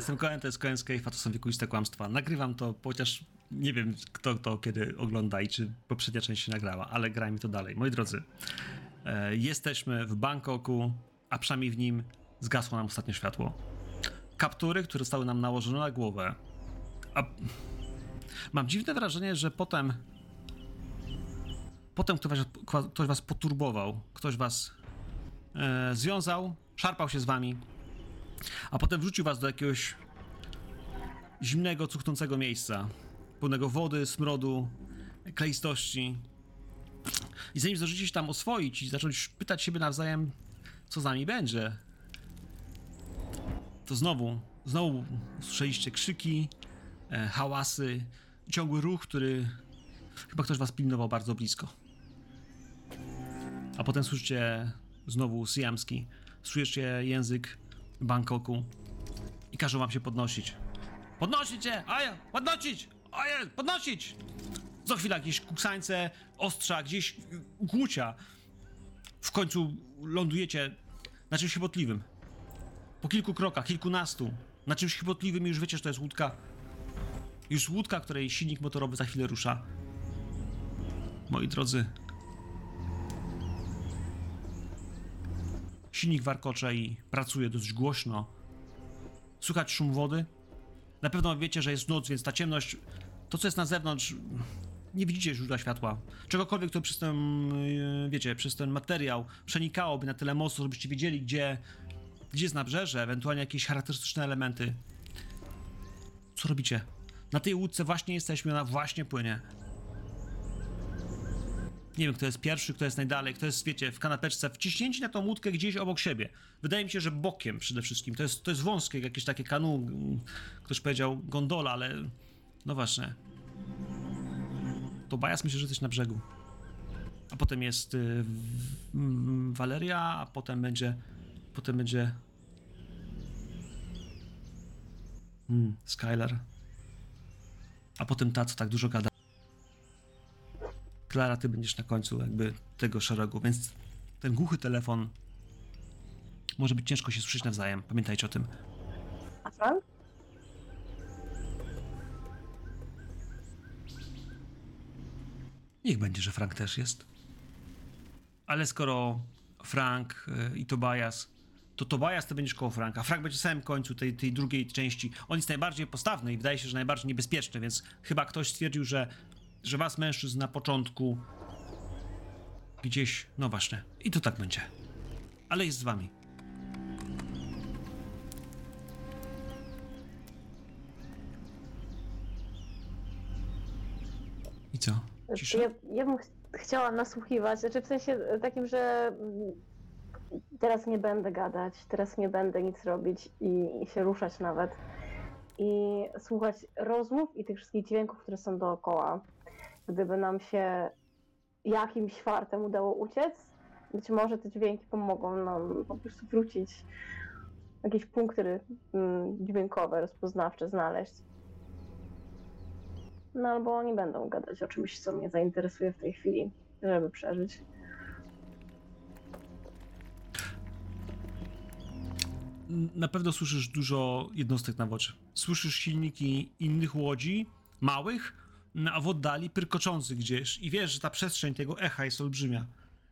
z tym kołem to jest kołem Kejfa, to są wiekuiste kłamstwa. Nagrywam to, chociaż nie wiem, kto to kiedy ogląda i czy poprzednia część się nagrała, ale grajmy to dalej. Moi drodzy, e, jesteśmy w Bangkoku, a przynajmniej w nim zgasło nam ostatnie światło. Kaptury, które zostały nam nałożone na głowę. A mam dziwne wrażenie, że potem potem ktoś was, ktoś was poturbował, ktoś was e, związał, szarpał się z wami, a potem wrzucił was do jakiegoś zimnego, cuchnącego miejsca, pełnego wody, smrodu, kleistości. I zanim zdążycie się tam oswoić i zacząć pytać siebie nawzajem, co z nami będzie, to znowu, znowu słyszeliście krzyki, e, hałasy, ciągły ruch, który chyba ktoś was pilnował bardzo blisko. A potem słyszycie znowu syjamski, słyszycie język Bangkoku i każą wam się podnosić. Podnosić się! Aja! Podnosić! Aja! Podnosić! Co chwila jakieś kuksańce, ostrza, gdzieś głucia. W końcu lądujecie na czymś chybotliwym. Po kilku krokach, kilkunastu. Na czymś chybotliwym już wiecie, że to jest łódka. Już łódka, której silnik motorowy za chwilę rusza. Moi drodzy, silnik warkocze i pracuje dość głośno. Słychać szum wody. Na pewno wiecie, że jest noc, więc ta ciemność, to co jest na zewnątrz, nie widzicie źródła światła. Czegokolwiek, to przez ten, yy, wiecie, przez ten materiał przenikałoby na tyle mocno, żebyście wiedzieli, gdzie, gdzie jest nabrzeże, ewentualnie jakieś charakterystyczne elementy. Co robicie? Na tej łódce właśnie jesteśmy, ona właśnie płynie. Nie wiem, kto jest pierwszy, kto jest najdalej, kto jest, wiecie, w kanapeczce, wciśnięci na tą łódkę gdzieś obok siebie. Wydaje mi się, że bokiem przede wszystkim. To jest, to jest wąskie, jakieś takie kanu, mm, ktoś powiedział gondola, ale no właśnie. To Bajas myślę, że jesteś na brzegu. A potem jest y, w- Waleria, a potem będzie, potem będzie hmm, Skylar. A potem ta, co tak dużo gada. Klara, ty będziesz na końcu jakby tego szeregu, więc ten głuchy telefon może być ciężko się słyszeć nawzajem. Pamiętajcie o tym. A Frank? Niech będzie, że Frank też jest. Ale skoro Frank y, i Tobias, to Tobias to będziesz koło Franka. Frank będzie w samym końcu tej, tej drugiej części. On jest najbardziej postawny i wydaje się, że najbardziej niebezpieczny, więc chyba ktoś stwierdził, że, że was mężczyzn na początku gdzieś, no właśnie. I to tak będzie. Ale jest z wami. I co? Cisza? Ja, ja bym ch- chciała nasłuchiwać, znaczy w sensie takim, że mm, teraz nie będę gadać, teraz nie będę nic robić i, i się ruszać nawet. I słuchać rozmów i tych wszystkich dźwięków, które są dookoła. Gdyby nam się jakimś fartem udało uciec, być może te dźwięki pomogą nam po prostu wrócić, jakieś punkty mm, dźwiękowe, rozpoznawcze znaleźć. No albo oni będą gadać o czymś, co mnie zainteresuje w tej chwili, żeby przeżyć. na pewno słyszysz dużo jednostek na wodzie. Słyszysz silniki innych łodzi, małych, a w oddali pyrkoczących gdzieś i wiesz, że ta przestrzeń tego echa jest olbrzymia.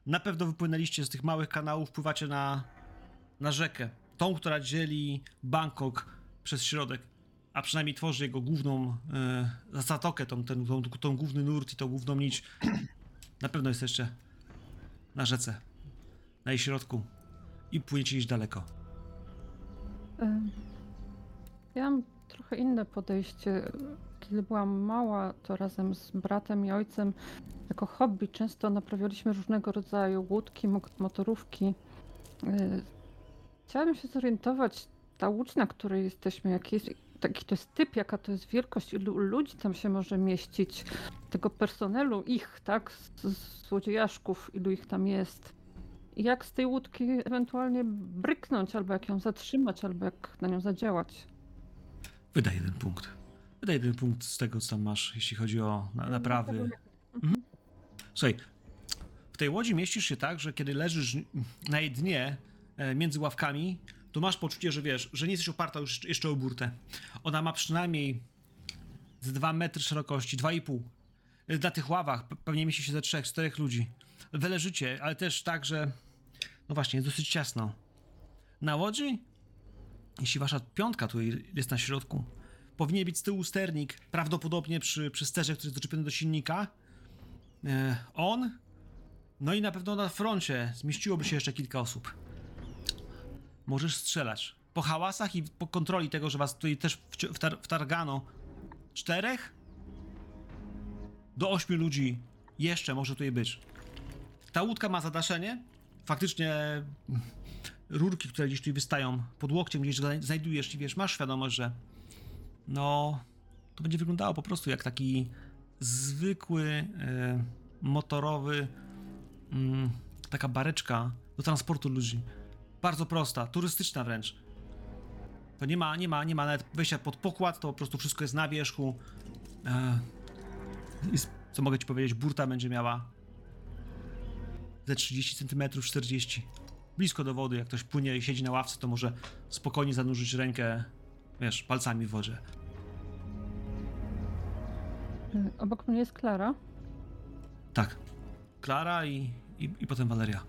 Na pewno wypłynęliście z tych małych kanałów, pływacie na, na rzekę. Tą, która dzieli Bangkok przez środek, a przynajmniej tworzy jego główną e, zatokę, tą, ten, tą, tą główny nurt i tą główną nić. Na pewno jesteście na rzece, na jej środku i płyniecie gdzieś daleko. Ja mam trochę inne podejście. Kiedy byłam mała, to razem z bratem i ojcem jako hobby często naprawialiśmy różnego rodzaju łódki, mo- motorówki. Y, Chciałabym się zorientować, ta łódź, na której jesteśmy, jaki jest, taki to jest typ, jaka to jest wielkość, ilu ludzi tam się może mieścić, tego personelu, ich, tak, z, z złodziejaszków, ilu ich tam jest. Jak z tej łódki ewentualnie bryknąć, albo jak ją zatrzymać, albo jak na nią zadziałać. Wydaj jeden punkt. Wydaj jeden punkt z tego, co tam masz, jeśli chodzi o na, naprawy. Mhm. Słuchaj, w tej łodzi mieścisz się tak, że kiedy leżysz na jej dnie e, między ławkami, to masz poczucie, że wiesz, że nie jesteś oparta już jeszcze o burtę. Ona ma przynajmniej z 2 metry szerokości, 2,5. Na tych ławach pe- pewnie mieści się ze 3-4 ludzi. Wy leżycie, ale też tak, że no właśnie, jest dosyć ciasno. Na łodzi, jeśli wasza piątka tu jest na środku, powinien być z tyłu sternik, prawdopodobnie przy, przy sterze, który jest doczepiony do silnika. E, on, no i na pewno na froncie zmieściłoby się jeszcze kilka osób. Możesz strzelać. Po hałasach i po kontroli tego, że was tutaj też wtar wtargano czterech do ośmiu ludzi jeszcze może tutaj być. Ta łódka ma zadaszenie. Faktycznie rurki, które gdzieś tu wystają pod łokciem, gdzieś zna- znajdujesz i wiesz, masz świadomość, że no to będzie wyglądało po prostu jak taki zwykły e, motorowy mm, taka bareczka do transportu ludzi. Bardzo prosta, turystyczna wręcz. To nie ma, nie ma, nie ma nawet wejścia pod pokład, to po prostu wszystko jest na wierzchu. E, i s- co mogę ci powiedzieć, burta będzie miała ze 30 cm, 40 blisko do wody, jak ktoś płynie i siedzi na ławce, to może spokojnie zanurzyć rękę, wiesz, palcami w wodzie. Y, Obok mnie jest Klara. Tak. Klara i, i, i potem Valeria.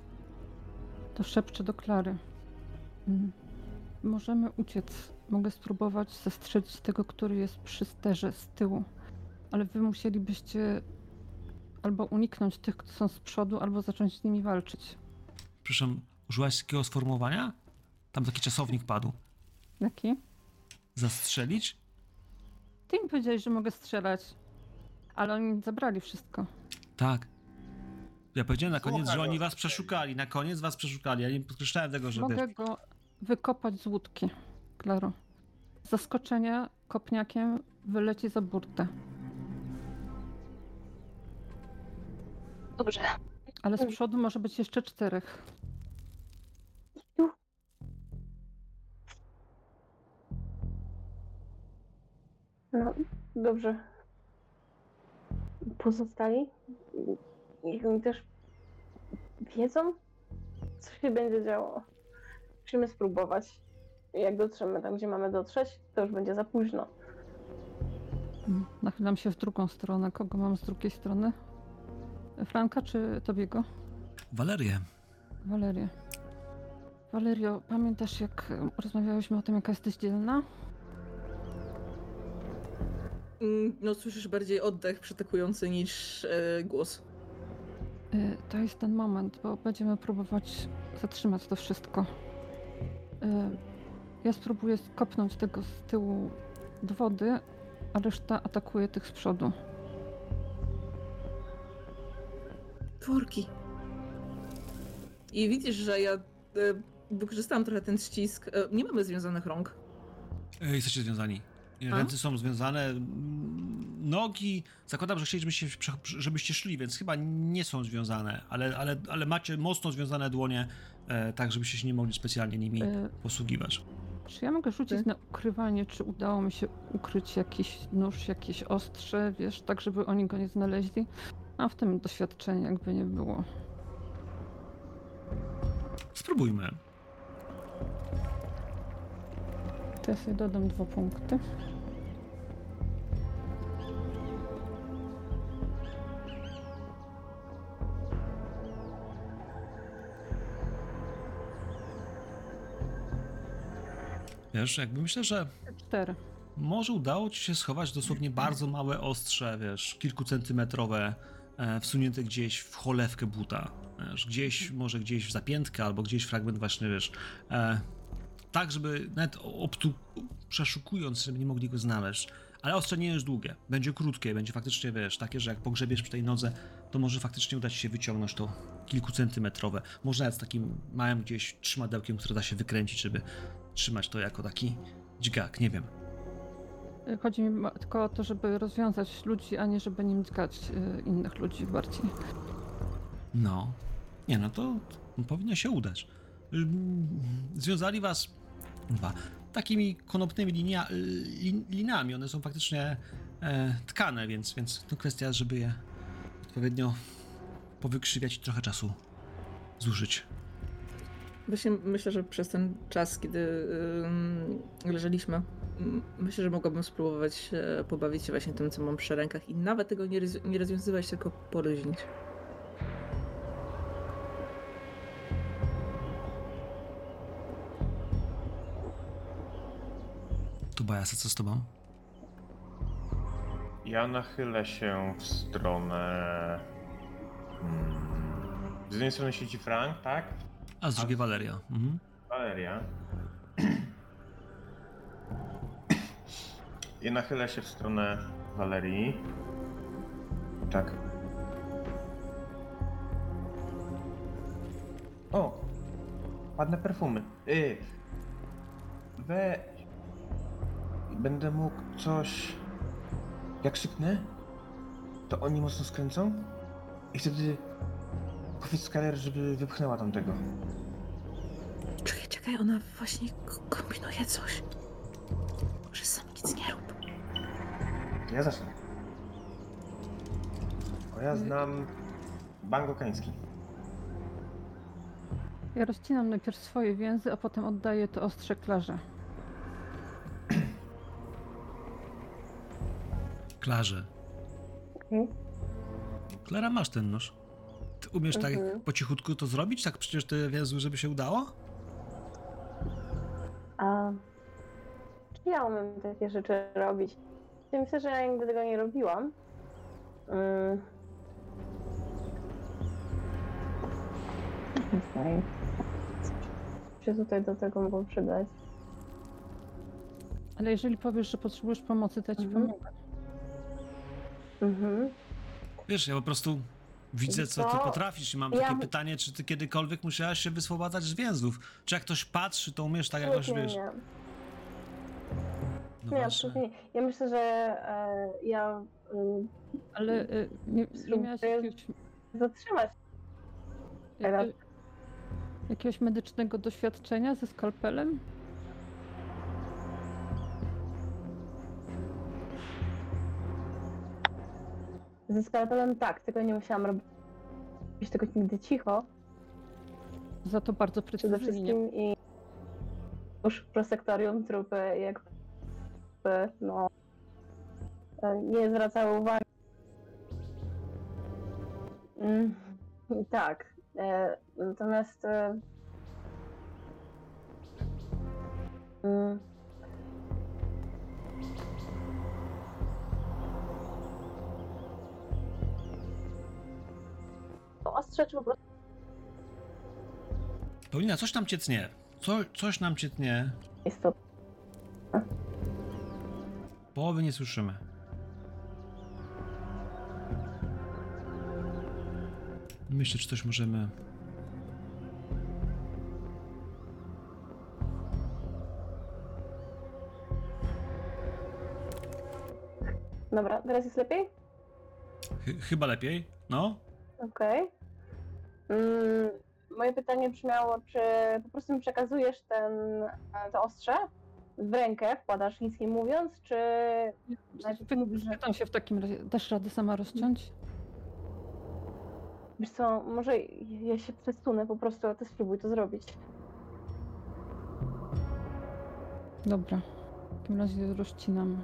To szepczę do Klary. Mm. Możemy uciec. Mogę spróbować zestrzelić tego, który jest przy sterze z tyłu. Ale wy musielibyście albo uniknąć tych, którzy są z przodu, albo zacząć z nimi walczyć. Przepraszam, użyłaś takiego sformułowania? Tam taki czasownik padł. Jaki? Zastrzelić? Ty mi powiedziałeś, że mogę strzelać. Ale oni zabrali wszystko. Tak. Ja powiedziałem na koniec, Słuchaj że oni was przeszukali. Na koniec was przeszukali. Ja nie podkreślałem tego, że Mogę go wykopać z łódki, Klaro. Z zaskoczenia kopniakiem wyleci za burtę. Dobrze. Ale z przodu może być jeszcze czterech. No, dobrze. Pozostali? Niech oni też wiedzą, co się będzie działo. Musimy spróbować. Jak dotrzemy tam, gdzie mamy dotrzeć, to już będzie za późno. Nachylam się w drugą stronę. Kogo mam z drugiej strony? Franka czy Tobiego? Walerię. Walerię. Valerio, pamiętasz jak rozmawiałyśmy o tym, jaka jesteś dzielna? Mm, No, słyszysz bardziej oddech przytakujący niż e, głos. Y, To jest ten moment, bo będziemy próbować zatrzymać to wszystko. Y, Ja spróbuję skopnąć tego z tyłu do wody, a reszta atakuje tych z przodu. Tworki. I widzisz, że ja e, wykorzystałam trochę ten ścisk. E, nie mamy związanych rąk. E, Jesteście związani. A? Ręce są związane, nogi. Zakładam, że chcielibyście, żebyście szli, więc chyba nie są związane, ale, ale, ale macie mocno związane dłonie, e, tak żebyście się nie mogli specjalnie nimi Y, posługiwać. Czy ja mogę rzucić Ty? na ukrywanie, czy udało mi się ukryć jakiś nóż, jakieś ostrze, wiesz, tak żeby oni go nie znaleźli? A w tym doświadczenie jakby nie było. Spróbujmy. To ja sobie dodam dwa punkty. Wiesz, jakby myślę, że Cztery. Może udało ci się schować dosłownie bardzo małe ostrze, wiesz, kilkucentymetrowe, e, wsunięte gdzieś w cholewkę buta. Wiesz, gdzieś, może gdzieś w zapiętkę, albo gdzieś fragment właśnie, wiesz, e, tak, żeby nawet obtu, przeszukując, żeby nie mogli go znaleźć. Ale ostrze nie jest długie, będzie krótkie, będzie faktycznie, wiesz, takie, że jak pogrzebiesz przy tej nodze, to może faktycznie uda ci się wyciągnąć to kilkucentymetrowe. Może nawet z takim małym gdzieś trzymadełkiem, które da się wykręcić, żeby trzymać to jako taki dźgak, nie wiem. Y, Chodzi mi tylko o to, żeby rozwiązać ludzi, a nie żeby nim dźgać y, innych ludzi bardziej. No. Nie, no to powinno się udać. Związali was dwa, takimi konopnymi linia, lin, linami. One są faktycznie e, tkane, więc, więc to kwestia, żeby je odpowiednio powykrzywiać i trochę czasu zużyć. Właśnie myślę, że przez ten czas, kiedy ym, leżeliśmy, myślę, że mogłabym spróbować e, pobawić się właśnie tym, co mam przy rękach i nawet tego nie, roz- nie rozwiązywać, tylko poluźnić. Tu Bajasa, co z tobą? Ja nachylę się w stronę. Hmm, z jednej strony siedzi Frank, tak? A z drugiej Valeria. Mhm. Valeria. I nachylę się w stronę Valerii. Tak. O! Ładne perfumy. Y. We. Będę mógł coś. Jak krzyknę, to oni mocno skręcą i wtedy powiedz Skyler, żeby wypchnęła tamtego. Czekaj, czekaj, ona właśnie k- kombinuje coś. Może sam nic nie rób. Ja zacznę. Bo ja znam bangokański. Ja rozcinam najpierw swoje więzy, a potem oddaję to ostrze Klarze. Klarze. Okej. Klara, masz ten nóż. Umiesz tak Mhm. po cichutku to zrobić? Tak przecież te więzy, żeby się udało? A czy ja umiem takie rzeczy robić? Ja myślę, że ja nigdy tego nie robiłam. Mm. Okej. Co się tutaj do tego mogło przydać? Ale jeżeli powiesz, że potrzebujesz pomocy, to ja ci Mhm. pomogę. Mhm. Wiesz, ja po prostu widzę, co ty potrafisz i mam ja takie pytanie, czy ty kiedykolwiek musiałaś się wyswobadzać z więzów? Czy jak ktoś patrzy, to umiesz tak jakoś, Absolutnie wiesz... nie. No Nie, absolutnie nie. Ja myślę, że e, ja mm, Ale y, nie, nie miałaś jakiegoś, zatrzymać. Teraz. jakie- jakiegoś medycznego doświadczenia ze skalpelem? Ze skalpelem tak, tylko nie musiałam robić tego nigdy cicho. Za to bardzo Przede wszystkim i już prosektorium trupy jakby no nie zwracały uwagi. Mm, tak. E, natomiast e, mm, ostrze czy po prostu Paulina, coś nam cię tnie. Co, coś nam cię tnie. Połowy nie słyszymy. Myślę, czy coś możemy... Dobra, teraz jest lepiej? Chy- chyba lepiej? No? Okej. Mm, moje pytanie brzmiało, czy po prostu mi przekazujesz ten, to ostrze w rękę, wkładasz nic nie mówiąc, czy mówisz, że Pytam się w takim razie, dasz radę sama rozciąć? wiesz co, może ja się przesunę po prostu, a ty spróbuj to zrobić. Dobra. W takim razie rozcinam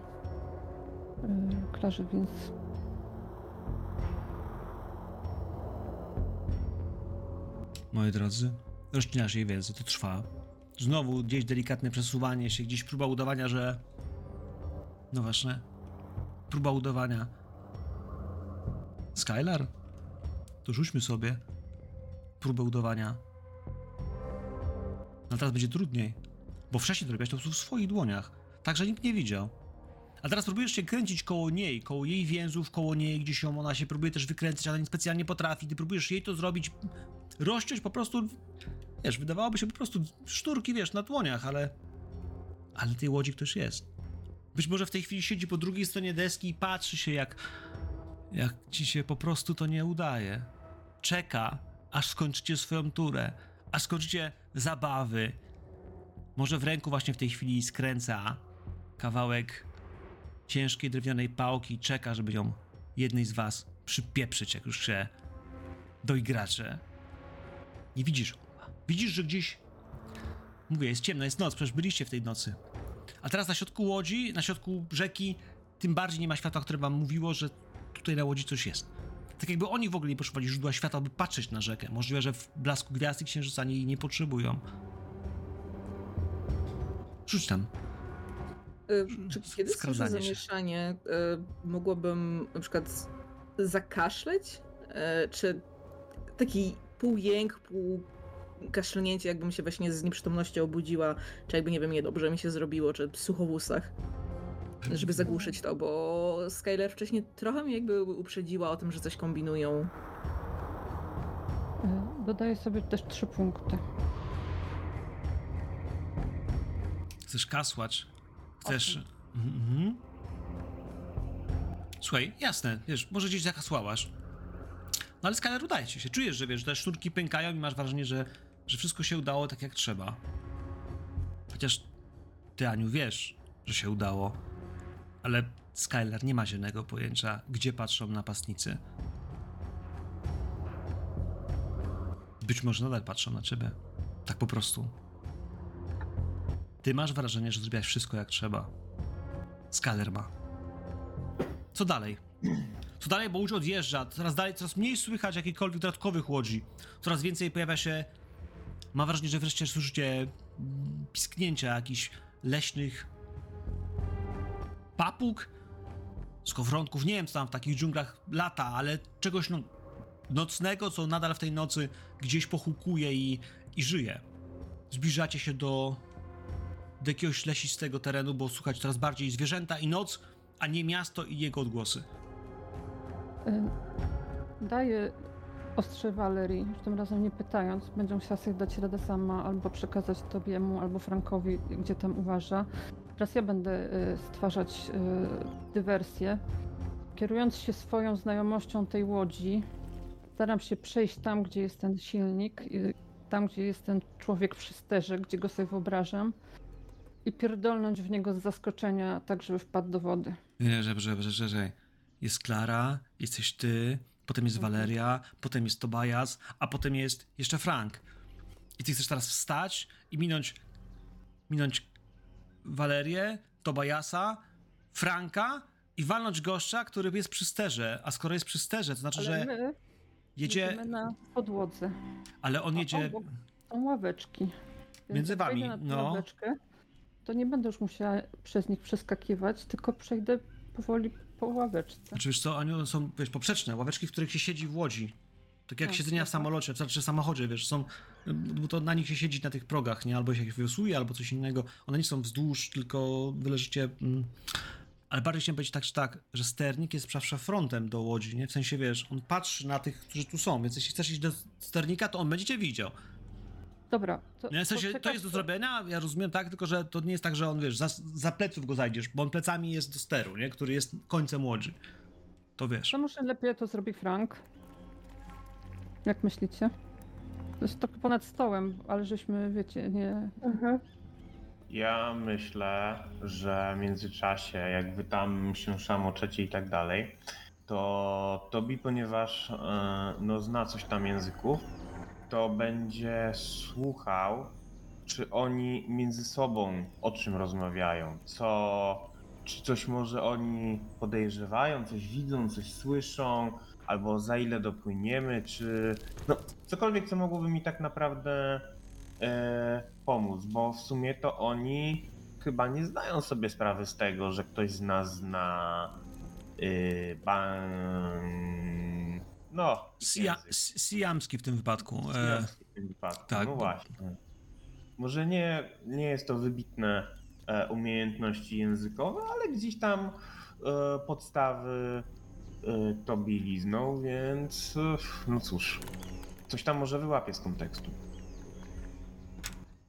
yy, Klarze, więc Moi drodzy, rozcinasz jej więzy, to trwa. Znowu gdzieś delikatne przesuwanie się, gdzieś próba udawania, że... No właśnie. Próba udawania. Skylar? To rzućmy sobie próbę udawania. No teraz będzie trudniej, bo wcześniej to robiłaś to w swoich dłoniach, tak że nikt nie widział. A teraz próbujesz się kręcić koło niej, koło jej więzów, koło niej, gdzieś ją ona się próbuje też wykręcić, ale nie specjalnie potrafi. Ty próbujesz jej to zrobić, rozciąć po prostu, wiesz, wydawałoby się po prostu szturki, wiesz, na dłoniach, ale... Ale tej łodzi ktoś jest. Być może w tej chwili siedzi po drugiej stronie deski i patrzy się, jak... Jak ci się po prostu to nie udaje. Czeka, aż skończycie swoją turę, aż skończycie zabawy. Może w ręku właśnie w tej chwili skręca kawałek ciężkiej drewnianej pałki i czeka, żeby ją jednej z was przypieprzyć, jak już się doigracze. Nie widzisz. Widzisz, że gdzieś Mówię, jest ciemno, jest noc, przecież byliście w tej nocy. A teraz na środku łodzi, na środku rzeki, tym bardziej nie ma światła, które wam mówiło, że tutaj na łodzi coś jest. Tak jakby oni w ogóle nie potrzebowali źródła światła, by patrzeć na rzekę. Możliwe, że w blasku gwiazd i księżyca nie, nie potrzebują. Rzuć tam. Y, Czy kiedy słyszę zamieszanie, y, mogłabym na przykład zakaszleć? Y, Czy taki pół jęk, pół kaszlnięcie, jakbym się właśnie z nieprzytomności obudziła, czy jakby, nie wiem, niedobrze mi się zrobiło, czy sucho w ustach, żeby zagłuszyć to, bo Skyler wcześniej trochę mnie jakby uprzedziła o tym, że coś kombinują. Y, Dodaję sobie też trzy punkty. Chcesz kasłać? Chcesz... Mhm. Słuchaj, jasne, wiesz, może gdzieś zakasłałaś. No ale Skyler udaje ci się. Czujesz, że wiesz, te sznurki pękają i masz wrażenie, że, że wszystko się udało tak jak trzeba. Chociaż ty, Aniu, wiesz, że się udało. Ale Skyler nie ma zielonego pojęcia, gdzie patrzą napastnicy. Być może nadal patrzą na ciebie. Tak po prostu. Ty masz wrażenie, że zrobiłaś wszystko jak trzeba. Skyler ma. Co dalej? Co dalej, bo łódź odjeżdża, coraz dalej, coraz mniej słychać jakichkolwiek dodatkowych łodzi. Coraz więcej pojawia się... Mam wrażenie, że wreszcie słyszycie mm, pisknięcia jakichś leśnych papug, skowronków, nie wiem co tam w takich dżunglach lata, ale czegoś no, nocnego, co nadal w tej nocy gdzieś pochukuje i, i żyje. Zbliżacie się do, do jakiegoś lesistego terenu, bo słuchać coraz bardziej zwierzęta i noc, a nie miasto i jego odgłosy. Y, Daję ostrze Valerii, już tym razem nie pytając. Będzie musiała sobie dać radę sama, albo przekazać Tobiemu, albo Frankowi, gdzie tam uważa. Teraz ja będę y, stwarzać y, dywersję. Kierując się swoją znajomością tej łodzi, staram się przejść tam, gdzie jest ten silnik, tam, gdzie jest ten człowiek przy sterze, gdzie go sobie wyobrażam i pierdolnąć w niego z zaskoczenia, tak żeby wpadł do wody. Że, że, że, że jest Klara, jesteś ty, potem jest Valeria, potem jest Tobias, a potem jest jeszcze Frank. I ty chcesz teraz wstać i minąć, minąć Valerię, Tobiasa, Franka i walnąć gościa, który jest przy sterze. A skoro jest przy sterze, to znaczy, Ale że my jedzie, na podłodze. ale on jedzie... Są ławeczki. Więc Między wami, no. ławeczkę, to nie będę już musiała przez nich przeskakiwać, tylko przejdę powoli po ławeczce. Znaczy wiesz co, Aniu, są wiesz, poprzeczne, ławeczki, w których się siedzi w łodzi. Tak jak No, siedzenia w spoko. samolocie, to znaczy w samochodzie, wiesz, są, bo to na nich się siedzi na tych progach, nie? Albo się wiosłuje, albo coś innego. One nie są wzdłuż, tylko wy leżycie... Mm, ale bardziej chciałem powiedzieć tak czy tak, że sternik jest zawsze frontem do łodzi, nie? W sensie, wiesz, on patrzy na tych, którzy tu są, więc jeśli chcesz iść do sternika, to on będzie cię widział. Dobra, to, Nie, w sensie, to jest do zrobienia, ja rozumiem tak, tylko że to nie jest tak, że on, wiesz, za, za pleców go zajdziesz, bo on plecami jest do steru, nie? Który jest końcem łodzi. To wiesz. To może lepiej to zrobi Frank. Jak myślicie? To jest trochę ponad stołem, ale żeśmy, wiecie, nie... Mhm. Ja myślę, że w międzyczasie, jak wy tam się szamoczecie i tak dalej, to Tobi, ponieważ e, no, zna coś tam języków, to będzie słuchał, czy oni między sobą o czym rozmawiają, co, czy coś może oni podejrzewają, coś widzą, coś słyszą, albo za ile dopłyniemy, czy no cokolwiek, co mogłoby mi tak naprawdę e, pomóc, bo w sumie to oni chyba nie zdają sobie sprawy z tego, że ktoś z nas zna y, ban... no Sia, język. si- siamski w tym wypadku. E, Siamski w tym wypadku. tak, no właśnie. Może nie, nie jest to wybitne e, umiejętności językowe, ale gdzieś tam e, podstawy to bilizną, więc no cóż, coś tam może wyłapie z kontekstu.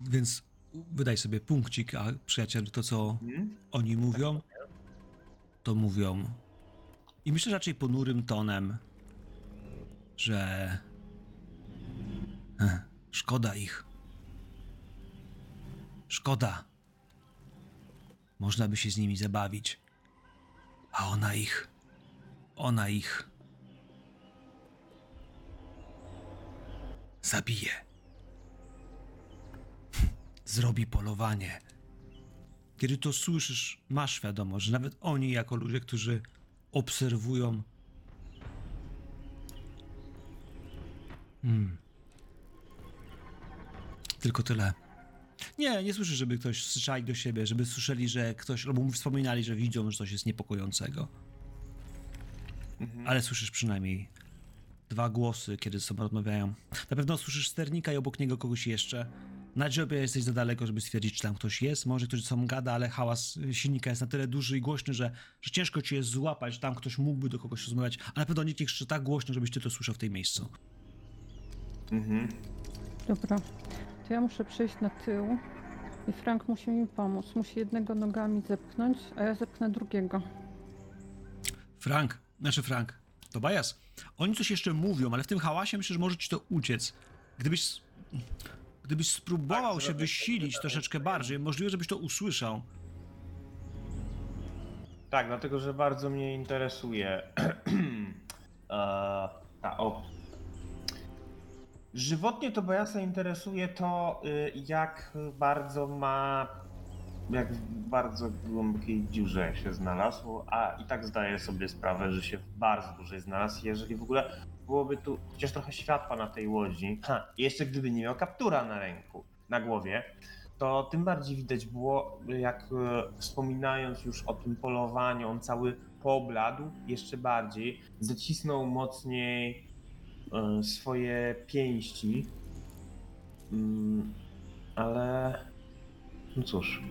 więc wydaj sobie punkcik, a przyjacielu, to co Mhm. oni mówią, to mówią. I myślę raczej ponurym tonem, że Ech, szkoda ich. Szkoda. Można by się z nimi zabawić. A ona ich. Ona ich. Zabije. zrobi polowanie. Kiedy to słyszysz, masz świadomość, że nawet oni, jako ludzie, którzy obserwują. Hmm. Tylko tyle. Nie, nie słyszysz, żeby ktoś słyszeli do siebie, żeby słyszeli, że ktoś, albo wspominali, że widzą, że coś jest niepokojącego. Ale słyszysz przynajmniej dwa głosy, kiedy ze sobą rozmawiają. Na pewno słyszysz sternika i obok niego kogoś jeszcze. Na dziobie jesteś za daleko, żeby stwierdzić, czy tam ktoś jest. Może ktoś sobą gada, ale hałas silnika jest na tyle duży i głośny, że, że ciężko ci jest złapać, że tam ktoś mógłby do kogoś rozmawiać. A na pewno nikt nie krzyczy tak głośno, żebyś ty to słyszał w tej miejscu. Mhm. Dobra, to ja muszę przejść na tył i Frank musi mi pomóc. Musi jednego nogami zepchnąć, a ja zepchnę drugiego. Frank, znaczy Frank, to Bajas. Oni coś jeszcze mówią, ale w tym hałasie myślę, że może ci to uciec. Gdybyś, gdybyś spróbował Tak, się wysilić troszeczkę bardziej, możliwe, żebyś to usłyszał. Tak, dlatego że bardzo mnie interesuje e, ta op. Żywotnie to Bojasa interesuje to, y, jak bardzo ma. Jak w bardzo głębokiej dziurze się znalazł, a i tak zdaję sobie sprawę, że się w bardzo dużej znalazł. Jeżeli w ogóle byłoby tu chociaż trochę światła na tej łodzi, ha, jeszcze gdyby nie miał kaptura na ręku, na głowie, to tym bardziej widać było, jak e, wspominając już o tym polowaniu, on cały pobladł jeszcze bardziej, zacisnął mocniej swoje pięści. Mm, Ale no cóż,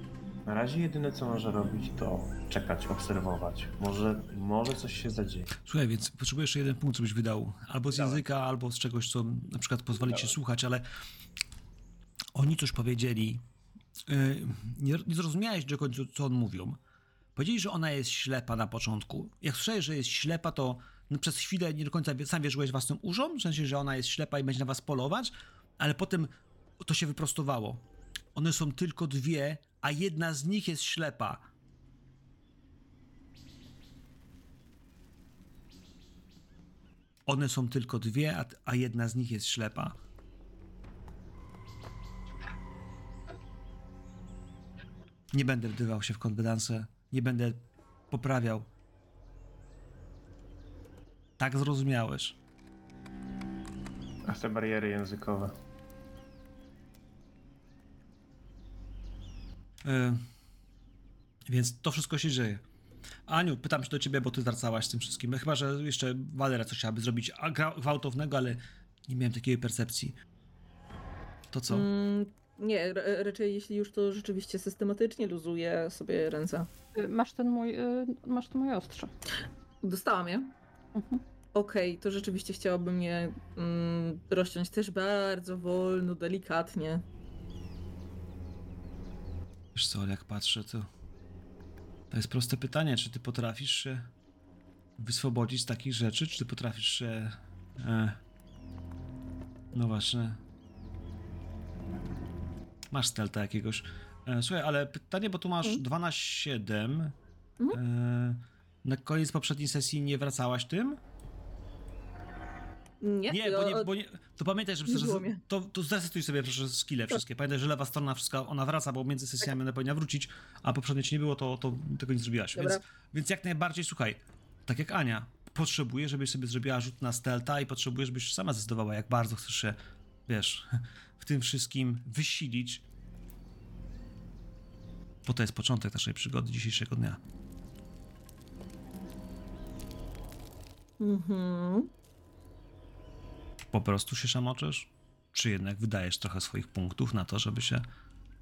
na razie jedyne co może robić to czekać, obserwować. Może, może coś się zadzieje. Słuchaj, więc potrzebuję jeszcze jeden punkt, żebyś wydał. Albo z Dawaj. języka, albo z czegoś, co na przykład pozwoli ci Dawaj. słuchać, ale oni coś powiedzieli. Yy, Nie, nie zrozumiałeś do końca, co on mówią. Powiedzieli, że ona jest ślepa na początku. Jak słyszałeś, że jest ślepa, to przez chwilę nie do końca sam wierzyłeś własnym uszom, w sensie, że ona jest ślepa i będzie na was polować, ale potem to się wyprostowało. One są tylko dwie, a jedna z nich jest ślepa. One są tylko dwie, a, a jedna z nich jest ślepa. Nie będę wdywał się w konfidencję, nie będę poprawiał. Tak zrozumiałeś. A te bariery językowe. Yy, więc to wszystko się dzieje. Aniu, pytam się do ciebie, bo ty zwracałaś z tym wszystkim. Chyba, że jeszcze Walera coś chciałaby zrobić a- gwałtownego, ale nie miałem takiej percepcji. To co? Mm, nie, raczej jeśli już to rzeczywiście systematycznie luzuje sobie ręce. Masz ten mój, y, masz to moje ostrze. Dostałam je. Mhm. Okej, to rzeczywiście chciałabym je mm, rozciąć też bardzo wolno, delikatnie. Wiesz co, ale jak patrzę, to. To jest proste pytanie, czy ty potrafisz się wyswobodzić z takich rzeczy, czy ty potrafisz się. E, no właśnie. Masz stelta jakiegoś. E, słuchaj, ale pytanie, bo tu masz Mhm. 2 na 7. Mhm. E, na koniec poprzedniej sesji nie wracałaś tym? Nie, Nie, bo nie, bo nie to pamiętaj, że to, to zresetuj sobie proszę skille wszystkie. Pamiętaj, że lewa strona wszystko, ona wraca, bo między sesjami ona powinna wrócić, a poprzednio ci nie było, to, to tego nie zrobiłaś. Dobra. Więc, więc jak najbardziej, słuchaj, tak jak Ania, potrzebuję, żebyś sobie zrobiła rzut na stealtha i potrzebuję, żebyś sama zdecydowała, jak bardzo chcesz się, wiesz, w tym wszystkim wysilić. Bo to jest początek naszej przygody dzisiejszego dnia. Mhm. Po prostu się szamoczesz? Czy jednak wydajesz trochę swoich punktów na to, żeby się,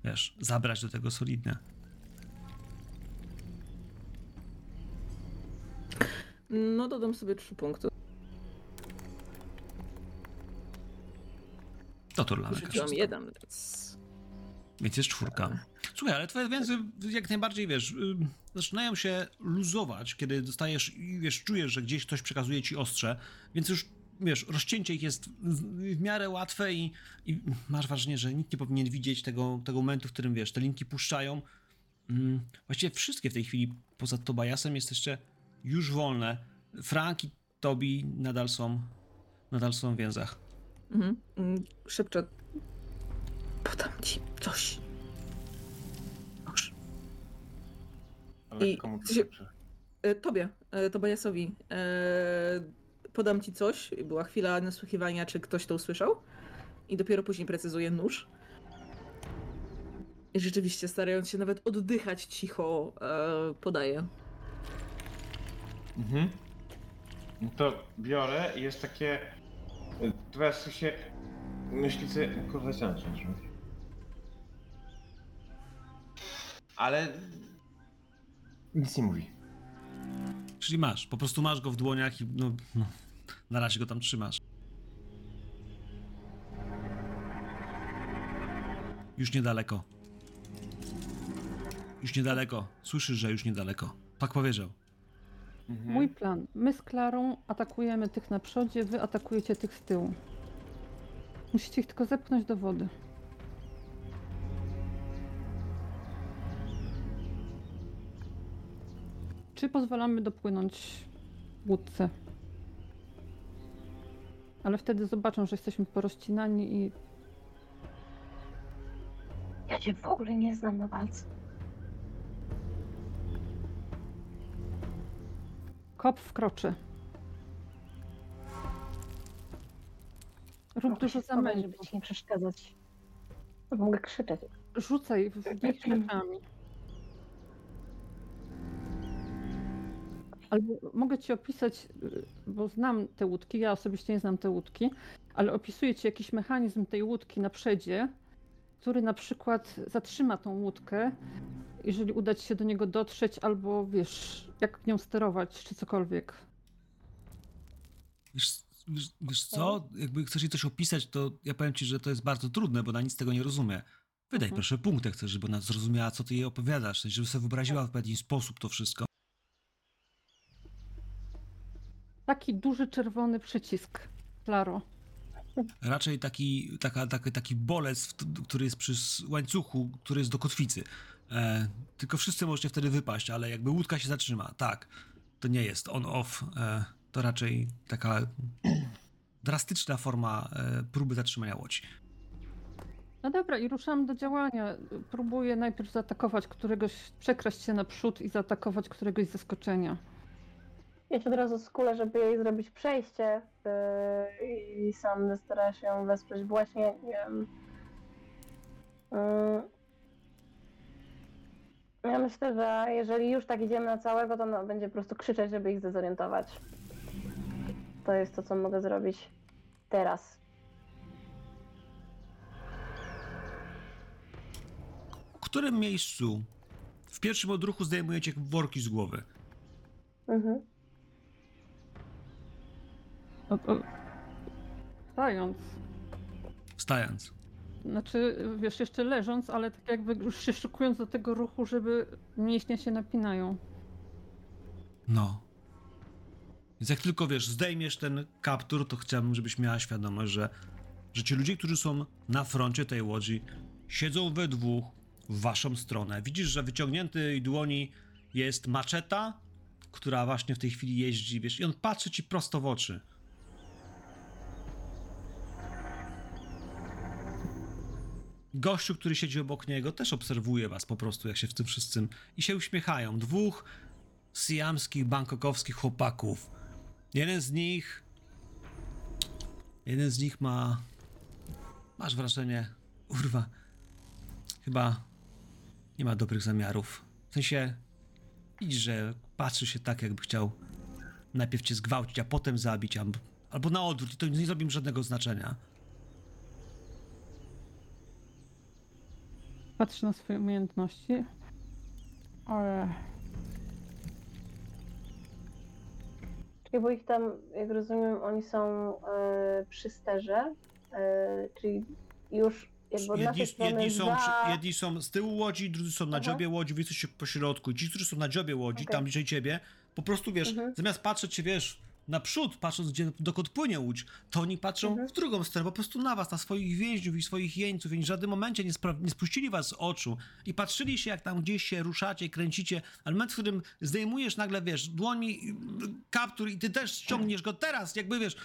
wiesz, zabrać do tego solidnie? No dodam sobie trzy punkty. To turlamy Rzuciłam jeden, więc... Więc jest czwórka. Słuchaj, ale twoje więzy jak najbardziej, wiesz, y, zaczynają się luzować, kiedy dostajesz i wiesz, czujesz, że gdzieś ktoś przekazuje ci ostrze, więc już, wiesz, rozcięcie ich jest w, miarę łatwe i, i masz wrażenie, że nikt nie powinien widzieć tego, tego momentu, w którym, wiesz, te linki puszczają. Mm, właściwie wszystkie w tej chwili, poza Tobajasem, jesteście już wolne. Frank i Tobi nadal są, nadal są w więzach. Mhm. Mm, Szepczę. Podam ci coś. Ale I komu to się- Tobie, e, Tobiasowi, e, podam ci coś. Była chwila nasłuchiwania, czy ktoś to usłyszał. I dopiero później precyzuję nóż. I rzeczywiście, starając się nawet oddychać cicho, e, podaję. Mhm. No to biorę i jest takie... Teraz się... Myślicie... Kurwa, mówić. Ale... Nic nie mówi. Czyli masz, po prostu masz go w dłoniach i no, no na razie go tam trzymasz. Już niedaleko. Już niedaleko. Słyszysz, że już niedaleko. Tak powiedział. Mhm. Mój plan. My z Klarą atakujemy tych na przodzie, wy atakujecie tych z tyłu. Musicie ich tylko zepchnąć do wody. Czy pozwalamy dopłynąć łódce? Ale wtedy zobaczą, że jesteśmy porozcinani i Ja się w ogóle nie znam na walce. kop wkroczy. Rób Mogę dużo się schować, żeby ci nie przeszkadzać. Mogę krzyczeć. Rzucaj w w nich rzeczami. Albo mogę ci opisać, y, bo znam te łódki, ja osobiście nie znam te łódki, ale opisuję ci jakiś mechanizm tej łódki na przedzie, który na przykład zatrzyma tą łódkę, jeżeli uda ci się do niego dotrzeć, albo wiesz, jak nią sterować, czy cokolwiek. Wiesz, wiesz, wiesz co? Jakby chcesz jej coś opisać, to ja powiem ci, że to jest bardzo trudne, bo ona nic z tego nie rozumie. Wydaj Mhm. proszę punkt, jak chcesz, żeby ona zrozumiała, co ty jej opowiadasz, żeby sobie wyobraziła w pewien sposób to wszystko. Taki duży czerwony przycisk, Klaro. Raczej taki, taka, taki, taki bolec, który jest przy łańcuchu, który jest do kotwicy. E, tylko wszyscy możecie wtedy wypaść, ale jakby łódka się zatrzyma, tak. To nie jest on-off, e, to raczej taka drastyczna forma e, próby zatrzymania łodzi. No dobra, i ruszam do działania. Próbuję najpierw zaatakować któregoś, przekraść się naprzód i zaatakować któregoś z zaskoczenia. Ja się od razu skulę, żeby jej zrobić przejście yy, i sam stara się ją wesprzeć właśnie, nie wiem. Yy. Ja myślę, że jeżeli już tak idziemy na całego, to no, będzie po prostu krzyczeć, żeby ich zdezorientować. To jest to, co mogę zrobić teraz. W którym miejscu w pierwszym odruchu zdejmujecie worki z głowy? Mhm. O, o. Stając. Wstając. Znaczy, wiesz, jeszcze leżąc, ale tak jakby już się szykując do tego ruchu, żeby mięśnie się napinają. No. Więc jak tylko wiesz, zdejmiesz ten kaptur, to chciałbym, żebyś miała świadomość, że, że ci ludzie, którzy są na froncie tej łodzi, siedzą we dwóch w waszą stronę. Widzisz, że wyciągniętej dłoni jest maczeta, która właśnie w tej chwili jeździ, wiesz, i on patrzy ci prosto w oczy. Gościu, który siedzi obok niego, też obserwuje was po prostu, jak się w tym wszystkim i się uśmiechają. Dwóch syjamskich, bangkokowskich chłopaków. Jeden z nich. Jeden z nich ma. Masz wrażenie. Urwa. Chyba nie ma dobrych zamiarów. W sensie. Widzisz, że patrzy się tak, jakby chciał najpierw cię zgwałcić, a potem zabić, albo, na odwrót. I to nie zrobi żadnego znaczenia. Patrzę na swoje umiejętności. Ale Czyli bo ich tam, jak rozumiem, oni są e, przy sterze, e, czyli już jakby od naszej Jedni, strony jedni, są, za... przy- jedni są z tyłu łodzi, drudzy są na Aha. dziobie łodzi, wy jesteście po środku. Ci, którzy są na dziobie łodzi, Okej. tam bliżej ciebie, po prostu wiesz, Mhm. zamiast patrzeć się, wiesz, naprzód, patrząc gdzie, dokąd płynie łódź, to oni patrzą Mhm. w drugą stronę, po prostu na was, na swoich więźniów i swoich jeńców i w żadnym momencie nie, spra- nie spuścili was z oczu i patrzyli się, jak tam gdzieś się ruszacie, kręcicie, ale moment, w którym zdejmujesz nagle, wiesz, dłoni, kaptur i ty też ściągniesz go teraz, jakby, wiesz,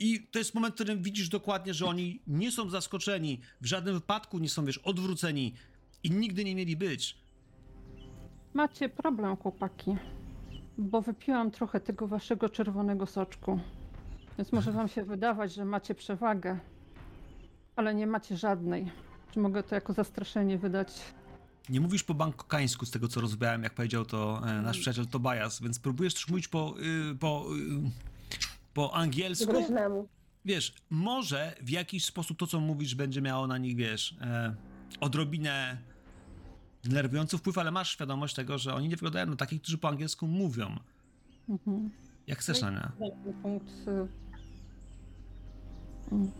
i to jest moment, w którym widzisz dokładnie, że oni nie są zaskoczeni, w żadnym wypadku nie są, wiesz, odwróceni i nigdy nie mieli być. Macie problem, chłopaki. Bo wypiłam trochę tego waszego czerwonego soczku. Więc może wam się wydawać, że macie przewagę. Ale nie macie żadnej. Czy mogę to jako zastraszenie wydać? Nie mówisz po bangkokańsku z tego, co rozbrałem, jak powiedział to e, nasz przyjaciel Tobias, więc próbujesz też mówić po, y, po, y, po angielsku. Groźnemu. Wiesz, może w jakiś sposób to, co mówisz, będzie miało na nich, wiesz, e, odrobinę denerwujący wpływ, ale masz świadomość tego, że oni nie wyglądają na takich, którzy po angielsku mówią. Mhm. Jak chcesz, Ania. Dajmy punkt. y, mm.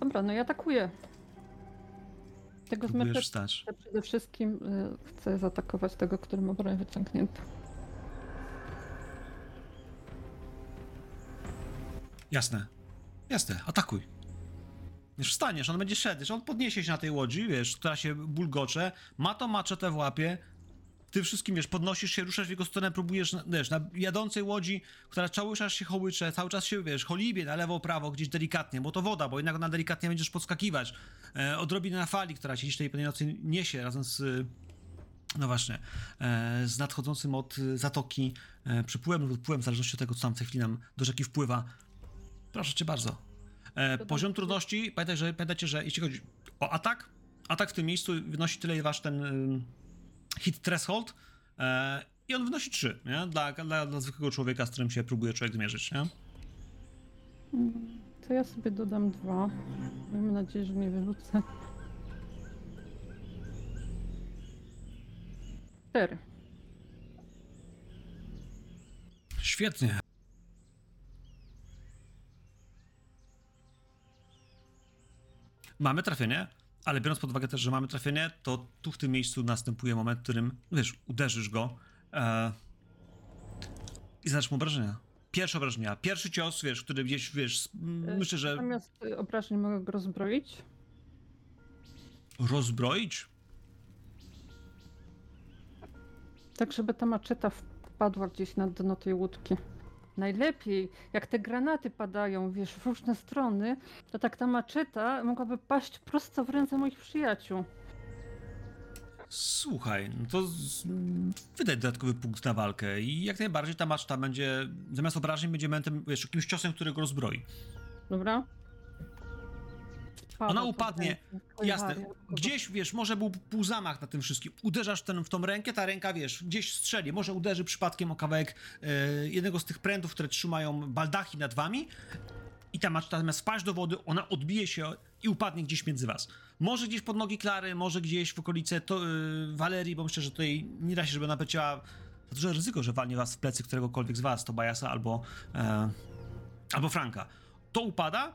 Dobra, no i atakuję. Tego Próbujesz przede wszystkim y, chcę zaatakować tego, który ma broń wyciągniętą. Jasne. Jasne, atakuj. Wiesz, wstaniesz, on będzie szedł, on podniesie się na tej łodzi, wiesz, która się bulgocze, ma to maczetę w łapie, ty wszystkim, wiesz, podnosisz się, ruszasz w jego stronę, próbujesz, na- wiesz, na jadącej łodzi, która cały czas się hołycze, cały czas się, wiesz, cholibie na lewo, prawo, gdzieś delikatnie, bo to woda, bo jednak ona delikatnie będziesz podskakiwać. E, odrobinę na fali, która się gdzieś tej nocy niesie razem z... No właśnie, e, z nadchodzącym od y, zatoki e, przypływem lub odpływem, w zależności od tego, co tam w tej chwili nam do rzeki wpływa. Proszę cię bardzo. E, poziom trudności, pamiętaj, że, pamiętajcie, że jeśli chodzi o atak, atak w tym miejscu wynosi tyle, ile wasz ten ym, hit threshold e, i on wynosi 3, nie? Dla, dla, dla zwykłego człowieka, z którym się próbuje człowiek zmierzyć, nie? Mm, To ja sobie dodam dwa. Mam nadzieję, że nie wyrzucę. Cztery. Świetnie. Mamy trafienie, ale biorąc pod uwagę też, że mamy trafienie, to tu w tym miejscu następuje moment, w którym, wiesz, uderzysz go e, i zadasz mu obrażenia. Pierwsze obrażenia, pierwszy cios, wiesz, który gdzieś, wiesz, E, myślę, że Zamiast obrażeń mogę go rozbroić. rozbroić? Tak, żeby ta maczeta wpadła gdzieś na dno tej łódki. Najlepiej, jak te granaty padają, wiesz, w różne strony, to tak ta maczeta mogłaby paść prosto w ręce moich przyjaciół. Słuchaj, no to z, wydaj dodatkowy punkt na walkę i jak najbardziej ta maszta będzie, zamiast obrażeń, będzie momentem, wiesz, jakimś ciosem, który go rozbroi. Dobra? Ona to upadnie, Jasne. Gdzieś, wiesz, może był półzamach na tym wszystkim. Uderzasz ten, w tą rękę, ta ręka, wiesz, gdzieś strzeli. Może uderzy przypadkiem o kawałek e, jednego z tych prętów, które trzymają baldachy nad wami i ta maczeta zamiast wpaść do wody, ona odbije się i upadnie gdzieś między was. Może gdzieś pod nogi Klary, może gdzieś w okolice to, y, Walerii, bo myślę, że tutaj nie da się, żeby ona powiedziała za duże ryzyko, że walnie was w plecy któregokolwiek z was, to Bajasa albo, e, albo Franka. To upada,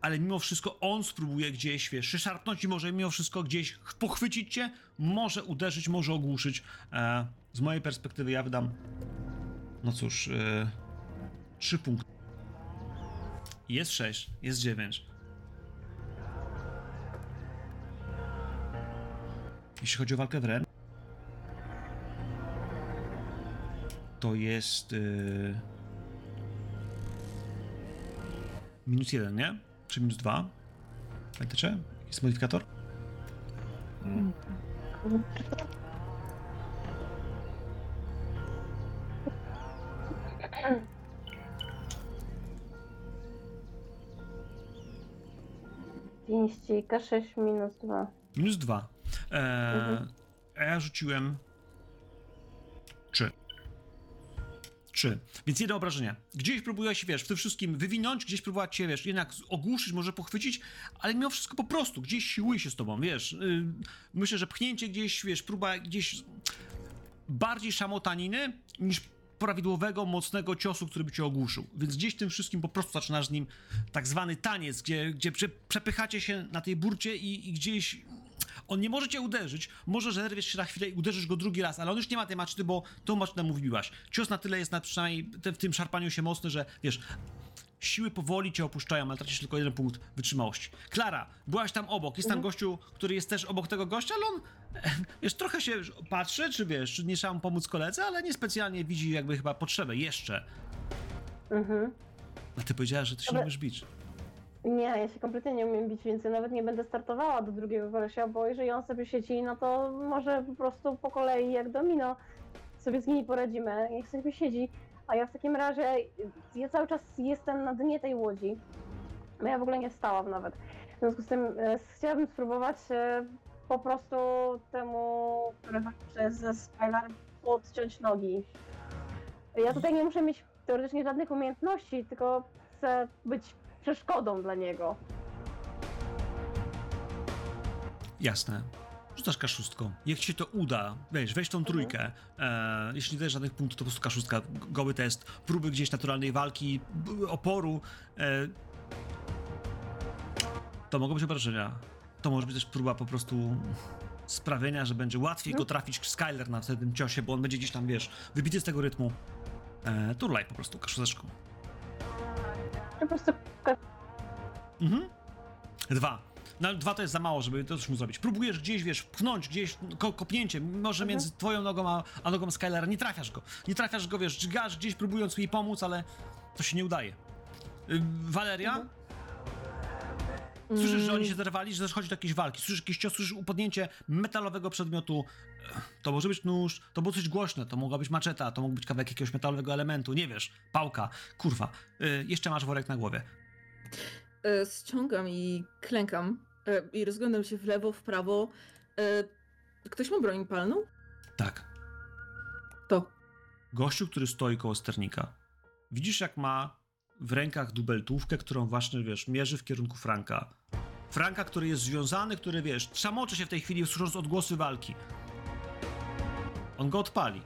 ale mimo wszystko on spróbuje gdzieś, wiesz, szarpnąć i może mimo wszystko gdzieś ch- pochwycić cię, może uderzyć, może ogłuszyć. E, z mojej perspektywy ja wydam, no cóż, e, punkty. Jest sześć, jest dziewięć. Jeśli chodzi o walkę wręcz, to jest e, minus jeden, nie? Czy minus dwa? Pamiętacie? Jest modyfikator? Mm. Pięści K6 minus 2. Minus dwa. Eee, Mhm. A ja rzuciłem trzy. Trzy. Więc jedno obrażenie. Gdzieś próbuje się, wiesz, w tym wszystkim wywinąć, gdzieś próbować cię, wiesz, jednak ogłuszyć, może pochwycić, ale mimo wszystko po prostu, gdzieś siłuje się z tobą, wiesz. Yy, myślę, że pchnięcie gdzieś, wiesz, próba gdzieś bardziej szamotaniny niż prawidłowego, mocnego ciosu, który by cię ogłuszył. Więc gdzieś tym wszystkim po prostu zaczynasz z nim tak zwany taniec, gdzie, gdzie prze, przepychacie się na tej burcie i, i gdzieś on nie może cię uderzyć, może, że zerwiesz się na chwilę i uderzysz go drugi raz, ale on już nie ma tej maczety, bo tą maczetę mu wbiłaś. Cios na tyle jest na, przynajmniej w tym szarpaniu się mocny, że wiesz, siły powoli cię opuszczają, ale tracisz tylko jeden punkt wytrzymałości. Klara, byłaś tam obok, jest tam Mhm. gościu, który jest też obok tego gościa, ale on, wiesz, trochę się patrzy, czy wiesz, czy nie trzeba mu pomóc koledze, ale niespecjalnie widzi jakby chyba potrzebę, jeszcze. Mhm. A ty powiedziałaś, że ty się nie Ale- umiesz bić. Nie, ja się kompletnie nie umiem bić, więc ja nawet nie będę startowała do drugiego kolesia, bo jeżeli on sobie siedzi, no to może po prostu po kolei jak domino sobie z nimi poradzimy, niech sobie siedzi, a ja w takim razie, ja cały czas jestem na dnie tej łodzi, bo ja w ogóle nie wstałam nawet. W związku z tym e, chciałabym spróbować e, po prostu temu, który walczy ze Skylar, podciąć nogi. Ja tutaj nie muszę mieć teoretycznie żadnych umiejętności, tylko chcę być przeszkodą dla niego. Jasne. Rzucasz kaszustką. Jak ci się to uda, weź, weź tą trójkę. E, jeśli nie dajesz żadnych punktów, to po prostu kaszustka, goły test, próby gdzieś naturalnej walki, b- oporu. E, to mogą być obrażenia. To może być też próba po prostu sprawienia, że będzie łatwiej go trafić Skyler na tym ciosie, bo on będzie gdzieś tam, wiesz, wybity z tego rytmu. E, turlaj po prostu kaszusteczką. Po prostu Mhm. Dwa. No dwa to jest za mało, żeby to też mu zrobić. Próbujesz gdzieś, wiesz, pchnąć gdzieś, ko kopnięcie, może między twoją nogą a, a nogą Skylera, nie trafiasz go. Nie trafiasz go, wiesz, dźgasz gdzieś próbując jej pomóc, ale to się nie udaje. Y, Waleria? Słyszysz, że oni się zerwali, że zachodzi do jakiejś walki. Słyszysz jakiś cios, słyszysz upadnięcie metalowego przedmiotu. To może być nóż, to było coś głośne, to mogła być maczeta, to mógł być kawałek jakiegoś metalowego elementu, nie wiesz, pałka, kurwa. Y, jeszcze masz worek na głowie. E, ściągam i klękam e, i rozglądam się w lewo, w prawo. E, ktoś ma broń palną? Tak. To. Gościu, który stoi koło sternika. Widzisz, jak ma w rękach dubeltówkę, którą właśnie, wiesz, mierzy w kierunku Franka. Franka, który jest związany, który, wiesz, trzamocze się w tej chwili, słysząc odgłosy walki. On go odpali.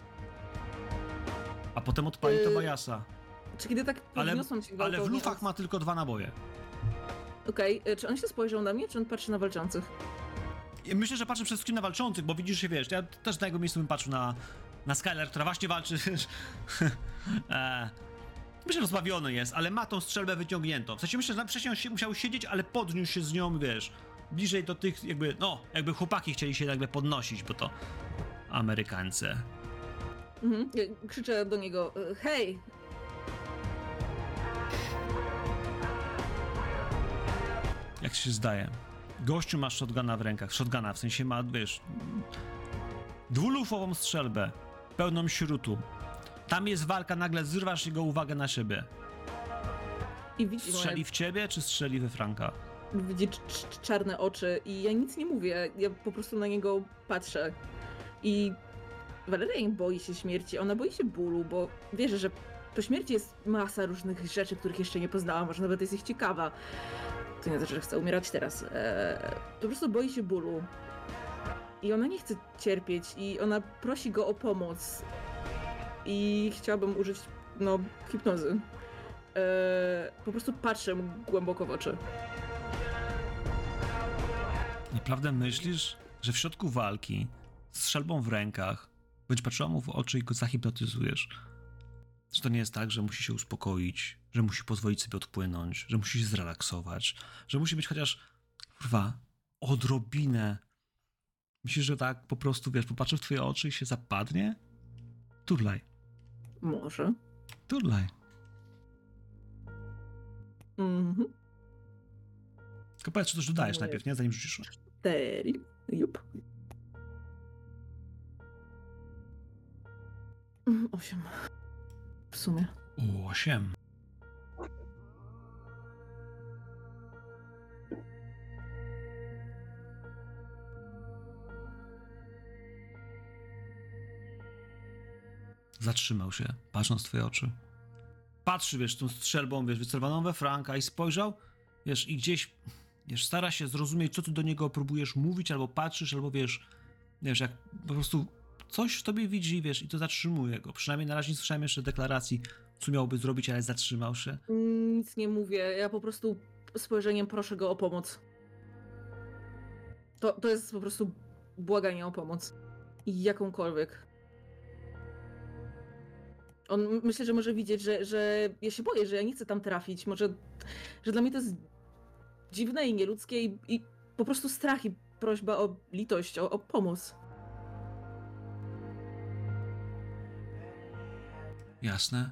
A potem odpali Yy, Tobiasa. Czy kiedy tak podniosłam się ale w lufach ma tylko dwa naboje. Okej, e, czy on się spojrzał na mnie, czy on patrzy na walczących? Myślę, że patrzę przede wszystkim na walczących, bo widzisz się, wiesz, ja też na jego miejscu bym patrzył na, na Skyler, która właśnie walczy. e, myślę, że rozbawiony jest, ale ma tą strzelbę wyciągniętą. W sensie myślę, że wcześniej on się musiał siedzieć, ale podniósł się z nią, wiesz, bliżej do tych, jakby, no, jakby chłopaki chcieli się jakby podnosić, bo to Amerykance. Mhm. Krzyczę do niego, e, hej! Jak się zdaje? Gościu ma shotguna w rękach, shotguna, w sensie ma, wiesz, dwulufową strzelbę, pełną śrutu. Tam jest walka, nagle zrywasz jego uwagę na siebie. I widzi moje Strzeli w ciebie, czy strzeli we Franka? widzi cz- cz- czarne oczy i ja nic nie mówię, ja po prostu na niego patrzę. I Valeria boi się śmierci, ona boi się bólu, bo wierzy, że po śmierci jest masa różnych rzeczy, których jeszcze nie poznała, może nawet jest ich ciekawa. To nie znaczy, że chce umierać teraz. Eee, po prostu boi się bólu. I ona nie chce cierpieć i ona prosi go o pomoc. I chciałabym użyć, no, hipnozy. Eee, po prostu patrzę mu głęboko w oczy. Naprawdę myślisz, że w środku walki, z strzelbą w rękach, będziesz patrzyła mu w oczy i go zahipnotyzujesz? Czy to nie jest tak, że musi się uspokoić, że musi pozwolić sobie odpłynąć, że musi się zrelaksować, że musi być chociaż, kurwa, odrobinę. Myślisz, że tak po prostu, wiesz, popatrzy w twoje oczy i się zapadnie? Turlaj, Może. turlaj. Mhm. Tylko powiedz, czy coś dodajesz najpierw, nie? Zanim rzucisz. Cztery. Jup. Osiem. W sumie. Osiem. Zatrzymał się, patrząc w twoje oczy. Patrzy, wiesz, tą strzelbą, wiesz, wycelowaną we Franka i spojrzał, wiesz, i gdzieś, wiesz, stara się zrozumieć, co ty do niego próbujesz mówić, albo patrzysz, albo wiesz, wiesz, jak po prostu coś w tobie widzi, wiesz, i to zatrzymuje go. Przynajmniej na razie nie słyszałem jeszcze deklaracji, co miałby zrobić, ale zatrzymał się. Nic nie mówię. Ja po prostu spojrzeniem proszę go o pomoc. To, to jest po prostu błaganie o pomoc. Jakąkolwiek. On myślę, że może widzieć, że, że ja się boję, że ja nie chcę tam trafić. Może, że dla mnie to jest dziwne i nieludzkie i, i po prostu strach i prośba o litość, o, o pomoc. Jasne.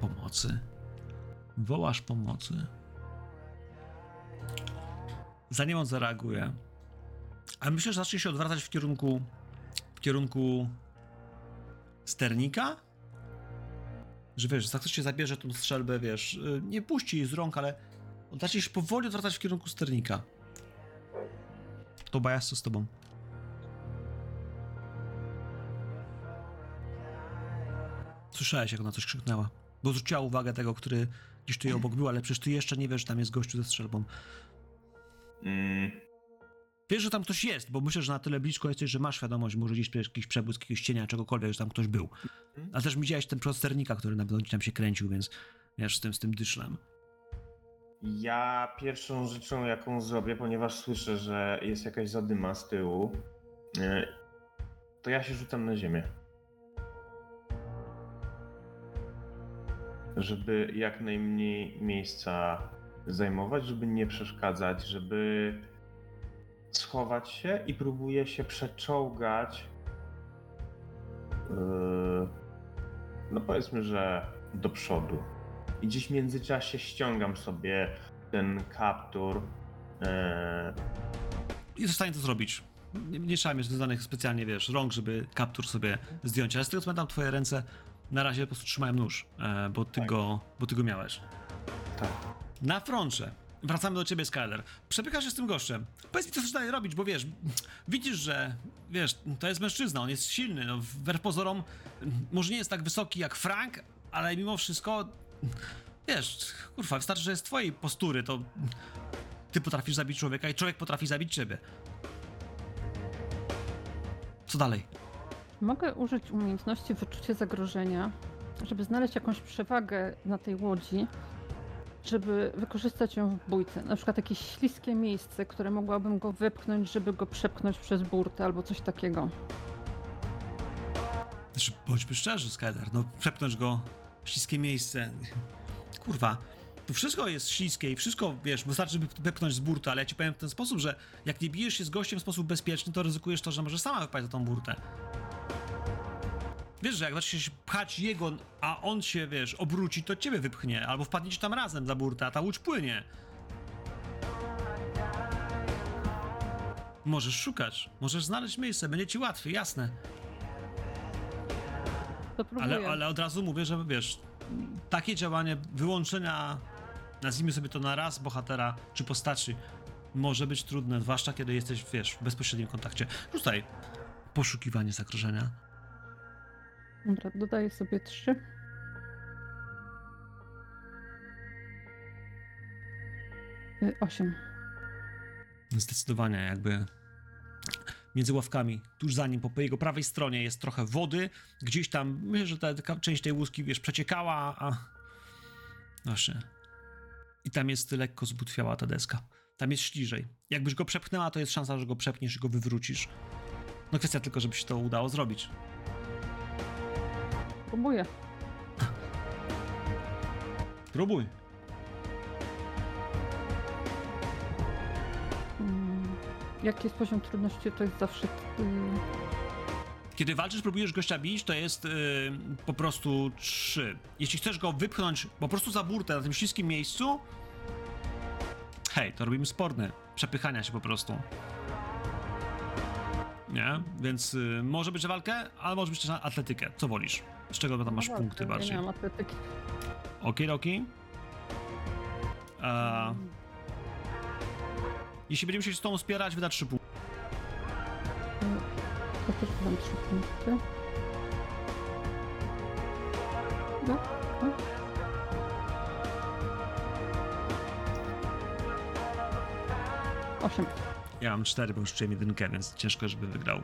Pomocy. Wołasz pomocy. zanim on zareaguje, ale myślę, że zacznie się odwracać w kierunku w kierunku sternika, że wiesz, za ktoś cię zabierze tą strzelbę, wiesz, y, nie puści jej z rąk, ale zacznie się powoli odwracać w kierunku sternika. To Bajas, z tobą? Słyszałeś, jak ona coś krzyknęła. Bo zwróciła uwagę tego, który gdzieś tu obok był, ale przecież ty jeszcze nie wiesz, że tam jest gościu ze strzelbą. Mm, Wiesz, że tam ktoś jest, bo myślę, że na tyle blisko jesteś, że masz świadomość, może gdzieś jakiś przebłysk jakiegoś cienia, czegokolwiek, że tam ktoś był. Ale też widziałeś ten prosternika, który na pewno tam się kręcił, więc wiesz, z tym, z tym dyszlem. Ja pierwszą rzeczą, jaką zrobię, ponieważ słyszę, że jest jakaś zadyma z tyłu, e, to ja się rzucam na ziemię. Żeby jak najmniej miejsca zajmować, żeby nie przeszkadzać, żeby schować się i próbuję się przeczołgać. Yy, no powiedzmy, że do przodu. I gdzieś w międzyczasie ściągam sobie ten kaptur. e, Jest w stanie to zrobić. Nie, nie trzeba mieć związanych specjalnie, wiesz, rąk, żeby kaptur sobie zdjąć. Ale z tego co pamiętam, twoje ręce na razie po prostu trzymają nóż, e, bo, ty Tak. go, bo ty go miałeś. tak. Na froncie. Wracamy do ciebie, Skyler. Przepychasz się z tym gościem. Powiedz mi, co chcesz dalej robić, bo wiesz, widzisz, że wiesz, to jest mężczyzna, on jest silny, no, wbrew pozorom, może nie jest tak wysoki jak Frank, ale mimo wszystko, wiesz, kurwa, wystarczy, że jest twojej postury, to ty potrafisz zabić człowieka i człowiek potrafi zabić ciebie. Co dalej? Mogę użyć umiejętności wyczucie zagrożenia, żeby znaleźć jakąś przewagę na tej łodzi, żeby wykorzystać ją w bójce. Na przykład jakieś śliskie miejsce, które mogłabym go wypchnąć, żeby go przepchnąć przez burtę albo coś takiego. Znaczy, bądźmy szczerzy, Skyler, no przepnąć go w śliskie miejsce. Kurwa, tu wszystko jest śliskie i wszystko, wiesz, wystarczy by wepchnąć z burty, ale ja ci powiem w ten sposób, że jak nie bijesz się z gościem w sposób bezpieczny, to ryzykujesz to, że może sama wypaść za tą burtę. Wiesz, że jak zacznie się pchać jego, a on się, wiesz, obróci, to ciebie wypchnie, albo wpadniecie tam razem za burtę, a ta łódź płynie. Możesz szukać, możesz znaleźć miejsce, będzie ci łatwiej, jasne. Ale, ale od razu mówię, że wiesz, takie działanie wyłączenia, nazwijmy sobie to na raz bohatera czy postaci, może być trudne, zwłaszcza kiedy jesteś, wiesz, w bezpośrednim kontakcie. Rzucaj poszukiwanie zagrożenia. Dobra, dodaję sobie trzy. Y, Osiem. Zdecydowanie jakby między ławkami, tuż za nim, po jego prawej stronie jest trochę wody, gdzieś tam, myślę, że ta, taka część tej łuski, wiesz, przeciekała, a... Właśnie. I tam jest lekko zbutwiała ta deska. Tam jest śliżej. Jakbyś go przepchnęła, to jest szansa, że go przepniesz i go wywrócisz. No kwestia tylko, żeby się to udało zrobić. Próbuję. Próbuj. Mm, Jaki jest poziom trudności, to jest zawsze... y, Kiedy walczysz, próbujesz gościa bić, to jest yy, po prostu 3. Jeśli chcesz go wypchnąć po prostu za burtę na tym śliskim miejscu, hej, to robimy sporne. Przepychania się po prostu. Nie? Więc y, może być na walkę, ale może być też na atletykę. Co wolisz? Z czego tam masz no punkty bardziej? Nie mam atletyki. Okej, okej. A, Jeśli będziemy się z tobą spierać, wyda 3 punkty. Ja też mam trzy punkty. No, no. Osiem. Ja mam cztery, bo już czułem jedynkę, więc ciężko, żeby wygrał.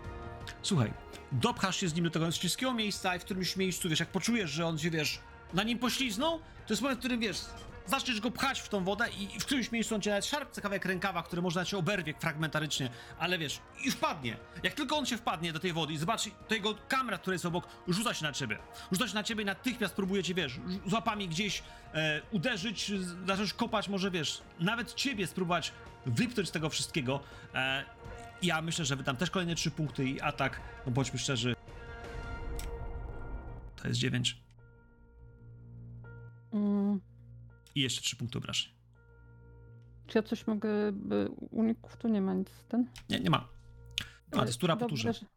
Słuchaj, dopchasz się z nim do tego śliskiego miejsca i w którymś miejscu, wiesz, jak poczujesz, że on się, wiesz, na nim pośliznął, to jest moment, w którym, wiesz, zaczniesz go pchać w tą wodę i w którymś miejscu on cię nawet szarpce kawałek rękawa, który można cię oberwie fragmentarycznie, ale wiesz, i wpadnie. Jak tylko on się wpadnie do tej wody i zobaczy, to jego kamera, która jest obok, rzuca się na ciebie. Rzuca się na ciebie i natychmiast próbuje cię, wiesz, ż- z łapami gdzieś e, uderzyć, zacząć kopać, może, wiesz, nawet ciebie spróbować wypchnąć z tego wszystkiego. E, ja myślę, że wydam też kolejne trzy punkty i atak, no bądźmy szczerzy. To jest 9. Mm, I jeszcze trzy punkty obrażeń. Czy ja coś mogę... by- Uników tu nie ma nic ten? Nie, nie ma. A, to jest tura po turze. obrażeń-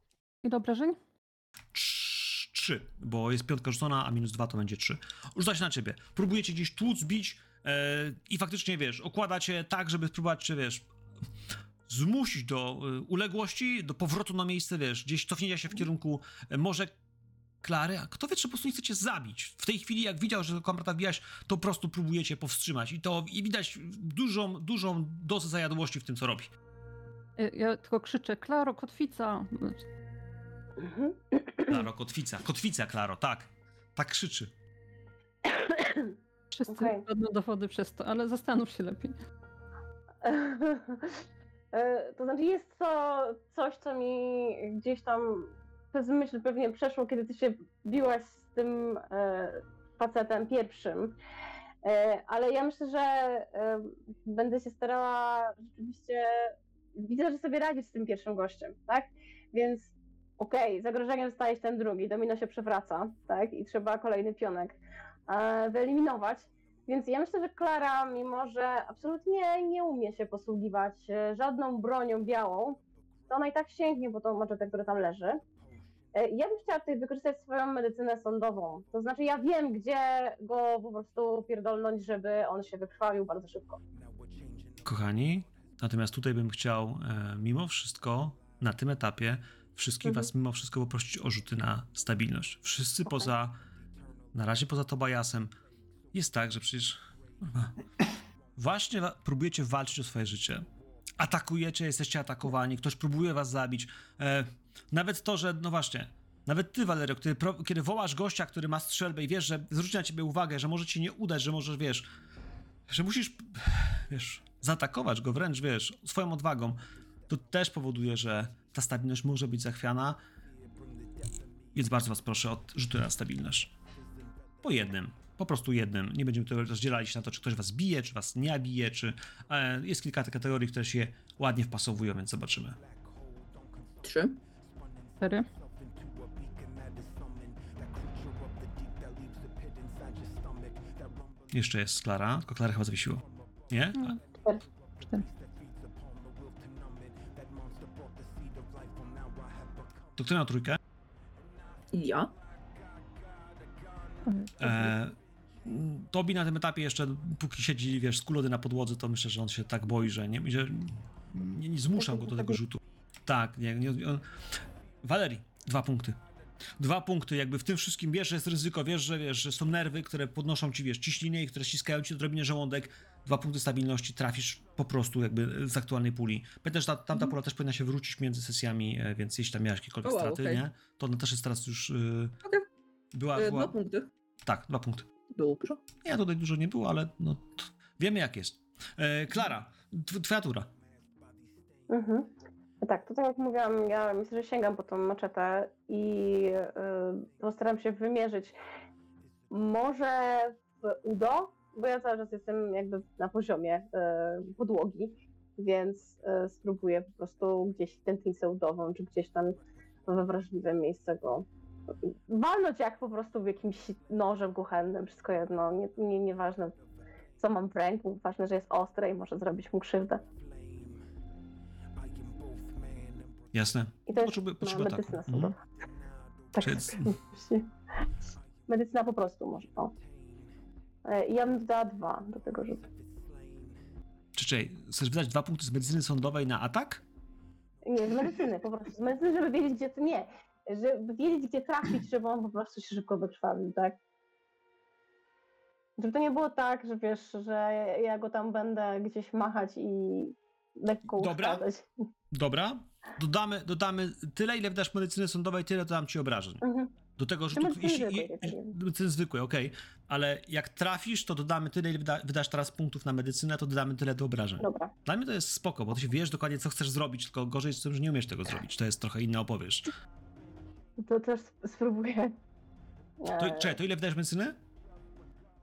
Ile obrażeń? Trz- Trzy, bo jest piątka rzucona, a minus dwa to będzie trzy. Rzuca się na ciebie. Próbujecie gdzieś tłuc, bić e, i faktycznie, wiesz, okładacie tak, żeby spróbować cię, wiesz, zmusić do e, uległości, do powrotu na miejsce, wiesz, gdzieś cofnięcia się w kierunku e, może Klary, a kto wie, czy po prostu nie chcecie zabić. W tej chwili, jak widział, że komrata wbijasz, to po prostu próbujecie powstrzymać. I to i widać dużą, dużą dozę zajadłości w tym, co robi. Y, Ja tylko krzyczę, Klaro, kotwica! Klaro, kotwica. Kotwica, Klaro, tak. Tak krzyczy. Wszyscy okay. dowody przez to, ale zastanów się lepiej. E, To znaczy jest to coś, co mi gdzieś tam przez myśl pewnie przeszło, kiedy ty się biłaś z tym e, facetem pierwszym. E, Ale ja myślę, że będę się starała rzeczywiście. Widzę, że sobie radzisz z tym pierwszym gościem, tak? Więc okej, zagrożeniem staje się ten drugi, domino się przewraca, tak? I trzeba kolejny pionek wyeliminować. Więc ja myślę, że Klara, mimo że absolutnie nie umie się posługiwać e, żadną bronią białą, to ona i tak sięgnie po tą maczetę, która tam leży. E, Ja bym chciała tutaj wykorzystać swoją medycynę sądową. To znaczy, ja wiem, gdzie go po prostu pierdolnąć, żeby on się wykrwawił bardzo szybko. Kochani, natomiast tutaj bym chciał e, mimo wszystko na tym etapie wszystkich Mhm. was mimo wszystko poprosić o rzuty na stabilność. Wszyscy poza, na razie poza Tobajasem, jest tak, że przecież właśnie próbujecie walczyć o swoje życie. Atakujecie, jesteście atakowani, ktoś próbuje was zabić. E, nawet to, że, no właśnie, nawet ty, Valerio, pro, kiedy wołasz gościa, który ma strzelbę i wiesz, że zwróci na ciebie uwagę, że może ci nie udać, że możesz, wiesz, że musisz, wiesz, zaatakować go wręcz, wiesz, swoją odwagą, to też powoduje, że ta stabilność może być zachwiana. Więc bardzo was proszę o rzuty na stabilność. Po jednym. Po prostu jednym. Nie będziemy tutaj rozdzielali się na to, czy ktoś was bije, czy was nie bije, czy... E, jest kilka kategorii, które się ładnie wpasowują, więc zobaczymy. Trzy. Cztery. Jeszcze jest Klara, tylko Klara chyba zawiesiło. Nie? Mm. Cztery. Cztery. To kto miał trójkę? Ja. E, Tobi na tym etapie jeszcze, póki siedzi, wiesz, z kulody na podłodze, to myślę, że on się tak boi, że nie, że nie, nie zmuszam go do tego rzutu. Tak, nie, nie on... Walerii, dwa punkty. Dwa punkty, jakby w tym wszystkim wiesz, że jest ryzyko, wiesz, że wiesz, że są nerwy, które podnoszą ci, wiesz, ciśnienie i które ściskają ci odrobinę żołądek. Dwa punkty stabilności, trafisz po prostu jakby z aktualnej puli. Pamiętaj, że ta, tamta pula też powinna się wrócić między sesjami, e, więc jeśli tam miałeś jakiekolwiek O, wow, straty, okej. nie? To ona też jest teraz już... Yy, Okej. Była, E, była... Dwa punkty. Tak, dwa punkty. Dobrze. Nie, tutaj dużo nie było, ale no, wiemy jak jest. E, Klara, tw- twoja tura. Mhm. Tak, to tak jak mówiłam, ja myślę, że sięgam po tą maczetę i y, postaram się wymierzyć może w udo, bo ja cały czas jestem jakby na poziomie y, podłogi, więc y, spróbuję po prostu gdzieś tętnicę udową, czy gdzieś tam we wrażliwe miejsce go walnąć jak po prostu w jakimś nożem kuchennym, wszystko jedno, nie, nie, nieważne co mam w ręku, ważne, że jest ostre i może zrobić mu krzywdę. Jasne. I to jest Potrzebuję, no, medycyna Mhm. Tak, tak. właśnie. Medycyna po prostu może. O. E, Ja bym dodała dwa do tego rzutu. Czy czekaj, chcesz wydać dwa punkty z medycyny sądowej na atak? Nie, z medycyny po prostu. Z medycyny, żeby wiedzieć, gdzie to nie. Żeby wiedzieć, gdzie trafić, żeby on po prostu się szybko wykrwawił, tak? Żeby to nie było tak, że wiesz, że ja go tam będę gdzieś machać i lekko Dobra. uszkadzać. Dobra. Dodamy, dodamy tyle, ile wydasz medycyny sądowej, tyle dodam ci obrażeń. Mhm. Do tego rzutu, medycyny jeśli, zwykłej, je, tak jest. medycyny zwykłej, okej. Ale jak trafisz, to dodamy tyle, ile wyda, wydasz teraz punktów na medycynę, to dodamy tyle do obrażeń. Dobra. Dla mnie to jest spoko, bo ty się wiesz dokładnie, co chcesz zrobić, tylko gorzej jest w tym, że nie umiesz tego zrobić. To jest trochę inna opowieść. To też spróbuję. To, E, czekaj, to ile wydajesz medycyny?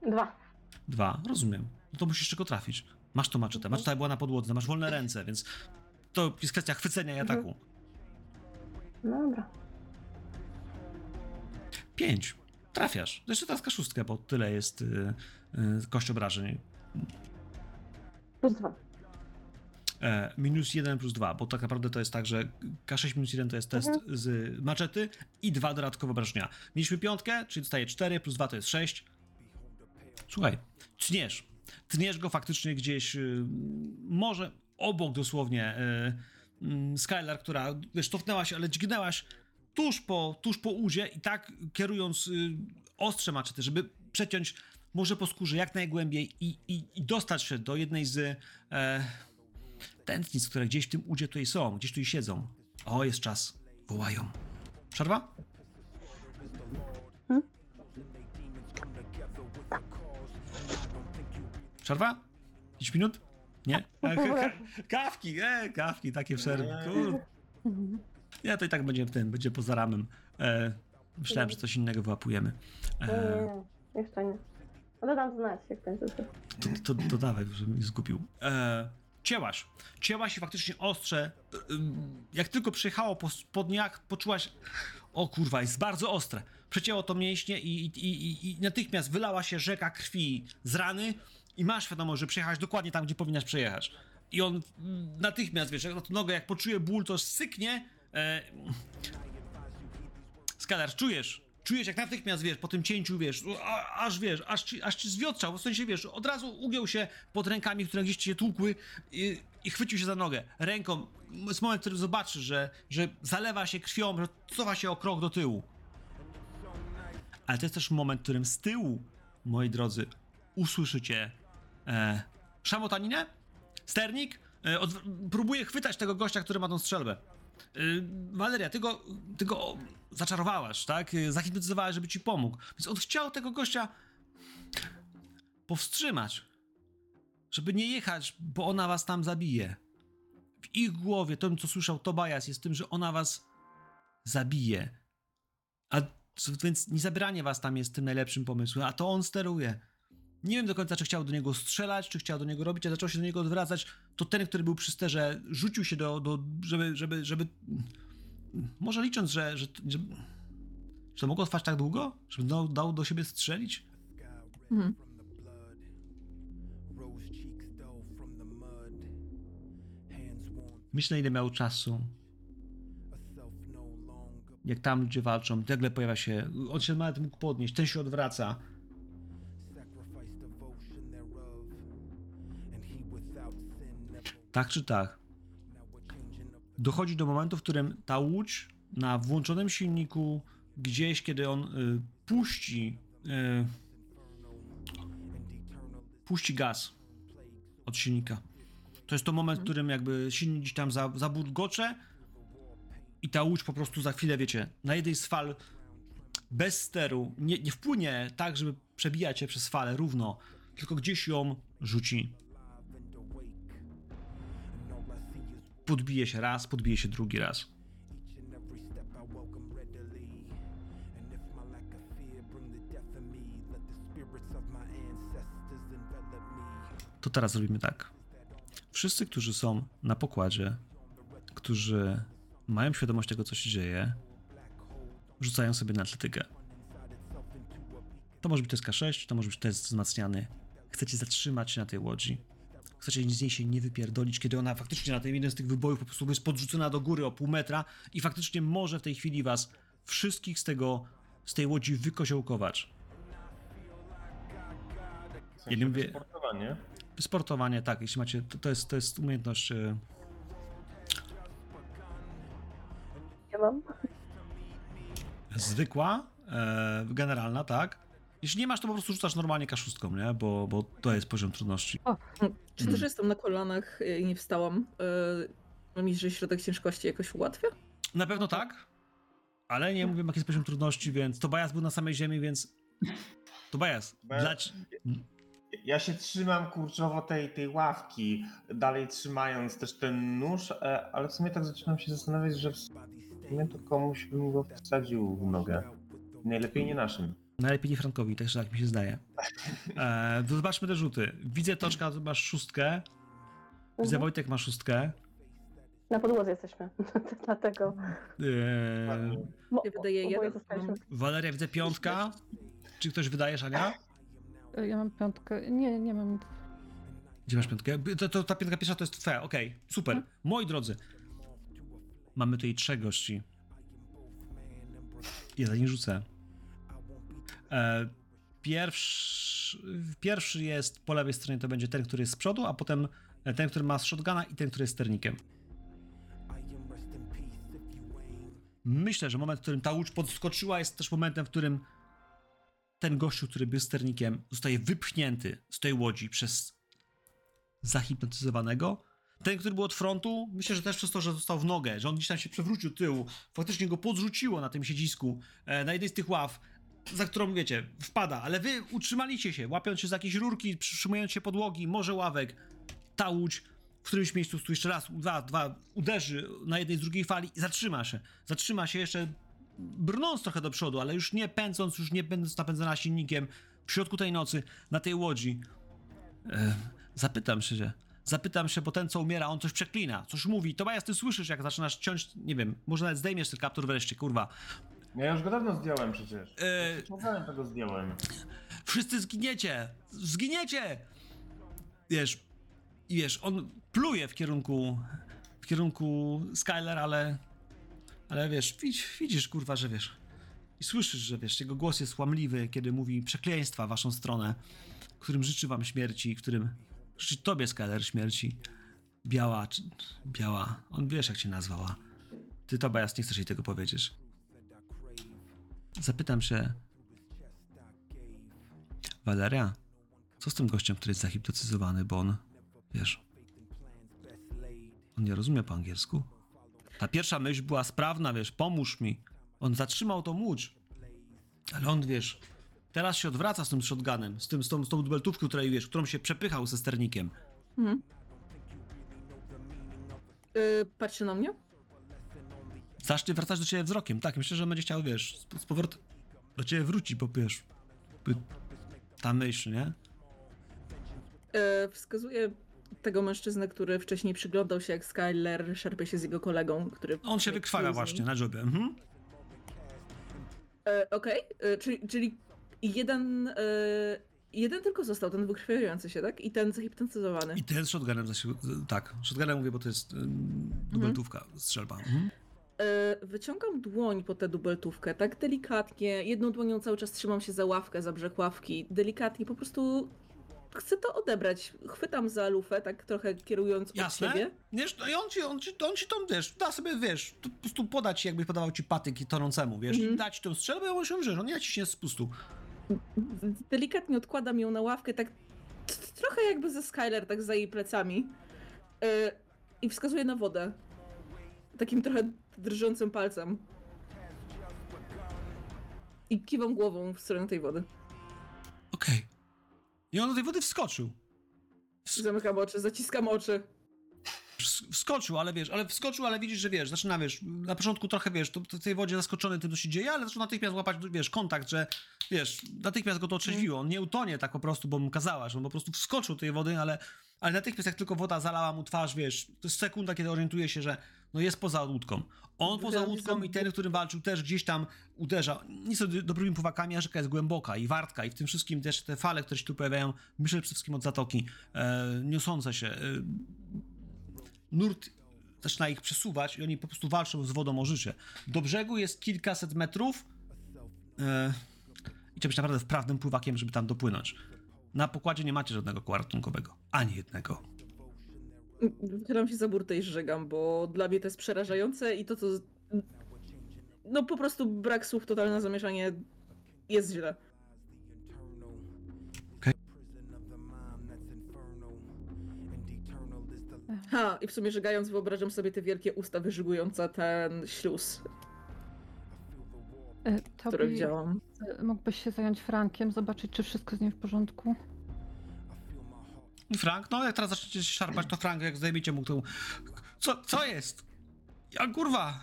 Dwa. Dwa, rozumiem. No to musisz tylko trafić. Masz to maczetę, maczeta była na podłodze, masz wolne ręce, więc to jest kwestia chwycenia i Mhm. ataku. No dobra. Pięć. Trafiasz. Jeszcze teraz kaszustkę, bo tyle jest y, y, kość obrażeń. Plus dwa. E, minus 1 plus 2, bo tak naprawdę to jest tak, że K6 minus 1 to jest test Mhm. z maczety i dwa dodatkowe obrażenia. Mieliśmy piątkę, czyli dostaje 4, plus 2 to jest 6. Słuchaj, tniesz. Tniesz go faktycznie gdzieś, y, może obok dosłownie y, y, Skylar, która, wiesz, cofnęłaś, ale dźgnęłaś tuż po, tuż po udzie i tak kierując y, ostrze maczety, żeby przeciąć może po skórze jak najgłębiej i, i, i dostać się do jednej z e, tętnic, które gdzieś w tym udzie tutaj są, gdzieś tutaj siedzą. O, jest czas. Wołają. Przerwa? Przerwa? 5 minut? Nie? E, ka- ka- kawki, e, kawki, takie przerwy. Kur... Nie, to i tak będzie w tym, będzie poza ramem. E, myślałem, że coś innego wyłapujemy. E, nie, jeszcze nie. Ale dam znać, jak coś. to, to, to dawaj, żebym nie zgubił. E, cięłaś. Cięłaś i faktycznie ostrze. Jak tylko przyjechało po spodniach, poczułaś. O kurwa, jest bardzo ostre. Przecięło to mięśnie i, i, i, i natychmiast wylała się rzeka krwi z rany i masz świadomość, że przyjechałaś dokładnie tam, gdzie powinnaś przejechać. I on mm, natychmiast, wiesz, na tą nogę, jak poczuje ból, to syknie. E, Skalar, czujesz? Czujesz jak natychmiast, wiesz, po tym cięciu, wiesz, a, aż wiesz, aż ci, aż ci zwiotrzał, w sensie, wiesz, od razu ugiął się pod rękami, które gdzieś ci się tłukły i, i chwycił się za nogę. Ręką, jest moment, w którym zobaczysz, że, że zalewa się krwią, że cofa się o krok do tyłu. Ale to jest też moment, w którym z tyłu, moi drodzy, usłyszycie e, szamotaninę, sternik, e, próbuje chwytać tego gościa, który ma tą strzelbę. Y, Waleria, ty go, ty go zaczarowałaś, tak? Y, Zahipnotyzowałaś, żeby ci pomógł. Więc on chciał tego gościa powstrzymać. Żeby nie jechać, bo ona was tam zabije. W ich głowie, to co słyszał Tobias, jest tym, że ona was zabije. A więc nie zabieranie was tam jest tym najlepszym pomysłem, a to on steruje. Nie wiem do końca, czy chciał do niego strzelać, czy chciał do niego robić, a zaczął się do niego odwracać. To ten, który był przy sterze, rzucił się do, do żeby, żeby, żeby... Może licząc, że, że, że, że to mogło trwać tak długo? Żeby dał, dał do siebie strzelić? Mhm. Myślę, ile miał czasu. Jak tam ludzie walczą, nagle pojawia się... On się nawet mógł podnieść, ten się odwraca. Tak czy tak? Dochodzi do momentu, w którym ta łódź na włączonym silniku, gdzieś kiedy on y, puści, y, puści gaz od silnika. To jest to moment, w którym jakby silnik gdzieś tam za, zaburgocze i ta łódź po prostu za chwilę, wiecie, na jednej z fal bez steru nie, nie wpłynie tak, żeby przebijać się przez falę równo, tylko gdzieś ją rzuci. Podbije się raz, podbije się drugi raz. To teraz robimy tak. Wszyscy, którzy są na pokładzie, którzy mają świadomość tego, co się dzieje, rzucają sobie na atletykę. To może być test K6, to może być test wzmacniany. Chcecie zatrzymać się na tej łodzi. Chcecie z niej się nie wypierdolić, kiedy ona faktycznie na tym jeden z tych wybojów po prostu jest podrzucona do góry o pół metra i faktycznie może w tej chwili was wszystkich z tego, z tej łodzi wykoziołkować. W sensie Jednym wie- sportowanie. Sportowanie, tak, jeśli macie, to, to, jest, to jest umiejętność e, Nie mam. zwykła, e, generalna, tak. Jeśli nie masz, to po prostu rzucasz normalnie kaszustką, nie? Bo, bo to jest poziom trudności. Czy też jestem na kolanach i nie wstałam? Yy, mi, że środek ciężkości jakoś ułatwia? Na pewno tak, ale nie mówię, jaki jest poziom trudności, więc Tobias był na samej ziemi, więc Tobias, Bo- dla... Ja się trzymam kurczowo tej, tej ławki, dalej trzymając też ten nóż, e, ale w sumie tak zaczynam się zastanawiać, że w sumie to komuś bym go wsadził w nogę. Najlepiej nie naszym. Najlepiej nie Frankowi, też tak mi się zdaje. E, zobaczmy te rzuty. Widzę Toczka, masz szóstkę, widzę Mhm. Wojtek ma szóstkę. Na podłodze jesteśmy. Dlatego. E, Mo- wydaję oboje jeden. Waleria widzę piątka. Czy ktoś wydaje, Ania? Y, Ja mam piątkę. Nie, nie mam. Gdzie masz piątkę? To, to, ta piątka pierwsza to jest twoja, okej, super. Moi drodzy, mamy tutaj trzech gości. Ja za nie rzucę. E, pierwszy, pierwszy jest po lewej stronie, to będzie ten, który jest z przodu, a potem ten, który ma shotguna i ten, który jest sternikiem. Myślę, że moment, w którym ta łódź podskoczyła, jest też momentem, w którym ten gościu, który był sternikiem, zostaje wypchnięty z tej łodzi przez zahipnotyzowanego. Ten, który był od frontu, myślę, że też przez to, że został w nogę, że on gdzieś tam się przewrócił tył, faktycznie go podrzuciło na tym siedzisku, e, na jednej z tych ław, za którą, wiecie, wpada, ale wy utrzymaliście się, łapiąc się za jakieś rurki, przytrzymując się podłogi, może ławek. Ta łódź w którymś miejscu tu jeszcze raz, dwa, dwa uderzy na jednej z drugiej fali i zatrzyma się. Zatrzyma się jeszcze brnąc trochę do przodu, ale już nie pędząc, już nie będąc napędzana silnikiem w środku tej nocy na tej łodzi. E, zapytam się, że zapytam się, bo ten co umiera, on coś przeklina, coś mówi. To ja ty słyszysz, jak zaczynasz ciąć, nie wiem, może nawet zdejmiesz ten kaptur wreszcie, kurwa. Ja już go dawno zdjąłem przecież. E, Ciągałem tego zdjąłem. wszyscy zginiecie! Zginiecie! Wiesz, i wiesz, on pluje w kierunku, w kierunku Skyler, ale, ale wiesz, widz, widzisz, kurwa, że wiesz, i słyszysz, że wiesz, jego głos jest łamliwy, kiedy mówi przekleństwa w waszą stronę, którym życzy wam śmierci, którym życzy tobie, Skyler, śmierci. Biała, biała, on wiesz, jak cię nazwała. Ty, Tobias, nie chcesz jej tego powiedzieć. Zapytam się, Valeria, co z tym gościem, który jest zahipnotyzowany, bo on, wiesz, on nie rozumie po angielsku? Ta pierwsza myśl była sprawna, wiesz, pomóż mi. On zatrzymał tą łódź. Ale on, wiesz, teraz się odwraca z tym shotgunem, z, tym, z, tą, z tą dubeltówką, której, wiesz, którą się przepychał ze sternikiem. Yy, patrzy na mnie? Zacznie wracać do ciebie wzrokiem. Tak, myślę, że będzie chciał, wiesz, z, z powrotem do ciebie wróci, bo wiesz, by, ta myśl, nie? E, wskazuje tego mężczyznę, który wcześniej przyglądał się, jak Skyler szarpie się z jego kolegą, który... On się wykrwawia właśnie na jobie. Mhm. E, Okej, e, czyli, czyli jeden, e, jeden tylko został, ten wykrwawiający się, tak? I ten zahipnotyzowany. I ten z shotgunem, tak, shotgunem mówię, bo to jest ym, dubeltówka, strzelba. Mhm. E, wyciągam dłoń po tę dubeltówkę, tak delikatnie, jedną dłonią cały czas trzymam się za ławkę, za brzeg ławki, delikatnie, po prostu chcę to odebrać. Chwytam za lufę, tak trochę kierując od Jasne? siebie. Wiesz, no i on ci, on ci, on ci tą, wiesz, da sobie, wiesz, po prostu podać ci, jakby podawał ci patyk i tonącemu, wiesz, i dać tą strzelbę on się wrze, on nie naciśnie z pustu. Delikatnie odkładam ją na ławkę, tak trochę jakby ze Skyler, tak za jej plecami. E, I wskazuję na wodę. Takim trochę drżącym palcem. I kiwam głową w stronę tej wody. Okej. I on do tej wody wskoczył. Zamykam oczy, zaciskam oczy. Ws- Wskoczył, ale wiesz, ale wskoczył, ale widzisz, że wiesz, zaczyna, wiesz, na początku trochę, wiesz, to, to w tej wodzie zaskoczony tym, co się dzieje, ale zaczyna natychmiast łapać, wiesz, kontakt, że, wiesz, natychmiast go to otrzeźwiło, on nie utonie tak po prostu, bo mu kazałaś, on po prostu wskoczył do tej wody, ale, ale natychmiast jak tylko woda zalała mu twarz, wiesz, to jest sekunda, kiedy orientuje się, że no jest poza łódką. On poza łódką i ten, którym walczył, też gdzieś tam uderza. Nie są do- dobrymi pływakami, a rzeka jest głęboka i wartka i w tym wszystkim też te fale, które się tu pojawiają, myślę przede wszystkim od zatoki, e, niosące się. E, nurt zaczyna ich przesuwać i oni po prostu walczą z wodą o życie. Do brzegu jest kilkaset metrów e, i trzeba być naprawdę wprawnym pływakiem, żeby tam dopłynąć. Na pokładzie nie macie żadnego koła ratunkowego. Ani jednego. Wychylam się za burtę i żegam, bo dla mnie to jest przerażające i to, co... No po prostu brak słów, totalne zamieszanie jest źle. Ha, i w sumie żegając wyobrażam sobie te wielkie usta wyżygujące ten śluz, E, który Tobi, widziałam. mógłbyś się zająć Frankiem, zobaczyć, czy wszystko z nim w porządku? I Frank, no jak teraz zaczniecie się szarpać, to Frank, jak zdejmiecie mu tą... Co, co jest? Ja kurwa!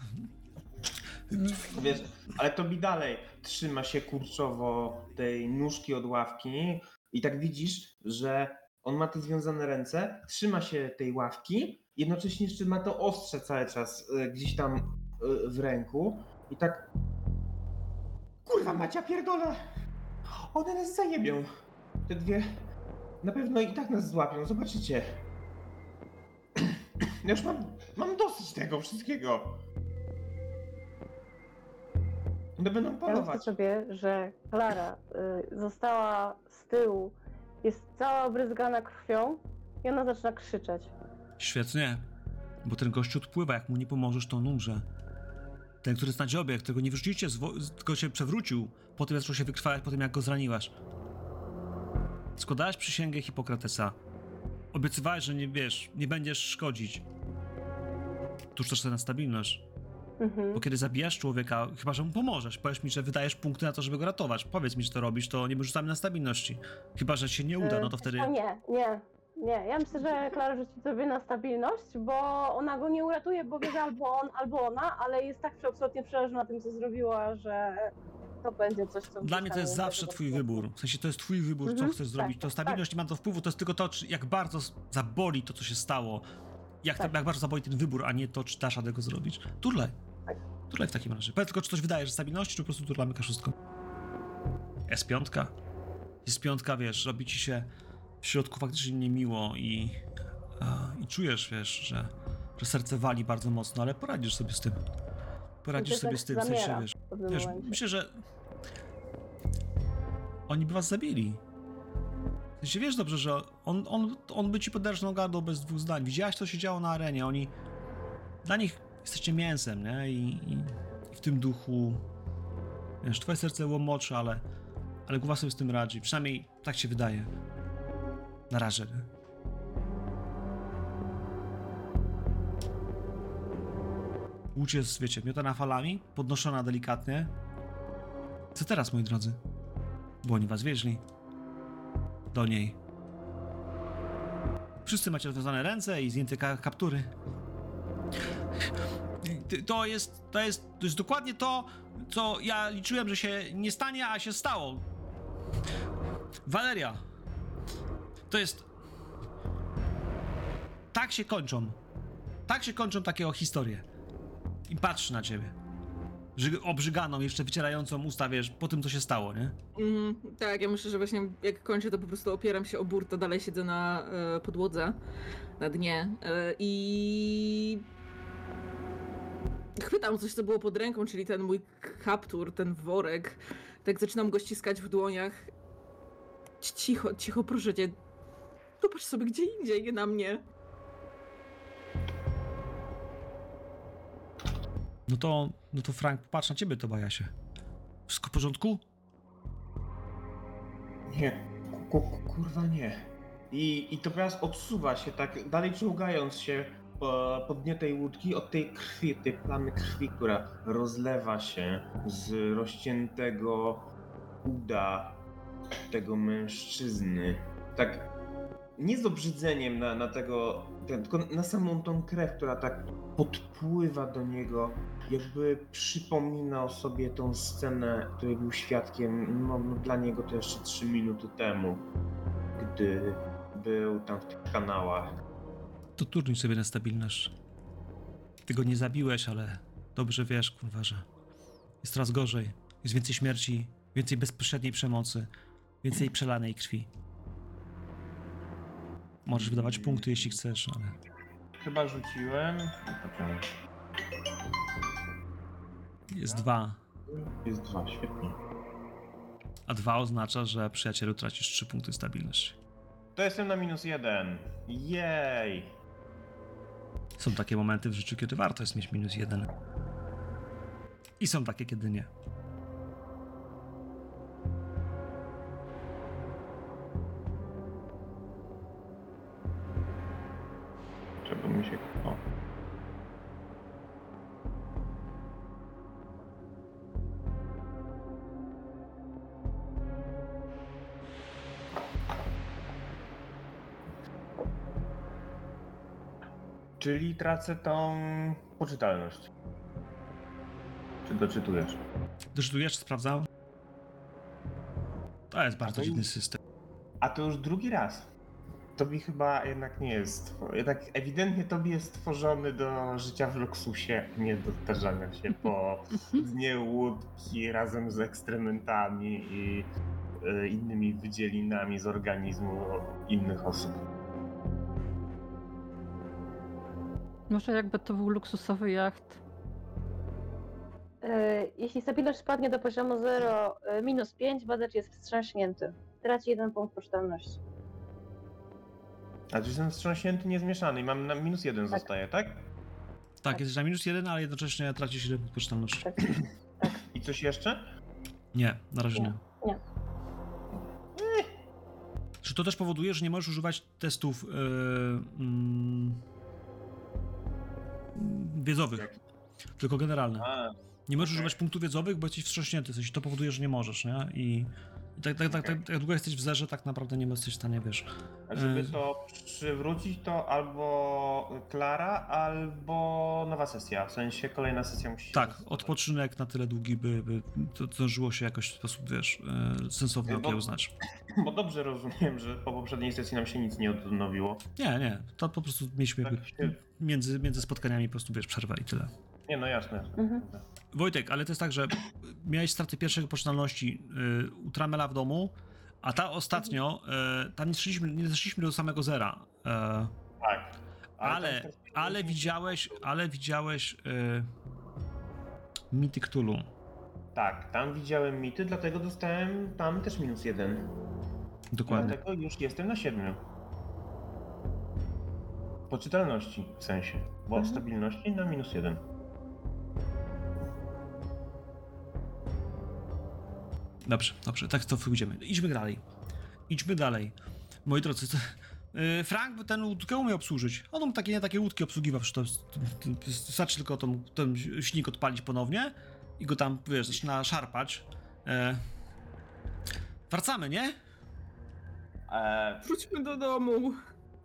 Wiesz, ale to mi dalej trzyma się kurczowo tej nóżki od ławki i tak widzisz, że on ma te związane ręce, trzyma się tej ławki, jednocześnie jeszcze ma to ostrze cały czas e, gdzieś tam e, w ręku i tak Kurwa Macia pierdolę! One nas zajebią! Te dwie Na pewno i tak nas złapią, zobaczycie. Ja już mam, mam dosyć tego wszystkiego. One będą Ja myślę polować. sobie, że Klara y, została z tyłu, jest cała obryzgana krwią i ona zaczyna krzyczeć. Świetnie. Bo ten gościu odpływa, jak mu nie pomożesz, to on umrze. Ten, który jest na dziobie, którego nie z- tylko się przewrócił, potem zaczął się wykrwawiać po tym, jak go zraniłaś. Składałeś przysięgę Hipokratesa. Obiecywałeś, że nie wiesz, nie będziesz szkodzić. Tuż też na stabilność. Mhm. Bo kiedy zabijasz człowieka, chyba że mu pomożesz, powiesz mi, że wydajesz punkty na to, żeby go ratować. Powiedz mi, że to robisz, to nie wyrzucamy na stabilności. Chyba, że się nie uda, no to wtedy. O nie, nie, nie. Ja myślę, że Klara rzuci sobie na stabilność, bo ona go nie uratuje, bo wie, że albo on, albo ona, ale jest tak absolutnie przeleżna na tym, co zrobiła, że to będzie coś, co... Dla mnie to jest zawsze twój wybór. W sensie to jest twój wybór, co Mhm, chcesz tak, zrobić. To tak, stabilność nie ma to wpływu, to jest tylko to, czy, jak bardzo s- zaboli to, co się stało. Jak, to, Tak. jak bardzo zaboli ten wybór, a nie to, czy dasz radę go zrobić. Turlaj. Tak. Turlaj w takim razie. Powiedz tylko, czy coś wydajesz stabilności, czy po prostu turlamy kaszustką. Jest piątka. Jest piątka, wiesz, robi ci się w środku faktycznie niemiło i, i czujesz, wiesz, że, że serce wali bardzo mocno, ale poradzisz sobie z tym. Poradzisz sobie z tym, w sensie, zamiera wiesz, w Wiesz, myślę, że oni by was zabili. W sensie wiesz dobrze, że on, on, on by ci poderżnął gardło bez dwóch zdań. Widziałaś, co się działo na arenie. Oni. Dla nich jesteście mięsem, nie? I, i, i w tym duchu. Wiesz, twoje serce łomocze, ale. Ale głowa sobie z tym radzi. Przynajmniej tak się wydaje. Na razie? Łódź jest, wiecie, miotana falami, podnoszona delikatnie. Co teraz, moi drodzy? Bo oni was wieźli. Do niej. Wszyscy macie rozwiązane ręce i zdjęte ka- kaptury. To jest, to jest, to jest dokładnie to, co ja liczyłem, że się nie stanie, a się stało. Valeria. To jest... Tak się kończą. Tak się kończą takie o historie. I patrzy na ciebie. Obrzyganą, jeszcze wycierającą usta, wiesz, po tym, co się stało, nie? Mhm, tak, ja myślę, że właśnie jak kończę, to po prostu opieram się o burtę, dalej siedzę na e, podłodze, na dnie e, i chwytam coś, co było pod ręką, czyli ten mój kaptur, ten worek. Tak zaczynam go ściskać w dłoniach. Ci- Cicho, cicho, proszę cię. Popatrz sobie gdzie indziej, nie na mnie. No to, no to Frank, patrz na ciebie, to się. Wszystko w porządku? Nie, ku, ku, kurwa nie. I, I to teraz odsuwa się tak, dalej czołgając się po, po dnie tej łódki od tej krwi, tej plamy krwi, która rozlewa się z rozciętego uda tego mężczyzny. Tak, nie z obrzydzeniem na, na tego, ten, tylko na samą tą krew, która tak podpływa do niego, jakby przypominał sobie tą scenę, której był świadkiem, no, no dla niego to jeszcze 3 minuty temu, gdy był tam w tych kanałach. To turnuj sobie na stabilność. Ty go nie zabiłeś, ale dobrze wiesz, kurwa, że jest coraz gorzej. Jest więcej śmierci, więcej bezpośredniej przemocy, więcej przelanej krwi. Możesz wydawać punkty, jeśli chcesz, ale... Chyba rzuciłem. Jest dwa. Jest dwa, świetnie. A dwa oznacza, że przyjacielu tracisz trzy punkty stabilności. To jestem na minus jeden. Jej! Są takie momenty w życiu, kiedy warto jest mieć minus jeden. I są takie, kiedy nie. Czyli tracę tą poczytalność. Czy doczytujesz? Doczytujesz, sprawdzał? To jest bardzo to dziwny system. A to już drugi raz. Tobie chyba jednak nie jest. Jednak ewidentnie tobie jest stworzony do życia w luksusie, nie do tarzania się po dnie łódki razem z ekstrementami i e, innymi wydzielinami z organizmu innych osób. Może jakby to był luksusowy jacht. E, Jeśli stabilność spadnie do poziomu 0, e, minus 5, badacz jest wstrząśnięty. Traci jeden punkt poczytalności. A czy jestem wstrząśnięty, niezmieszany i mam na minus jeden Tak. zostaje, tak? Tak, jesteś na minus jeden, ale jednocześnie tracisz jeden punkt poczytalności. Tak. I coś jeszcze? Nie, na razie nie. Nie. Nie. Czy to też powoduje, że nie możesz używać testów yy, mm, wiedzowych, tylko generalne. Nie możesz używać punktów wiedzowych, bo jesteś wstrząśnięty, w sensie to powoduje, że nie możesz, nie? I, i tak, tak, tak, tak, jak długo jesteś w zerze, tak naprawdę nie jesteś w stanie, wiesz. a żeby E. to przywrócić, to albo Klara, albo nowa sesja. W sensie kolejna sesja musi się Tak, odpoczynek na tyle długi, by, by to zdążyło się jakoś w sposób, wiesz, yy, sensowny okiełznać. Bo dobrze rozumiem, że po poprzedniej sesji nam się nic nie odnowiło. Nie, nie, to po prostu mieliśmy Tak się... między, między spotkaniami po prostu, wiesz, przerwę i tyle. Nie, no jasne. Mhm. Wojtek, ale to jest tak, że miałeś straty pierwszej poczytalności y, u Tramela w domu, a ta ostatnio, y, tam nie zeszliśmy, nie zeszliśmy do samego zera. Y, Tak. ale, jest- ale widziałeś, ale widziałeś y, mity Cthulhu. Tak, tam widziałem mity, dlatego dostałem tam też minus jeden. Dokładnie. Dlatego już jestem na siedmiu. Poczytalności w sensie, bo Mhm. stabilności na minus jeden. Dobrze, dobrze, tak to pójdziemy. Idźmy dalej. Idźmy dalej. Moi drodzy, to, y, Frank by ten łódkę umiał obsłużyć. On takie, nie takie łódki obsługiwał, że to, to, to, wystarczy tylko tą, ten silnik odpalić ponownie i go tam, wiesz, zaczyna szarpać. E, wracamy, nie? Eee, Wróćmy do domu.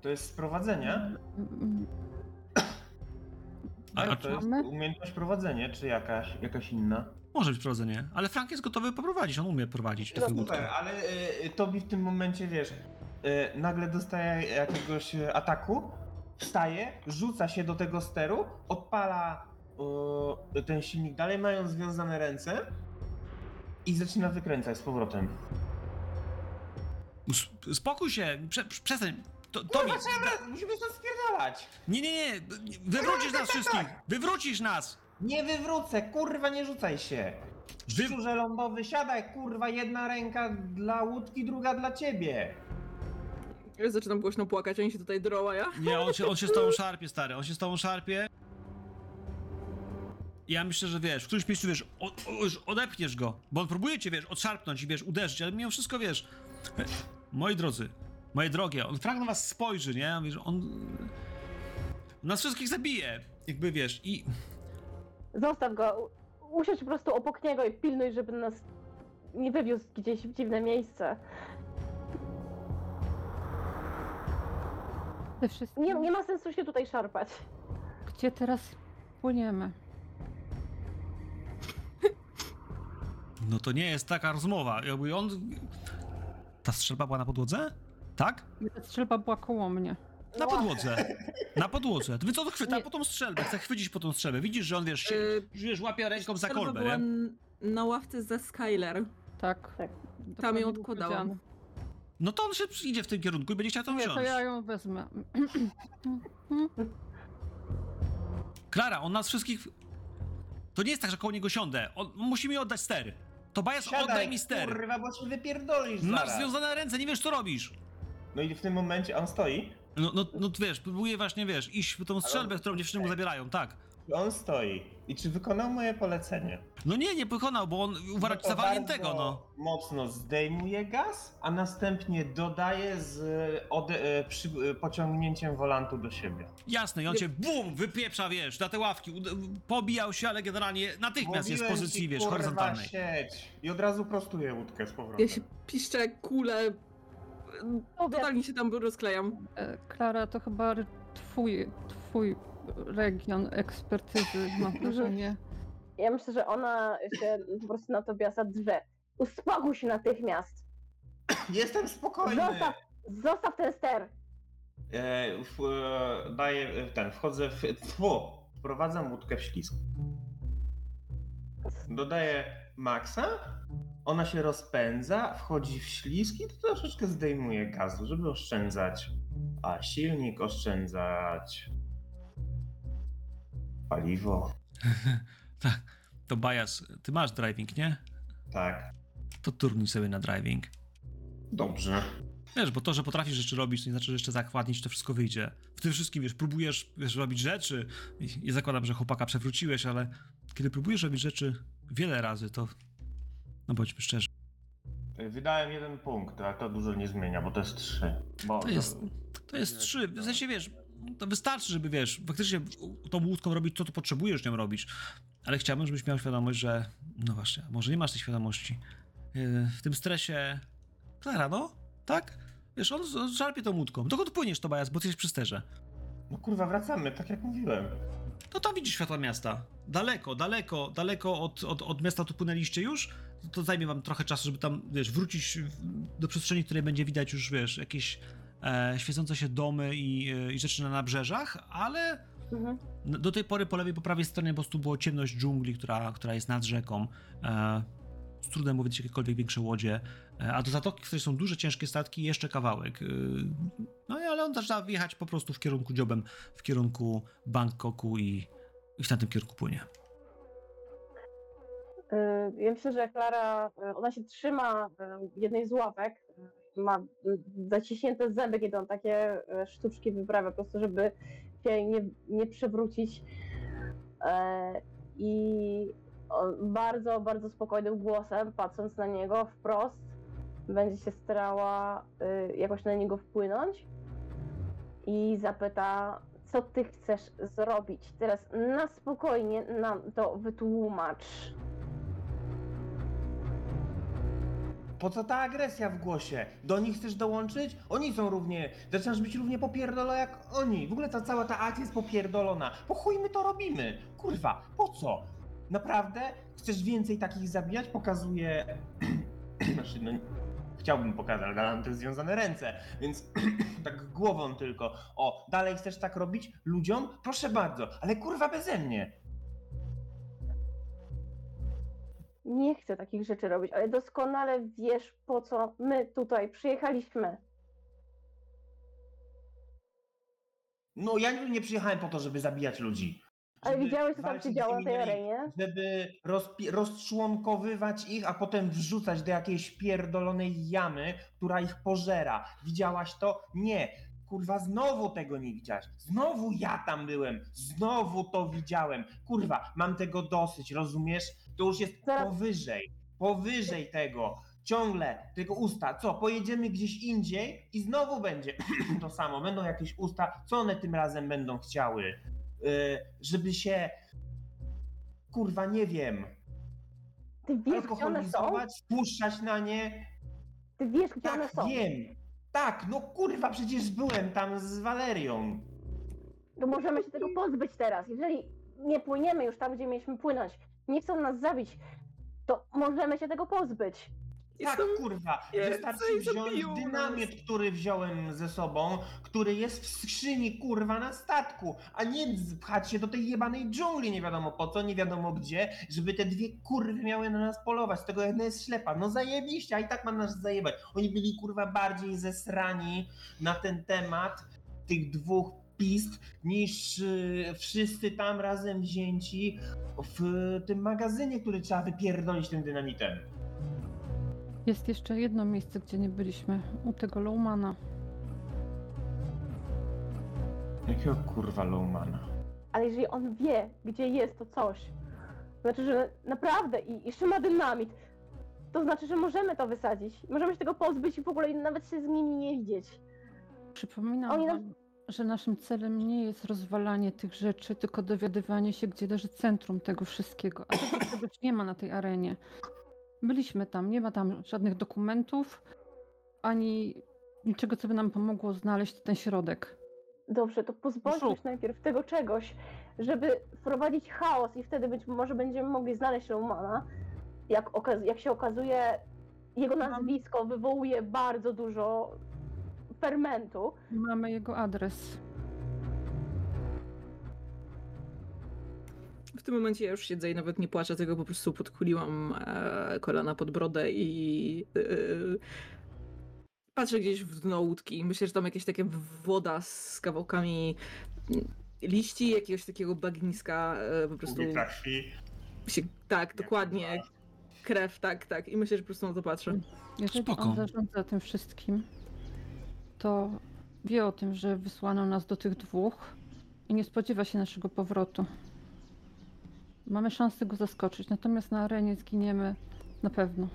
to jest sprowadzenie? A, a, to jest umiejętność prowadzenia, czy jakaś, jakaś inna? może być prowadzenie, ale Frank jest gotowy poprowadzić, on umie prowadzić łódkę. Super, ale y, Tobi w tym momencie, wiesz, y, nagle dostaje jakiegoś ataku, wstaje, rzuca się do tego steru, odpala y, ten silnik dalej, mając związane ręce i zaczyna wykręcać z powrotem. Spokój się, prze, prze- przestań. To, Tobi, Dobra, musimy stąd spierdalać! nie, nie, nie, wywrócisz nas wszystkich, wywrócisz nas! Nie wywrócę, kurwa, nie rzucaj się! Wy- Szczurze lądowy, siadaj, kurwa, jedna ręka dla łódki, druga dla ciebie! Ja zaczynam głośno płakać, oni się tutaj droła, ja? Nie, on się, on się z tobą szarpie, stary, on się z tobą szarpie. Ja myślę, że wiesz, w którymś miejscu, wiesz, o, o, już odepchniesz go, bo on próbuje cię, wiesz, odszarpnąć i, wiesz, uderzyć, ale mimo wszystko, wiesz, moi drodzy, moje drogie, on Frank na was spojrzy, nie, wiesz, on nas wszystkich zabije, jakby, wiesz, i Zostaw go. Usiądź po prostu obok niego i pilnuj, żeby nas nie wywiózł gdzieś w dziwne miejsce. Nie, nie ma sensu się tutaj szarpać. Gdzie teraz płyniemy? no to nie jest taka rozmowa, jakby on... Ta strzelba była na podłodze? Tak? Ta strzelba była koło mnie. Na podłodze. Na podłodze. Wy co to chwyta Nie. po tą strzelbę? Chce chwycić po tą strzelbę. Widzisz, że on wiesz, się, Yy, wiesz łapie ręką za kolbę, była nie? na ławce za Skyler. Tak. Tak. Dokładnie ją odkładałam. No to on się idzie w tym kierunku i będzie chciał to Nie, wziąć. to ja ją wezmę. Klara, on nas wszystkich... To nie jest tak, że koło niego siądę. On, musi mi oddać ster. Tobias, oddaj mi ster. kurwa, bo się wypierdolisz Masz zaraz. związane ręce, nie wiesz co robisz. No i w tym momencie on stoi, No, no, no wiesz, próbuję właśnie, wiesz, iść w tą strzelbę, którą dziewczyny mu zabierają, tak. On stoi. I czy wykonał moje polecenie? No nie, nie wykonał, bo on uważa No no. Mocno zdejmuje gaz, a następnie dodaje z ode, e, przy, e, pociągnięciem wolantu do siebie. Jasne, i on cię bum, wypieprza, wiesz, na te ławki, pobijał się, ale generalnie natychmiast jest w Mówiłem pozycji, ci, wiesz, horyzontalnej. sieć. I od razu prostuje łódkę z powrotem. Ja się piszczę kule. Totalnie się tam rozklejam. E, Klara, to chyba twój, twój region ekspertyzy, mam wrażenie. Ja myślę, że ona się po prostu na Tobiasa drze. Uspokój się natychmiast. Jestem spokojny. Zostaw, zostaw ten ster. E, w, e, daję e, ten, wchodzę w. Tfu, wprowadzam łódkę w ślizg. Dodaję maksa ona się rozpędza, wchodzi w śliski, to troszeczkę zdejmuje gazu, żeby oszczędzać a silnik, oszczędzać paliwo. tak, to Bajas, ty masz driving, nie? Tak, To turnuj sobie na driving. dobrze. Wiesz, bo to, że potrafisz rzeczy robić, to nie znaczy, że jeszcze zakładnić to wszystko wyjdzie. W tym wszystkim, wiesz, próbujesz wiesz, robić rzeczy i zakładam, że chłopaka przewróciłeś, ale kiedy próbujesz robić rzeczy wiele razy, to no bądźmy szczerzy. Wydałem jeden punkt, a to dużo nie zmienia, bo to jest trzy. Bo To jest, to jest trzy. W sensie, wiesz, to wystarczy, żeby, wiesz, faktycznie tą łódką robić to, co potrzebujesz nią robić. Ale chciałbym, żebyś miał świadomość, że, no właśnie, może nie masz tej świadomości. Yy, W tym stresie... Klara, no? Tak? Wiesz, on, on szarpie tą łódką. Dokąd płyniesz, Tobias, bo ty jesteś przy sterze? No kurwa, wracamy, tak jak mówiłem. No tam widzisz światła miasta. Daleko, daleko, daleko od, od, od miasta tu płynęliście już. To, to zajmie wam trochę czasu, żeby tam, wiesz, wrócić do przestrzeni, której będzie widać już, wiesz, jakieś e, świecące się domy i, e, i rzeczy na nabrzeżach, ale Mhm. do tej pory po lewej, po prawej stronie po prostu było ciemność dżungli, która, która jest nad rzeką. E, z trudem mówić jakiekolwiek większe łodzie, e, a do zatoki, w której są duże, ciężkie statki, jeszcze kawałek. No i ale on zaczyna wjechać po prostu w kierunku dziobem, w kierunku Bangkoku i, i w tamtym kierunku płynie. Ja myślę, że Klara, ona się trzyma jednej z łapek, y, ma y, zaciśnięte zęby, kiedy on takie y, sztuczki wyprawia, po prostu, żeby się nie, nie przewrócić. E, I bardzo, bardzo spokojnym głosem, patrząc na niego wprost, będzie się starała y, jakoś na niego wpłynąć i zapyta, co ty chcesz zrobić. Teraz na spokojnie nam to wytłumacz. Po co ta agresja w głosie? Do nich chcesz dołączyć? Oni są równie, zaczynasz być równie popierdolo jak oni. W ogóle ta cała ta akcja jest popierdolona. Po chuj my to robimy? Kurwa, po co? Naprawdę? Chcesz więcej takich zabijać? Pokazuję... znaczy, no, chciałbym pokazać, ale mam związane ręce, więc tak głową tylko. O, dalej chcesz tak robić ludziom? Proszę bardzo, ale kurwa beze mnie. Nie chcę takich rzeczy robić, ale doskonale wiesz, po co my tutaj przyjechaliśmy. No ja nie przyjechałem po to, żeby zabijać ludzi. Ale widziałeś, co tam się działo na tej arenie? Żeby rozpi- rozczłonkowywać ich, a potem wrzucać do jakiejś pierdolonej jamy, która ich pożera. Widziałaś to? Nie. Kurwa, znowu tego nie widziałaś. Znowu ja tam byłem. Znowu to widziałem. Kurwa, mam tego dosyć, rozumiesz? To już jest Zaraz- powyżej. Powyżej tego. Ciągle tylko usta. Co? Pojedziemy gdzieś indziej i znowu będzie to samo. Będą jakieś usta. Co one tym razem będą chciały? Yy, żeby się. Kurwa, nie wiem. Ty wiesz, gdzie one są? Alkoholizować, spuszczać na nie. Ty wiesz, gdzie one Tak, są? wiem. Tak, no kurwa, przecież byłem tam z Walerią. To możemy się tego pozbyć teraz. Jeżeli nie płyniemy już tam, gdzie mieliśmy płynąć, nie chcą nas zabić, to możemy się tego pozbyć. Tak, kurwa, wystarczy wziąć zabiją dynamit, który wziąłem ze sobą, który jest w skrzyni, kurwa, na statku, a nie pchać się do tej jebanej dżungli nie wiadomo po co, nie wiadomo gdzie, żeby te dwie kurwy miały na nas polować, z tego jedna jest ślepa. No zajebiście, a i tak ma nas zajebać. Oni byli, kurwa, bardziej zesrani na ten temat tych dwóch pist niż y, wszyscy tam razem wzięci w tym magazynie, który trzeba wypierdolić tym dynamitem. Jest jeszcze jedno miejsce, gdzie nie byliśmy. U tego Lowmana. Jakiego kurwa Lowmana? Ale jeżeli on wie, gdzie jest to coś, to znaczy, że naprawdę i jeszcze ma dynamit, to znaczy, że możemy to wysadzić. Możemy się tego pozbyć i w ogóle nawet się z nimi nie widzieć. Przypominam Oni wam, że naszym celem nie jest rozwalanie tych rzeczy, tylko dowiadywanie się, gdzie leży centrum tego wszystkiego. A tego czegoś nie ma na tej arenie. Byliśmy tam, nie ma tam żadnych dokumentów, ani niczego, co by nam pomogło znaleźć ten środek. Dobrze, to pozbądźmy się najpierw tego czegoś, żeby wprowadzić chaos i wtedy być może będziemy mogli znaleźć Romana. Jak, jak się okazuje, jego nazwisko wywołuje bardzo dużo fermentu. Mamy jego adres. w tym momencie ja już siedzę i nawet nie płaczę, tylko po prostu podkuliłam e, kolana pod brodę i e, patrzę gdzieś w dno łódki. Myślę, że tam jakieś takie woda z kawałkami liści, jakiegoś takiego bagniska, e, po prostu krwi. się, tak, dokładnie, krew, tak, tak. I myślę, że po prostu na to patrzę. Jeżeli Spoko. on zarządza tym wszystkim, to wie o tym, że wysłano nas do tych dwóch i nie spodziewa się naszego powrotu. Mamy szansę go zaskoczyć, natomiast na arenie zginiemy na pewno.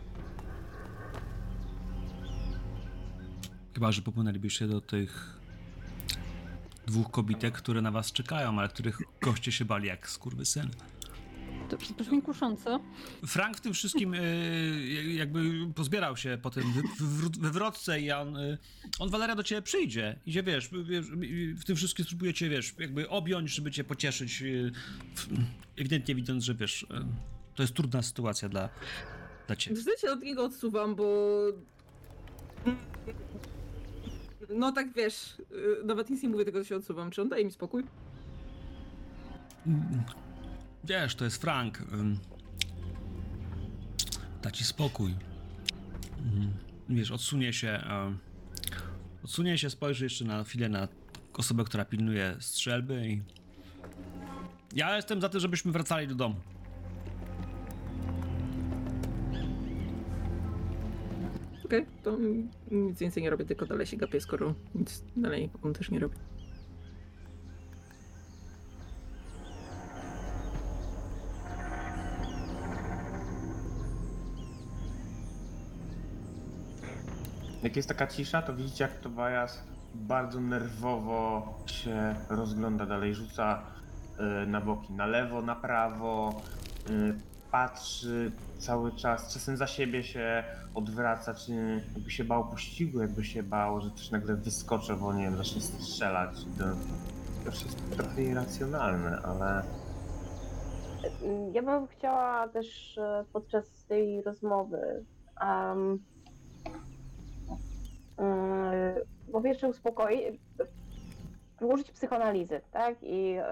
Chyba, że popłynęlibyście do tych dwóch kobitek, które na was czekają, ale których goście się bali jak skurwysyn. To brzmi kusząco. Frank w tym wszystkim e, jakby pozbierał się po tym wywrotce i on, e, on Waleria do ciebie przyjdzie. Idzie, wiesz, wiesz, w tym wszystkim spróbuje cię, wiesz, jakby objąć, żeby cię pocieszyć. e, Ewidentnie widząc, że wiesz, to jest trudna sytuacja dla, dla ciebie. W się od niego odsuwam, bo. No tak wiesz, nawet nic nie mówię, tylko się odsuwam. Czy on daje mi spokój? Wiesz, to jest Frank. Da ci spokój. Mhm. Wiesz, odsunie się. ym, Odsunie się, spojrzy jeszcze na chwilę na osobę, która pilnuje strzelby i. Ja jestem za tym, żebyśmy wracali do domu. Okej, to mm, nic więcej nie robię, tylko dalej się gapię, skoro nic dalej on też nie robi. Jak jest taka cisza, to widzicie jak Tobias bardzo nerwowo się rozgląda dalej, rzuca y, na boki, na lewo, na prawo, y, patrzy cały czas, czasem za siebie się odwraca, czy jakby się bał pościgu, jakby się bał, że też nagle wyskoczę, bo nie wiem, zacznie strzelać. To już jest trochę irracjonalne, ale Ja bym chciała też e, podczas tej rozmowy um, po pierwsze uspokoić, użyć psychoanalizy, tak? I e,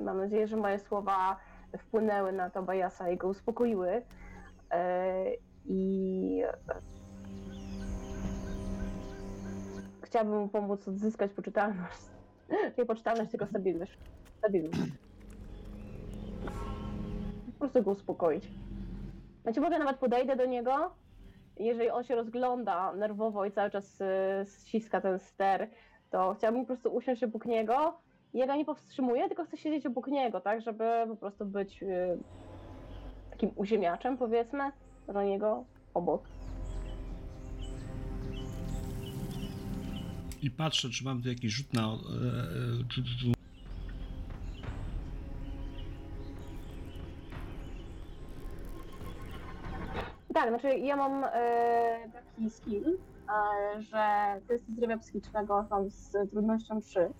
mam nadzieję, że moje słowa wpłynęły na Tobiasa i go uspokoiły. E, I chciałabym mu pomóc odzyskać poczytalność. Nie poczytalność, tylko stabilność. Stabilność po prostu go uspokoić. Znaczy może nawet podejdę do niego, jeżeli on się rozgląda nerwowo i cały czas y, ściska ten ster, to chciałabym po prostu usiąść obok niego. Ja go nie powstrzymuję, tylko chcę siedzieć obok niego, tak, żeby po prostu być y, takim uziemiaczem, powiedzmy, do niego obok. I patrzę, czy mam tu jakiś rzut na. Znaczy ja mam e, taki skill, e, że test zdrowia psychicznego mam z trudnością 3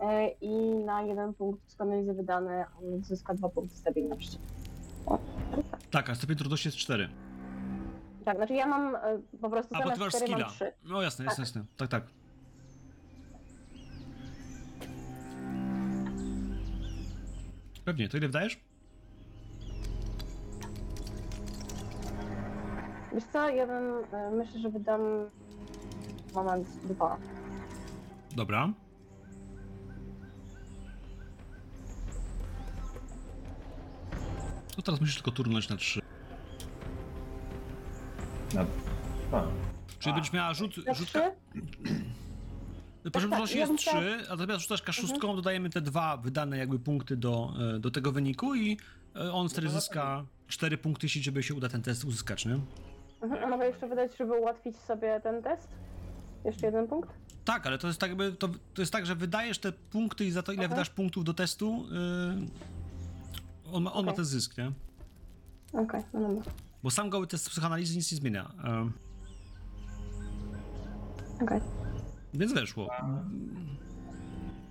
e, i na jeden punkt psychoanalizy wydany on zyska dwa punkty stabilności. O, tak. Tak, a stopień trudności jest 4. tak, znaczy ja mam po prostu A bo ty zamiast masz 4 mam skilla. 3. No jasne, jasne, jasne. Tak, tak. Pewnie, to ile wydajesz? Wiesz co, ja bym, e, myślę, że wydam moment dwa. Dobra. To teraz musisz tylko turnąć na 3. na... A, Czyli będziesz miała rzut. Na rzutka, 3? poziom tak, ja jest chciała- 3, a zamiast rzucasz kaszustką, dodajemy te dwa wydane jakby punkty do, e, do tego wyniku i e, on wtedy zyska 4 punkty, jeśli żeby się uda ten test uzyskać, nie? Mhm, a mogę jeszcze wydać, żeby ułatwić sobie ten test? Jeszcze jeden punkt? Tak, ale to jest tak jakby, to, to jest tak, że wydajesz te punkty i za to ile Aha. wydasz punktów do testu, yy, on, ma, on ma Okej. ten zysk, nie? Okej, no dobra. Bo sam goły test psychoanalizy nic nie zmienia. Ym, Okej. więc weszło.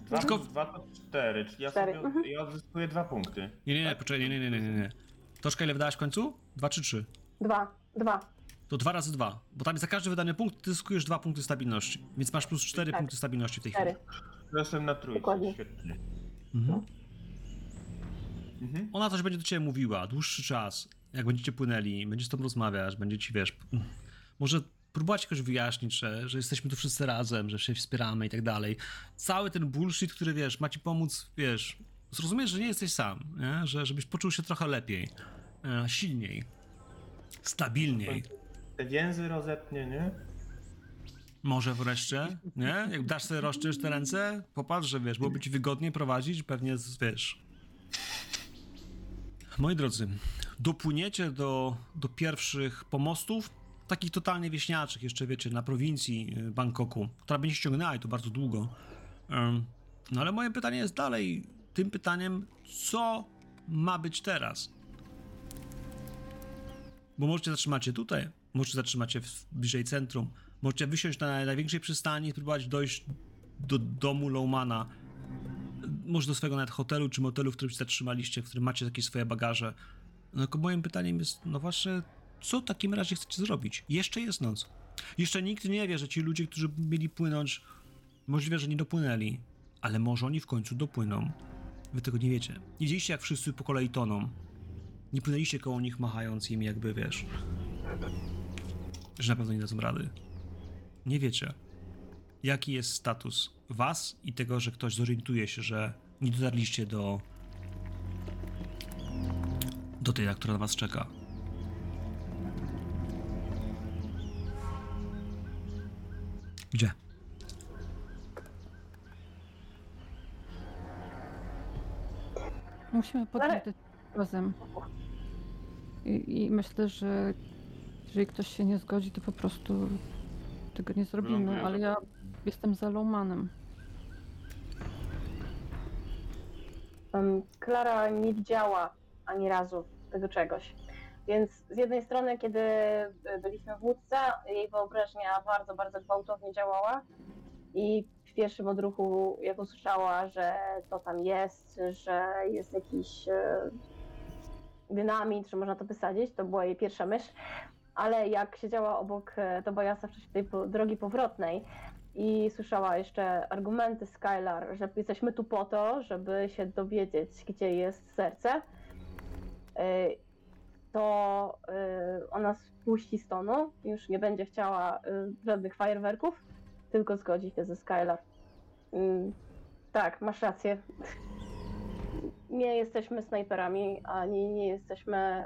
dwa, Tylko- dwa to cztery, czyli ja Cztery, sobie mhm. ja odzyskuję dwa punkty. Nie, nie, nie, poczekaj, nie, nie, nie, nie, nie. Toczka ile wydałaś w końcu? Dwa czy trzy? Dwa, dwa. To dwa razy dwa, bo tam za każdy wydany punkt ty zyskujesz dwa punkty stabilności, więc masz plus cztery Tak. punkty stabilności w tej Cztery. chwili. Jestem na trójce, Dokładnie. świetnie. Mhm. Mhm. Ona coś będzie do ciebie mówiła dłuższy czas, jak będziecie płynęli, będzie z tobą rozmawiać, będzie ci, wiesz, może próbować jakoś wyjaśnić, że, że jesteśmy tu wszyscy razem, że się wspieramy i tak dalej. Cały ten bullshit, który, wiesz, ma ci pomóc, wiesz, zrozumiesz, że nie jesteś sam, nie? Że, żebyś poczuł się trochę lepiej, e, silniej, stabilniej. Te więzy rozetnie, nie? Może wreszcie, nie? Jak dasz sobie rozczysz te ręce, popatrz, że wiesz, byłoby ci wygodniej prowadzić, pewnie, wiesz. Moi drodzy, dopłyniecie do, do pierwszych pomostów, takich totalnie wieśniaczych, jeszcze wiecie, na prowincji y, Bangkoku, która będzie ściągnęła i to bardzo długo. No ale moje pytanie jest dalej tym pytaniem, co ma być teraz? Bo możecie zatrzymać się tutaj, możecie zatrzymać się w, bliżej centrum, możecie wysiąść na największej przystani i dojść do domu Lowmana, może do swojego nawet hotelu czy motelu, w którym się zatrzymaliście, w którym macie takie swoje bagaże. No tylko moim pytaniem jest, no właśnie, co w takim razie chcecie zrobić? Jeszcze jest noc. Jeszcze nikt nie wie, że ci ludzie, którzy mieli płynąć, możliwe, że nie dopłynęli, ale może oni w końcu dopłyną. Wy tego nie wiecie. Nie widzieliście, jak wszyscy po kolei toną. Nie płynęliście koło nich, machając im, jakby wiesz, że na pewno nie dadzą rady. Nie wiecie, jaki jest status was i tego, że ktoś zorientuje się, że nie dotarliście do do tej, która na was czeka. Gdzie? Musimy Ale- podjąć decyzję razem. I, I myślę, że jeżeli ktoś się nie zgodzi, to po prostu tego nie zrobimy, Wylądujemy. ale ja jestem za Lowmanem. Em, Klara nie widziała ani razu tego czegoś. Więc z jednej strony, kiedy y, byliśmy w łódce, jej wyobraźnia bardzo, bardzo gwałtownie działała i w pierwszym odruchu, jak usłyszała, że to tam jest, że jest jakiś e, dynamit, że można to wysadzić, to była jej pierwsza myśl, ale jak siedziała obok e, Tobiasa w czasie tej drogi powrotnej i słyszała jeszcze argumenty Skylar, że jesteśmy tu po to, żeby się dowiedzieć, gdzie jest serce, y, to y, ona spuści z tonu, już nie będzie chciała żadnych fajerwerków, tylko zgodzi się ze Skylar. Mm, Tak, masz rację. Nie jesteśmy snajperami, ani nie jesteśmy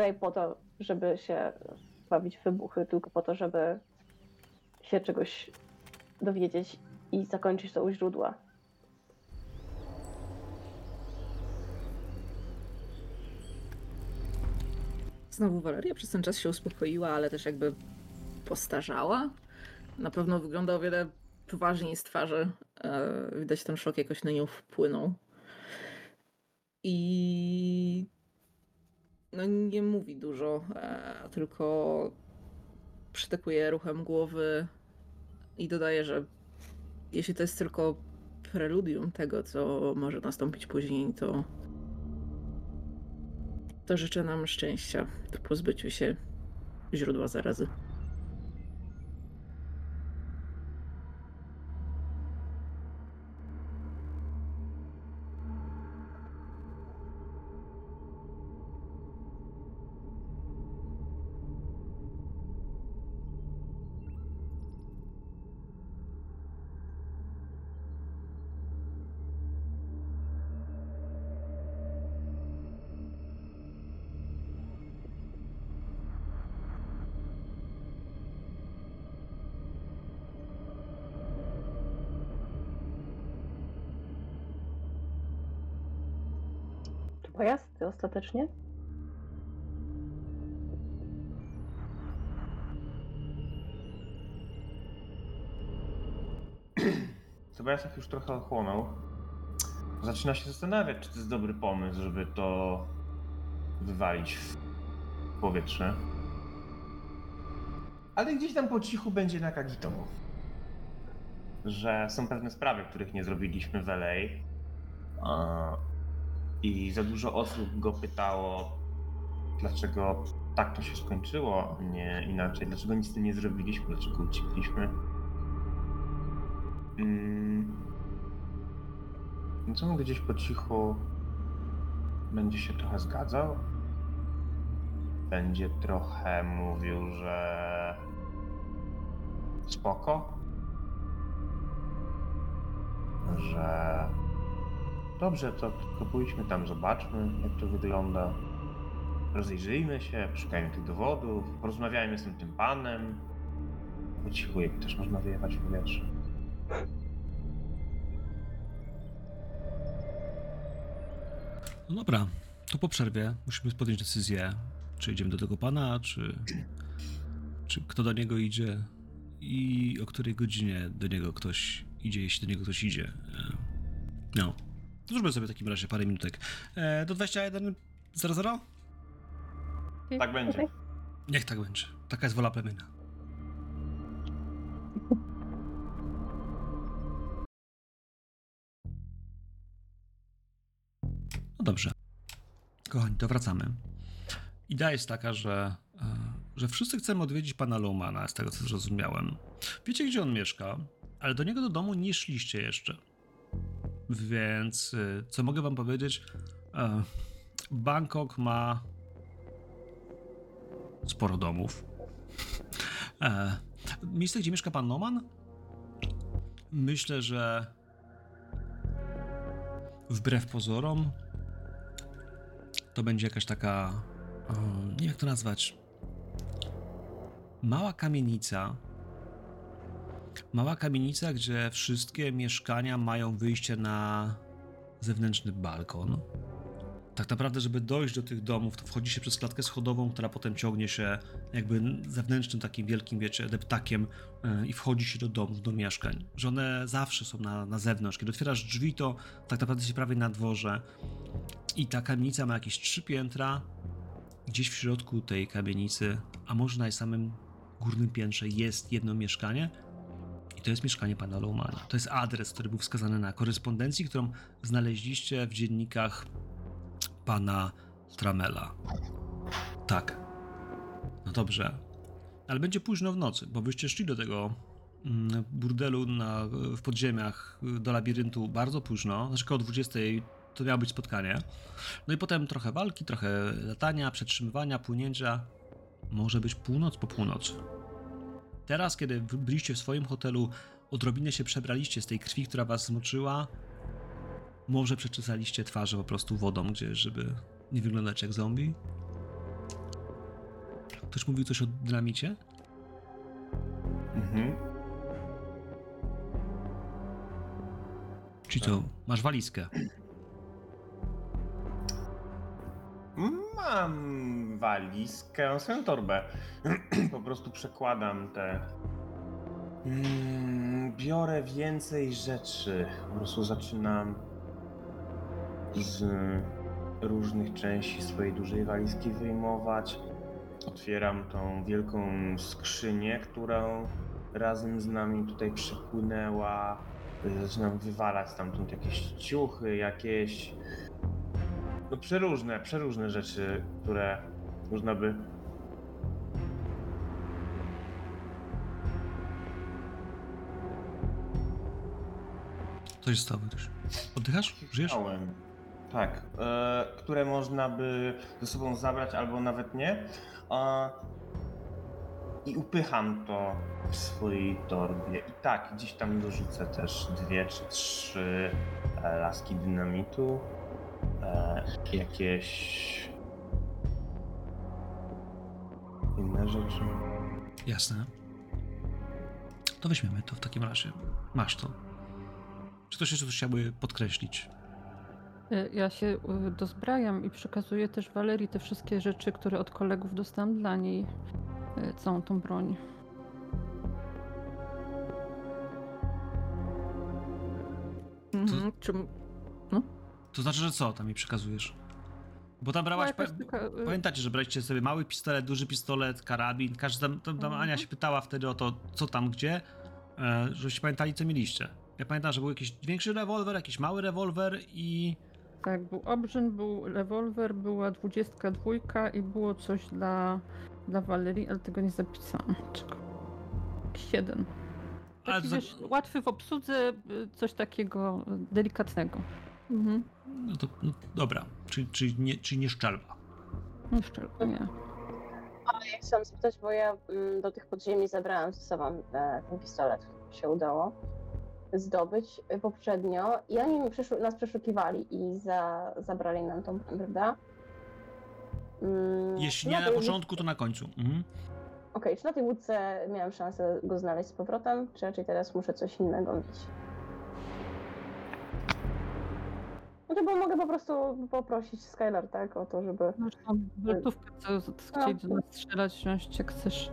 tutaj po to, żeby się bawić w wybuchy, tylko po to, żeby się czegoś dowiedzieć i zakończyć to u źródła. Znowu Waleria przez ten czas się uspokoiła, ale też jakby postarzała. Na pewno wygląda o wiele poważniej z twarzy. E, Widać ten szok jakoś na nią wpłynął. I no nie mówi dużo, e, tylko przytakuje ruchem głowy i dodaje, że jeśli to jest tylko preludium tego, co może nastąpić później, to to życzę nam szczęścia w pozbyciu się źródła zarazy. Ostatecznie? Tobiasek już trochę ochłonął. Zaczyna się zastanawiać, czy to jest dobry pomysł, żeby to wywalić w powietrze. Ale gdzieś tam po cichu będzie na Kagito. Że są pewne sprawy, których nie zrobiliśmy w LA. I za dużo osób go pytało, dlaczego tak to się skończyło, nie inaczej. Dlaczego nic z tym nie zrobiliśmy, dlaczego uciekliśmy. Mm. Więc on gdzieś po cichu będzie się trochę zgadzał. Będzie trochę mówił, że spoko. Że dobrze, to tylko pójdźmy tam, zobaczmy, jak to wygląda. Rozejrzyjmy się, szukajmy tych dowodów, porozmawiajmy z tym, tym panem. Po cichu, jak też można wyjechać w powietrze. No dobra, to po przerwie musimy podjąć decyzję, czy idziemy do tego pana, czy, czy kto do niego idzie i o której godzinie do niego ktoś idzie, jeśli do niego ktoś idzie. E, No, to zróbmy sobie w takim razie parę minutek. E, Do 21.00? Tak będzie. Niech tak będzie. Taka jest wola plemienia. No dobrze. Kochani, to wracamy. Idea jest taka, że, e, że wszyscy chcemy odwiedzić pana Lowmana, z tego co zrozumiałem. Wiecie, gdzie on mieszka, ale do niego do domu nie szliście jeszcze. Więc e, co mogę wam powiedzieć? E, Bangkok ma sporo domów. E, miejsce, gdzie mieszka pan Noman? Myślę, że wbrew pozorom to będzie jakaś taka, nie jak to nazwać, mała kamienica. Mała kamienica, gdzie wszystkie mieszkania mają wyjście na zewnętrzny balkon tak naprawdę, żeby dojść do tych domów, to wchodzi się przez klatkę schodową, która potem ciągnie się jakby zewnętrznym takim wielkim, wiecie, deptakiem yy, i wchodzi się do domów, do mieszkań. Że one zawsze są na, na zewnątrz. Kiedy otwierasz drzwi, to tak naprawdę jesteś prawie na dworze. I ta kamienica ma jakieś trzy piętra. Gdzieś w środku tej kamienicy, a może na samym górnym piętrze jest jedno mieszkanie. I to jest mieszkanie pana Lowmana. To jest adres, który był wskazany na korespondencji, którą znaleźliście w dziennikach pana Tramela. Tak. No dobrze. Ale będzie późno w nocy, bo byście szli do tego mm, burdelu na, w podziemiach y, do labiryntu bardzo późno, znaczy koło 20 to miało być spotkanie. No i potem trochę walki, trochę latania, przetrzymywania, płynięcia. Może być północ po północy. Teraz, kiedy byliście w swoim hotelu, odrobinę się przebraliście z tej krwi, która was zmoczyła, może przeczesaliście twarze po prostu wodą gdzieś, żeby nie wyglądać jak zombie? Ktoś mówił coś o dynamicie? Mhm. Czy co? Masz walizkę? Mam walizkę, swoją torbę. po prostu przekładam te. Mm, biorę więcej rzeczy. Po prostu zaczynam z różnych części swojej dużej walizki wyjmować. Otwieram tą wielką skrzynię, którą razem z nami tutaj przypłynęła. Zaczynam wywalać stamtąd jakieś ciuchy, jakieś no przeróżne, przeróżne rzeczy, które można by. Co się stało, Wojtuś? Oddychasz? Żyjesz? Chciałem. Tak, e, które można by ze sobą zabrać albo nawet nie. E, I upycham to w swojej torbie. I tak, gdzieś tam dorzucę też dwie czy trzy e, laski dynamitu. E, jakieś inne rzeczy. Jasne. To weźmiemy to w takim razie. Masz to. Czy ktoś jeszcze coś chciałby podkreślić? Y, Ja się y, dozbrajam i przekazuję też Walerii te wszystkie rzeczy, które od kolegów dostałam dla niej. Całą tą broń. Mhm. Czy... To znaczy, że co tam mi przekazujesz? Bo tam No, brałaś. taka, y, Pamiętacie, że braliście sobie mały pistolet, duży pistolet, karabin. Każdy tam, tam, tam Mhm. Ania się pytała wtedy o to, co tam, gdzie, e, żebyście pamiętali, co mieliście. Ja pamiętam, że był jakiś większy rewolwer, jakiś mały rewolwer i. Tak, był obrzyn, był rewolwer, była dwudziestka dwójka i było coś dla, dla Walerii, ale tego nie zapisałam. Czego? Jakiś jeden. Ale Taki, za- wiesz, łatwy w obsłudze, y, coś takiego y, delikatnego. Mhm. No to no, dobra, czyli, czyli, nie, czyli nie szczelba. Jeszcze nie. Ja chciałam spytać, bo ja mm, do tych podziemi zabrałam ze sobą e, ten pistolet, się udało zdobyć e, poprzednio i oni przeszu- nas przeszukiwali i za, zabrali nam tą broń, prawda? Mm, Jeśli czy nie na tej początku, to na końcu. Mhm. Okej, czy na tej łódce miałem szansę go znaleźć z powrotem, czy raczej teraz muszę coś innego mieć? Znaczy, bo mogę po prostu poprosić Skylar, tak, o to, żeby... Masz tam weltówkę, co co chcieli do nas strzelać, wziąć jak chcesz.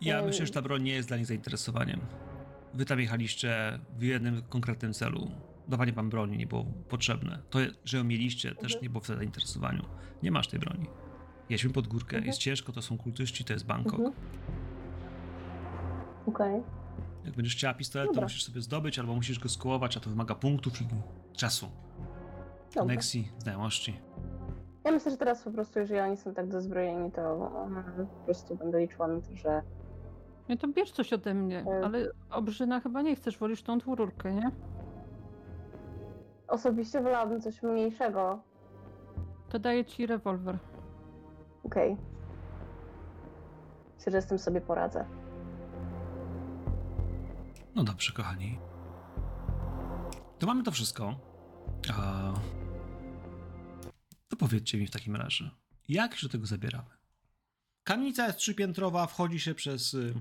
Ja myślę, że ta broń nie jest dla nich zainteresowaniem. Wy tam jechaliście w jednym konkretnym celu. Dawanie wam broni nie było potrzebne. To, że ją mieliście, też nie było w zainteresowaniu. Nie masz tej broni. Jedźmy pod górkę, Mhm. jest ciężko, to są kultyści, to jest Bangkok. Mhm. Okej. Jak będziesz chciała pistolet, to Dobra. musisz sobie zdobyć, albo musisz go skołować, a to wymaga punktów i czasu, Dobra. koneksji, znajomości. Ja myślę, że teraz po prostu, jeżeli oni są tak dozbrojeni, to mm, po prostu będę liczyła na to, że Nie, to bierz coś ode mnie, E. ale obrzyna chyba nie chcesz, wolisz tą dwururkę, nie? osobiście wolałabym coś mniejszego. To daję ci rewolwer. Okej. Myślę, że z tym sobie poradzę. No dobrze, kochani. To mamy to wszystko. A... To powiedzcie mi w takim razie, jak się do tego zabieramy? Kamienica jest trzypiętrowa, wchodzi się przez y,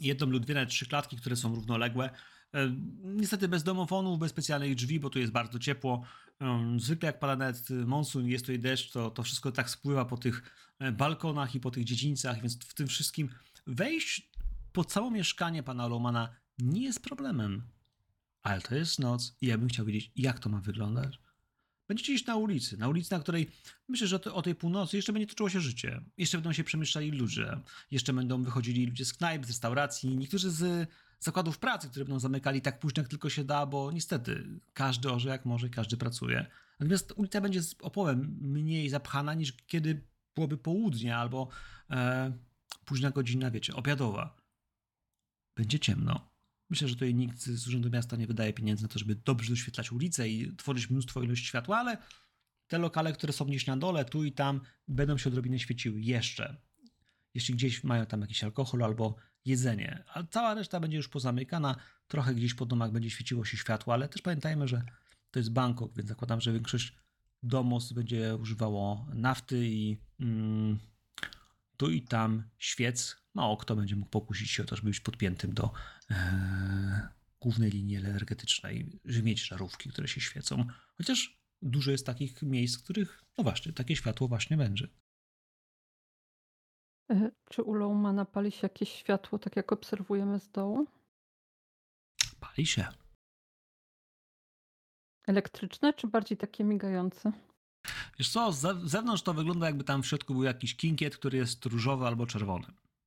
jedną lub dwie, nawet trzy klatki, które są równoległe. E, Niestety bez domofonów, bez specjalnych drzwi, bo tu jest bardzo ciepło. Em, Zwykle jak pada nawet monsun, jest tutaj deszcz, to, to wszystko tak spływa po tych e, balkonach i po tych dziedzińcach, więc w tym wszystkim wejść po całe mieszkanie pana Lomana nie jest problemem. Ale to jest noc i ja bym chciał wiedzieć, jak to ma wyglądać. Będziecie iść na ulicy, na ulicy, na której myślę, że o tej północy jeszcze będzie toczyło się życie. Jeszcze będą się przemieszczali ludzie. Jeszcze będą wychodzili ludzie z knajp, z restauracji, niektórzy z zakładów pracy, które będą zamykali tak późno, jak tylko się da, bo niestety każdy orze jak może, każdy pracuje. Natomiast ulica będzie z opowem mniej zapchana niż kiedy byłoby południe albo e, późna godzina, wiecie, obiadowa. Będzie ciemno. Myślę, że tutaj nikt z Urzędu Miasta nie wydaje pieniędzy na to, żeby dobrze doświetlać ulice i tworzyć mnóstwo ilość światła, ale te lokale, które są gdzieś na dole, tu i tam, będą się odrobinę świeciły jeszcze. Jeśli gdzieś mają tam jakiś alkohol albo jedzenie, a cała reszta będzie już pozamykana, trochę gdzieś po domach będzie świeciło się światło, ale też pamiętajmy, że to jest Bangkok, więc zakładam, że większość domostw będzie używało nafty i mm, tu i tam świec. Mało kto będzie mógł pokusić się o to, żeby być podpiętym do e, głównej linii energetycznej, żeby mieć żarówki, które się świecą. Chociaż dużo jest takich miejsc, w których, no właśnie, takie światło właśnie będzie. E, Czy u Lowmana pali się jakieś światło, tak jak obserwujemy z dołu? Pali się. Elektryczne, czy bardziej takie migające? Wiesz co, z ze- z zewnątrz to wygląda jakby tam w środku był jakiś kinkiet, który jest różowy albo czerwony.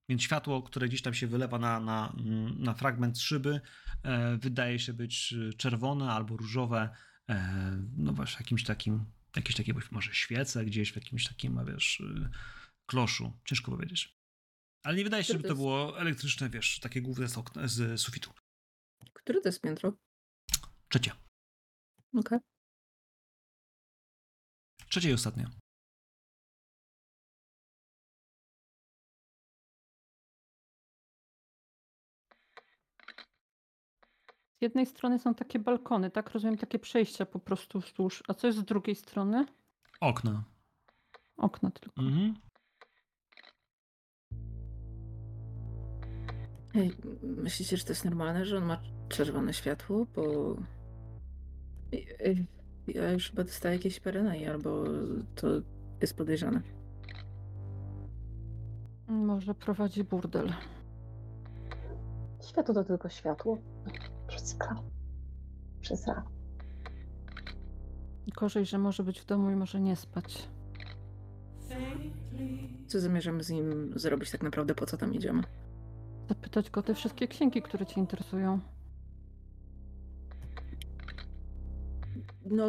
Więc światło, które gdzieś tam się wylewa na, na, mm, na fragment szyby, e, wydaje się być e, czerwone albo różowe. E, no właśnie, jakimś takim, jakieś takie być może świece gdzieś w jakimś takim, wiesz, e, kloszu. Ciężko powiedzieć. Ale nie wydaje się, Który żeby to jest- było elektryczne, wiesz, takie główne z, okna, z sufitu. Które to jest piętro? Trzecie. Okej. Trzecie i ostatnie. Z jednej strony są takie balkony, tak? Rozumiem, takie przejścia po prostu wzdłuż. A co jest z drugiej strony? Okna. Okna tylko. Mhm. Ej, myślicie, że to jest normalne, że on ma czerwone światło? Bo ja już chyba dostaję jakieś perenai, albo to jest podejrzane. Może prowadzi burdel. Światło to tylko światło. Przecykla. Przesa. Gorzej, że może być w domu i może nie spać. Co zamierzamy z nim zrobić tak naprawdę? Po co tam idziemy? Zapytać go o te wszystkie księgi, które cię interesują. No.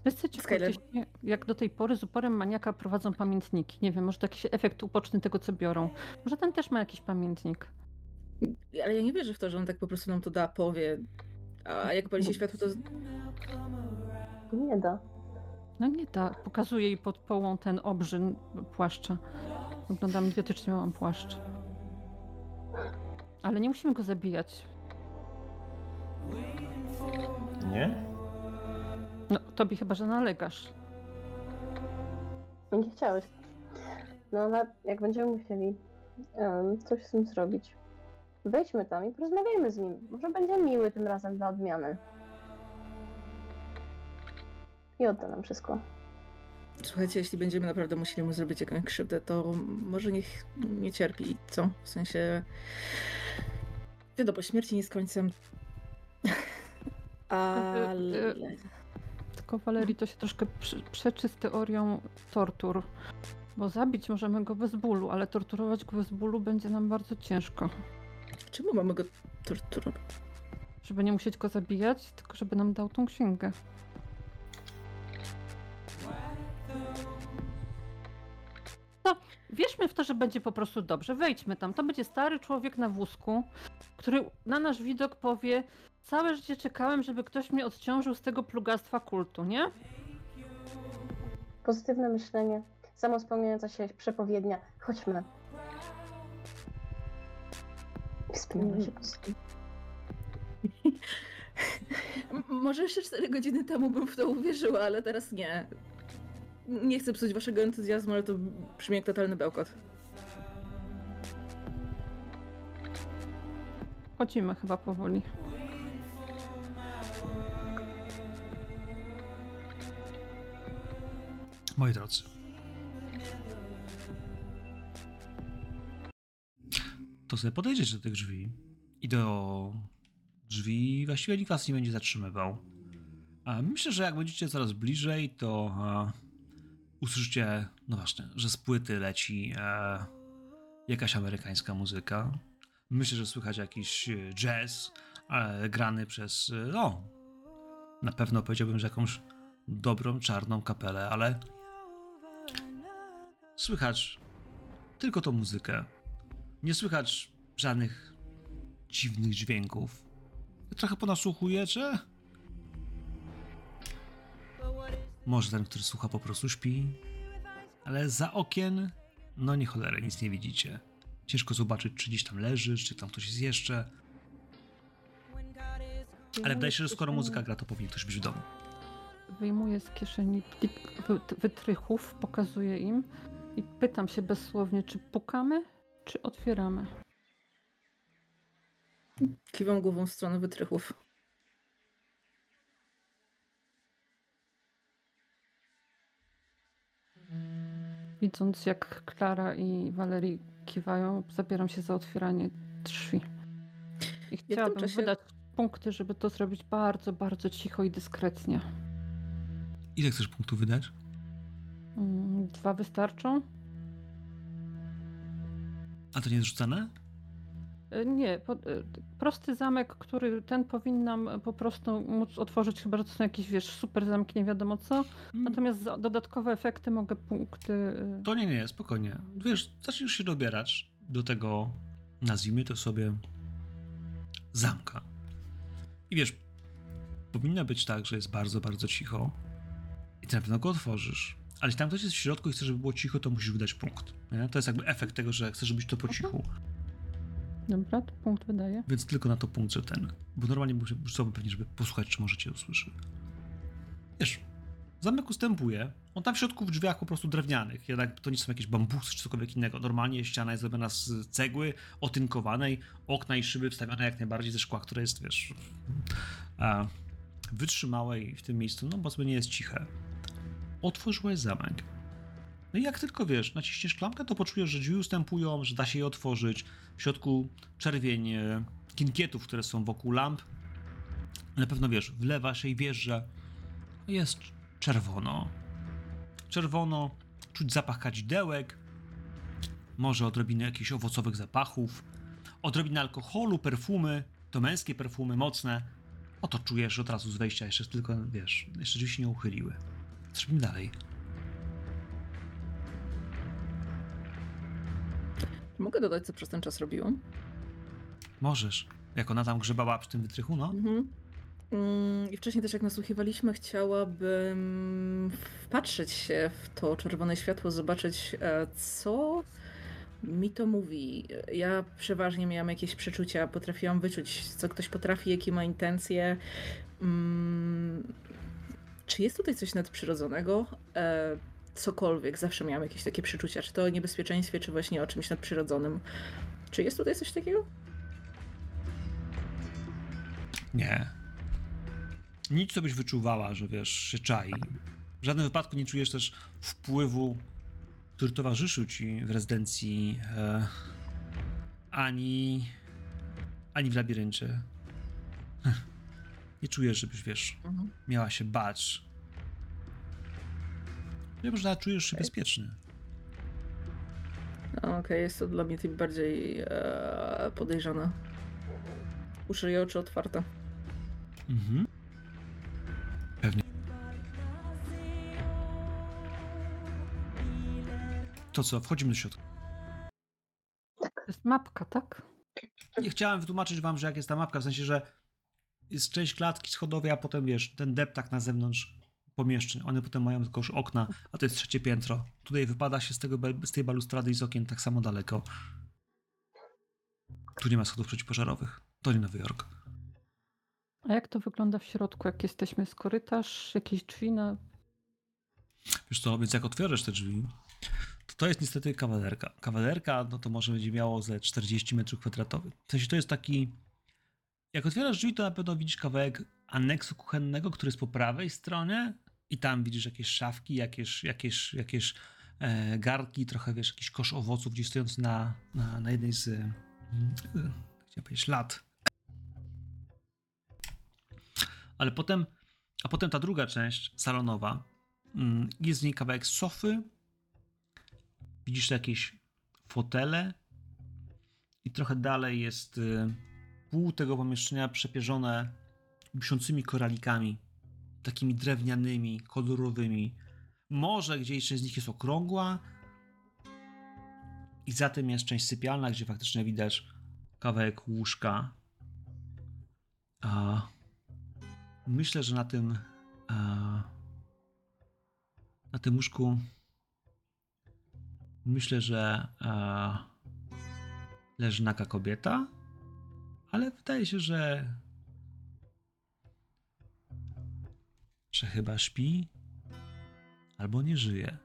Wszyscy ci Skyler. kultyści, jak do tej pory z uporem maniaka prowadzą pamiętniki. Nie wiem, może to jakiś efekt uboczny tego, co biorą. Może ten też ma jakiś pamiętnik. Ale ja nie wierzę w to, że on tak po prostu nam to da, powie. A jak pali się światło, to Nie da. No nie da. Pokazuje jej pod połą ten obrzyn płaszcza. Wyglądam idiotycznie, mam płaszcz. Ale nie musimy go zabijać. Nie? No, tobie chyba, że nalegasz. Nie chciałeś. No ale jak będziemy musieli em, coś z tym zrobić, wejdźmy tam i porozmawiajmy z nim. Może będzie miły tym razem dla odmiany. I odda nam wszystko. Słuchajcie, jeśli będziemy naprawdę musieli mu zrobić jakąś krzywdę, to może niech nie cierpi, co? W sensie... Wiadomo, śmierci nie z końcem. Ale... Tylko Walerii to się troszkę prze- przeczy z teorią tortur. Bo zabić możemy go bez bólu, ale torturować go bez bólu będzie nam bardzo ciężko. Czemu mamy go torturować? Żeby nie musieć go zabijać, tylko żeby nam dał tą księgę. Wierzmy w to, że będzie po prostu dobrze. Wejdźmy tam. To będzie stary człowiek na wózku, który na nasz widok powie: Całe życie czekałem, żeby ktoś mnie odciążył z tego plugastwa kultu, nie? Pozytywne myślenie, samospełniająca się przepowiednia. Chodźmy. Wspinamy się Może jeszcze 4 godziny temu bym w to uwierzyła, ale teraz nie. Nie chcę psuć waszego entuzjazmu, ale to brzmi jak totalny bełkot. Chodzimy chyba powoli. Moi drodzy. To sobie podejdziecie do tych drzwi i do drzwi właściwie nikt was nie będzie zatrzymywał. A myślę, że jak będziecie coraz bliżej, to usłyszycie, no właśnie, że z płyty leci e, jakaś amerykańska muzyka. Myślę, że słychać jakiś e, jazz e, grany przez, e, no, na pewno powiedziałbym, że jakąś dobrą czarną kapelę, ale Słychać tylko tą muzykę. Nie słychać żadnych dziwnych dźwięków. Trochę ponasłuchujecie? Może ten, który słucha, po prostu śpi, ale za okien, no nie cholery, nic nie widzicie. Ciężko zobaczyć, czy gdzieś tam leży, czy tam ktoś jest jeszcze. Ale wydaje się, że skoro muzyka gra, to powinien ktoś być w domu. Wyjmuję z kieszeni wytrychów, pokazuję im i pytam się bezsłownie, czy pukamy, czy otwieramy. Kiwam głową w stronę wytrychów. Widząc jak Klara i Walerii kiwają, zabieram się za otwieranie drzwi. I chciałabym czasie- wydać punkty, żeby to zrobić bardzo, bardzo cicho i dyskretnie. Ile chcesz punktów wydać? Mm, Dwa wystarczą? A to nie jest rzucane? E, Nie, po, e, prosty zamek, który ten powinnam po prostu móc otworzyć, chyba że to są jakieś, wiesz, super zamki, nie wiadomo co. Natomiast za dodatkowe efekty mogę punkty... e, To nie, nie, spokojnie. Wiesz, zaczniesz się dobierać do tego, nazwijmy to sobie, zamka. I wiesz, powinno być tak, że jest bardzo, bardzo cicho i ty na pewno go otworzysz. Ale jeśli tam ktoś jest w środku i chce, żeby było cicho, to musisz wydać punkt. Nie? To jest jakby efekt tego, że chcesz, żebyś to po cichu. Dobra, to punkt wydaję. Więc tylko na to punkt, że ten. Bo normalnie sobie pewnie, żeby posłuchać, czy możecie usłyszy. Wiesz, zamek ustępuje. On tam w środku w drzwiach po prostu drewnianych. Jednak to nie są jakieś bambusy czy cokolwiek innego. Normalnie ściana jest zrobiona z cegły, otynkowanej, okna i szyby wstawione jak najbardziej ze szkła, które jest, wiesz, a, wytrzymałe i w tym miejscu, no bo sobie nie jest ciche. Otworzyłeś zamek. No i jak tylko wiesz, naciśniesz klamkę, to poczujesz, że drzwi ustępują, że da się je otworzyć. W środku czerwień kinkietów, które są wokół lamp. Na pewno wiesz, wlewa się i wiesz, że jest czerwono. Czerwono, czuć zapach kadzidełek, może odrobinę jakichś owocowych zapachów, odrobinę alkoholu, perfumy, to męskie perfumy, mocne. Oto czujesz od razu z wejścia, jeszcze tylko, wiesz, jeszcze drzwi się nie uchyliły. Co dalej? Mogę dodać, co przez ten czas robiłam? Możesz. Jak ona tam grzebała przy tym wytrychu, no? Mhm. Mm, I wcześniej też jak nasłuchiwaliśmy, chciałabym wpatrzeć się w to czerwone światło, zobaczyć e, co mi to mówi. Ja przeważnie miałam jakieś przeczucia, potrafiłam wyczuć, co ktoś potrafi, jakie ma intencje. Mm, Czy jest tutaj coś nadprzyrodzonego? Cokolwiek, zawsze miałam jakieś takie przeczucia, czy to o niebezpieczeństwie, czy właśnie o czymś nadprzyrodzonym. Czy jest tutaj coś takiego? Nie. Nic, co byś wyczuwała, że wiesz, się czai. W żadnym wypadku nie czujesz też wpływu, który towarzyszył ci w rezydencji e, ani, ani w labiryncie. Nie czujesz, żebyś, wiesz, Mhm. miała się bać. Nie, może nawet czujesz się Okej. bezpieczny. Okej, jest to dla mnie tym bardziej e, podejrzane. Uszy i oczy otwarte. Mhm. Pewnie. To co, wchodzimy do środka. To jest mapka, tak? Nie chciałem wytłumaczyć wam, że jak jest ta mapka, w sensie, że jest część klatki schodowej, a potem wiesz, ten deptak na zewnątrz pomieszczeń. One potem mają tylko już okna, a to jest trzecie piętro. Tutaj wypada się z, tego, z tej balustrady i z okien tak samo daleko. Tu nie ma schodów przeciwpożarowych. To nie Nowy Jork. A jak to wygląda w środku? Jak jesteśmy, jest korytarz, jakieś drzwi na... Wiesz co, więc jak otworzysz te drzwi, to to jest niestety kawalerka. Kawalerka, no to może będzie miało ze 40 metrów kwadratowych. W sensie to jest taki... Jak otwierasz drzwi, to na pewno widzisz kawałek aneksu kuchennego, który jest po prawej stronie i tam widzisz jakieś szafki, jakieś, jakieś, jakieś e, garnki, trochę wiesz, jakiś kosz owoców gdzieś stojący na, na, na jednej z... Mm, e, chciałem powiedzieć, lat. Ale potem, a potem ta druga część, salonowa, Mm, Jest w niej kawałek sofy. Widzisz jakieś fotele. I trochę dalej jest y, pół tego pomieszczenia przepierzone wiszącymi koralikami. Takimi drewnianymi, kolorowymi. Może gdzieś część z nich jest okrągła. I za tym jest część sypialna, gdzie faktycznie widać kawałek łóżka. A myślę, że na tym. Na tym łóżku myślę, że leży naka kobieta, ale wydaje się, że że chyba śpi albo nie żyje.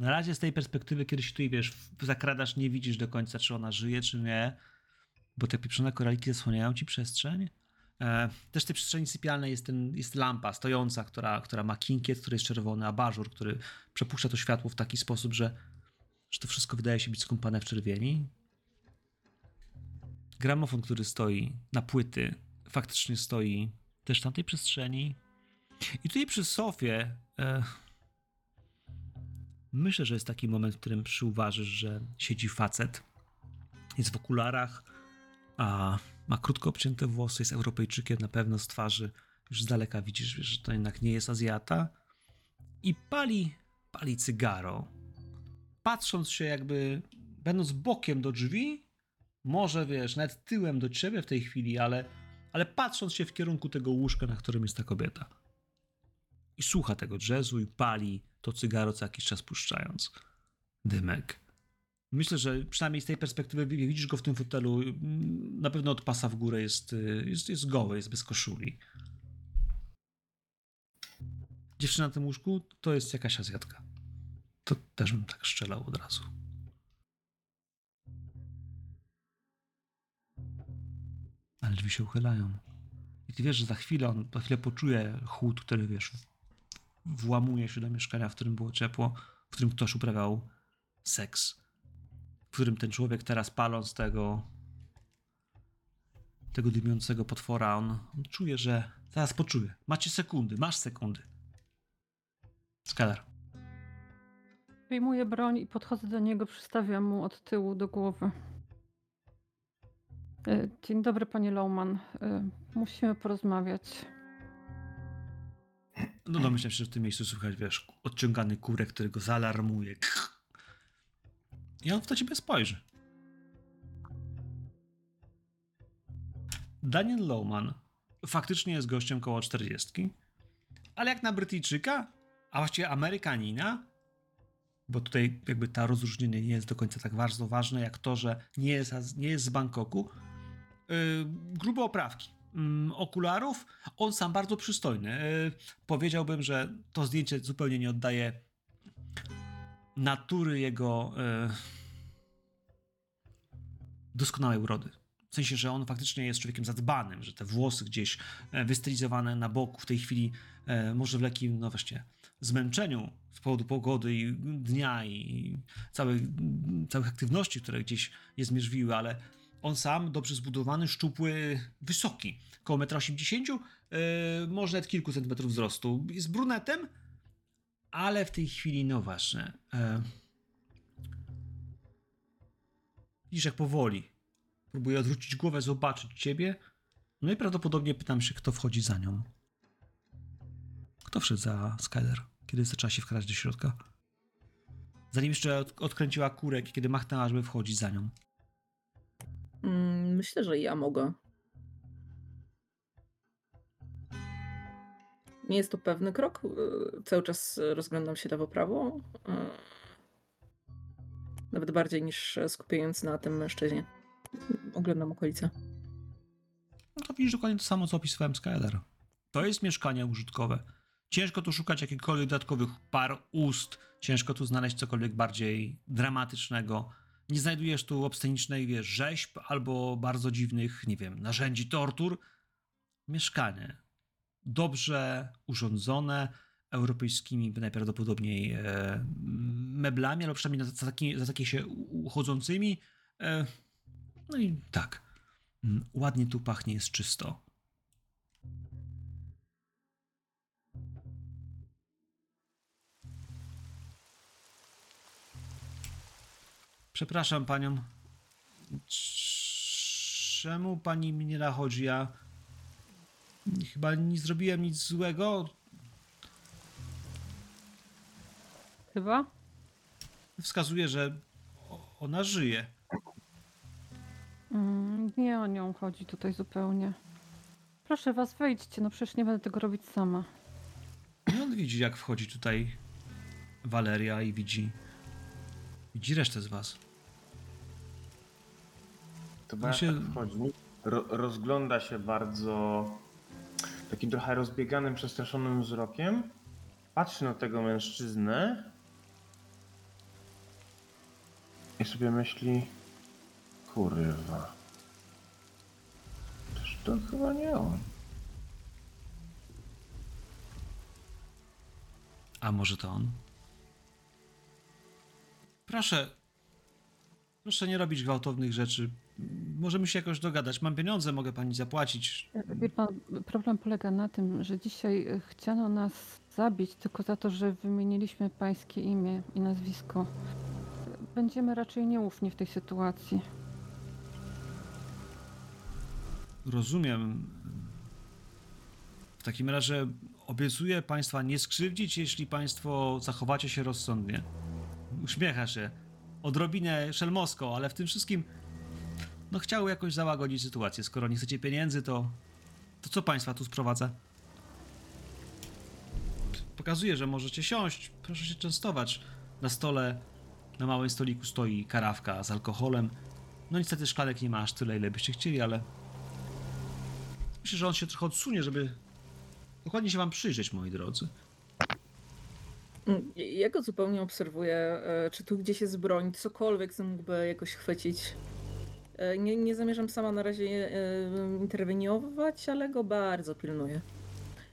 Na razie z tej perspektywy, kiedy się tutaj, wiesz, zakradasz, nie widzisz do końca, czy ona żyje, czy nie, bo te pieprzone koraliki zasłaniają ci przestrzeń. E, Też w tej przestrzeni sypialnej jest, ten, jest lampa stojąca, która, która ma kinkiet, który jest czerwony, abażur, który przepuszcza to światło w taki sposób, że, że to wszystko wydaje się być skąpane w czerwieni. Gramofon, który stoi na płyty, faktycznie stoi też w tamtej przestrzeni. I tutaj przy sofie e, myślę, że jest taki moment, w którym przyuważysz, że siedzi facet. Jest w okularach, a ma krótko obcięte włosy, jest Europejczykiem na pewno z twarzy. Już z daleka widzisz, że to jednak nie jest Azjata. I pali, pali cygaro. Patrząc się jakby, będąc bokiem do drzwi, może wiesz, nawet tyłem do ciebie w tej chwili, ale, ale patrząc się w kierunku tego łóżka, na którym jest ta kobieta. I słucha tego jazzu i pali to cygaro co jakiś czas puszczając. Dymek. Myślę, że przynajmniej z tej perspektywy widzisz go w tym fotelu. mm, Na pewno od pasa w górę jest, y, jest, jest goły, jest bez koszuli. Dziewczyna na tym łóżku to jest jakaś Azjatka. To też bym tak strzelał od razu. Ale drzwi się uchylają. I ty wiesz, że za chwilę on za chwilę poczuje chłód, który wiesz, włamuje się do mieszkania, w którym było ciepło, w którym ktoś uprawiał seks w którym ten człowiek teraz paląc tego tego dymiącego potwora, on, on czuje, że zaraz poczuje. Macie sekundy, masz sekundy. Skalar. Wyjmuję broń i podchodzę do niego, przystawiam mu od tyłu do głowy. E, Dzień dobry, panie Lowman. E, Musimy porozmawiać. No domyślam się, że w tym miejscu słychać, wiesz, odciągany kurek, który go zaalarmuje. I on w to ciebie spojrzy. Daniel Lowman faktycznie jest gościem koło 40, ale jak na Brytyjczyka, a właściwie Amerykanina, bo tutaj jakby ta rozróżnienie nie jest do końca tak bardzo ważne, jak to, że nie jest, nie jest z Bangkoku. Yy, grube oprawki, okularów, on sam bardzo przystojny. Yy, powiedziałbym, że to zdjęcie zupełnie nie oddaje natury jego yy, doskonałej urody. W sensie, że on faktycznie jest człowiekiem zadbanym, że te włosy gdzieś e, wystylizowane na boku w tej chwili e, może w lekkim, no właśnie, zmęczeniu z powodu pogody i dnia i całych, całych aktywności, które gdzieś je zmierzwiły, ale on sam dobrze zbudowany, szczupły, wysoki, około 1,80 m, e, może nawet kilku centymetrów wzrostu. Jest brunetem, ale w tej chwili, no właśnie, widzisz jak powoli próbuje odwrócić głowę, zobaczyć ciebie, no i prawdopodobnie pytam się, kto wchodzi za nią. Kto wszedł za Skyler, kiedy zaczęła się wkraść do środka? Zanim jeszcze od- odkręciła kurek, kiedy machnęła, żeby wchodzić za nią. Mm, Myślę, że ja mogę. Nie jest to pewny krok. y, Cały czas rozglądam się lewo-prawo. y, Nawet bardziej niż skupiając na tym mężczyźnie. Oglądam okolice. No widzisz dokładnie to samo, co opisywałem Skyler. To jest mieszkanie użytkowe. Ciężko tu szukać jakichkolwiek dodatkowych par ust, ciężko tu znaleźć cokolwiek bardziej dramatycznego. Nie znajdujesz tu obscenicznej, wiesz, rzeźb albo bardzo dziwnych, nie wiem, narzędzi tortur. Mieszkanie. Dobrze urządzone, europejskimi najprawdopodobniej e, meblami, albo przynajmniej za, taki, za takie się uchodzącymi. E, no i tak. Mm, Ładnie tu pachnie, jest czysto. Przepraszam panią. Czemu pani mnie nachodzi? Ja chyba nie zrobiłem nic złego. Chyba? Wskazuje, że ona żyje. Mm, nie o nią chodzi tutaj zupełnie. Proszę was, wejdźcie, no przecież nie będę tego robić sama. I on widzi, jak wchodzi tutaj Waleria i widzi. Widzi resztę z was. To Beata się- wchodzi, ro, rozgląda się bardzo takim trochę rozbieganym, przestraszonym wzrokiem. Patrzy na tego mężczyznę i sobie myśli, kurwa, Toż to chyba nie on. A może to on? Proszę. Proszę nie robić gwałtownych rzeczy. Możemy się jakoś dogadać. Mam pieniądze, mogę pani zapłacić. Pan, problem polega na tym, że dzisiaj chciano nas zabić tylko za to, że wymieniliśmy pańskie imię i nazwisko. Będziemy raczej nieufni w tej sytuacji. Rozumiem. W takim razie obiecuję państwa nie skrzywdzić, jeśli państwo zachowacie się rozsądnie. Uśmiecha się. Odrobinę szelmowsko, ale w tym wszystkim no chciały jakoś załagodzić sytuację. Skoro nie chcecie pieniędzy, to to co państwa tu sprowadza? Pokazuje, że możecie siąść. Proszę się częstować. Na stole, na małym stoliku stoi karawka z alkoholem. No niestety szklanek nie ma aż tyle, ile byście chcieli, ale Myślę, że on się trochę odsunie, żeby dokładnie się wam przyjrzeć, moi drodzy. Ja go zupełnie obserwuję. e, Czy tu gdzieś jest broń, cokolwiek, co mógłby jakoś chwycić. E, Nie, nie zamierzam sama na razie e, interweniować, ale go bardzo pilnuję.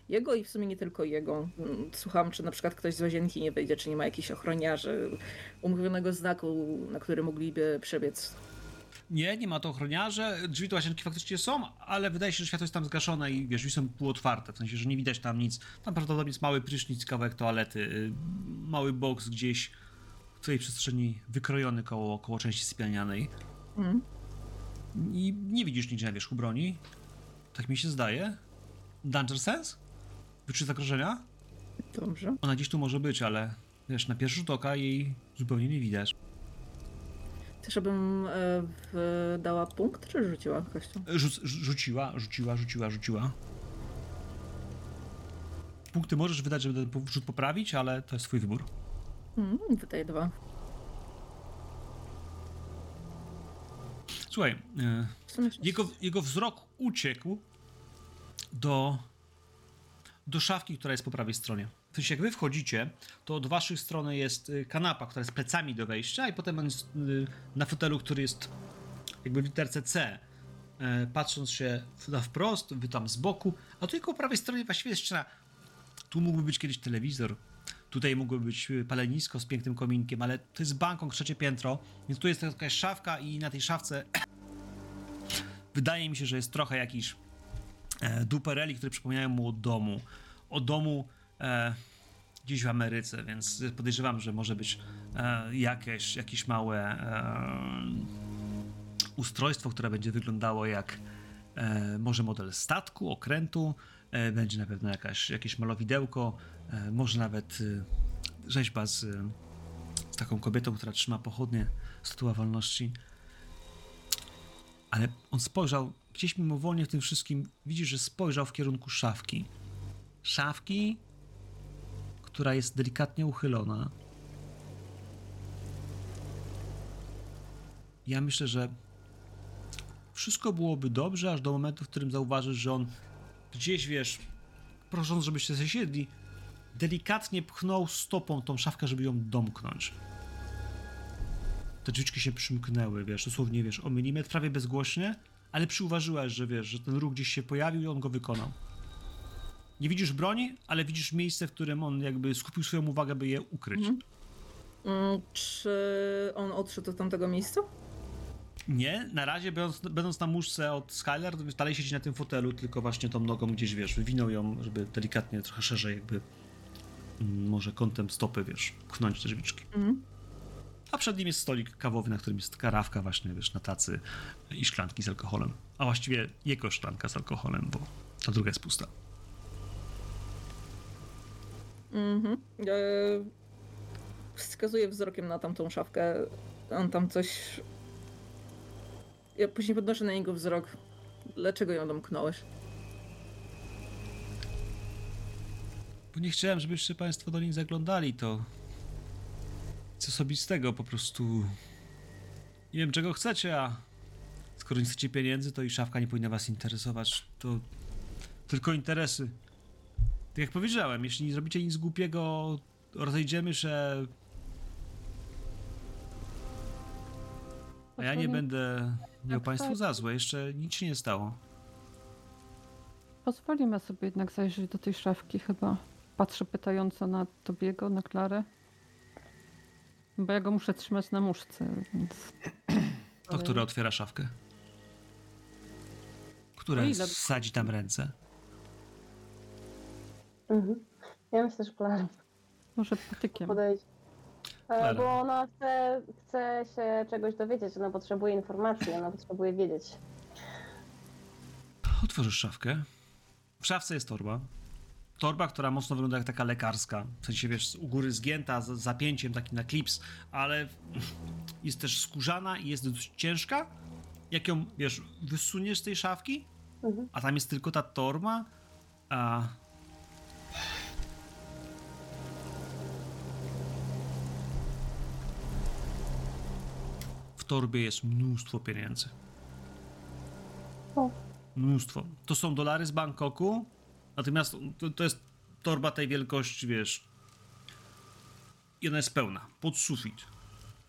Jego i w sumie nie tylko jego. Mm, Słucham, czy na przykład ktoś z łazienki nie wyjdzie, czy nie ma jakichś ochroniarzy, umówionego znaku, na który mogliby przebiec. Nie, nie ma to ochroniarze, drzwi do łazienki faktycznie są, ale wydaje się, że światło jest tam zgaszone i wiesz, drzwi są półotwarte, w sensie, że nie widać tam nic. Tam prawdopodobnie jest mały prysznic, kawałek toalety, y, mały boks gdzieś w tej przestrzeni wykrojony koło, koło części sypialnianej. Mm. I nie widzisz nigdzie na wierzchu broni. Tak mi się zdaje. Danger sense? Wyczuć zagrożenia? Dobrze. Ona gdzieś tu może być, ale wiesz, na pierwszy rzut oka jej zupełnie nie widać. Chcesz, żebym w, dała punkt, czy rzuciła kością? Rzuc, rzuciła, rzuciła, rzuciła, rzuciła. Punkty możesz wydać, żeby ten rzut poprawić, ale to jest twój wybór. Mm, wydaje dwa. Słuchaj, e, jego, jego wzrok uciekł do, do szafki, która jest po prawej stronie. W sensie, jak wy wchodzicie, to od waszej strony jest y, kanapa, która jest plecami do wejścia i potem on jest y, na fotelu, który jest jakby w literce C. E, Patrząc się na wprost, wy tam z boku, a tu po prawej stronie właściwie jest ściana. Tu mógłby być kiedyś telewizor, tutaj mógłby być palenisko z pięknym kominkiem, ale to jest Bangkok, trzecie piętro, więc tu jest jakaś szafka i na tej szafce wydaje mi się, że jest trochę jakiś e, dupereli, które przypominają mu o domu. O domu e, gdzieś w Ameryce, więc podejrzewam, że może być e, jakieś, jakieś małe e, ustrojstwo, które będzie wyglądało jak e, może model statku, okrętu, będzie na pewno jakaś, jakieś malowidełko, e, może nawet e, rzeźba z, e, z taką kobietą, która trzyma pochodnie, statua wolności. Ale on spojrzał, gdzieś mimowolnie w tym wszystkim, widzisz, że spojrzał w kierunku szafki. Szafki, która jest delikatnie uchylona. Ja myślę, że wszystko byłoby dobrze, aż do momentu, w którym zauważysz, że on gdzieś, wiesz, prosząc, żebyście zasiedli, delikatnie pchnął stopą tą szafkę, żeby ją domknąć te drzwiczki się przymknęły, wiesz, dosłownie, wiesz, o milimetr, prawie bezgłośnie, ale przyuważyłaś, że wiesz, że ten ruch gdzieś się pojawił i on go wykonał. Nie widzisz broni, ale widzisz miejsce, w którym on jakby skupił swoją uwagę, by je ukryć. Mhm. Mm, czy on odszedł od tamtego miejsca? Nie, na razie będąc, będąc na muszce od Skylar, to dalej siedzi na tym fotelu, tylko właśnie tą nogą gdzieś, wiesz, wywinął ją, żeby delikatnie, trochę szerzej jakby mm, może kątem stopy, wiesz, pchnąć te drzwiczki. Mhm. A przed nim jest stolik kawowy, na którym jest karawka właśnie, wiesz, na tacy i szklanki z alkoholem. A właściwie jego szklanka z alkoholem, bo ta druga jest pusta. Mhm. E, wskazuję wzrokiem na tamtą szafkę. On tam coś. Ja później podnoszę na niego wzrok. Dlaczego ją domknąłeś? Bo nie chciałem, żebyście państwo do niej zaglądali, to nic osobistego, po prostu nie wiem czego chcecie, a skoro nie chcecie pieniędzy, to i szafka nie powinna was interesować, to tylko interesy. Tak jak powiedziałem, jeśli nie zrobicie nic głupiego, rozejdziemy się, a ja nie będę miał Tak, państwu tak. za złe, jeszcze nic się nie stało. Pozwolimy sobie jednak zajrzeć do tej szafki chyba. Patrzę pytająco na Tobiego, na Klarę. Bo ja go muszę trzymać na muszce, więc... To, które otwiera szafkę? Które O ile- sadzi tam ręce? Mhm. Ja myślę, że Klara Może patykiem. podejdzie. E. Bo ona chce, chce się czegoś dowiedzieć, ona potrzebuje informacji, ona potrzebuje wiedzieć. Otworzysz szafkę. W szafce jest torba. Torba, która mocno wygląda jak taka lekarska. W sensie, wiesz, u góry zgięta, z zapięciem taki na klips, ale jest też skórzana i jest dość ciężka. Jak ją, wiesz, wysuniesz z tej szafki, Mhm. a tam jest tylko ta torba, a... W torbie jest mnóstwo pieniędzy. O. Mnóstwo. To są dolary z Bangkoku, natomiast to, to jest torba tej wielkości, wiesz. I ona jest pełna, pod sufit.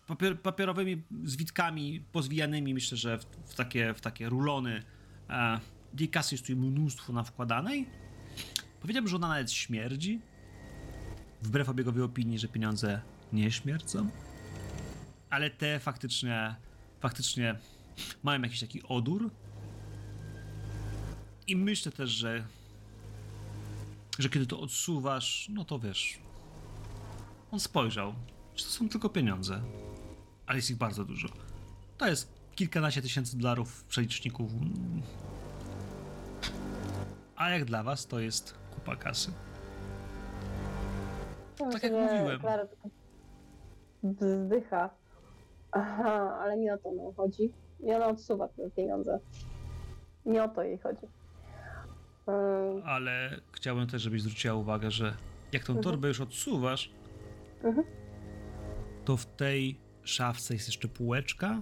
Papier, papierowymi zwitkami pozwijanymi, myślę, że w, w, takie, w takie rulony. E, tej kasy jest tu mnóstwo nawkładanej. Powiedziałbym, że ona nawet śmierdzi. Wbrew obiegowej opinii, że pieniądze nie śmierdzą. Ale te faktycznie, faktycznie mają jakiś taki odór. I myślę też, że, że kiedy to odsuwasz, no to wiesz. On spojrzał, że to są tylko pieniądze, ale jest ich bardzo dużo. To jest kilkanaście tysięcy dolarów w przeliczniku. A jak dla was, to jest kupa kasy. Tak jak mówiłem. Wzdycha. Aha, ale nie o to nam chodzi. I ona odsuwa te pieniądze. Nie o to jej chodzi. Ym, Ale chciałbym też, żebyś zwróciła uwagę, że jak tą Mhm. torbę już odsuwasz, Mhm. to w tej szafce jest jeszcze półeczka,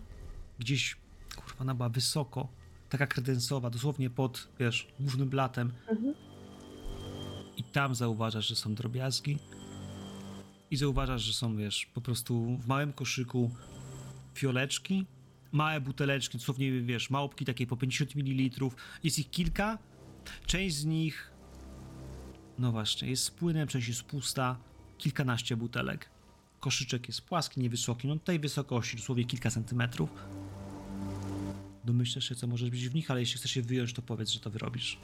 gdzieś, kurwa, ona była wysoko, taka kredensowa, dosłownie pod, wiesz, głównym blatem. Mhm. I tam zauważasz, że są drobiazgi. I zauważasz, że są, wiesz, po prostu w małym koszyku fioleczki, małe buteleczki, dosłownie, wiesz, małpki takie po 50 ml. Jest ich kilka. Część z nich, no właśnie, jest z płynem, część jest pusta. Kilkanaście butelek. Koszyczek jest płaski, niewysoki, no tej wysokości, dosłownie kilka centymetrów. Domyślasz się, co może być w nich, ale jeśli chcesz się wyjąć, to powiedz, że to wyrobisz.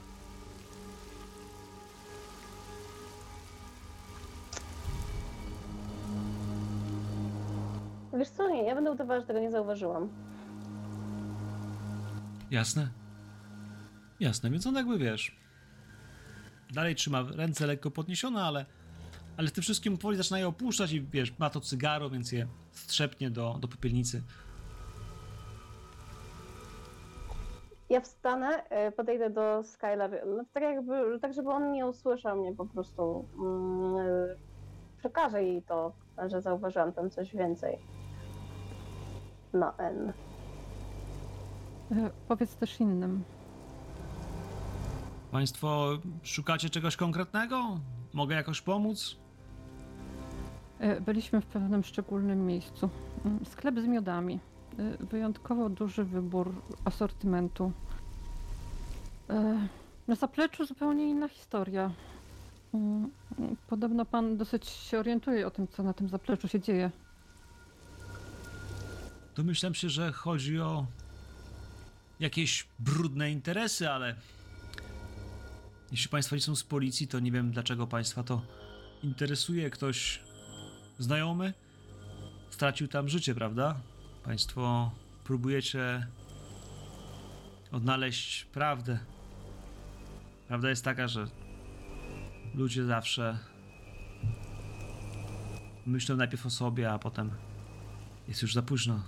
Wiesz co, nie, ja będę udawała, że tego nie zauważyłam. Jasne? Jasne, więc on jakby wiesz. Dalej trzyma ręce lekko podniesione, ale, ale w tym wszystkim powoli zaczyna je opuszczać i wiesz, ma to cygaro, więc je strzepnie do, do popielnicy. Ja wstanę, e, podejdę do Skylar, no, tak jakby, tak żeby on nie usłyszał mnie po prostu. Mm, e, przekażę jej to, że zauważyłam tam coś więcej. Na N. E, Powiedz też innym. Państwo szukacie czegoś konkretnego? Mogę jakoś pomóc? E, Byliśmy w pewnym szczególnym miejscu. Mm, Sklep z miodami. E, Wyjątkowo duży wybór asortymentu. Na zapleczu zupełnie inna historia. Mm, Podobno pan dosyć się orientuje o tym, co na tym zapleczu się dzieje. Domyślam się, że chodzi o jakieś brudne interesy, ale jeśli Państwo nie są z policji, to nie wiem dlaczego Państwa to interesuje. Ktoś znajomy stracił tam życie, prawda? Państwo próbujecie odnaleźć prawdę. Prawda jest taka, że ludzie zawsze myślą najpierw o sobie, a potem jest już za późno.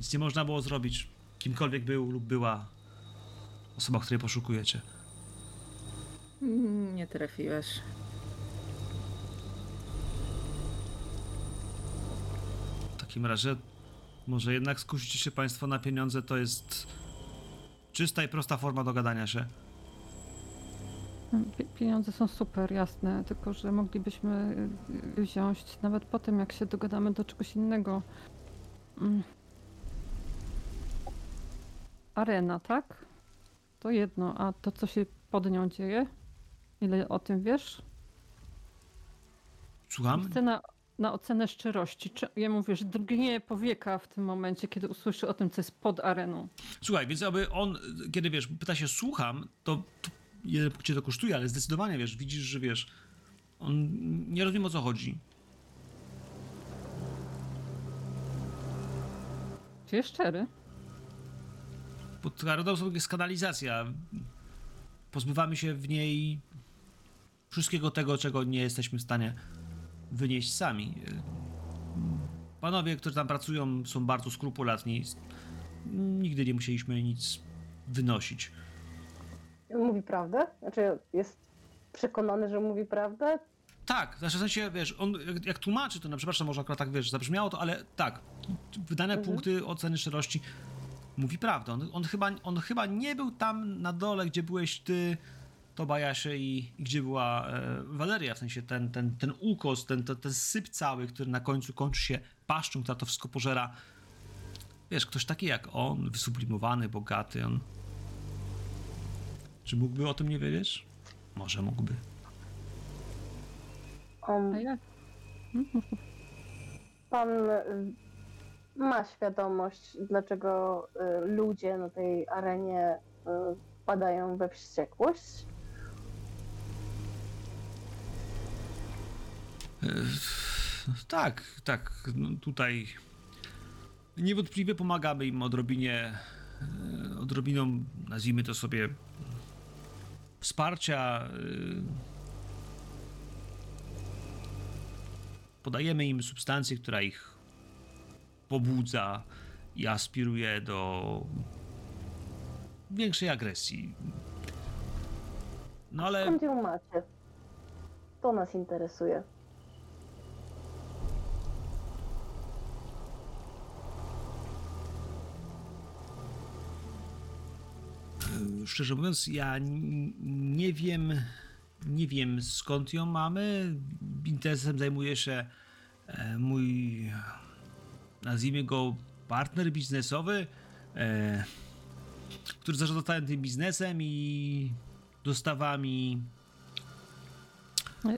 Nic nie można było zrobić. Kimkolwiek był lub była osoba, której poszukujecie. Mm, Nie trafiłeś. W takim razie, może jednak skusicie się Państwo na pieniądze, to jest czysta i prosta forma dogadania się. Pie- Pieniądze są super, jasne, tylko że moglibyśmy y, wziąć nawet po tym, jak się dogadamy do czegoś innego. Mm. Arena, tak? To jedno, a to, co się pod nią dzieje? Ile o tym wiesz? Słucham? Chcę na, na ocenę szczerości. Czy, ja mówię, że drgnie powieka w tym momencie, kiedy usłyszy o tym, co jest pod areną. Słuchaj, więc aby on, kiedy wiesz, pyta się słucham, to, to jeden punkt cię to kosztuje, ale zdecydowanie wiesz, widzisz, że wiesz, on nie rozumie o co chodzi. Czy jest szczery? Karodą sobie jest kanalizacja. Pozbywamy się w niej wszystkiego tego, czego nie jesteśmy w stanie wynieść sami. Panowie, którzy tam pracują, są bardzo skrupulatni. Nigdy nie musieliśmy nic wynosić. On mówi prawdę? Znaczy jest przekonany, że mówi prawdę? Tak, znaczy w sensie, wiesz, on jak, jak tłumaczy to, na przepraszam, może akurat tak, wiesz, zabrzmiało to, ale tak, wydane Mhm. punkty oceny szczerości mówi prawdę. On, on, chyba, on chyba nie był tam na dole, gdzie byłeś ty, Tobajasie i, i gdzie była e, Waleria, w sensie ten, ten, ten ukos, ten, ten, ten syp cały, który na końcu kończy się paszczą, która to wszystko pożera. Wiesz, ktoś taki jak on, wysublimowany, bogaty, on... Czy mógłby o tym nie wiedzieć? Może mógłby. On, A jak? Pan y, ma świadomość, dlaczego y, ludzie na tej arenie y, wpadają we wściekłość? E, Tak, tak. No tutaj niewątpliwie pomagamy im odrobinie, e, odrobiną, nazwijmy to sobie, wsparcia. e, podajemy im substancję, która ich pobudza i aspiruje do większej agresji. No ale Skąd ją macie? To nas interesuje. Szczerze mówiąc, ja nie wiem, nie wiem skąd ją mamy. Interesem zajmuje się e, mój, nazwijmy go, partner biznesowy, e, który zarządza całym tym biznesem i dostawami.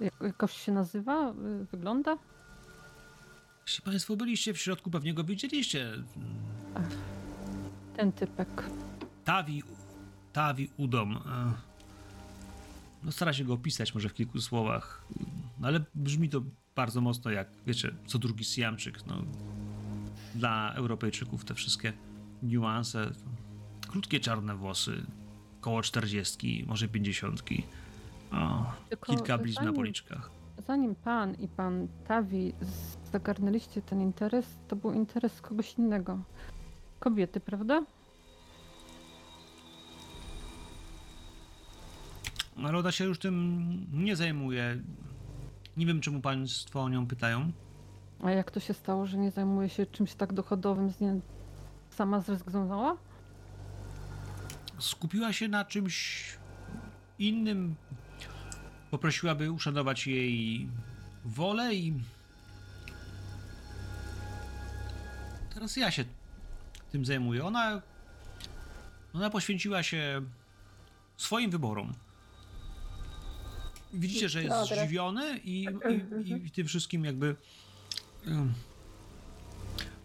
Jak- Jakoś się nazywa? Wygląda? Jeśli Państwo byliście w środku, pewnie go widzieliście. Ten typek. Tawi, Tawi Udom. e, No stara się go opisać może w kilku słowach, no, ale brzmi to bardzo mocno jak, wiecie, co drugi Siamczyk. No, dla Europejczyków te wszystkie niuanse. Krótkie czarne włosy, koło czterdziestki, może pięćdziesiątki. Kilka blizn na policzkach. Zanim pan i pan Tawi zagarnęliście ten interes, to był interes kogoś innego. Kobiety, prawda? Ale ona się już tym nie zajmuje. Nie wiem, czemu państwo o nią pytają. A jak to się stało, że nie zajmuje się czymś tak dochodowym, z nie... sama zrezygnowała? skupiła się na czymś innym. Poprosiła, by uszanować jej wolę i. Teraz ja się tym zajmuję. Ona. Ona poświęciła się swoim wyborom. Widzicie, że jest No, teraz- zdziwiony i, i, i tym wszystkim jakby.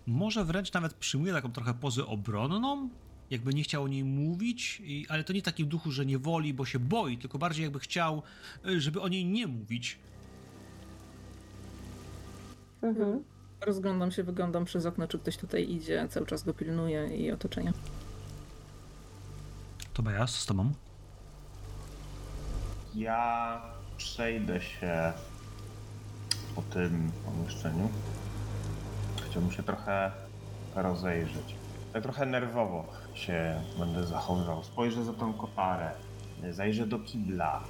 może wręcz nawet przyjmuje taką trochę pozę obronną, jakby nie chciał o niej mówić, i, ale to nie w takim duchu, że nie woli, bo się boi, tylko bardziej jakby chciał, y, żeby o niej nie mówić. Mhm. Rozglądam się, wyglądam przez okno, czy ktoś tutaj idzie, cały czas go pilnuje i otoczenia. To ja z tobą. Ja przejdę się po tym pomieszczeniu. Chciałbym się trochę rozejrzeć. Tak trochę nerwowo się będę zachowywał. Spojrzę za tą koparę. Zajrzę do kibla.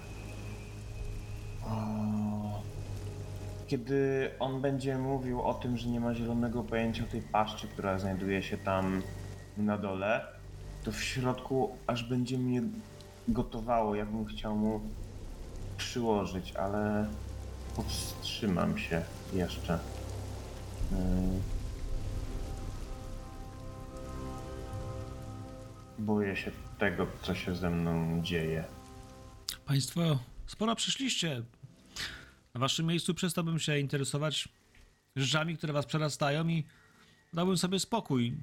Kiedy on będzie mówił o tym, że nie ma zielonego pojęcia o tej paszczy, która znajduje się tam na dole, to w środku aż będzie mnie gotowało, jakbym chciał mu przyłożyć, ale powstrzymam się jeszcze. Yy. Boję się tego, co się ze mną dzieje. Państwo sporo przyszliście. Na waszym miejscu przestałbym się interesować rzeczami, które was przerastają i dałbym sobie spokój.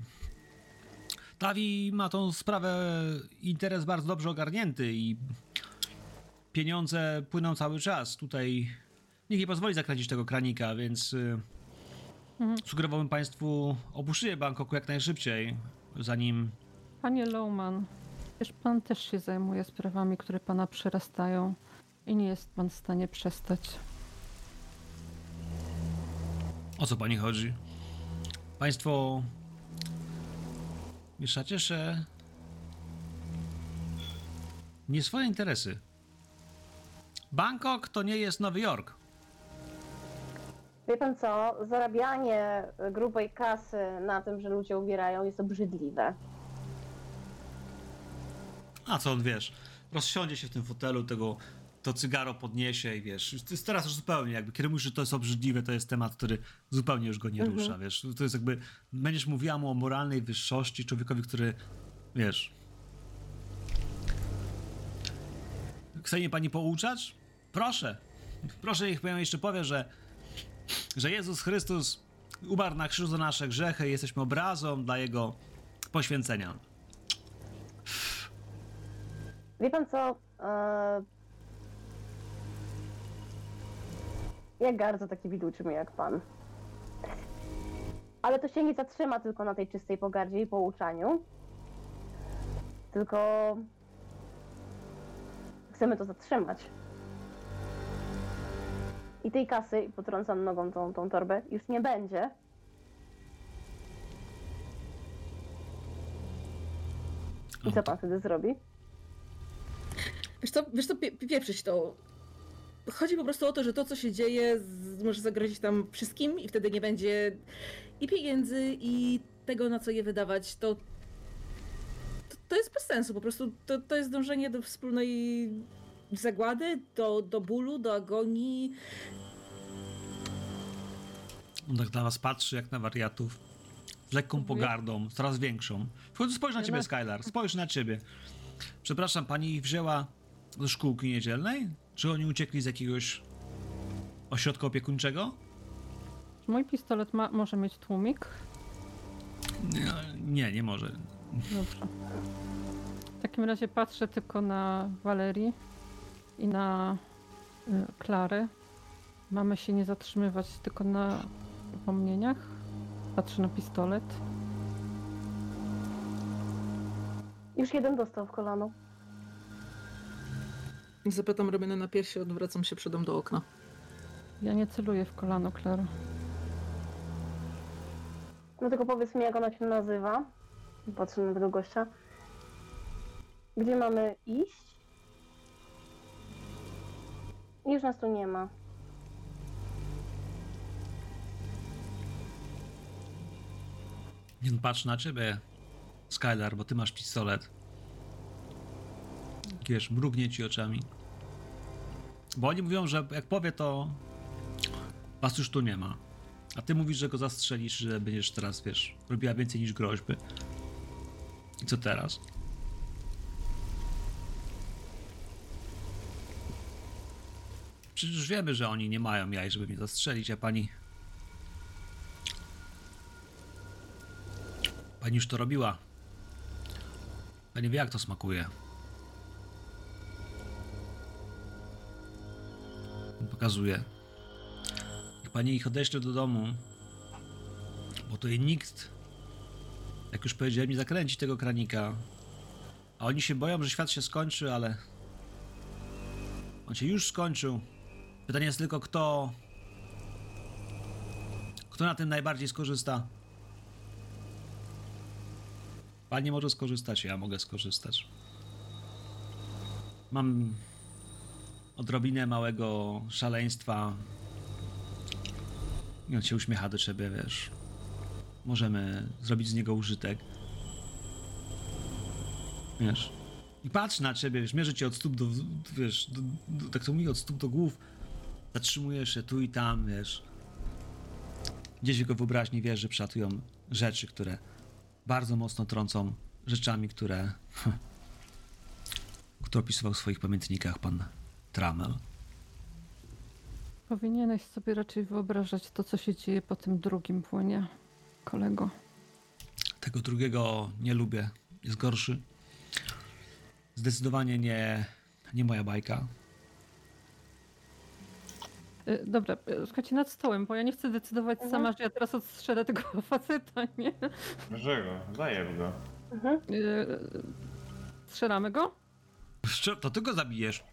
Tawi ma tą sprawę, interes bardzo dobrze ogarnięty i pieniądze płyną cały czas. Tutaj nikt nie pozwoli zakręcić tego kranika, więc y, Mhm. sugerowałbym państwu opuszczenie Bangkoku jak najszybciej, zanim Panie Lowman, wiesz, pan też się zajmuje sprawami, które pana przerastają i nie jest pan w stanie przestać. O co pani chodzi? Państwo mieszacie się nie swoje interesy. Bangkok to nie jest Nowy Jork. Wie pan co? Zarabianie grubej kasy na tym, że ludzie umierają jest obrzydliwe. A co on wiesz? Rozsiądzie się w tym fotelu, tego to cygaro podniesie i wiesz, to jest teraz już zupełnie jakby, kiedy mówisz, że to jest obrzydliwe, to jest temat, który zupełnie już go nie Mhm. rusza, wiesz. To jest jakby, będziesz mówiła mu o moralnej wyższości, człowiekowi, który, wiesz... Chce mnie pani pouczać? Proszę. Proszę, niech pani jeszcze powie, że, że Jezus Chrystus umarł na krzyżu za nasze grzechy i jesteśmy obrazą dla Jego poświęcenia. Wie pan co? E... Ja gardzę takimi ludźmi jak pan. Ale to się nie zatrzyma tylko na tej czystej pogardzie i pouczaniu. Tylko chcemy to zatrzymać. I tej kasy, i potrącam nogą tą, tą torbę, już nie będzie. I co pan wtedy zrobi? Wiesz co, wiesz co pie, pieprzyć to. Chodzi po prostu o to, że to, co się dzieje, z, może zagrozić tam wszystkim i wtedy nie będzie i pieniędzy, i tego, na co je wydawać. To, to, to jest bez sensu. Po prostu to, to jest dążenie do wspólnej zagłady, do, do bólu, do agonii. On tak na was patrzy jak na wariatów. Z lekką pogardą, coraz większą. W końcu spojrz na ciebie, no. Skylar. Spojrz na ciebie. Przepraszam, pani ich wzięła do szkółki niedzielnej? Czy oni uciekli z jakiegoś ośrodka opiekuńczego? Mój pistolet ma, może mieć tłumik? Nie, nie, nie może. Dobrze. W takim razie patrzę tylko na Walerii i na y, Klarę. Mamy się nie zatrzymywać tylko na upomnieniach. Patrzę na pistolet. Już jeden dostał w kolano. Zapytam ramienia na piersi, odwracam się przodem do okna. Ja nie celuję w kolano, Klara. No tylko powiedz mi, jak ona się nazywa. Patrzę na tego gościa. Gdzie mamy iść? Już nas tu nie ma. No, patrz na ciebie, Skylar, bo ty masz pistolet. Wiesz, mrugnie ci oczami. Bo oni mówią, że jak powie, to was już tu nie ma. A ty mówisz, że go zastrzelisz, że będziesz teraz, wiesz, robiła więcej niż groźby. I co teraz? Przecież wiemy, że oni nie mają jaj, żeby mnie zastrzelić, a pani... Pani już to robiła. Pani wie, jak to smakuje. Pokazuje. Jak pani ich odeśle do domu, bo jej nikt, jak już powiedziałem, nie zakręci tego kranika. A oni się boją, że świat się skończy, ale on się już skończył. Pytanie jest tylko, kto. Kto na tym najbardziej skorzysta? Pan nie może skorzystać, ja mogę skorzystać. Mam odrobinę małego szaleństwa. I on się uśmiecha do ciebie, wiesz. Możemy zrobić z niego użytek. Wiesz. I patrz na ciebie, wiesz, mierzy cię od stóp do, wiesz, do, do, tak to mówi, od stóp do głów. Zatrzymujesz się tu i tam, wiesz. Gdzieś jego wyobraźni wiesz, że przylatują rzeczy, które bardzo mocno trącą rzeczami, które, które opisywał w swoich pamiętnikach pan Tramel. Powinieneś sobie raczej wyobrażać to, co się dzieje po tym drugim płynie, kolego. Tego drugiego nie lubię, jest gorszy. Zdecydowanie nie, nie moja bajka. Y, Dobra, y, słuchajcie, nad stołem, bo ja nie chcę decydować Mhm. sama, że ja teraz odstrzelę tego faceta, nie? Dlaczego? Zajeb go. Mhm. Y, Strzelamy go? To ty go zabijesz.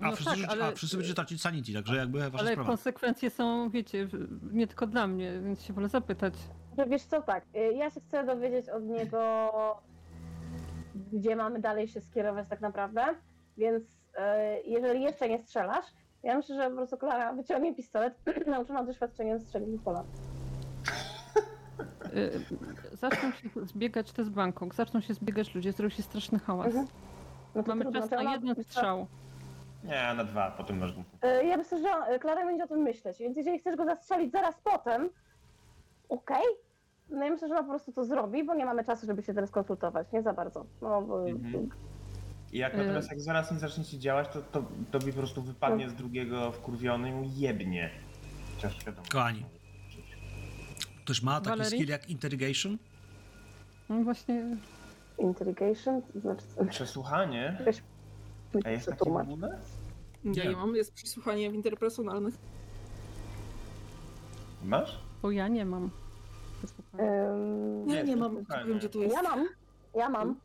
A, No wszyscy, tak, ale- a wszyscy będziecie tracić sanity, także jakby wasza Ale sprawa. konsekwencje są, wiecie, nie tylko dla mnie, więc się wolę zapytać. Że wiesz co, tak, y, ja się chcę dowiedzieć od niego, gdzie mamy dalej się skierować tak naprawdę, więc y, jeżeli jeszcze nie strzelasz, ja myślę, że po prostu Klara wyciągnie pistolet, nauczona doświadczeniem strzeli w pola. Y, Zaczną się zbiegać, to jest Bangkok, zaczną się zbiegać ludzie, zrobi się straszny hałas. Mhm. No to Mamy trudno, czas na jeden strzał. Nie, na dwa, potem masz. Y, Ja myślę, że y, Klara będzie o tym myśleć, więc jeżeli chcesz go zastrzelić zaraz potem, okej, no ja myślę, że ona po prostu to zrobi, bo nie mamy czasu, żeby się teraz konsultować, nie za bardzo. No, bo, Mhm. I jak Y- natomiast jak zaraz nie zaczniecie działać, to, to, to mi po prostu wypadnie z drugiego wkurwiony i mu jebnie. Chociaż wiadomo. Kochani. Ktoś ma taki Valerie? skill jak interrogation? No właśnie, Intrigation, to znaczy co? Przesłuchanie? A jest taki w Przetłumacz. Ja Nie. mam, jest przesłuchanie interpersonalnych. Masz? bo ja nie mam. Ym, Nie, Nie, nie mam, przesłuchanie. nie wiem gdzie tu jest. Ja mam, ja mam.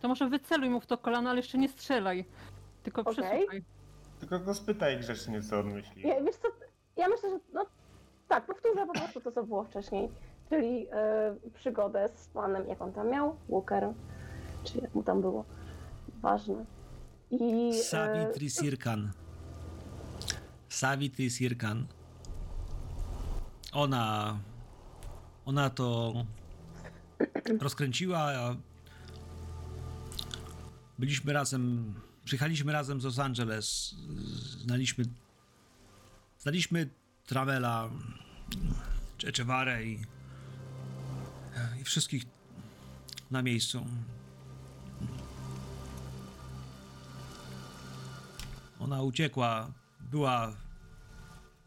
To może wyceluj mu w to kolano, ale jeszcze nie strzelaj. Tylko Okej. przesłuchaj. Tylko go spytaj grzecznie, co on myśli. Ja, wiesz co, ja myślę, że no tak, powtórzę po prostu to, co było wcześniej, czyli e, przygodę z panem, jak on tam miał, Walker, czy jak mu tam było, ważne. I e, Savitri Sirkan. Savitri Sirkan. Ona. Ona to rozkręciła. Byliśmy razem. Przyjechaliśmy razem z Los Angeles. Znaliśmy. Znaliśmy Travela, Echevarę i, i wszystkich na miejscu. Ona uciekła. Była.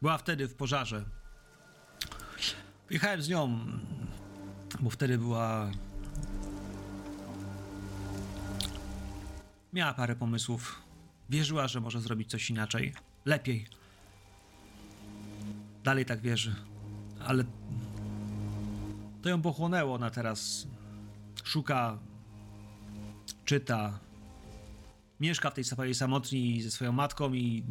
Była wtedy w pożarze. Jechałem z nią, bo wtedy była. Miała parę pomysłów. Wierzyła, że może zrobić coś inaczej. Lepiej. Dalej tak wierzy. Ale. To ją pochłonęło. Ona teraz szuka, czyta, mieszka w tej swojej samotni ze swoją matką i,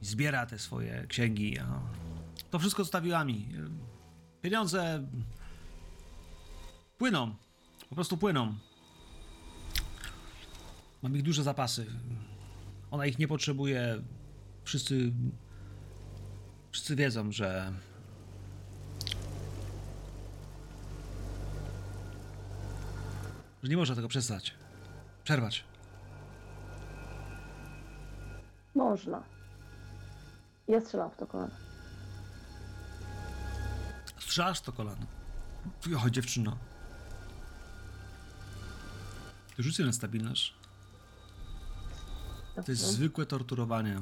zbiera te swoje księgi. To wszystko zostawiła mi. Pieniądze płyną. Po prostu płyną. Mam ich duże zapasy. Ona ich nie potrzebuje. Wszyscy. Wszyscy wiedzą, że. że nie można tego przestać. Przerwać. można. Ja strzelam w to kolano. Strzelasz to kolano. O, dziewczyno. Rzucę na stabilność. To jest zwykłe torturowanie.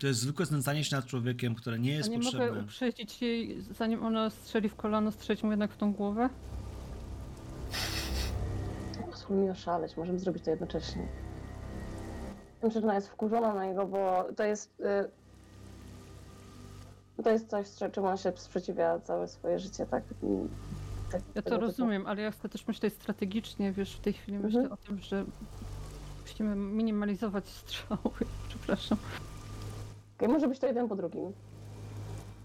To jest zwykłe znęcanie się nad człowiekiem, które nie A jest nie potrzebne. mogę uprzedzić jej, zanim ona strzeli w kolano, strzelić mu jednak w tą głowę? Pozwól mi oszaleć, możemy zrobić to jednocześnie. Wiem, że ona jest wkurzona na niego, bo to jest. Y... To jest coś, z czym on się sprzeciwia całe swoje życie, tak? I tak Ja tego to typu. rozumiem, ale ja chcę też myśleć strategicznie, wiesz, w tej chwili Mhm. myślę o tym, że musimy minimalizować strzały. Przepraszam. Okej, może być to jeden po drugim.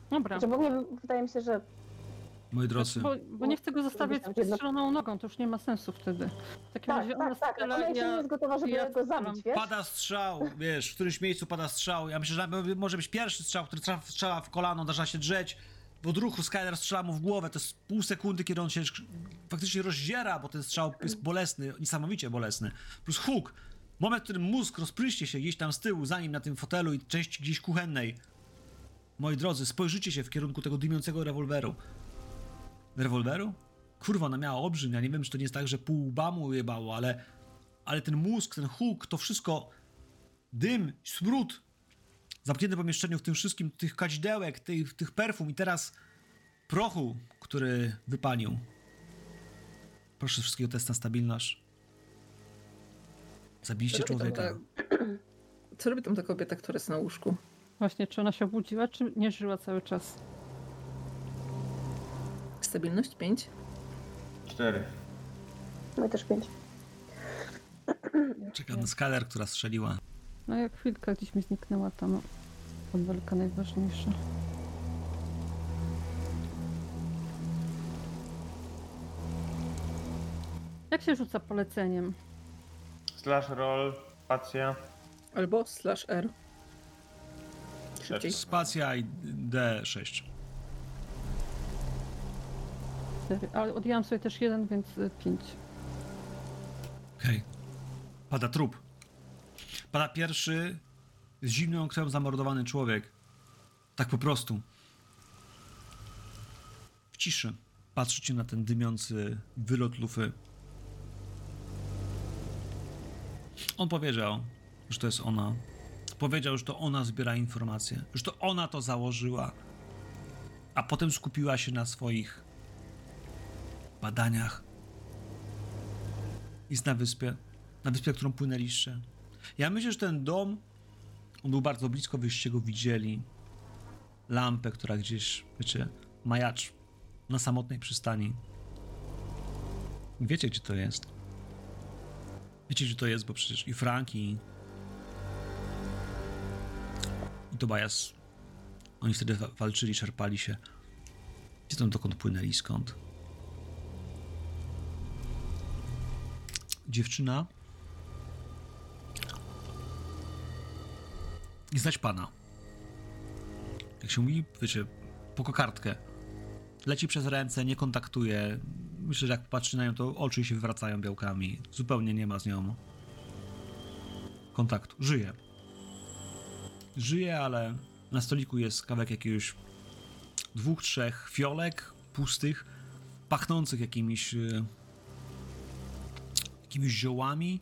Dobra. Znaczy, bo mnie wydaje mi się, że Moi drodzy, Bo, bo nie chcę go zostawiać z strzeloną nogą, to już nie ma sensu wtedy. W takim tak, razie ona tak, tak, strzela, ona jeszcze nie jest gotowa, żeby ja go zabić, wiesz? pada strzał, wiesz, w którymś miejscu pada strzał. Ja myślę, że może być pierwszy strzał, który traf- strzela w kolano, zaczyna się drzeć. W odruchu Skyler strzela mu w głowę, to jest pół sekundy, kiedy on się faktycznie rozdziera, bo ten strzał jest bolesny, niesamowicie bolesny. Plus huk. Moment, w którym mózg rozpryśnie się gdzieś tam z tyłu, za nim na tym fotelu i części gdzieś kuchennej. Moi drodzy, spojrzycie się w kierunku tego dymiącego rewolweru. Rewolweru? Kurwa, ona miała olbrzym. Ja nie wiem, czy to nie jest tak, że pół łba mu jebało, ale, ale ten mózg, ten huk, to wszystko dym, smród. Zamknięte pomieszczeniu w tym wszystkim, tych kadzidełek, tych, tych perfum i teraz prochu, który wypalił. Proszę wszystkiego test na stabilność. Zabiliście człowieka. ta- Co robi tam ta kobieta, która jest na łóżku? Właśnie, czy ona się obudziła, czy nie żyła cały czas? Stabilność 5? Cztery. My też pięć. Czekam na skaler, która strzeliła. No jak chwilka gdzieś mi zniknęła tam tabelka najważniejsza. Jak się rzuca poleceniem? Slash roll, spacja. Albo slash R. Szybciej. Spacja i D6. Cztery. Ale odjęłam sobie też jeden, więc y, pięć. Okej. Pada trup. Pada pierwszy z zimną krwią zamordowany człowiek. Tak po prostu. W ciszy. Patrzycie na ten dymiący wylot lufy. On powiedział, że to jest ona. Powiedział, że to ona zbiera informacje. Że to ona to założyła. A potem skupiła się na swoich badaniach. Jest na wyspie. Na wyspie, którą płynęliście. Ja myślę, że ten dom, on był bardzo blisko, wyście go widzieli. Lampę, która gdzieś, wiecie, majacz na samotnej przystani. Wiecie, gdzie to jest. Wiecie, gdzie to jest, bo przecież i Frank, i, Tobias. Oni wtedy wa- walczyli, czerpali się. Gdzie tam dokąd płynęli, skąd? Dziewczyna. I znać pana. Jak się mówi, wiecie, po kokardkę. Leci przez ręce, nie kontaktuje. Myślę, że jak patrzy na nią, to oczy się wywracają białkami. Zupełnie nie ma z nią kontaktu. Żyje. Żyje, ale na stoliku jest kawałek jakiegoś dwóch, trzech fiolek pustych, pachnących jakimiś e, jakimiś ziołami.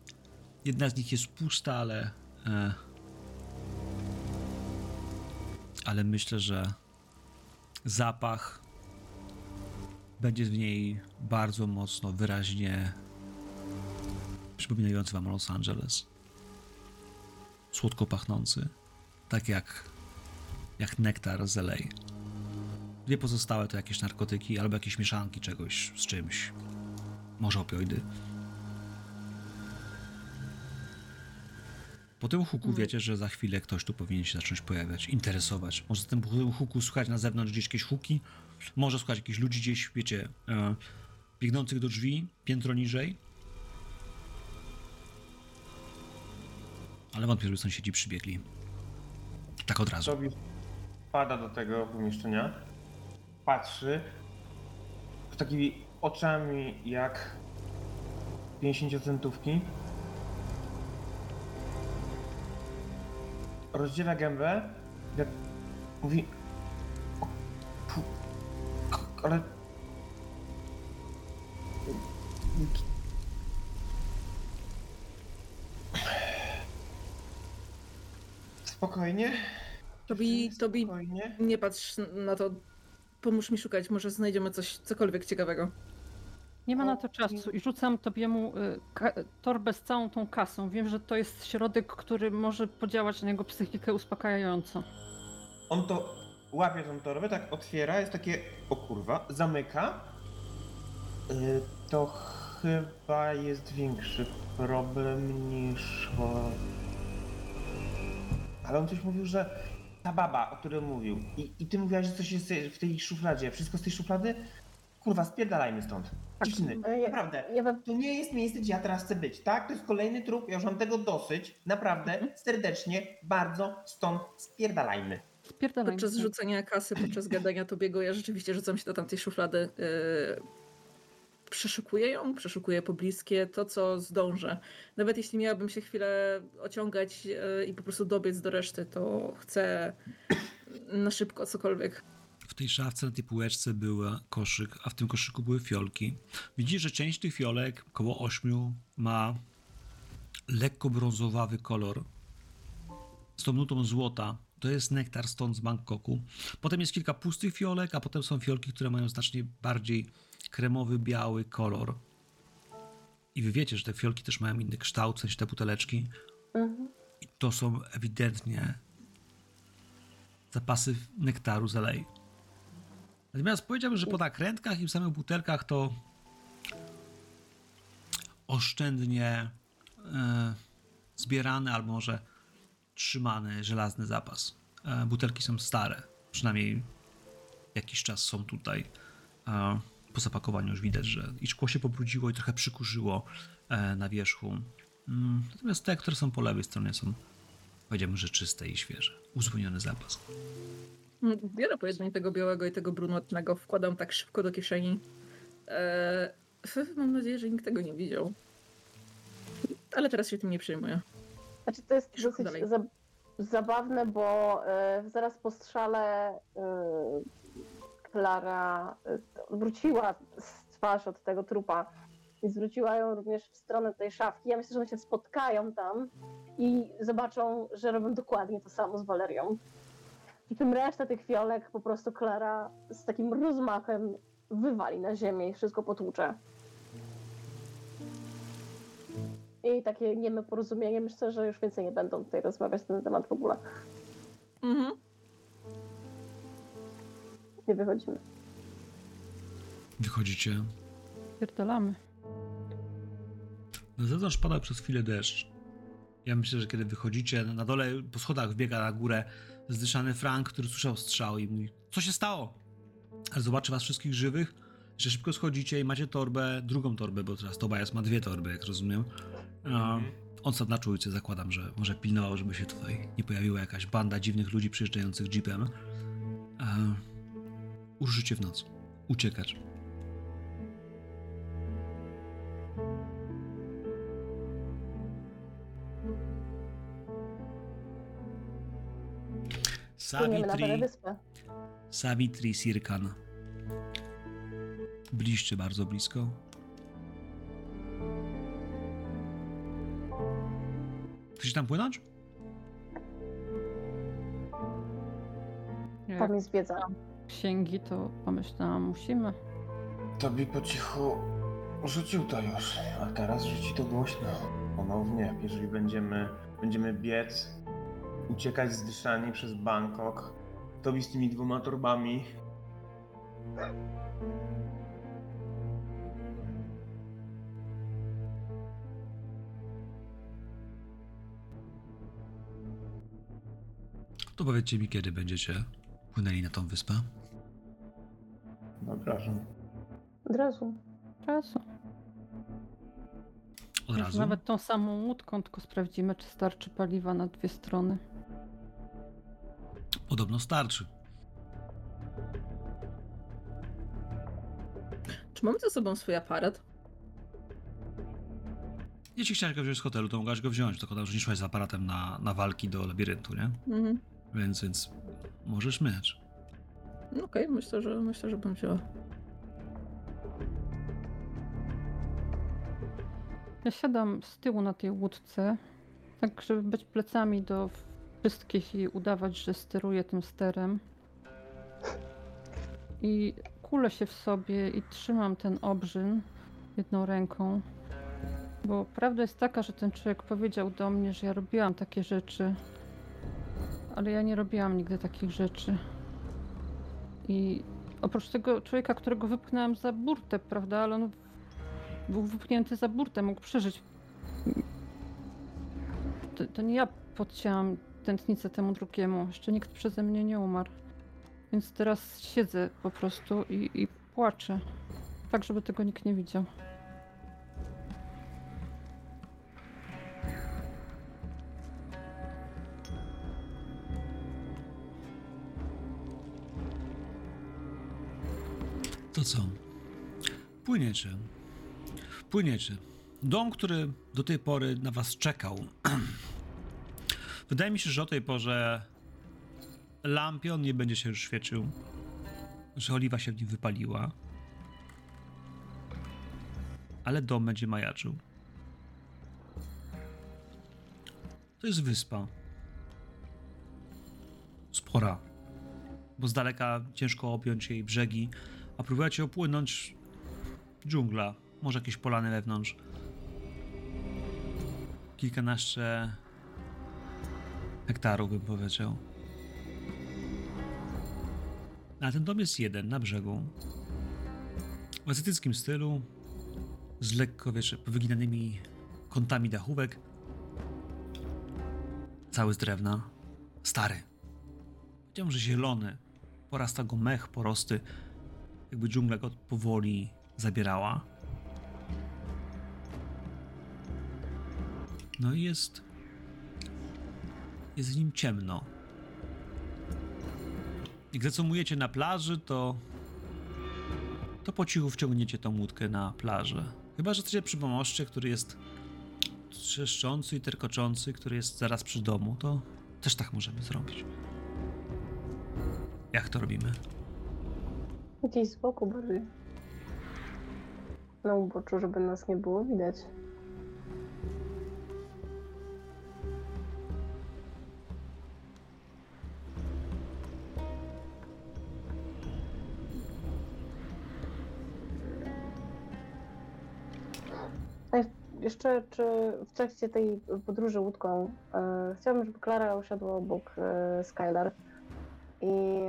Jedna z nich jest pusta, ale e, ale myślę, że zapach będzie w niej bardzo mocno, wyraźnie przypominający wam Los Angeles. Słodko pachnący, tak jak, jak nektar z LA. Dwie pozostałe to jakieś narkotyki albo jakieś mieszanki czegoś z czymś. Może opioidy. Po tym huku wiecie, że za chwilę ktoś tu powinien się zacząć pojawiać, interesować. Może z tym huku słuchać na zewnątrz gdzieś jakieś huki, może słuchać jakichś ludzi gdzieś, wiecie, e, biegnących do drzwi, piętro niżej. Ale wątpię, żeby sąsiedzi przybiegli. Tak od razu. Tobi wpada do tego pomieszczenia, patrzy w takimi oczami jak 50 centówki. Rozdziela gębę, jak mówi. "O, fu, k- Ale. Spokojnie. Tobi, Tobi, Spokojnie. nie patrz na to. Pomóż mi szukać, może znajdziemy coś, cokolwiek ciekawego. Nie ma na to czasu i rzucam tobiemu y, ka- torbę z całą tą kasą. Wiem, że to jest środek, który może podziałać na jego psychikę uspokajająco. On to łapie tą torbę, tak otwiera, jest takie, o kurwa, zamyka. Y, To chyba jest większy problem niż... Ale on coś mówił, że ta baba, o której mówił, i, i ty mówiłaś, że coś jest w tej szufladzie, wszystko z tej szuflady? Kurwa, spierdalajmy stąd. Dziewczyny, E, ja- naprawdę. Ja. To nie jest miejsce, gdzie ja teraz chcę być, tak? To jest kolejny trup, ja już mam tego dosyć. Naprawdę, serdecznie, bardzo stąd spierdalajmy. Spierdalaj. Podczas rzucania kasy, podczas gadania Tobiego, ja rzeczywiście rzucam się do tamtej szuflady. Yy, przeszukuję ją, przeszukuję pobliskie, to co zdążę. Nawet jeśli miałabym się chwilę ociągać yy, i po prostu dobiec do reszty, to chcę na szybko cokolwiek. W tej szafce na tej półeczce był koszyk, a w tym koszyku były fiolki. Widzisz, że część tych fiolek, około ośmiu, ma lekko brązowawy kolor. Z tą nutą złota. To jest nektar stąd z Bangkoku. Potem jest kilka pustych fiolek, a potem są fiolki, które mają znacznie bardziej kremowy, biały kolor. I wy wiecie, że te fiolki też mają inny kształt, w sensie te buteleczki. Mhm. I to są ewidentnie zapasy nektaru z LA. Natomiast powiedziałbym, że po nakrętkach i w samych butelkach to oszczędnie e, zbierany albo może trzymany żelazny zapas. E, butelki są stare, przynajmniej jakiś czas są tutaj. E, po zapakowaniu już widać, że i szkło się pobrudziło i trochę przykurzyło e, na wierzchu. Mm, natomiast te, które są po lewej stronie są powiedziałbym, że czyste i świeże. Uzupełniony zapas. Biorę po tego białego i tego brunatnego, wkładam tak szybko do kieszeni. Eee, mam nadzieję, że nikt tego nie widział. Ale teraz się tym nie przejmuję. Znaczy to jest dosyć dalej. za, zabawne, bo e, zaraz po strzale e, Klara e, wróciła z twarz od tego trupa i zwróciła ją również w stronę tej szafki. Ja myślę, że one się spotkają tam i zobaczą, że robią dokładnie to samo z Walerią. I tym resztę tych fiolek po prostu Klara z takim rozmachem wywali na ziemię i wszystko potłucze. I takie nieme porozumienie. Myślę, że już więcej nie będą tutaj rozmawiać na ten temat w ogóle. Mhm. Nie wychodzimy. Wychodzicie. Spierdalamy. Na zewnątrz pada przez chwilę deszcz. Ja myślę, że kiedy wychodzicie na dole, po schodach wbiega na górę zdyszany Frank, który słyszał strzał i mówi, co się stało? Ale zobaczy was wszystkich żywych, że szybko schodzicie i macie torbę, drugą torbę, bo teraz Tobias ma dwie torby, jak rozumiem. A, on sam na czujce zakładam, że może pilnował, żeby się tutaj nie pojawiła jakaś banda dziwnych ludzi przyjeżdżających jeepem. A, uruszycie w noc. Uciekać. Savitri. Savitri Sirkan. Bliżcie, bardzo blisko. Chcecie tam płynąć? Jak Tam jest wiedza. księgi, to pomyślałam, musimy. Tobie po cichu rzucił to już, a teraz rzuci to głośno. Ponownie, jeżeli będziemy, będziemy biec, uciekać zdyszani przez Bangkok, Tobi z tymi dwoma torbami. To powiedzcie mi, kiedy będziecie płynęli na tą wyspę. Wyobrażam. Od razu. Od Może razu. Nawet tą samą łódką, tylko sprawdzimy, czy starczy paliwa na dwie strony. Podobno starczy. Czy mamy ze sobą swój aparat? Jeśli chciałeś go wziąć z hotelu, to mogłaś go wziąć, tylko tam, że nie szłaś z aparatem na, na walki do labiryntu, nie? Mhm. Więc, więc możesz mieć. No Okej, myślę, że myślę, że bym wzięła. Ja siadam z tyłu na tej łódce, tak żeby być plecami do wszystkich i udawać, że steruję tym sterem. I kulę się w sobie i trzymam ten obrzyn jedną ręką. Bo prawda jest taka, że ten człowiek powiedział do mnie, że ja robiłam takie rzeczy, ale ja nie robiłam nigdy takich rzeczy. I oprócz tego człowieka, którego wypchnęłam za burtę, prawda, ale on był wypchnięty za burtę, mógł przeżyć. To, to nie ja podcięłam tętnicę temu drugiemu. Jeszcze nikt przeze mnie nie umarł. Więc teraz siedzę po prostu i, i płaczę. Tak, żeby tego nikt nie widział. Co? Płyniecie. Płyniecie. Dom, który do tej pory na was czekał. Wydaje mi się, że o tej porze lampion nie będzie się już świecił. Że oliwa się w nim wypaliła. Ale dom będzie majaczył. To jest wyspa. Spora. Bo z daleka ciężko objąć jej brzegi, a próbujecie opłynąć dżungla, może jakieś polany wewnątrz. Kilkanaście hektarów, bym powiedział. A ten dom jest jeden na brzegu. W azjatyckim stylu, z lekko, wiesz, powyginanymi kątami dachówek. Cały z drewna. Stary. Powiedziałbym, że zielony. Porasta go mech, porosty jakby dżungla go powoli zabierała. No i jest. Jest w nim ciemno. Jak zacumujecie na plaży, to. To po cichu wciągniecie tą łódkę na plażę. Chyba, że chcecie przy pomoście, który jest trzeszczący i terkoczący, który jest zaraz przy domu, to też tak możemy zrobić. Jak to robimy? Gdzieś z boku bardziej. Na uboczu, żeby nas nie było widać. Jeszcze, czy w trakcie tej podróży łódką e, chciałabym, żeby Klara usiadła obok e, Skylar i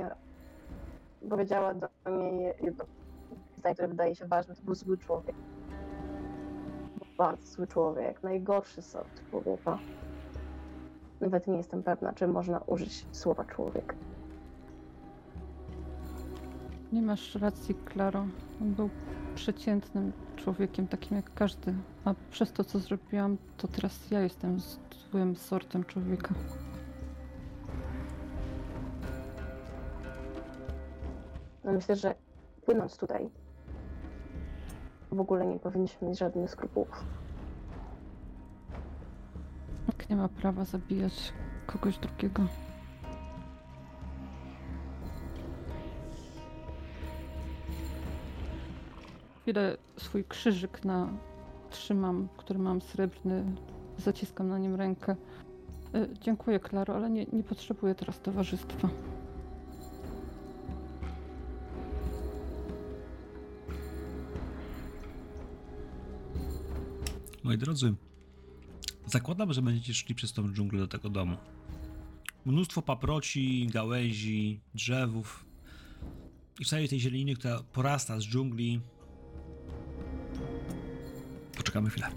powiedziała do mnie jedno zdanie, które wydaje się ważne, to był zły człowiek. Bardzo zły człowiek, najgorszy sort człowieka. Nawet nie jestem pewna, czy można użyć słowa człowiek. Nie masz racji, Klaro. On był przeciętnym człowiekiem, takim jak każdy. A przez to, co zrobiłam, to teraz ja jestem złym sortem człowieka. Myślę, że płynąc tutaj, w ogóle nie powinniśmy mieć żadnych skrupułów. Nikt nie ma prawa zabijać kogoś drugiego. Chwilę swój krzyżyk na trzymam, który mam srebrny, zaciskam na nim rękę. Y, Dziękuję, Klaro, ale nie, nie potrzebuję teraz towarzystwa. Moi drodzy, zakładam, że będziecie szli przez tą dżunglę do tego domu. Mnóstwo paproci, gałęzi, drzewów i całej tej zieleni, która porasta z dżungli. Poczekamy chwilę.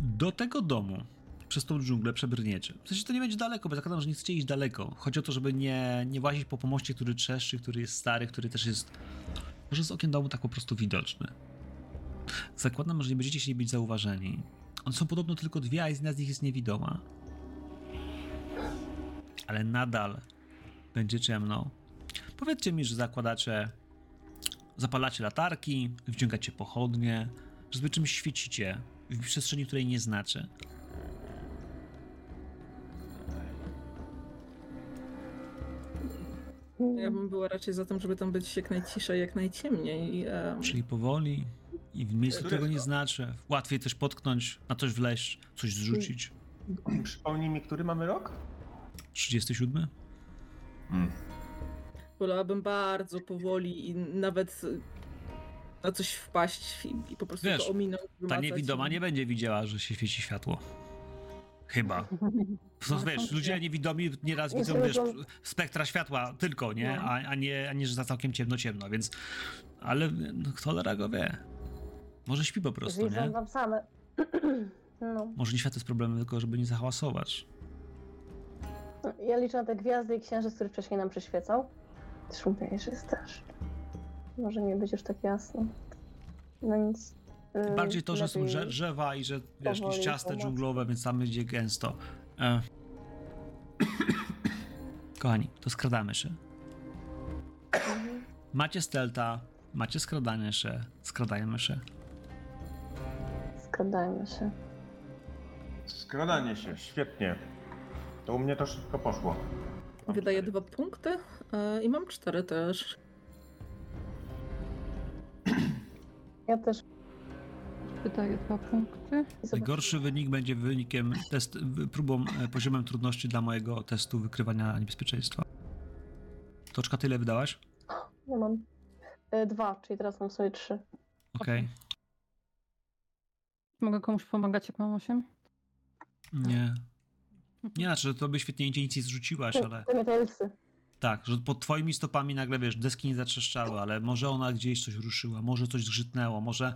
Do tego domu przez tą dżunglę przebrniecie. W sensie to nie będzie daleko, bo zakładam, że nie chcecie iść daleko. Chodzi o to, żeby nie, nie włazić po pomoście, który trzeszczy, który jest stary, który też jest może z okien domu tak po prostu widoczny. Zakładam, że nie będziecie chcieli być zauważeni. One są podobno tylko dwie, a jedna z nich jest niewidoma. Ale nadal będzie ciemno. Powiedzcie mi, że zakładacie, zapalacie latarki, wciągacie pochodnie, że sobie czymś świecicie w przestrzeni, której nie znacie. Ja bym była raczej za tym, żeby tam być jak najciszej, jak najciemniej. E, Czyli powoli i w miejscu, którego nie to? znacie. Łatwiej też potknąć, na coś wleźć, coś zrzucić. Przypomnij mi, który mamy rok? 37? Hmm. wolałabym bardzo powoli i nawet na coś wpaść i, i po prostu Wiesz, to ominąć. Ta niewidoma i- nie będzie widziała, że się świeci światło. Chyba. No, wiesz, ludzie niewidomi nieraz widzą, wiesz, spektra światła tylko, nie? No. A, a, nie, a nie, że za całkiem ciemno, ciemno, więc... Ale no, cholera go wie. Może śpi po prostu, Widzą nie? tam same. No. Może nie światło jest problemem, tylko żeby nie zahałasować. Ja liczę na te gwiazdy i księżyc, który wcześniej nam przyświecał. Szum jest też. Może nie być już tak jasno. No nic. Yy, Bardziej to, że są drzewa i że, wiesz, liściaste, dżunglowe, więc tam będzie gęsto. E. Kochani, to skradamy się. Mhm. Macie stelta, macie skradanie się, skradajmy się. Skradajmy się. Skradanie się, świetnie. To u mnie to szybko poszło. Mam Wydaję cztery. dwa punkty e, i mam cztery też. Ja też. Wydaję dwa punkty. I Najgorszy wynik będzie wynikiem test, próbą, e, poziomem trudności dla mojego testu wykrywania niebezpieczeństwa. Toczka, tyle wydałaś? Ja mam y, dwa, czyli teraz mam sobie trzy. Okej. Mogę komuś pomagać, jak mam 8? Nie. Nie, znaczy, że to by świetnie idzie nic nie zrzuciłaś, ale tak, że pod twoimi stopami nagle, wiesz, deski nie zatrzeszczały, ale może ona gdzieś coś ruszyła, może coś zgrzytnęło, może,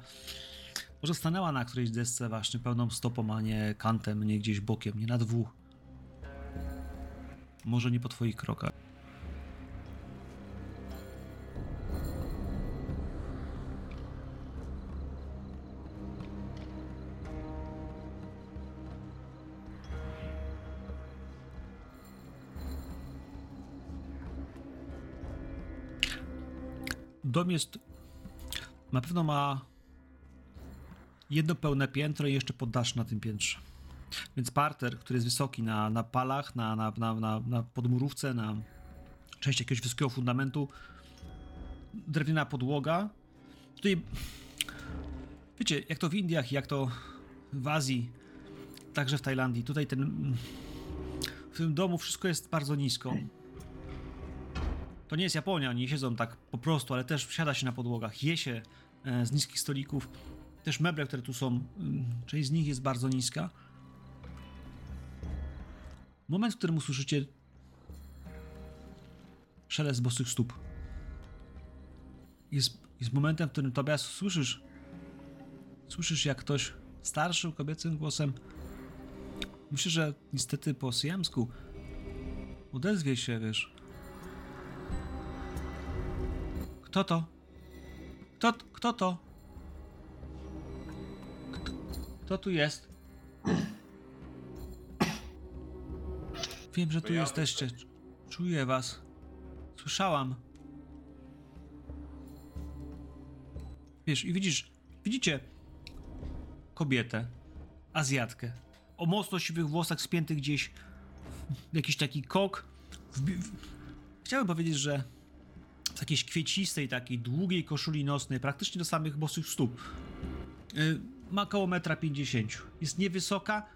może stanęła na którejś desce właśnie pełną stopą, a nie kantem, nie gdzieś bokiem, nie na dwóch. Może nie po twoich krokach. Dom jest. Na pewno ma jedno pełne piętro i jeszcze poddasz na tym piętrze. Więc parter, który jest wysoki na, na palach, na, na, na, na, na podmurówce, na części jakiegoś wysokiego fundamentu, drewniana podłoga. Tutaj, wiecie, jak to w Indiach, jak to w Azji, także w Tajlandii. Tutaj ten, w tym domu wszystko jest bardzo nisko. To nie jest Japonia, oni siedzą tak po prostu, ale też wsiada się na podłogach, je się e, z niskich stolików. Też meble, które tu są, mm, część z nich jest bardzo niska. Moment, w którym usłyszycie szelest bosych stóp. Jest, jest momentem, w którym Tobias słyszysz, słyszysz jak ktoś starszy, kobiecym głosem Myślę, że niestety po syjamsku odezwie się, wiesz. Kto to? Kto, kto to? Kto, kto tu jest? Wiem, że tu ja jesteście. Czuję was. Słyszałam. Wiesz, i widzisz, widzicie kobietę, Azjatkę, o mocno siwych włosach spiętych gdzieś w jakiś taki kok. Wbi- w... Chciałem powiedzieć, że w jakiejś kwiecistej, takiej długiej koszuli nocnej, praktycznie do samych bosych stóp. Y, ma około 1,50 m. Jest niewysoka,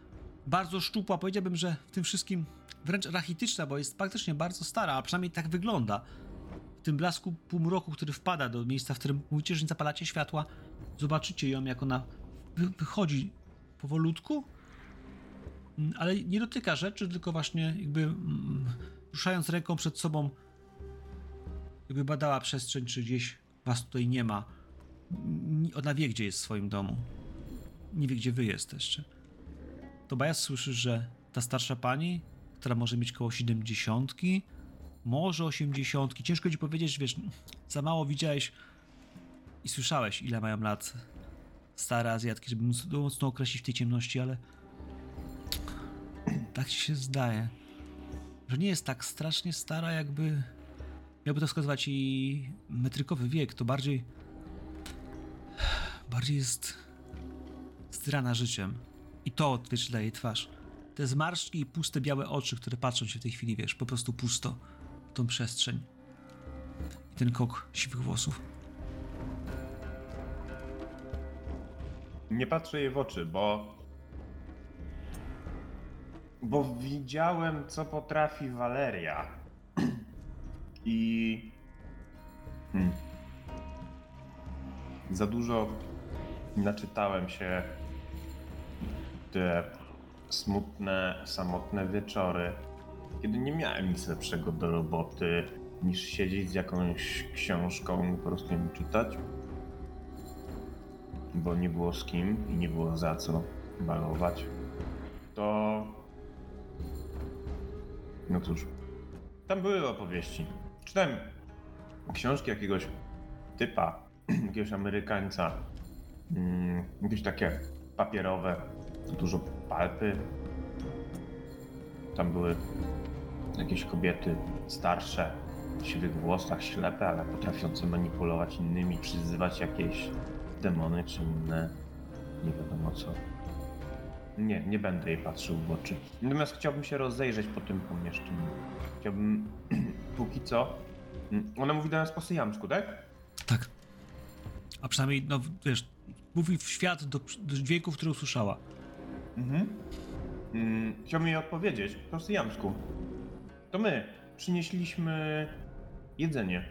bardzo szczupła. Powiedziałbym, że w tym wszystkim wręcz rachityczna, bo jest praktycznie bardzo stara, a przynajmniej tak wygląda. W tym blasku półmroku, który wpada do miejsca, w którym mówicie, że nie zapalacie światła, zobaczycie ją, jak ona wy- wychodzi powolutku, Mm, ale nie dotyka rzeczy, tylko właśnie jakby mm, ruszając ręką przed sobą, jakby badała przestrzeń, czy gdzieś was tutaj nie ma. Ona wie, gdzie jest w swoim domu. Nie wie, gdzie wy jesteście. To Bajas słyszy, że ta starsza pani, która może mieć koło 70, może 80, ciężko ci powiedzieć, wiesz, za mało widziałeś i słyszałeś, ile mają lat stare Azjatki, żeby móc mocno określić w tej ciemności, ale tak ci się zdaje, że nie jest tak strasznie stara, jakby miałby to wskazywać i metrykowy wiek, to bardziej bardziej jest zdrana życiem i to odzwierciedla jej twarz. Te zmarszczki i puste białe oczy, które patrzą się w tej chwili, wiesz, po prostu pusto w tą przestrzeń. I ten kok siwych włosów. Nie patrzę jej w oczy, bo. Bo widziałem, co potrafi Waleria. I. Hmm. Za dużo naczytałem się te smutne, samotne wieczory, kiedy nie miałem nic lepszego do roboty niż siedzieć z jakąś książką i po prostu ją czytać bo nie było z kim i nie było za co balować, to. No cóż, tam były opowieści. Czytałem książki jakiegoś typa, jakiegoś Amerykańca, mm, jakieś takie papierowe, dużo palpy. Tam były jakieś kobiety starsze, w siwych włosach, ślepe, ale potrafiące manipulować innymi, przyzywać jakieś demony czy inne, nie wiadomo co. Nie, nie będę jej patrzył w oczy. Natomiast chciałbym się rozejrzeć po tym pomieszczeniu. Chciałbym, póki co... Ona mówi do nas po syjamsku, tak? Tak. A przynajmniej, no wiesz, mówi w świat do, do dźwięków, które usłyszała. Mhm. Mm, chciałbym jej odpowiedzieć po syjamsku. To my przynieśliśmy jedzenie.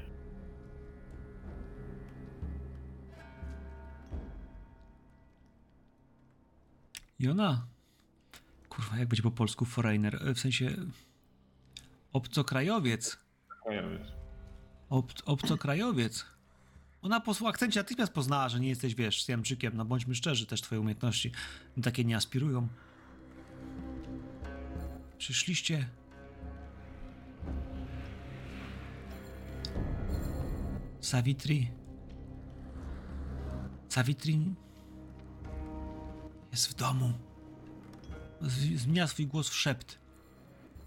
I ona. Kurwa, jak będzie po polsku foreigner? E, W sensie. Obcokrajowiec. Krajowiec. Ob, obcokrajowiec. Ona po akcencie natychmiast poznała, że nie jesteś, wiesz, Syjamczykiem. No bądźmy szczerzy, też twoje umiejętności takie nie aspirują. Przyszliście. Savitri. Savitri jest w domu. Zmienia swój głos w szept.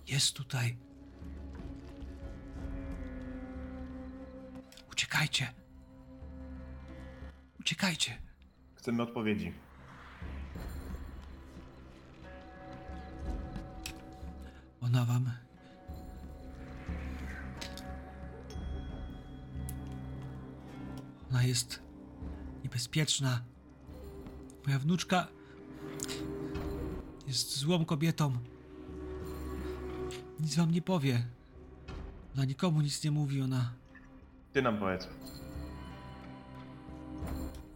Jest tutaj. Uciekajcie. Uciekajcie. Chcemy odpowiedzi. Ona wam. Ona jest niebezpieczna. Moja wnuczka jest złą kobietą. Nic wam nie powie. Ona nikomu nic nie mówi, ona Ty nam powiedz.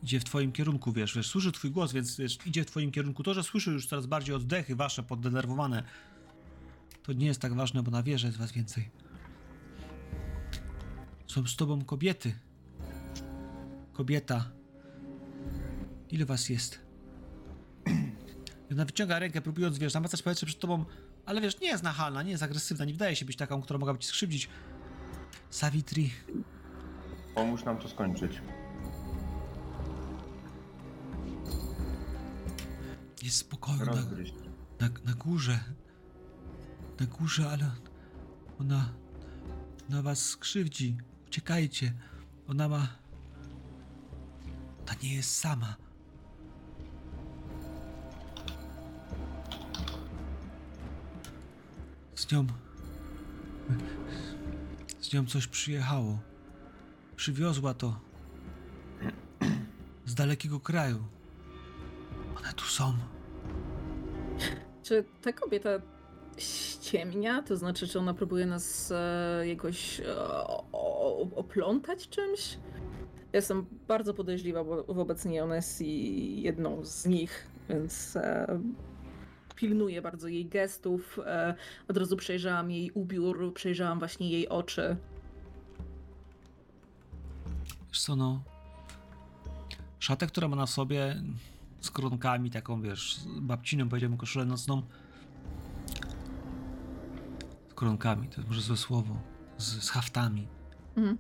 idzie w twoim kierunku, wiesz, wiesz, słyszy twój głos, więc wiesz, idzie w twoim kierunku. To, że słyszy już coraz bardziej oddechy wasze poddenerwowane, to nie jest tak ważne, bo na wieży jest was więcej. Są z tobą kobiety. Kobieta. Ile was jest? Ona wyciąga rękę, próbując, wiesz, namacać powietrze przed tobą, ale wiesz, nie jest nachalna, nie jest agresywna, nie wydaje się być taką, która mogłaby ci skrzywdzić. Savitri, Pomóż nam to skończyć. jest spokojna. Rozgryźć. Na, na górze. Na górze, ale ona. Ona was skrzywdzi. Uciekajcie. Ona ma. Ta nie jest sama. Z nią. Z nią coś przyjechało. Przywiozła to. Z dalekiego kraju. One tu są. Czy ta kobieta ściemnia? To znaczy, czy ona próbuje nas e, jakoś e, o, oplątać czymś? Jestem bardzo podejrzliwa bo wobec niej. Ona jest jedną z nich, więc e, pilnuję bardzo jej gestów. E, od razu przejrzałam jej ubiór, przejrzałam właśnie jej oczy. Wiesz co, no... Szatę, która ma na sobie z koronkami, taką, wiesz, babciną, powiedziałbym, koszulę nocną. Z koronkami, to jest może złe słowo. Z, z haftami. Mhm.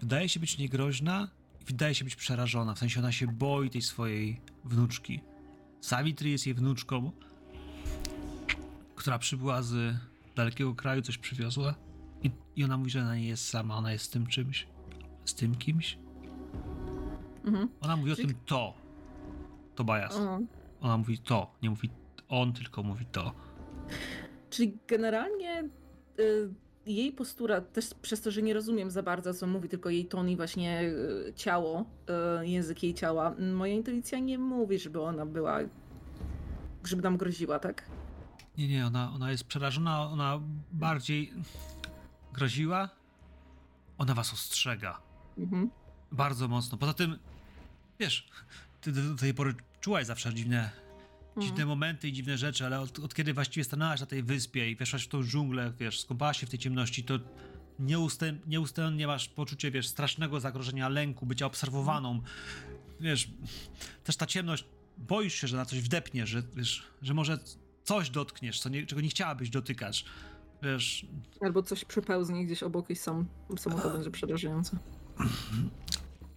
Wydaje się być niegroźna i wydaje się być przerażona. W sensie ona się boi tej swojej wnuczki. Savitri jest jej wnuczką, która przybyła z dalekiego kraju, coś przywiozła. I, I ona mówi, że ona nie jest sama, ona jest z tym czymś. Z tym kimś. Mhm. Ona mówi o Czyli- tym to. To Bajas. O. Ona mówi to, nie mówi on, tylko mówi to. Czyli generalnie y, jej postura, też przez to, że nie rozumiem za bardzo, co mówi, tylko jej ton i właśnie y, ciało, y, język jej ciała, moja intuicja nie mówi, żeby ona była, żeby nam groziła, tak? Nie, nie, ona, ona jest przerażona, ona bardziej groziła. Ona was ostrzega. Mhm. Bardzo mocno. Poza tym, wiesz, ty do tej pory czułaś zawsze dziwne, dziwne Mhm. momenty i dziwne rzeczy, ale od, od kiedy właściwie stanęłaś na tej wyspie i weszłaś w tą dżunglę, wiesz, skąpałaś się w tej ciemności, to nieustęp, nieustannie masz poczucie, wiesz, strasznego zagrożenia, lęku, bycia obserwowaną. Wiesz, też ta ciemność, boisz się, że na coś wdepniesz, że, wiesz, że może coś dotkniesz, co nie, czego nie chciałabyś dotykać. Wiesz, Albo coś przepełznie gdzieś obok i sam, samo to będzie przerażające.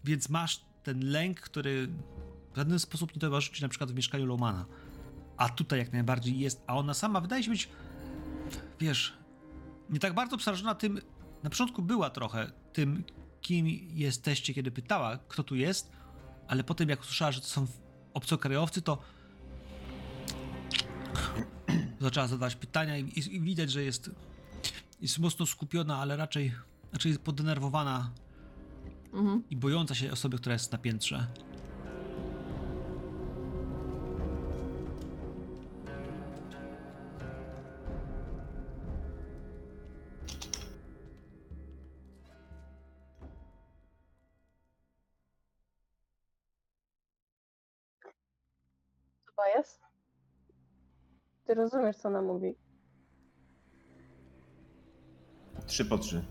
Więc masz ten lęk, który w żaden sposób nie towarzyszy ci na przykład w mieszkaniu Lomana. A tutaj jak najbardziej jest, a ona sama wydaje się być, wiesz, nie tak bardzo przerażona tym, na początku była trochę tym, kim jesteście, kiedy pytała, kto tu jest, ale potem jak usłyszała, że to są obcokrajowcy, to zaczęła zadawać pytania i, i, i widać, że jest, jest mocno skupiona, ale raczej, raczej podenerwowana Mhm. i bojąca się osoby, która jest na piętrze. Ty rozumiesz, co ona mówi. Trzy po trzy.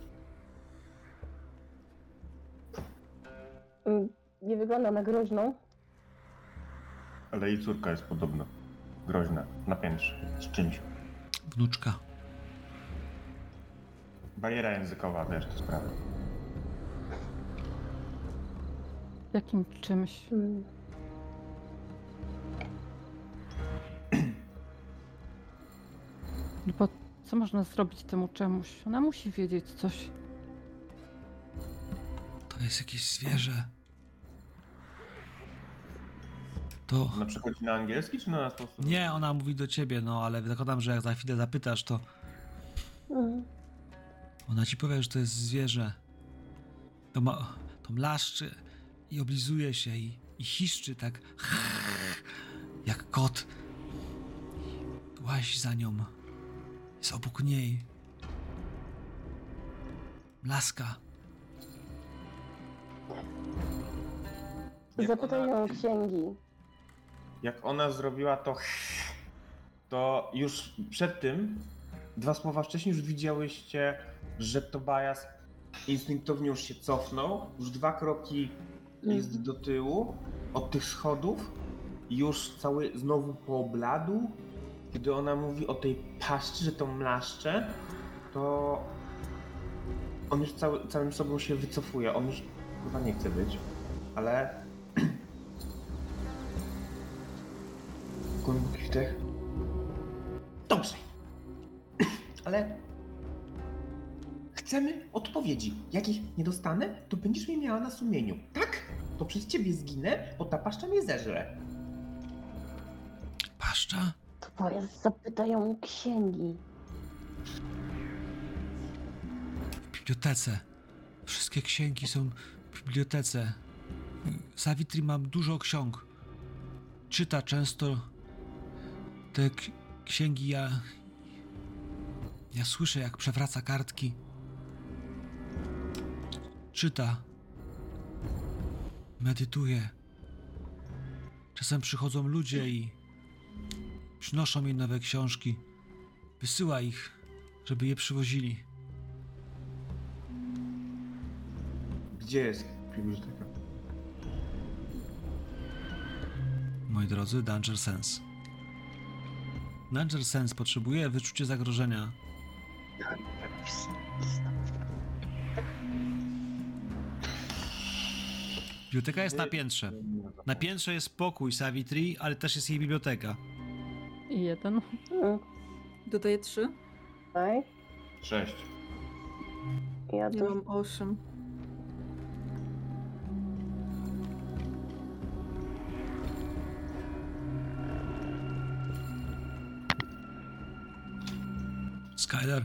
Mm, Nie wygląda na groźną. Ale jej córka jest podobno groźna. Na piętrze. Z czymś. Wnuczka. Bariera językowa, wiesz, to sprawy. Jakim czymś. Mm. No bo co można zrobić temu czemuś? Ona musi wiedzieć coś. To jest jakieś zwierzę. To. Ona przechodzi na angielski, czy na nas po prostu? Nie, ona mówi do ciebie, no ale zakładam, że jak za chwilę zapytasz, to ona ci powie, że to jest zwierzę. To ma. To mlaszczy i oblizuje się i, i hiszczy tak. Jak kot. Łaź za nią. Jest obok niej. Mlaska. Jak Zapytaj ona- ją o księgi. Jak ona zrobiła to, to już przed tym, dwa słowa wcześniej już widziałyście, że Tobias instynktownie już się cofnął, już dwa kroki jest do tyłu, od tych schodów, już cały znowu pobladł. Kiedy ona mówi o tej paszczy, że to mlaszcze, to on już cały, całym sobą się wycofuje. On już chyba nie chce być, ale... Głęboki wdech. Dobrze. Ale chcemy odpowiedzi. Jak ich nie dostanę, to będziesz mnie miała na sumieniu. Tak? To przez ciebie zginę, bo ta paszcza mnie zeżre. Paszcza? Twoje zapytają księgi. W bibliotece. Wszystkie księgi są w bibliotece. Savitri mam dużo ksiąg. Czyta często te księgi. Ja. Ja słyszę, jak przewraca kartki. Czyta. Medytuje. Czasem przychodzą ludzie i przynoszą jej nowe książki. Wysyła ich, żeby je przywozili. Gdzie jest biblioteka? Moi drodzy, Danger Sense. Danger Sense potrzebuje wyczucie zagrożenia. Biblioteka jest na piętrze. Na piętrze jest pokój Savitri, ale też jest jej biblioteka. I jeden. Mm, Dodaję trzy. Tutaj. Sześć. Ja Ja tu mam osiem. Skyler.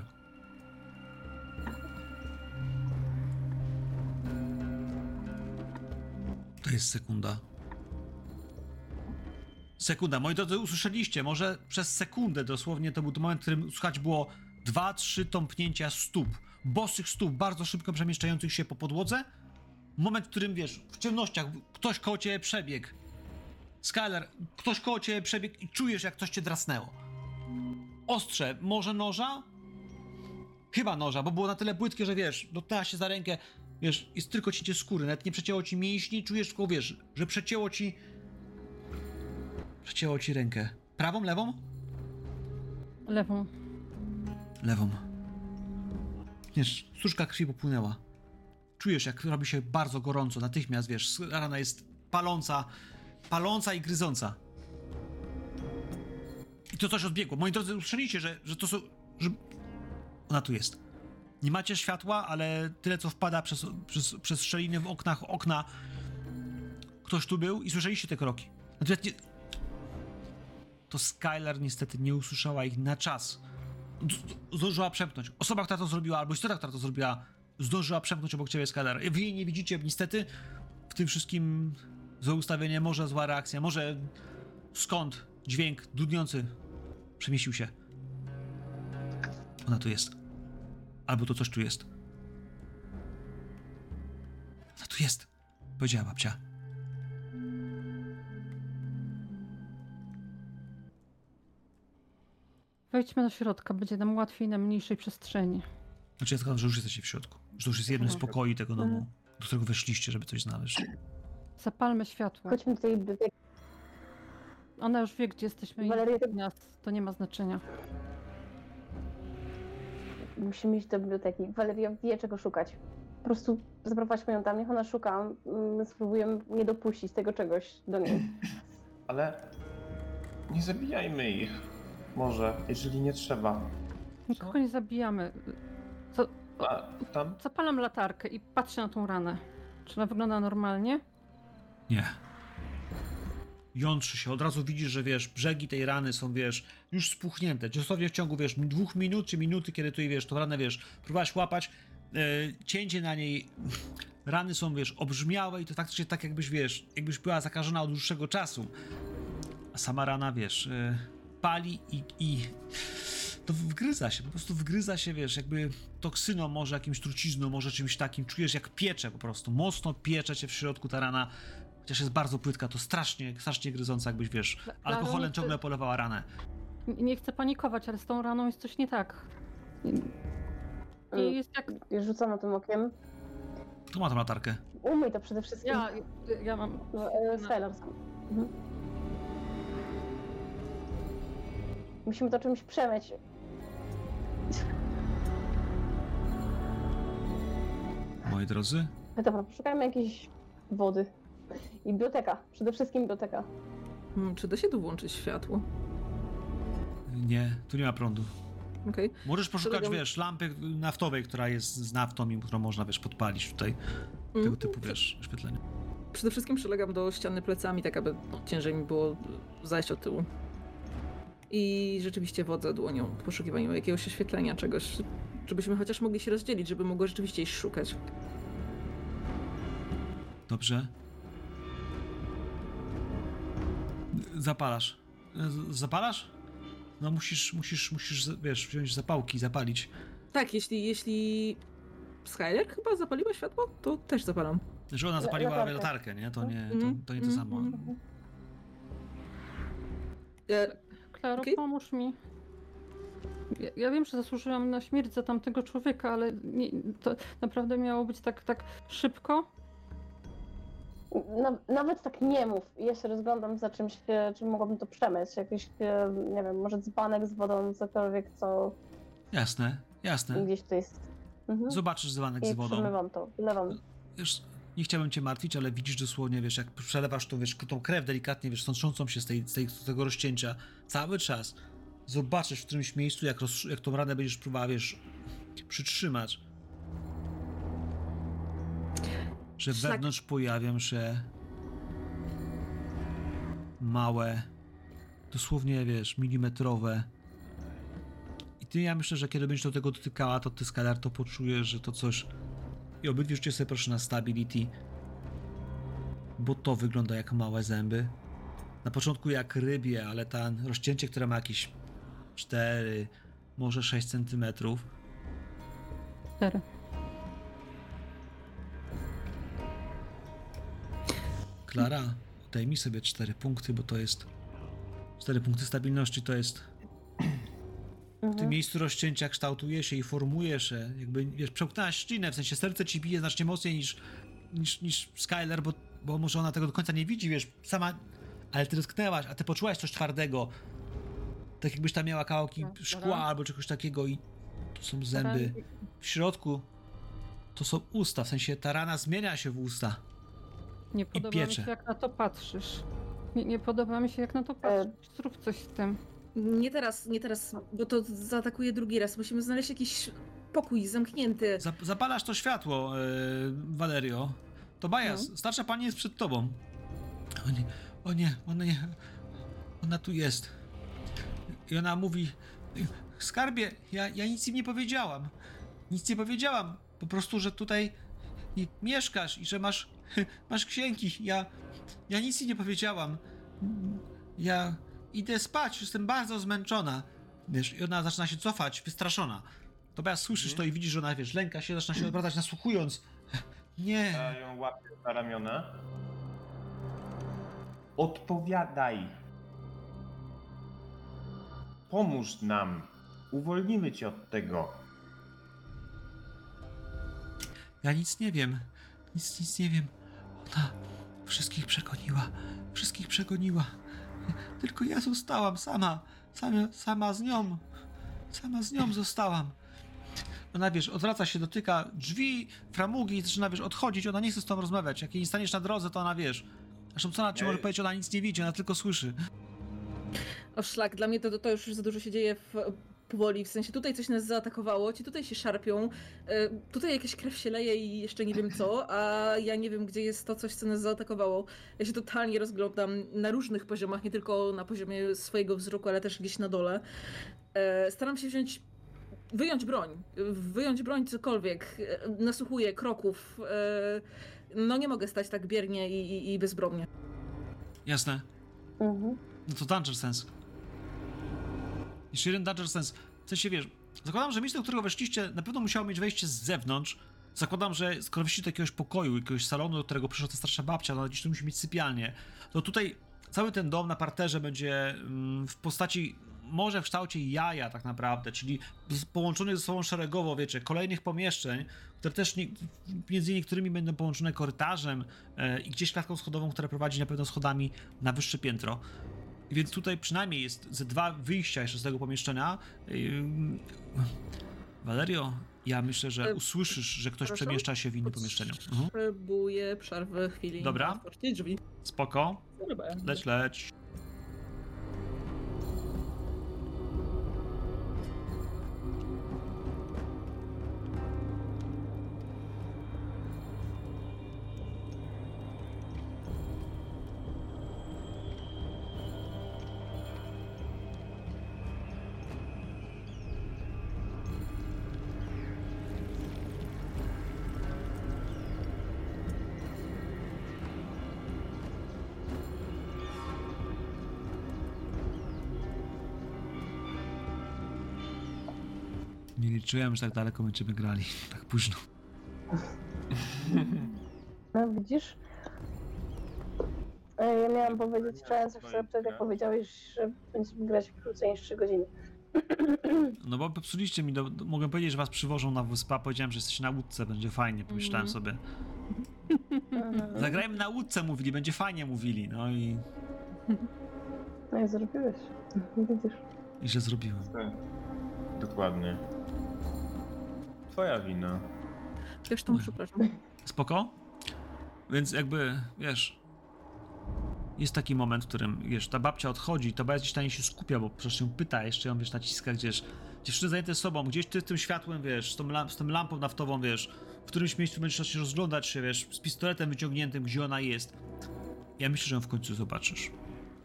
To jest sekunda. Sekunda. Moi drodzy, usłyszeliście, może przez sekundę dosłownie to był moment, w którym słychać było dwa, trzy tąpnięcia stóp. Bosych stóp, bardzo szybko przemieszczających się po podłodze. Moment, w którym wiesz, w ciemnościach ktoś koło ciebie przebiegł. Skyler, ktoś koło ciebie przebiegł i czujesz, jak coś cię drasnęło. Ostrze, może noża? Chyba noża, bo było na tyle płytkie, że wiesz, dotknęła się za rękę, wiesz, jest tylko cięcie skóry, nawet nie przecięło ci mięśni, czujesz tylko, wiesz, że przecięło ci... Przecięło ci rękę. Prawą, lewą? Lewą. Lewą. Wiesz, stróżka krwi popłynęła. Czujesz, jak robi się bardzo gorąco, natychmiast, wiesz, rana jest paląca, paląca i gryząca. I to coś odbiegło. Moi drodzy, usłyszeliście, że, że to są... Że... Ona tu jest. Nie macie światła, ale tyle, co wpada przez, przez, przez szczeliny w oknach okna. Ktoś tu był i słyszeliście te kroki. Natomiast nie... To Skylar niestety nie usłyszała ich na czas. Zdążyła przepchnąć. Osoba, która to zrobiła, albo istota, która to zrobiła, zdążyła przepchnąć obok ciebie Skylar. Wy jej nie widzicie, niestety. W tym wszystkim złe ustawienie, może zła reakcja, może skąd dźwięk dudniący przemieścił się. Ona tu jest. Albo to coś tu jest. Ona tu jest, powiedziała babcia. Wejdźmy do środka, będzie nam łatwiej na mniejszej przestrzeni. Znaczy ja że już jesteście w środku. Że to już jest jednym z pokoi tego domu, do którego weszliście, żeby coś znaleźć. Zapalmy światło. chodźmy do tej biblioteki. Ona już wie, gdzie jesteśmy i Waleria, to- nas to nie ma znaczenia. Musimy iść do biblioteki. Waleria wie, czego szukać. Po prostu zaprowadźmy ją tam, niech ona szuka. mm, Spróbujemy nie dopuścić tego czegoś do niej. Ale nie zabijajmy ich. Może, jeżeli nie trzeba. Nikogo nie zabijamy. Co, A tam? zapalam latarkę i patrzę na tą ranę. Czy ona wygląda normalnie? Nie. Jątrzy się, od razu widzisz, że wiesz, brzegi tej rany są, wiesz, już spuchnięte. Dosłownie w ciągu, wiesz, dwóch minut czy minuty, kiedy tu, wiesz, tą ranę, wiesz, próbowałaś łapać, e, cięcie na niej, rany są, wiesz, obrzmiałe i to faktycznie tak jakbyś, wiesz, jakbyś była zakażona od dłuższego czasu. A sama rana, wiesz, e, pali i, i to wgryza się, po prostu wgryza się, wiesz, jakby toksyną, może jakimś trucizną, może czymś takim. Czujesz jak piecze po prostu, mocno piecze cię w środku ta rana. Chociaż jest bardzo płytka, to strasznie, strasznie gryząca, jakbyś, wiesz, Dla- alkoholem Klaro, ciągle ty- polewała ranę. Nie, nie chcę panikować, ale z tą raną jest coś nie tak. I- Mm. jest jak Rzucam na tym okiem. Kto ma tą latarkę? umyj to przede wszystkim. Ja, ja mam. No, e. Mhm. Musimy to czymś przemyć. Moi drodzy, No dobra, poszukajmy jakiejś wody. I biblioteka. Przede wszystkim biblioteka. Hmm, czy da się tu włączyć światło? nie, tu nie ma prądu. Okej. Możesz poszukać, wiesz, lampy naftowej, która jest z naftą i którą można, wiesz, podpalić tutaj. Tego Mm. typu, wiesz, oświetlenie. Przede wszystkim przylegam do ściany plecami, tak aby no, ciężej mi było zajść od tyłu. I rzeczywiście wodzę dłonią w poszukiwaniu jakiegoś oświetlenia, czegoś, żebyśmy chociaż mogli się rozdzielić, żeby mogło rzeczywiście iść szukać. Dobrze. Zapalasz. Z- Zapalasz? No musisz, musisz, musisz, wiesz, wziąć zapałki zapalić. Tak, jeśli, jeśli Skyler chyba zapaliła światło, to też zapalam. Że ona zapaliła latarkę. latarkę, nie? To nie, to, Mhm, to nie to mhm, samo. Klaro, Okej. pomóż mi. Ja, ja wiem, że zasłużyłam na śmierć za tamtego człowieka, ale nie, to naprawdę miało być tak, tak szybko. Na, nawet tak nie mów. Ja się rozglądam za czymś, e, czym mogłabym to przemyć. Jakiś, e, nie wiem, może dzbanek z wodą, cokolwiek, co Jasne, jasne. gdzieś tu jest. Mhm. Zobaczysz dzbanek z I wodą. przemywam to, wlewam. Wiesz, nie chciałbym cię martwić, ale widzisz dosłownie, wiesz, jak przelewasz tą, wiesz, tą krew delikatnie, wiesz, sączącą się z, tej, z, tej, z tego rozcięcia cały czas. Zobaczysz w którymś miejscu, jak, roz, jak tą ranę będziesz próbowała, wiesz, przytrzymać. Że Szlak. wewnątrz pojawią się małe, dosłownie, wiesz, milimetrowe. I ty, ja myślę, że kiedy będziesz do tego dotykała, to ty, Skylar, to poczujesz, że to coś... I obydwie rzućcie sobie proszę na stability. Bo to wygląda jak małe zęby. Na początku jak rybie, ale ta rozcięcie, które ma jakieś 4, może 6 centymetrów. Cztery. Klara, daj mi sobie 4 punkty, bo to jest. 4 punkty stabilności to jest. W tym Mhm. miejscu rozcięcia kształtuje się i formuje się. Jakby, wiesz, przełknęłaś ślinę, w sensie serce ci bije znacznie mocniej niż, niż, niż Skyler, bo, bo może ona tego do końca nie widzi, wiesz, sama. Ale ty dotknęłaś, a ty poczułaś coś twardego. Tak jakbyś tam miała kawałki Dobra. szkła albo czegoś takiego i to są zęby. W środku to są usta, w sensie ta rana zmienia się w usta. Nie podoba mi piecze. się, jak na to patrzysz. Nie, nie podoba mi się, jak na to patrzysz. Zrób coś z tym. Nie teraz, nie teraz, bo to zaatakuje drugi raz. Musimy znaleźć jakiś pokój zamknięty. Zap- Zapalasz to światło, yy, Valerio. Tobias, starsza pani jest przed tobą. O nie, o nie, ona nie. Ona tu jest. I ona mówi: Skarbie, ja, ja nic im nie powiedziałam. Nic nie powiedziałam. Po prostu, że tutaj mieszkasz i że masz, masz księgi. Ja, ja nic im nie powiedziałam. Ja idę spać, jestem bardzo zmęczona. Wiesz, i ona zaczyna się cofać, wystraszona. Tobias, słyszysz to i widzisz, że ona, wiesz, lęka się, zaczyna się odwracać, nasłuchując. Nie. Ja ją łapię za ramiona. Odpowiadaj. Pomóż nam. Uwolnimy cię od tego. Ja nic nie wiem. Nic, nic nie wiem. Ona wszystkich przegoniła. Wszystkich przegoniła. Tylko ja zostałam sama. Sama, sama z nią. Sama z nią zostałam. Ona, wiesz, odwraca się, dotyka drzwi, framugi i zaczyna, wiesz, odchodzić. Ona nie chce z tobą rozmawiać. Jak jej nie staniesz na drodze, to ona, wiesz... Zresztą co ona ci może powiedzieć? Ona nic nie widzi, ona tylko słyszy. O szlak, dla mnie to, to już za dużo się dzieje w, powoli, w sensie tutaj coś nas zaatakowało, ci tutaj się szarpią, e, tutaj jakaś krew się leje i jeszcze nie wiem co, a ja nie wiem gdzie jest to coś, co nas zaatakowało. Ja się totalnie rozglądam na różnych poziomach, nie tylko na poziomie swojego wzroku, ale też gdzieś na dole. E, Staram się wziąć, wyjąć broń, wyjąć broń cokolwiek, e, nasłuchuję kroków, no nie mogę stać tak biernie i, i, i bezbronnie. Jasne. Mhm. No to Danger Sense. Jeszcze jeden Danger Sense. W sensie, wiesz, zakładam, że miejsce, do którego weszliście, na pewno musiało mieć wejście z zewnątrz. Zakładam, że skoro weszliście do jakiegoś pokoju, jakiegoś salonu, do którego przyszła ta starsza babcia, no gdzieś tu musi mieć sypialnię, to tutaj cały ten dom na parterze będzie mm, w postaci może w kształcie jaja tak naprawdę, czyli połączonych ze sobą szeregowo, wiecie, kolejnych pomieszczeń, które też nie, między niektórymi będą połączone korytarzem e, i gdzieś klatką schodową, która prowadzi na pewno schodami na wyższe piętro. Więc tutaj przynajmniej jest ze dwa wyjścia jeszcze z tego pomieszczenia. Valerio, ja myślę, że usłyszysz, że ktoś proszę? przemieszcza się w innym pomieszczeniu. Mhm. Potrzebuję przerwy chwili. Dobra. drzwi. Spoko, leć, leć. Liczyłem, że tak daleko będziemy grali, tak późno. No widzisz? Ja miałam powiedzieć często, że wtedy jak powiedziałeś, że będziemy grać krócej niż 3 godziny. No bo popsuliście mi, do, do, mogę powiedzieć, że was przywożą na wyspę, powiedziałem, że jesteście na łódce, będzie fajnie, pomyślałem Mhm. sobie. Mhm. Zagrajmy na łódce, mówili, będzie fajnie, mówili, no i, No i zrobiłeś. Widzisz. i że zrobiłem. Tak. Dokładnie. Twoja wina. Zresztą przepraszam. Spoko? Więc jakby, wiesz, jest taki moment, w którym, wiesz, ta babcia odchodzi, to gdzieś tam się skupia, bo przecież ją pyta, jeszcze ją, wiesz, naciska gdzieś. Dziewczyny zajęte sobą, gdzieś ty z tym światłem, wiesz, z tą, lamp, z tą lampą naftową, wiesz, w którymś miejscu będziesz się rozglądać się, wiesz, z pistoletem wyciągniętym, gdzie ona jest. Ja myślę, że ją w końcu zobaczysz.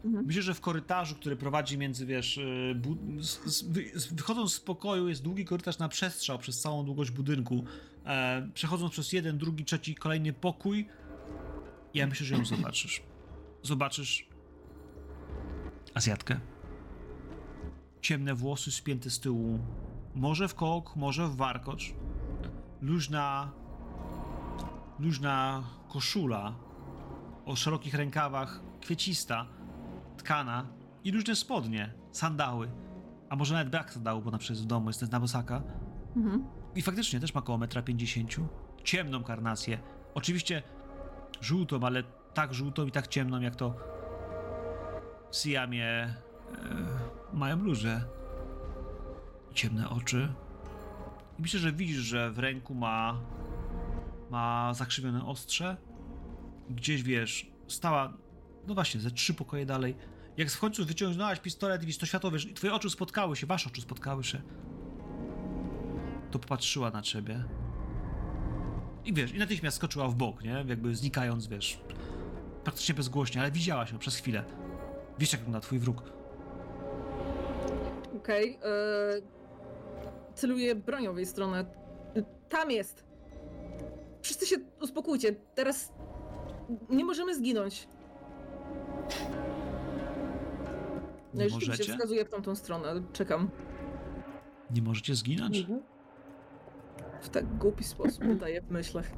Mhm. Myślę, że w korytarzu, który prowadzi między, wiesz, y, z, z, wychodząc z pokoju jest długi korytarz na przestrzał przez całą długość budynku. E, przechodząc przez jeden, drugi, trzeci, kolejny pokój, ja myślę, że ją zobaczysz. Zobaczysz Azjatkę. Ciemne włosy spięte z tyłu. Może w kok, może w warkocz. Luźna, luźna koszula o szerokich rękawach, kwiecista, tkana i luźne spodnie, sandały. A może nawet brak sandału, bo na przykład w domu jest na bosaka. Mhm. I faktycznie też ma około 1,50 m. Ciemną karnację. Oczywiście żółtą, ale tak żółtą i tak ciemną, jak to w Siamie e, mają ludzie. Ciemne oczy. I myślę, że widzisz, że w ręku ma ma zakrzywione ostrze. Gdzieś, wiesz, stała, no właśnie, ze trzy pokoje dalej. Jak w końcu wyciągnęłaś pistolet i widzisz to światło, wiesz, i twoje oczy spotkały się, wasze oczy spotkały się to popatrzyła na ciebie. I wiesz, i natychmiast skoczyła w bok, nie? Jakby znikając, wiesz, praktycznie bezgłośnie, ale widziałaś ją przez chwilę. Wiesz, jak wygląda twój wróg. Okej. e, celuję bronią w jej stronę. Tam jest! Wszyscy się uspokójcie. Teraz nie możemy zginąć. No Nie rzeczywiście możecie? wskazuję w tamtą stronę. Czekam. Nie możecie zginąć? Mhm. W tak głupi sposób udaję w myślach.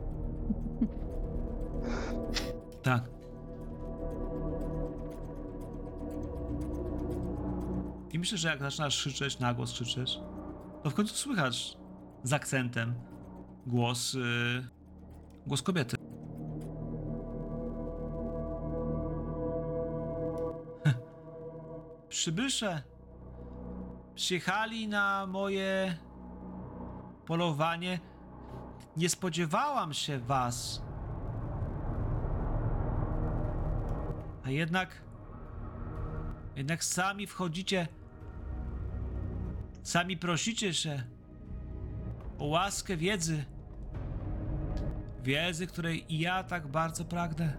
Tak. I myślę, że jak zaczynasz krzyczeć, na głos krzyczeć, to w końcu słychać z akcentem głos, yy, głos kobiety. Przybysze przyjechali na moje polowanie. Nie spodziewałam się was. A jednak. Jednak sami wchodzicie. Sami prosicie się o łaskę wiedzy. Wiedzy, której ja tak bardzo pragnę.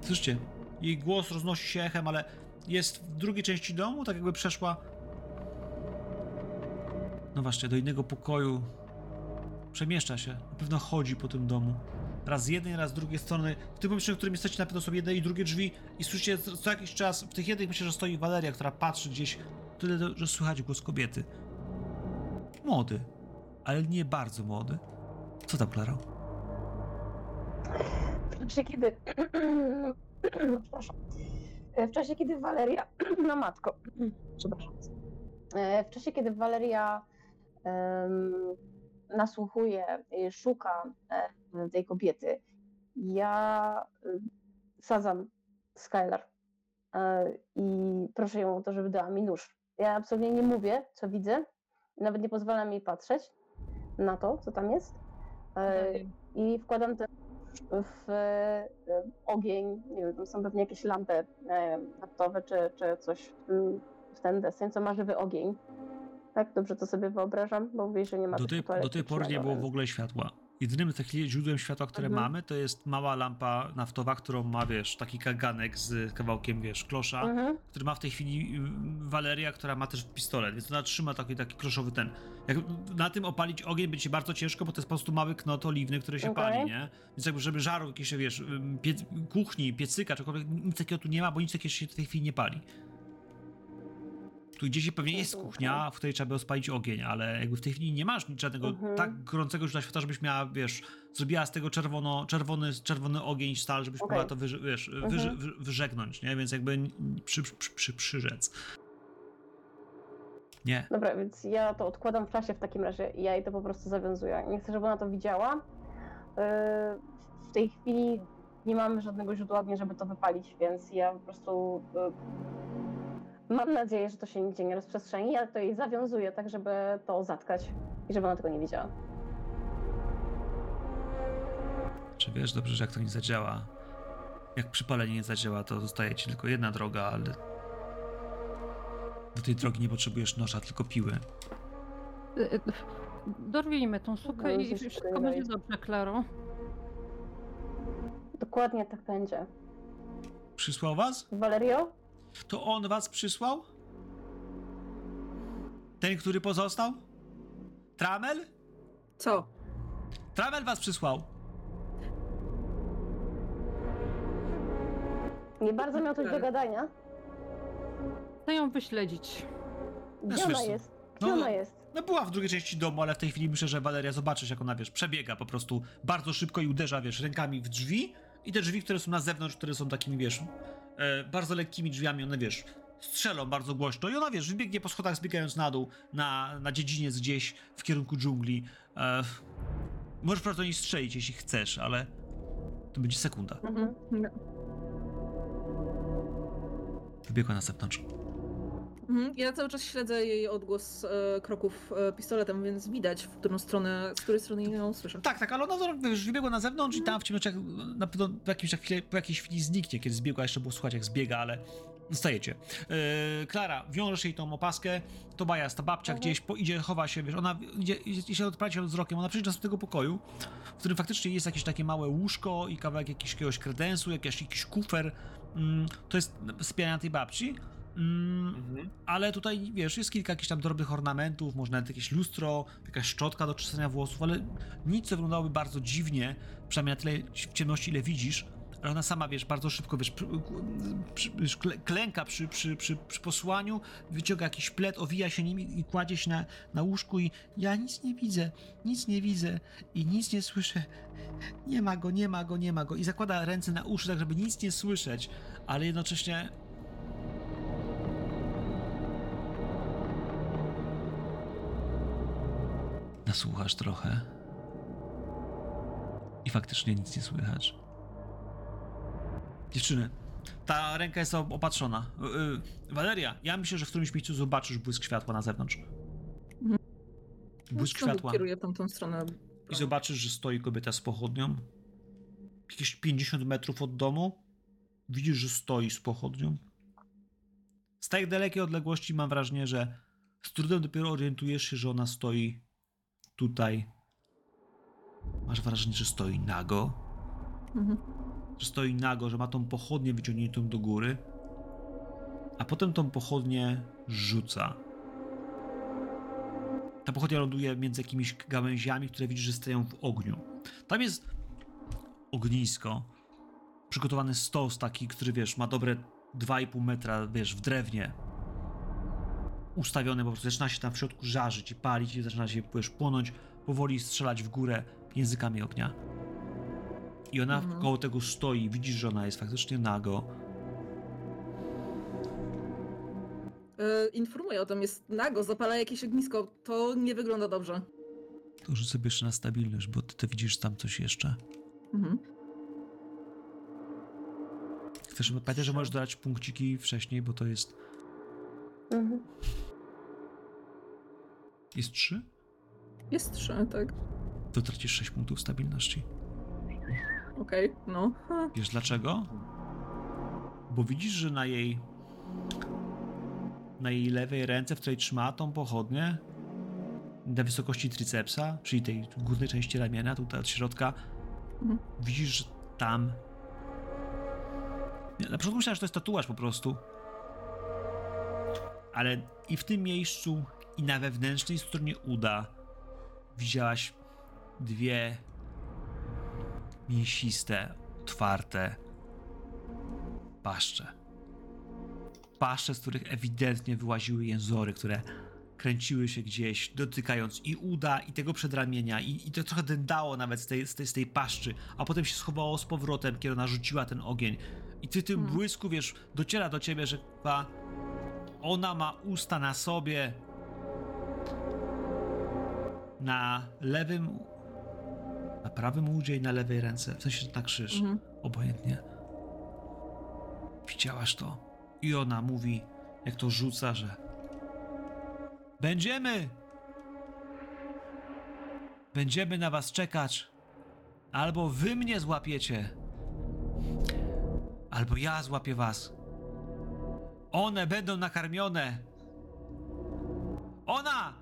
Słyszycie, jej głos roznosi się echem, ale jest w drugiej części domu, tak jakby przeszła. No właśnie, do innego pokoju. Przemieszcza się. Na pewno chodzi po tym domu raz z jednej, raz z drugiej strony. W tym pomieszczeniu, w którym jesteście, na pewno są jedne i drugie drzwi i słyszycie co jakiś czas, w tych jednych myślę, że stoi Waleria, która patrzy gdzieś, tyle, że słychać głos kobiety. Młody, ale nie bardzo młody. Co tam, Klaro? Czasie kiedy. Przepraszam. W czasie kiedy Waleria No matko. Przepraszam. E, W czasie, kiedy Waleria em, nasłuchuje, szuka tej kobiety, ja sadzam Skylar e, i proszę ją o to, żeby dała mi nóż. Ja absolutnie nie mówię, co widzę, nawet nie pozwalam jej patrzeć na to, co tam jest. E, I wkładam ten w ogień, nie wiem, są pewnie jakieś lampy naftowe czy, czy coś w, ten deseń, co ma żywy ogień. Tak, dobrze to sobie wyobrażam, bo mówisz, że nie ma Do tej, do tej pory nie było w ogóle światła. Jedynym takich źródłem światła, które Mhm. mamy, to jest mała lampa naftowa, którą ma, wiesz, taki kaganek z kawałkiem, wiesz, klosza, Mhm. który ma w tej chwili y, Waleria, która ma też pistolet, więc ona trzyma taki, taki kloszowy ten. Jak na tym opalić ogień będzie bardzo ciężko, bo to jest po prostu mały knot oliwny, który się Okej. pali, nie? Więc jakby, żeby żaru jakieś, wiesz, pie, kuchni, piecyka, czegokolwiek, nic takiego tu nie ma, bo nic takiego się w tej chwili nie pali. Tu gdzieś pewnie jest Okej. kuchnia, w której trzeba było spalić ogień, ale jakby w tej chwili nie masz żadnego Mhm. tak gorącego źródła światła, żebyś miała, wiesz, zrobiła z tego czerwono, czerwony, czerwony ogień stal, żebyś Okej. mogła to wyż, wiesz, Mhm. wyż, wy, wyżegnąć, nie? Więc jakby przy, przy, przy, przyrzec. Nie. Dobra, więc ja to odkładam w czasie w takim razie i ja jej to po prostu zawiązuję. Nie chcę, żeby ona to widziała. Yy, W tej chwili nie mamy żadnego źródła ognia, żeby to wypalić, więc ja po prostu yy, mam nadzieję, że to się nigdzie nie rozprzestrzeni. Ja to jej zawiązuję tak, żeby to zatkać i żeby ona tego nie widziała. Czy wiesz dobrze, że jak to nie zadziała, jak przypalenie nie zadziała, to zostaje ci tylko jedna droga, ale do tej drogi nie potrzebujesz noża, tylko piły. Y, y, Dorwijmy tą sukę No, i wszystko będzie dobrze, Klaro. Dokładnie tak będzie. Przysłał was? Valerio? To on was przysłał? Ten, który pozostał? Tramel? Co? Tramel was przysłał. Nie bardzo miał coś do gadania. Chcę ją wyśledzić. Gdzie wiesz ona jest? Gdzie no- ona jest? No była w drugiej części domu, ale w tej chwili myślę, że Waleria zobaczysz, jak ona, wiesz, przebiega po prostu bardzo szybko i uderza, wiesz, rękami w drzwi i te drzwi, które są na zewnątrz, które są takimi, wiesz, e, bardzo lekkimi drzwiami, one, wiesz, strzelą bardzo głośno i ona, wiesz, wybiegnie po schodach, zbiegając na dół, na, na dziedziniec gdzieś w kierunku dżungli. E, możesz prawda niej strzelić, jeśli chcesz, ale to będzie sekunda. Mhm. Wybiegła na zewnątrz. Mhm. Ja cały czas śledzę jej odgłos e, kroków e, pistoletem, więc widać, w którą stronę, z której strony ją słyszę. Tak, tak, ale ona wiesz, wybiegła na zewnątrz i tam w ciemnościach na pewno po, jakimś, chwili, po jakiejś chwili zniknie, kiedy zbiegła, jeszcze było słuchać jak zbiega, ale stajecie. Yy, Klara, wiążesz jej tą opaskę, Tobias, ta babcia Mhm. gdzieś po, idzie, chowa się, wiesz, ona idzie, idzie się odpraci wzrokiem, ona przyjdzie do tego pokoju, w którym faktycznie jest jakieś takie małe łóżko i kawałek jakiegoś, jakiegoś kredensu, jakiś, jakiś kufer, mm, to jest sypialnia tej babci. Mm, Mhm. ale tutaj, wiesz, jest kilka jakichś tam drobnych ornamentów, może nawet jakieś lustro, jakaś szczotka do czesania włosów, ale nic, co wyglądałoby bardzo dziwnie, przynajmniej na tyle w ciemności, ile widzisz, ale ona sama, wiesz, bardzo szybko, wiesz, przy, wiesz klę- klęka przy, przy, przy, przy posłaniu, wyciąga jakiś plet, owija się nim i, i kładzie się na, na łóżku i ja nic nie widzę, nic nie widzę i nic nie słyszę. Nie ma go, nie ma go, nie ma go. I zakłada ręce na uszy, tak żeby nic nie słyszeć, ale jednocześnie nasłuchasz trochę i faktycznie nic nie słychać. Dziewczyny, ta ręka jest opatrzona. Yy, Waleria, ja myślę, że w którymś miejscu zobaczysz błysk światła na zewnątrz. Mhm. Błysk światła. Kieruję tamtą stronę. I zobaczysz, że stoi kobieta z pochodnią. Jakieś 50 metrów od domu. Widzisz, że stoi z pochodnią. Z tak dalekiej odległości mam wrażenie, że z trudem dopiero orientujesz się, że ona stoi tutaj. Masz wrażenie, że stoi nago. Mhm. Że stoi nago, że ma tą pochodnię wyciągniętą do góry. A potem tą pochodnię rzuca. Ta pochodnia ląduje między jakimiś gałęziami, które widzisz, że stoją w ogniu. Tam jest ognisko, przygotowany stos taki, który wiesz, ma dobre 2,5 metra, wiesz, w drewnie. Ustawiony, po prostu zaczyna się tam w środku żarzyć i palić i zaczyna się, wiesz, płonąć, powoli strzelać w górę językami ognia. I ona Mhm. koło tego stoi, widzisz, że ona jest faktycznie nago. E, informuję o tym, jest nago, zapala jakieś ognisko. To nie wygląda dobrze. To rzuć sobie jeszcze na stabilność, bo ty, ty widzisz tam coś jeszcze. Mhm. Chcesz, pamiętaj, że możesz dodać punkciki wcześniej, bo to jest... Mhm. Jest 3? Jest trzy, tak. To tracisz 6 punktów stabilności. Okej, no. Ha. Wiesz dlaczego? Bo widzisz, że na jej. Na jej lewej ręce, w której trzyma tą pochodnię, na wysokości tricepsa, czyli tej górnej części ramienia, tutaj od środka, Mhm. widzisz, że tam. Na początku myślałem, że to jest tatuaż po prostu. Ale i w tym miejscu, i na wewnętrznej stronie uda widziałaś dwie mięsiste, otwarte paszcze. Paszcze, z których ewidentnie wyłaziły jęzory, które kręciły się gdzieś, dotykając i uda, i tego przedramienia, i, i to trochę dędało nawet z tej, z, tej, z tej paszczy, a potem się schowało z powrotem, kiedy ona rzuciła ten ogień. I ty w tym Hmm. błysku, wiesz, dociera do ciebie, że chyba ona ma usta na sobie, na lewym, na prawym udzie i na lewej ręce, w sensie na krzyż, Mhm. obojętnie. Widziałaś to? I ona mówi, jak to rzuca, że będziemy! Będziemy na was czekać. Albo wy mnie złapiecie. Albo ja złapię was. One będą nakarmione. Ona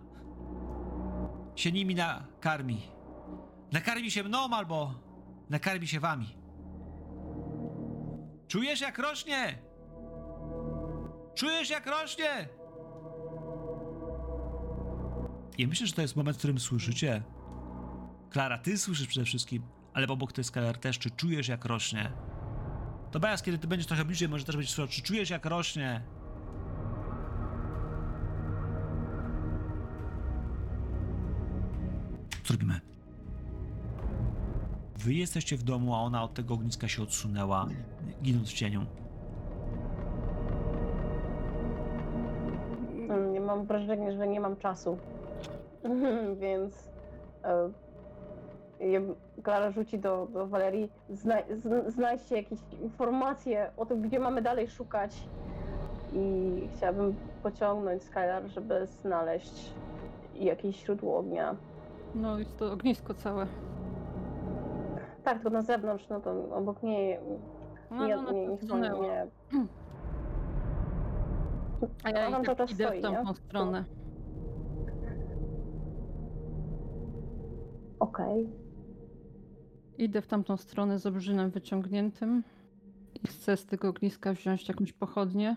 się nimi nakarmi. Nakarmi się mną albo nakarmi się wami. Czujesz jak rośnie? Czujesz jak rośnie? I myślę, że to jest moment, w którym słyszycie. Klara, ty słyszysz przede wszystkim, ale obok to jest Klar też, czy czujesz jak rośnie? To Bajas, kiedy ty będziesz trochę bliżej, może też będziesz słyszał, czy czujesz jak rośnie? Co robimy? Wy jesteście w domu, a ona od tego ogniska się odsunęła, ginąc w cieniu. Nie mam wrażenia, że nie mam czasu. Więc e, Klara rzuci do, do Walerii. Zna, znajdźcie jakieś informacje o tym, gdzie mamy dalej szukać. I chciałabym pociągnąć Skylar, żeby znaleźć jakieś źródło ognia. No jest to ognisko całe. Tak, tylko na zewnątrz, no to obok niej No, nie, nie, to niech on wsunęła. nie. A ja Ona i cały tak czas idę stoi, w tamtą nie? stronę. Okej. Idę w tamtą stronę z obrzynem wyciągniętym i chcę z tego ogniska wziąć jakąś pochodnię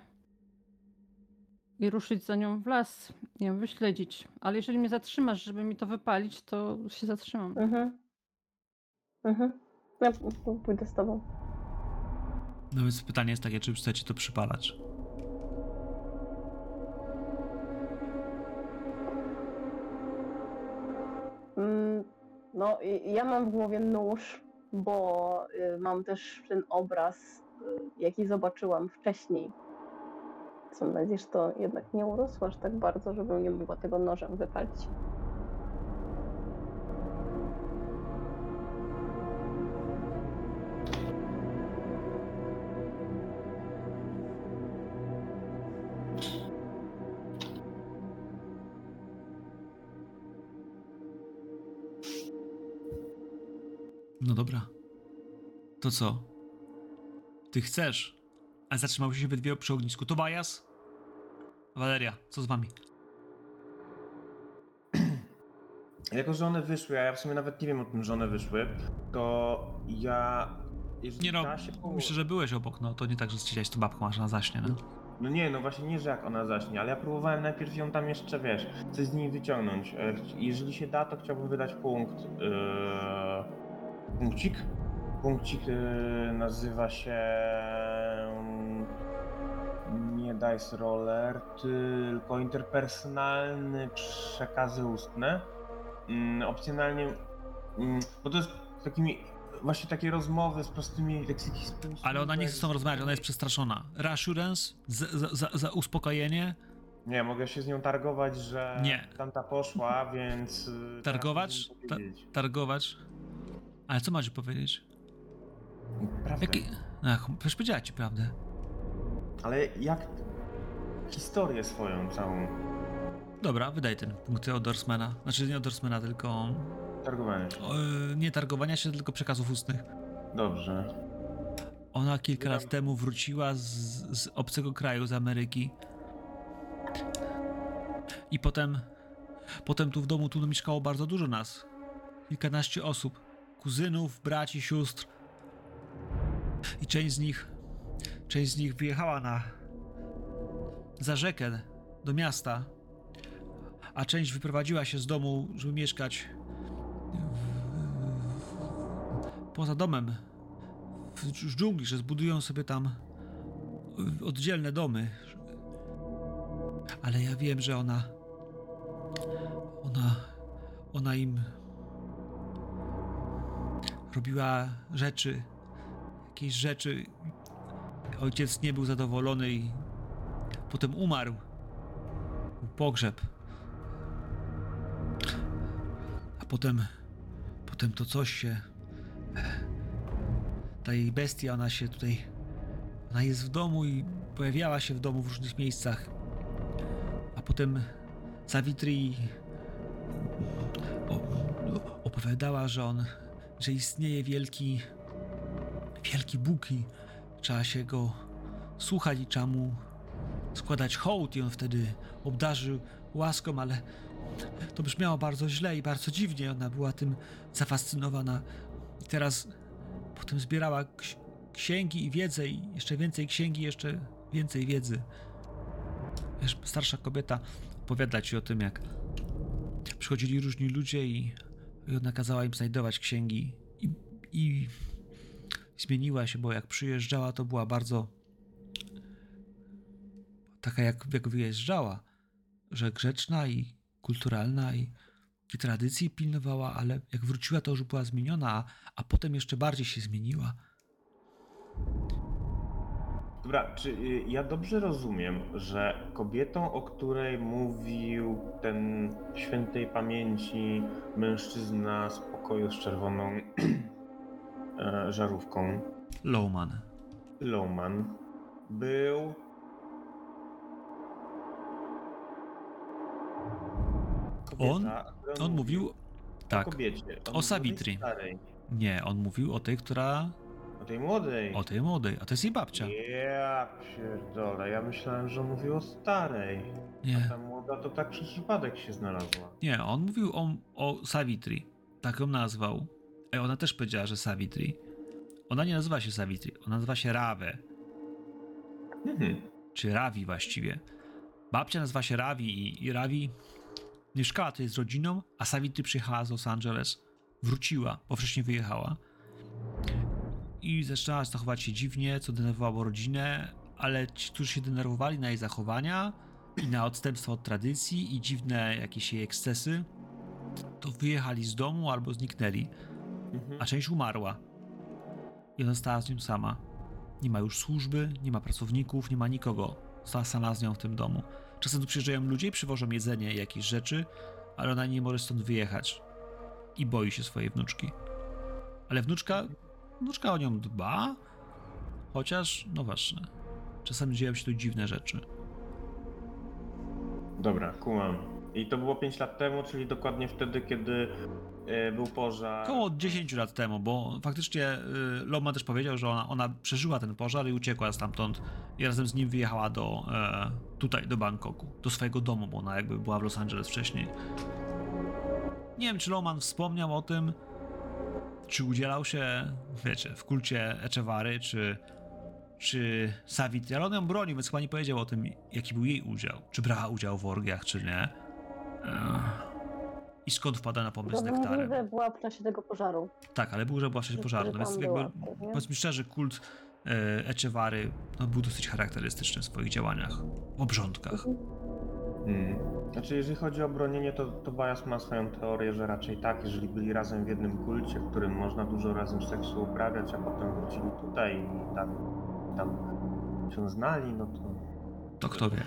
i ruszyć za nią w las, nie wiem, wyśledzić. Ale jeżeli mnie zatrzymasz, żeby mi to wypalić, to się zatrzymam. Mhm. Mhm. Ja p- p- pójdę z tobą. No więc pytanie jest takie, czy chcecie to przypalać? Mm, No, i- ja mam w głowie nóż, bo y, mam też ten obraz, y, jaki zobaczyłam wcześniej. Mam nadzieję, że to jednak nie urosło aż tak bardzo, żebym nie mogła tego nożem wypalić. No dobra. To co? Ty chcesz, a zatrzymały się we dwie przy ognisku. To Bajas? Waleria, co z wami? Jako, że one wyszły, a ja w sumie nawet nie wiem o tym, że one wyszły, to ja... Nie no, poło- myślę, że byłeś obok, no to nie tak, że siedziałeś tą babką, aż na zaśnie, no. No nie, no właśnie nie, że jak ona zaśnie, ale ja próbowałem najpierw ją tam jeszcze, wiesz, coś z niej wyciągnąć. E, Jeżeli się da, to chciałbym wydać punkt. Yy, punkcik. Punkcik yy, nazywa się... Dice Roller, tylko interpersonalny przekazy ustne. Mm, opcjonalnie... Mm, bo to jest takimi... Właśnie takie rozmowy z prostymi leksyki Ale ona nie chce z tobą rozmawiać, ona jest przestraszona. Reassurance, za, za, za, uspokojenie Nie, mogę się z nią targować, że Nie. tamta poszła, więc... teraz Targować? Ta targować? Ale co macie powiedzieć? Prawda. Jaki... Ach, przecież powiedziała ci prawdę. Ale jak... Historię swoją całą. Dobra, wydaj ten punkt od Dorsmana. Znaczy nie od Dorsmana, tylko... Targowanie się. O, y, nie targowania się, tylko przekazów ustnych. Dobrze. Ona kilka lat temu wróciła z, z obcego kraju, z Ameryki. I potem, potem tu w domu tu mieszkało bardzo dużo nas. Kilkanaście osób. Kuzynów, braci, sióstr. I część z nich, część z nich wyjechała na, za rzekę, do miasta. A część wyprowadziła się z domu, żeby mieszkać poza domem, w dż- dżungli, że zbudują sobie tam oddzielne domy. Ale ja wiem, że ona. Ona. Ona im. robiła rzeczy. Jakieś rzeczy. Ojciec nie był zadowolony i. potem umarł. Pogrzeb. A potem. potem to coś się ta jej bestia, ona się tutaj. Ona jest w domu i pojawiała się w domu w różnych miejscach. A potem Savitri opowiadała, że on, że istnieje wielki, wielki Bóg i trzeba się go słuchać i trzeba mu składać hołd i on wtedy obdarzył łaską, ale to brzmiało bardzo źle i bardzo dziwnie. Ona była tym zafascynowana. I teraz Potem zbierała ks- księgi i wiedzę, i jeszcze więcej księgi, jeszcze więcej wiedzy. Wiesz, starsza kobieta opowiada ci o tym, jak przychodzili różni ludzie i, i ona kazała im znajdować księgi. I, I zmieniła się, bo jak przyjeżdżała, to była bardzo taka, jak, jak wyjeżdżała, że grzeczna i kulturalna i i tradycji pilnowała, ale jak wróciła, to już była zmieniona, a, a potem jeszcze bardziej się zmieniła. Dobra, czy y, ja dobrze rozumiem, że kobietą, o której mówił ten świętej pamięci mężczyzna z pokoju z czerwoną e, żarówką, Lowman. Lowman, był kobieta, On- On mówił. Tak. o kobiecie. On o Savitri. Nie, on mówił o tej, która. o tej młodej. O tej młodej, a to jest jej babcia. Ja pierdolę, ja myślałem, że mówił o starej. Nie, Ta młoda to tak przez przypadek się znalazła. nie, on mówił o, o Savitri. Tak ją nazwał. E, ona też powiedziała, że Savitri. Ona nie nazywa się Savitri, ona nazywa się Rawe. Mhm. czy Ravi właściwie. Babcia nazywa się Ravi i, i Ravi mieszkała tutaj z rodziną, a Savitri przyjechała z Los Angeles. Wróciła, bo wcześniej wyjechała. I zaczęła zachować się dziwnie, co denerwowało rodzinę, ale ci, którzy się denerwowali na jej zachowania i na odstępstwo od tradycji i dziwne jakieś jej ekscesy, to wyjechali z domu albo zniknęli, Mhm. a część umarła. I ona została z nią sama. Nie ma już służby, nie ma pracowników, nie ma nikogo. Została sama z nią w tym domu. Czasem tu przyjeżdżają ludzie i przywożą jedzenie jakieś rzeczy, ale ona nie może stąd wyjechać. I boi się swojej wnuczki. Ale wnuczka, wnuczka o nią dba, chociaż, no właśnie, czasem dzieją się tu dziwne rzeczy. Dobra, kumam. I to było 5 lat temu, czyli dokładnie wtedy, kiedy był pożar. Około 10 lat temu, bo faktycznie y, Loma też powiedział, że ona, ona przeżyła ten pożar i uciekła stamtąd i razem z nim wyjechała do e, tutaj, do Bangkoku, do swojego domu, bo ona jakby była w Los Angeles wcześniej. Nie wiem, czy Loman wspomniał o tym, czy udzielał się, wiecie, w kulcie Echevary, czy, czy Savitri, ale on ją bronił, więc chyba nie powiedział o tym, jaki był jej udział. Czy brała udział w orgiach, czy nie. Ech. I skąd wpada na pomysł z nektarem. że była w czasie tego pożaru. Tak, ale był, że była w czasie pożaru. No tam więc była jakby, aktywnie. powiedzmy szczerze, kult e, no, był dosyć charakterystyczny w swoich działaniach, obrządkach. Hmm. Znaczy, jeżeli chodzi o bronienie, to, to Bajas ma swoją teorię, że raczej tak, jeżeli byli razem w jednym kulcie, w którym można dużo razem seksu uprawiać, a potem wrócili tutaj i tak tam się znali, no to To kto wie.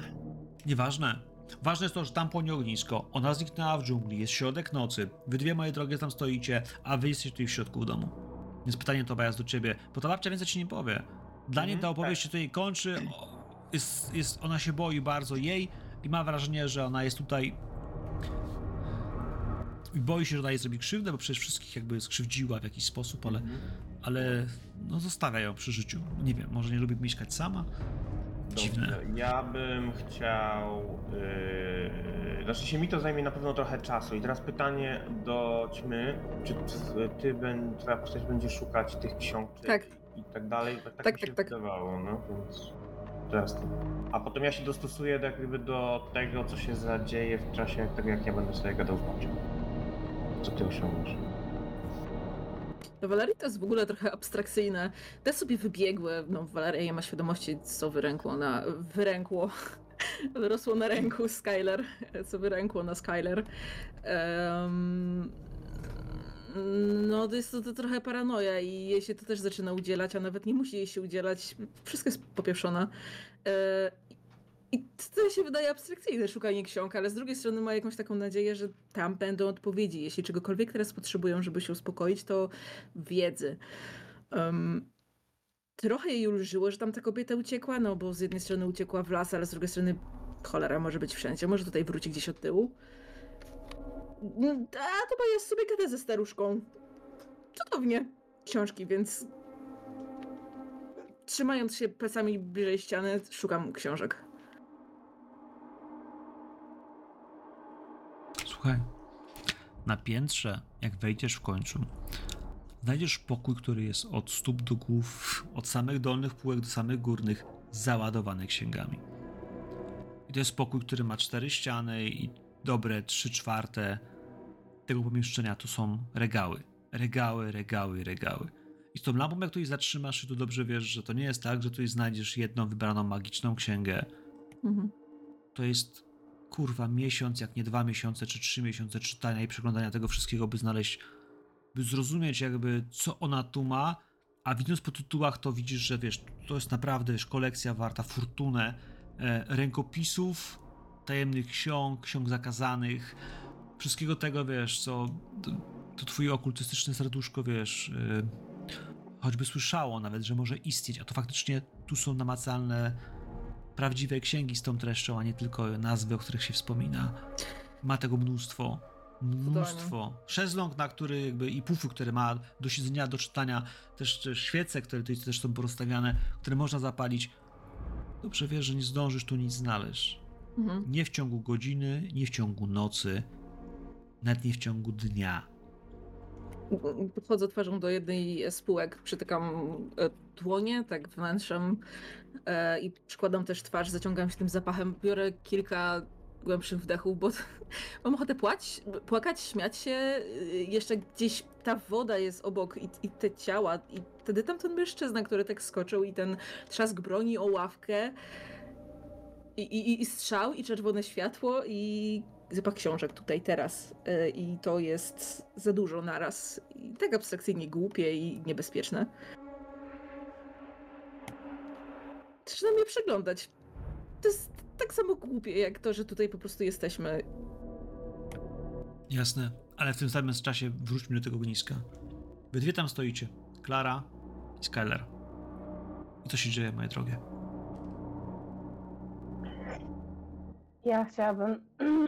Nieważne. Ważne jest to, że tam płonie ognisko, ona zniknęła w dżungli, jest środek nocy, wy dwie moje drogie tam stoicie, a wy jesteście tutaj w środku w domu. Więc pytanie to jest do ciebie, bo ta babcia więcej ci nie powie. Dla niej Mhm, ta opowieść tak. się tutaj kończy, jest, jest, ona się boi bardzo jej i ma wrażenie, że ona jest tutaj i boi się, że ona jej zrobi krzywdę, bo przecież wszystkich jakby skrzywdziła w jakiś sposób, ale, ale no zostawia ją przy życiu. Nie wiem, może nie lubi mieszkać sama? Dziwne. Dobrze, ja bym chciał. Yy, znaczy się mi to zajmie na pewno trochę czasu. I teraz pytanie do ćmy. Czy ty, ben, twoja postać będzie szukać tych książek Tak. i tak dalej? Tak, tak, Tak, mi się tak, tak. wydawało, no więc. Teraz to. A potem ja się dostosuję do, jak gdyby do tego, co się zadzieje w czasie tego, jak ja będę sobie gadał z babcią. Co ty osiągniesz? No Valerii to jest w ogóle trochę abstrakcyjne. Te sobie wybiegły, no Valeria nie ma świadomości, co wyrękło na... wyrękło. Wyrosło na ręku Skyler, co wyrękło na Skyler. Em, no to jest to, to trochę paranoja i jej się to też zaczyna udzielać, a nawet nie musi jej się udzielać. Wszystko jest popieprzone. E, I to się wydaje abstrakcyjne szukanie ksiąg, ale z drugiej strony ma jakąś taką nadzieję, że tam będą odpowiedzi. Jeśli czegokolwiek teraz potrzebują, żeby się uspokoić, to wiedzy. Um, trochę jej ulżyło, że tam ta kobieta uciekła, no bo z jednej strony uciekła w las, ale z drugiej strony cholera może być wszędzie. Może tutaj wróci gdzieś od tyłu. Mm, A to jest sobie gada ze staruszką. Cudownie. Książki, więc trzymając się plecami bliżej ściany, szukam książek. Słuchaj, na piętrze, jak wejdziesz w końcu, znajdziesz pokój, który jest od stóp do głów, od samych dolnych półek do samych górnych, załadowany księgami. I to jest pokój, który ma cztery ściany i dobre trzy czwarte tego pomieszczenia to są regały. Regały, regały, regały. I z tą lampą, jak tutaj zatrzymasz, to dobrze wiesz, że to nie jest tak, że tutaj znajdziesz jedną wybraną magiczną księgę, Mhm. to jest kurwa miesiąc, jak nie dwa miesiące, czy trzy miesiące czytania i przeglądania tego wszystkiego, by znaleźć, by zrozumieć jakby co ona tu ma, a widząc po tytułach to widzisz, że wiesz, to jest naprawdę wiesz, kolekcja warta fortunę e, rękopisów, tajemnych ksiąg, ksiąg zakazanych, wszystkiego tego, wiesz, co to, to twój okultystyczne serduszko, wiesz, e, choćby słyszało nawet, że może istnieć, a to faktycznie tu są namacalne prawdziwe księgi z tą treścią, a nie tylko nazwy, o których się wspomina. Ma tego mnóstwo. Mnóstwo. Szezlong, na który jakby i pufy, które ma do siedzenia, do czytania, też, też świece, które tutaj też są porozstawiane, które można zapalić. Dobrze wiesz, że nie zdążysz tu nic znaleźć. Mhm. Nie w ciągu godziny, nie w ciągu nocy, nawet nie w ciągu dnia. Podchodzę twarzą do jednej z spółek, przytykam e, dłonie, tak wnętrzem e, i przykładam też twarz, zaciągam się tym zapachem, biorę kilka głębszych wdechów, bo mam ochotę płać, płakać, śmiać się, y, jeszcze gdzieś ta woda jest obok i, i te ciała i wtedy tam ten mężczyzna, który tak skoczył i ten trzask broni o ławkę i, i, i strzał i czerwone światło i zapach książek tutaj teraz y, i to jest za dużo naraz i tak abstrakcyjnie głupie i niebezpieczne. Zaczynam je przeglądać. To jest tak samo głupie jak to, że tutaj po prostu jesteśmy. Jasne, ale w tym samym czasie wróćmy do tego ogniska. Wy dwie tam stoicie. Klara i Skyler. I co się dzieje, moje drogie? Ja chciałabym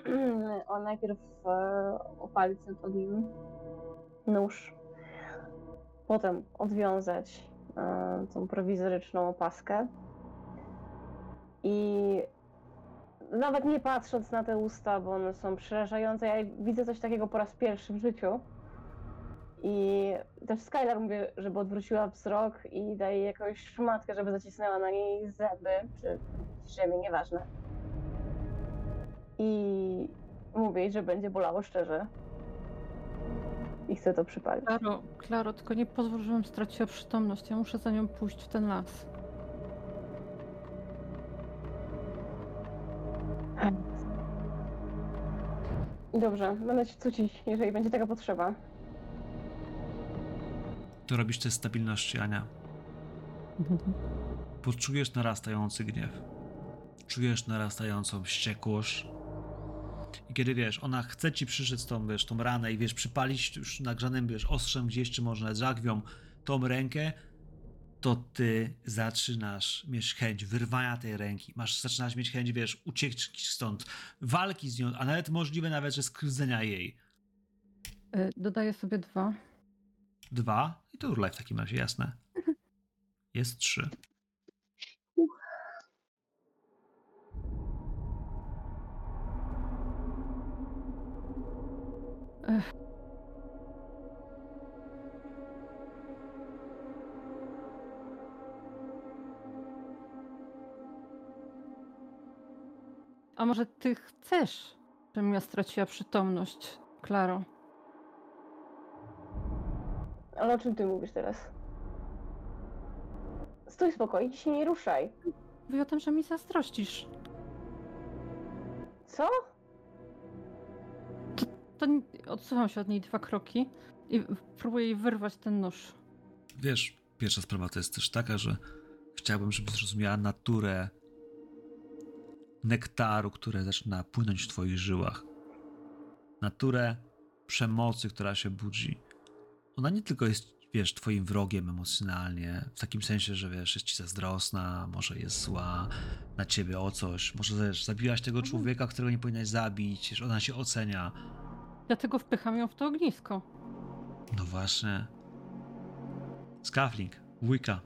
o najpierw e, opalić ten ogniu nóż, potem odwiązać e, tą prowizoryczną opaskę i nawet nie patrząc na te usta, bo one są przerażające, ja widzę coś takiego po raz pierwszy w życiu. I też Skylar mówię, żeby odwróciła wzrok i daje jakąś szmatkę, żeby zacisnęła na niej zęby, czy ziemię, nieważne i mówię jej, że będzie bolało szczerze. I chcę to przypalić. Klaro, Klaro, tylko nie pozwól, żebym straciła przytomność. Ja muszę za nią pójść w ten las. Dobrze, będę ci cucić, jeżeli będzie taka potrzeba. To robisz test stabilności, Ania. Poczujesz narastający gniew. czujesz narastającą wściekłość. I kiedy wiesz, ona chce ci przyszedł tą, wiesz, tą ranę i wiesz, przypalić już nagrzanym, wiesz, ostrzem gdzieś, czy może żagwią tą rękę, to ty zaczynasz mieć chęć wyrwania tej ręki. Masz, zaczynasz mieć chęć, wiesz, ucieczki stąd, walki z nią, a nawet możliwe nawet, że skrzywdzenia jej. Y, Dodaję sobie dwa. Dwa i to urlaj w takim razie, jasne. Jest trzy. A może ty chcesz, żebym ja straciła przytomność, Klaro? Ale o czym ty mówisz teraz? Stój spokojnie, się nie ruszaj. Mówię o tym, że mi zazdrościsz. Co? To odsuwam się od niej dwa kroki i próbuję jej wyrwać ten nóż. Wiesz, pierwsza sprawa to jest też taka, że chciałbym, żebyś zrozumiała naturę nektaru, które zaczyna płynąć w twoich żyłach. Naturę przemocy, która się budzi. Ona nie tylko jest, wiesz, twoim wrogiem emocjonalnie, w takim sensie, że wiesz, jest ci zazdrosna, może jest zła na ciebie o coś, może wiesz, zabiłaś tego człowieka, którego nie powinnaś zabić, ona się ocenia. Dlatego wpycham ją w to ognisko. No właśnie. Skafling, wujka.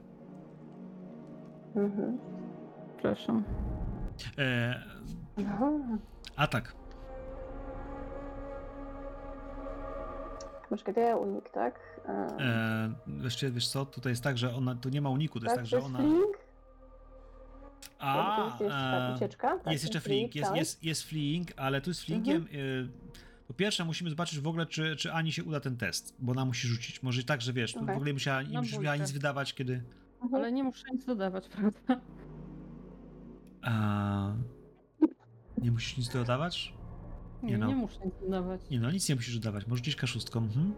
Mhm. Przepraszam. E, No. atak. Ja unik, tak? E, E, wiesz, wiesz co, tutaj jest tak, że ona, tu nie ma uniku, to jest tak, tak, że jest ona... fling? A, to jest jeszcze ta e, ucieczka? Tak, jest jeszcze fleeing, jest, tak? jest, jest fleeing, ale tu z fleeingiem... Mhm. e, po pierwsze musimy zobaczyć w ogóle, czy, czy Ani się uda ten test, bo ona musi rzucić. Może i tak, że wiesz, tu w ogóle musiała, nie będziesz miała nic wydawać, kiedy... Mhm. Ale nie muszę nic dodawać, prawda? A, nie musisz nic dodawać? Nie Nie, no. nie muszę nic dodawać. Nie no, nic nie musisz dodawać, możesz gdzieś kaszustką. Mhm.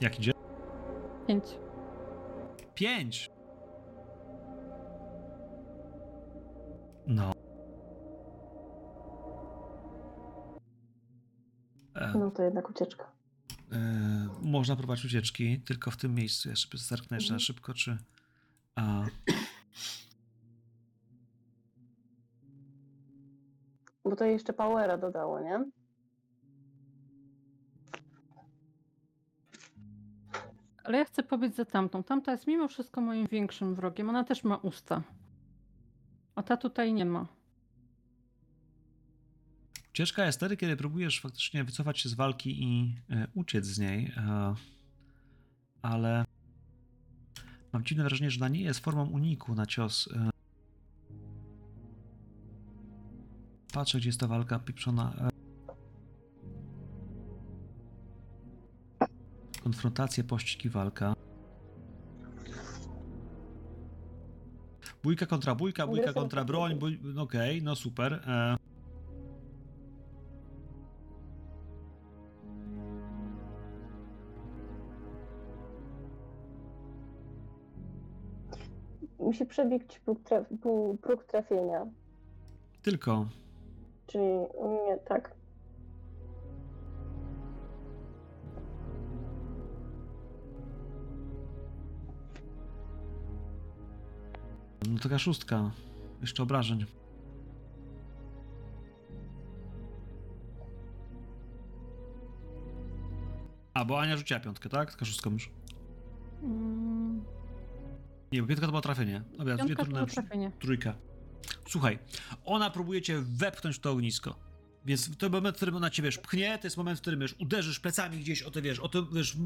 Jak idzie? Pięć. Pięć! No. No to jednak ucieczka. e, można próbować ucieczki, tylko w tym miejscu. Ja sobie zerknę jeszcze na Mhm. szybko, czy... A, Bo to jeszcze powera dodało, nie? Ale ja chcę pobiec za tamtą. Tamta jest mimo wszystko moim większym wrogiem. Ona też ma usta. A ta tutaj nie ma. Ucieczka jest wtedy, kiedy próbujesz faktycznie wycofać się z walki i e, uciec z niej, e, ale mam dziwne wrażenie, że ona nie jest formą uniku na cios. E. Patrzę, gdzie jest ta walka pieprzona. Konfrontacje, pościgi, walka. Bójka kontra bójka, bójka kontra broń, bój... okej, no super. Musi przebić próg, traf, próg trafienia. Tylko. Czyli u mnie tak. No taka szóstka. Jeszcze obrażeń. A, bo Ania rzuciła piątkę, tak? Taka szóstka już. Nie, bo piątka to było trafienie. Dobra, Piątka to było trafienie. trójka. Słuchaj, ona próbuje cię wepchnąć w to ognisko. Więc to moment, w którym ona cię, wiesz, pchnie, to jest moment, w którym, wiesz, uderzysz plecami gdzieś o te, wiesz, o to, wiesz,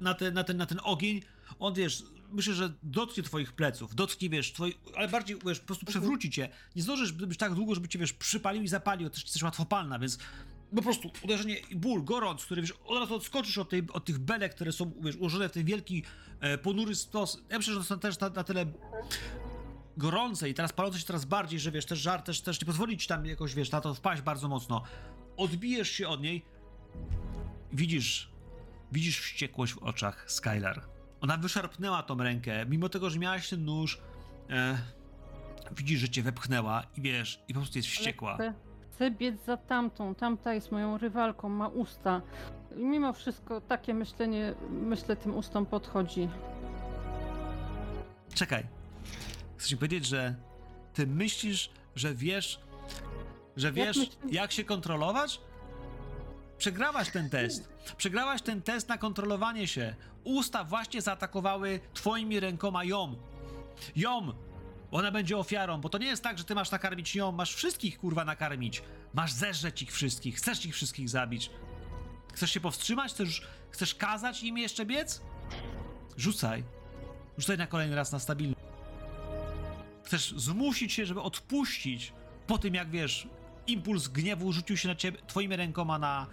na, te, na, ten, na ten ogień, on, wiesz, myślę, że dotknie twoich pleców, dotknie, wiesz, twoi, ale bardziej, wiesz, po prostu przewróci cię. Nie zdążysz być tak długo, żeby cię, wiesz, przypalił i zapalił, też jesteś łatwopalna, więc po prostu uderzenie i ból, gorąc, który, wiesz, od razu odskoczysz od, tej, od tych belek, które są, wiesz, ułożone w ten wielki, e, ponury stos. Ja myślę, że to są też na, na tyle gorące i teraz palące się coraz bardziej, że wiesz, też żar też, też nie pozwoli ci tam jakoś, wiesz, na to wpaść bardzo mocno. Odbijesz się od niej, widzisz, widzisz wściekłość w oczach Skylar. Ona wyszarpnęła tą rękę, mimo tego, że miałaś ten nóż. E, widzisz, że cię wepchnęła i wiesz, i po prostu jest wściekła. Chcę biec za tamtą. Tamta jest moją rywalką, ma usta. I mimo wszystko takie myślenie, myślę, tym ustom podchodzi. Czekaj. Chcę ci powiedzieć, że ty myślisz, że wiesz, że wiesz, myślisz? jak się kontrolować? Przegrałaś ten test. Przegrałaś ten test na kontrolowanie się. Usta właśnie zaatakowały twoimi rękoma ją. Ją! Ona będzie ofiarą, bo to nie jest tak, że ty masz nakarmić ją, masz wszystkich kurwa nakarmić. Masz zeżreć ich wszystkich, chcesz ich wszystkich zabić. Chcesz się powstrzymać? Chcesz, chcesz kazać im jeszcze biec? Rzucaj. Rzucaj na kolejny raz na stabilny. Chcesz zmusić się, żeby odpuścić po tym, jak wiesz, impuls gniewu rzucił się na ciebie, twoimi rękoma na,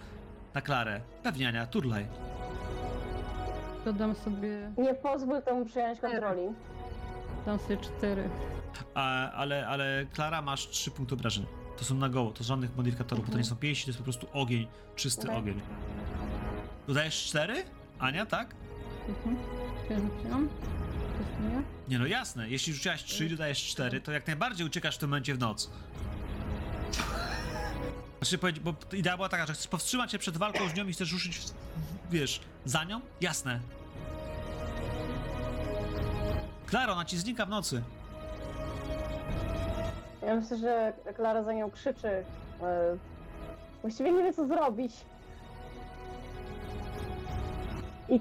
na Klarę. Pewnie, Ania, turlaj. Dodam sobie, Nie pozwól temu przejąć kontroli. Cztery. A, ale, ale Klara, masz trzy punkty obrażeń. To są na goło, to żadnych modyfikatorów, bo to nie są pięści, to jest po prostu ogień, czysty Okej. ogień. Dodajesz cztery? Ania, tak? Mhm. Pięcią. Nie no jasne, jeśli rzuciłaś trzy i dodajesz cztery, to jak najbardziej uciekasz w tym momencie w noc. Znaczy, bo idea była taka, że chcesz powstrzymać się przed walką z nią i chcesz ruszyć, w, wiesz, za nią? Jasne. Klaro, ona ci znika w nocy. Ja myślę, że Klara za nią krzyczy. e, Właściwie nie wie, co zrobić. I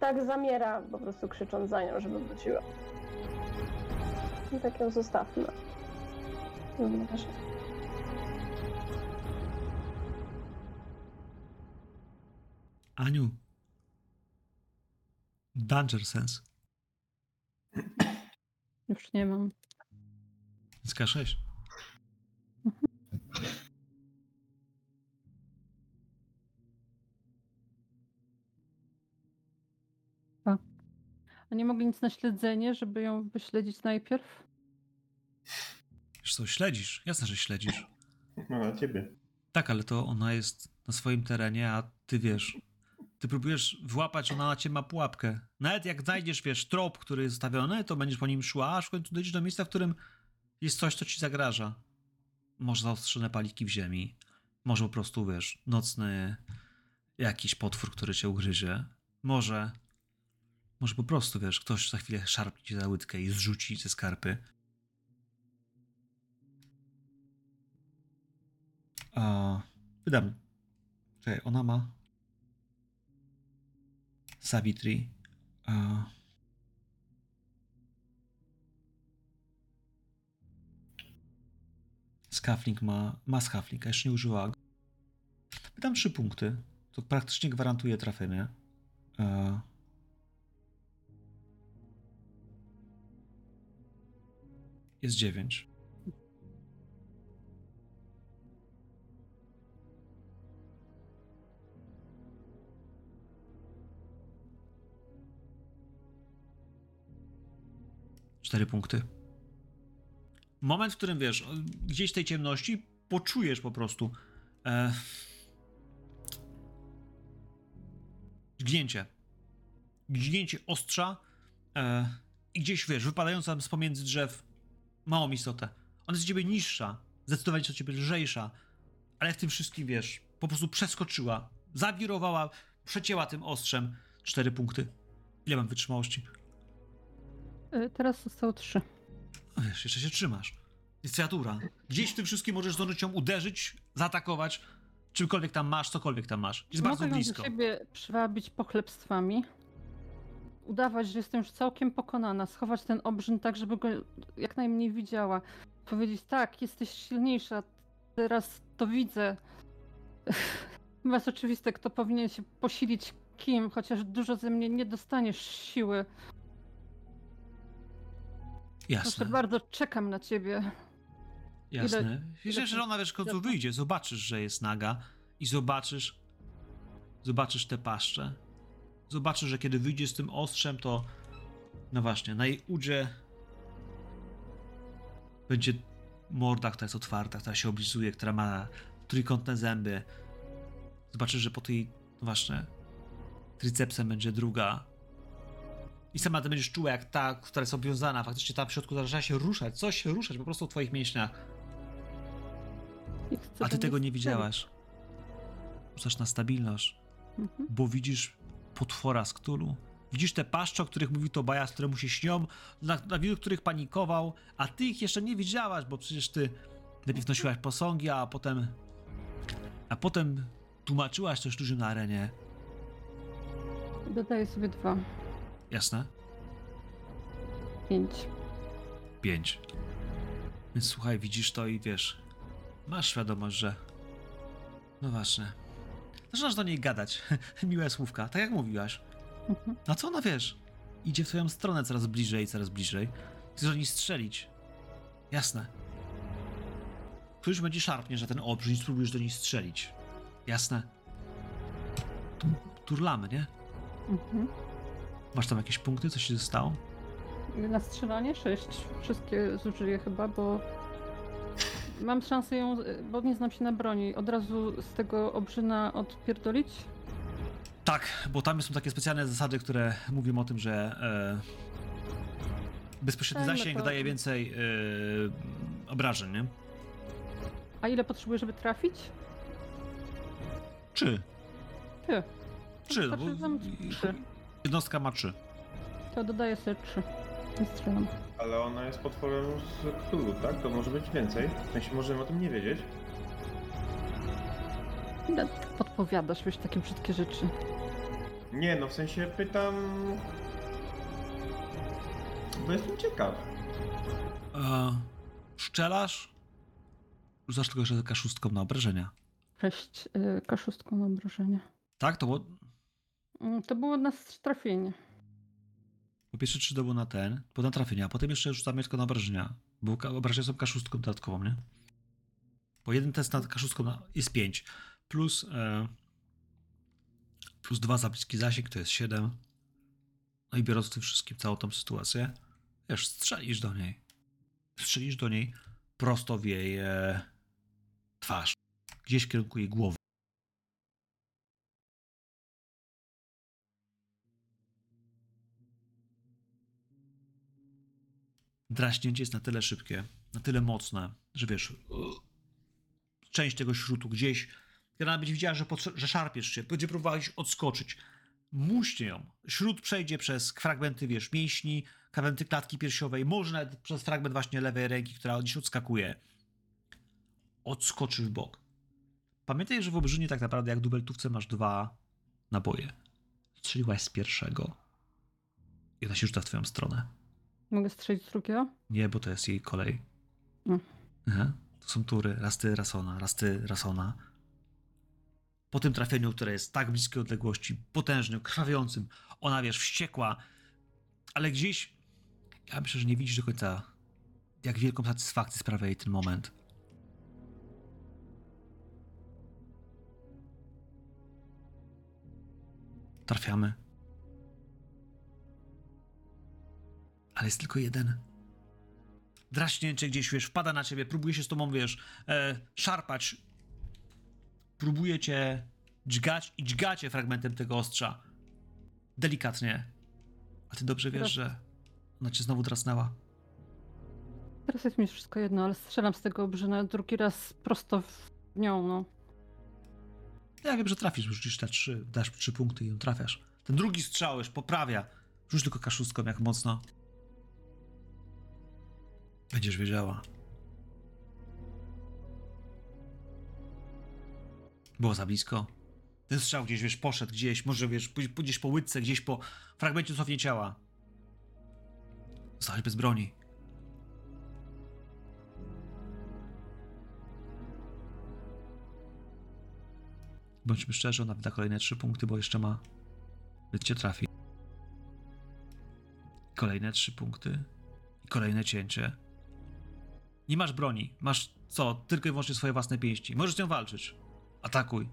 tak zamiera, po prostu krzycząc za nią, żeby wróciła. I tak ją zostawmy. Dobra, proszę. Aniu. Danger sense. Już nie mam. Więc K6. A nie mogli nic na śledzenie, żeby ją wyśledzić najpierw? Wiesz co, śledzisz. Jasne, że śledzisz. No na ciebie. Tak, ale to ona jest na swoim terenie, a ty wiesz, ty próbujesz włapać, ona na ciebie ma pułapkę. Nawet jak znajdziesz, wiesz, trop, który jest stawiony, to będziesz po nim szła, aż w końcu dojdziesz do miejsca, w którym jest coś, co ci zagraża. Może zaostrzone paliki w ziemi, może po prostu, wiesz, nocny jakiś potwór, który cię ugryzie. Może, może po prostu, wiesz, ktoś za chwilę szarpnie cię za łydkę i zrzuci ze skarpy. A, wydam. Czekaj, ona ma. Savitri. A... Skafling ma. Ma skafling, a jeszcze nie użyła. Wydam trzy punkty. To praktycznie gwarantuje trafienie. A... Jest dziewięć. Cztery punkty. Moment, w którym wiesz, gdzieś w tej ciemności poczujesz po prostu e, dźgnięcie. Dźgnięcie ostrza e, i gdzieś wiesz, wypadająca z pomiędzy drzew małą istotę. Ona jest z ciebie niższa, zdecydowanie jest od ciebie lżejsza, ale w tym wszystkim wiesz, po prostu przeskoczyła, zawirowała, przecięła tym ostrzem. Cztery punkty. Ile mam wytrzymałości? Y, Teraz zostało trzy. Wiesz, jeszcze się trzymasz. Jest kreatura. Gdzieś w tym wszystkim możesz zdążyć ją uderzyć, zaatakować, czymkolwiek tam masz, cokolwiek tam masz. Jest bardzo Mogę ją blisko. do siebie przywabić pochlebstwami. Udawać, że jestem już całkiem pokonana. Schować ten obrzyn tak, żeby go jak najmniej widziała. Powiedzieć, tak, jesteś silniejsza. Teraz to widzę. Chyba jest oczywiste, kto powinien się posilić kim, chociaż dużo ze mnie nie dostaniesz siły. Proszę Jasne, bardzo, czekam na ciebie. jasne. Wiesz, ile- że ona wiesz, w końcu wyjdzie, zobaczysz, że jest naga i zobaczysz, zobaczysz te paszcze. Zobaczysz, że kiedy wyjdzie z tym ostrzem, to no właśnie, na jej udzie będzie morda, która jest otwarta, która się oblizuje, która ma trójkątne zęby. Zobaczysz, że po tej, no właśnie, tricepsem będzie druga. I sama ty będziesz czuła jak ta, która jest obwiązana, faktycznie tam w środku zaczyna się ruszać, coś się ruszać po prostu w twoich mięśniach. A ty tego nie widziałaś. Rzucasz na stabilność, Mhm. bo widzisz potwora z Ktulu. Widzisz te paszcze, o których mówił Tobias, które mu się śnią, na, na widok których panikował, a ty ich jeszcze nie widziałaś, bo przecież ty najpierw nosiłaś posągi, a potem... A potem tłumaczyłaś coś ludziom na arenie. Dodaję sobie dwa. Jasne? Pięć. Pięć. Więc słuchaj, widzisz to i wiesz, masz świadomość, że. No właśnie. Zaczynasz do niej gadać. Miłe słówka, tak jak mówiłaś. Mhm. Na co ona wiesz? Idzie w twoją stronę coraz bliżej, coraz bliżej. Chcesz do niej strzelić. Jasne. Któryś będzie szarpnie, że ten obrzyd i spróbujesz do niej strzelić. Jasne. Tu- Turlamy, nie? Mhm. Masz tam jakieś punkty? Co się stało? Na strzelanie sześć. Wszystkie zużyję chyba, bo mam szansę ją, bo nie znam się na broni, od razu z tego obrzyna odpierdolić. Tak, bo tam są takie specjalne zasady, które mówią o tym, że e, bezpośredni no zasięg to- daje więcej e, obrażeń, nie? A ile potrzebuję, żeby trafić? Czy? Ty. Trzy, no Wystarczy bo trzy. Jednostka ma trzy. To dodaję sobie trzy. Strzelam. Ale ona jest potworem z Cthulhu, tak? To może być więcej. W sensie możemy o tym nie wiedzieć. Ile ty podpowiadasz, wiesz, takie brzydkie rzeczy. Nie, no w sensie pytam... Bo jestem ciekaw. E, szczelasz? Rzucasz tylko jeszcze kaszustką na obrażenia. Sześć y, kaszustką na obrażenia. Tak, to było... Mm, To było na trafienie. Po pierwsze trzy to było na ten, po na trafienia, a potem jeszcze rzucamy tylko na obrażenia. Bo obrażenia są kaszustką dodatkową, nie? Po jeden test nad kaszustką na, jest 5. Plus, e, plus dwa za bliski zasięg to jest 7. No i biorąc tym wszystkim całą tą sytuację, wiesz, strzelisz do niej. Strzelisz do niej prosto w jej e, twarz. Gdzieś w kierunku jej głowy. Draśnięcie jest na tyle szybkie, na tyle mocne, że wiesz, część tego śrutu gdzieś, która będzie widziała, że, że szarpiesz się, będzie próbowała odskoczyć. Muście ją. Śrut przejdzie przez fragmenty, wiesz, mięśni, fragmenty klatki piersiowej, może nawet przez fragment właśnie lewej ręki, która gdzieś odskakuje. Odskoczy w bok. Pamiętaj, że w obrzynie tak naprawdę jak dubeltówce masz dwa naboje. Strzeliłaś z pierwszego i ona się rzuca w twoją stronę. Mogę strzelić z drugiego? Nie, bo to jest jej kolej. Mm. Aha. To są tury. Raz ty, raz ona, raz ty, raz ona. Po tym trafieniu, które jest tak bliskiej odległości, potężnym, krwawiącym, ona wiesz, wściekła, ale gdzieś, ja myślę, że nie widzisz do końca, jak wielką satysfakcję sprawia jej ten moment. Trafiamy. Ale jest tylko jeden. Draśnięcie gdzieś, wiesz, wpada na ciebie, próbuje się z tobą, wiesz, e, szarpać. Próbuje cię dźgać i dźgacie fragmentem tego ostrza. Delikatnie. A ty dobrze wiesz, Teraz- że ona cię znowu drasnęła. Teraz jest mi wszystko jedno, ale strzelam z tego obrzyna drugi raz prosto w nią, no. Ja wiem, że trafisz, bo rzucisz te trzy, dasz trzy punkty i ją trafiasz. Ten drugi strzał już poprawia. Rzuć tylko kaszustką, jak mocno. Będziesz wiedziała. Było za blisko. Ten strzał gdzieś, wiesz, poszedł gdzieś, może, wiesz, gdzieś po łydce, gdzieś po fragmencie cofnie ciała. Zostałeś bez broni. Bądźmy szczerzy, ona wyda kolejne trzy punkty, bo jeszcze ma. Więc cię trafi. Kolejne trzy punkty. I kolejne cięcie. Nie masz broni. Masz co? Tylko i wyłącznie swoje własne pięści. Możesz z nią walczyć. Atakuj.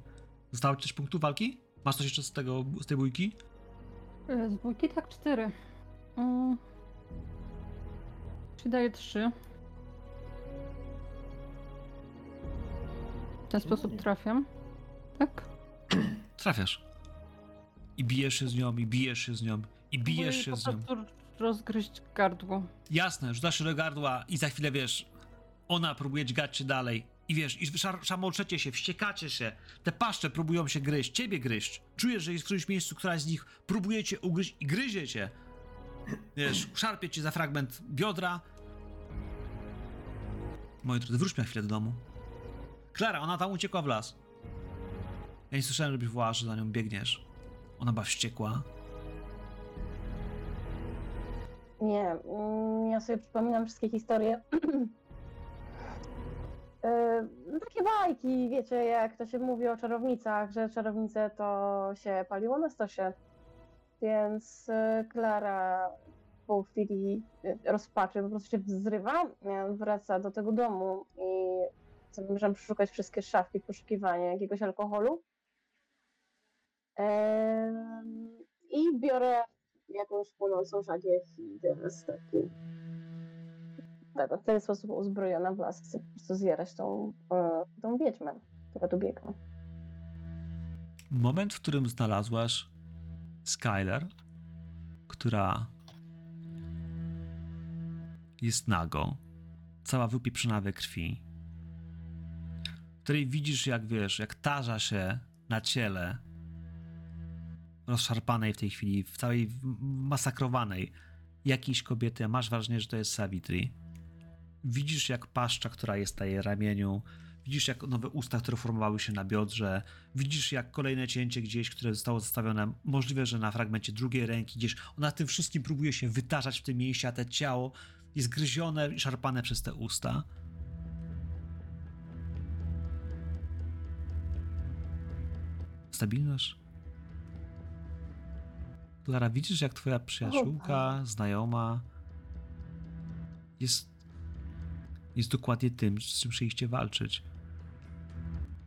Zostało ci też punktów walki? Masz coś jeszcze z, tego, z tej bójki? E, Z dwójki tak cztery. Mm. Czyli daję trzy. W ten sposób trafiam. Tak? Trafiasz. I bijesz się z nią, i bijesz się z nią, I bijesz się z nią. rozgryźć gardło. Jasne, rzucasz się do gardła i za chwilę, wiesz, ona próbuje dźgać się dalej. I wiesz, i szar- się, wściekacie się, te paszcze próbują się gryźć, ciebie gryźć. Czujesz, że jest w którymś miejscu któraś z nich próbuje cię ugryźć i gryzie cię. Wiesz, szarpie cię za fragment biodra. Moi drodzy, wróćmy na chwilę do domu. Klara, ona tam uciekła w las. Ja nie słyszałem, żebyś wołała, że za nią biegniesz. Ona była wściekła. Nie, mm, ja sobie przypominam wszystkie historie. E, Takie bajki, wiecie, jak to się mówi o czarownicach, że czarownice to się paliło na stosie. Więc e, Klara po chwili e, rozpaczy po prostu się wzrywa, wraca do tego domu i zamierzam przeszukać wszystkie szafki w poszukiwaniu jakiegoś alkoholu. I biorę jakąś płonącą żagiew i teraz taki tak, w ten sposób uzbrojona w las chcę po prostu zjarać tą, e, tą wiedźmę, która tu biegła. Moment, w którym znalazłaś Skylar, która jest nago, cała wypieprzona we krwi, której widzisz, jak wiesz, jak tarza się na ciele, rozszarpanej w tej chwili, w całej masakrowanej jakiejś kobiety, a masz wrażenie, że to jest Savitri. Widzisz, jak paszcza, która jest na jej ramieniu, widzisz, jak nowe usta, które formowały się na biodrze, widzisz, jak kolejne cięcie gdzieś, które zostało zostawione, możliwe, że na fragmencie drugiej ręki, gdzieś ona tym wszystkim próbuje się wytarzać w tym miejscu, a te ciało jest gryzione i szarpane przez te usta. Stabilność? Klara, widzisz, jak twoja przyjaciółka, znajoma jest, jest dokładnie tym, z czym przyjście walczyć.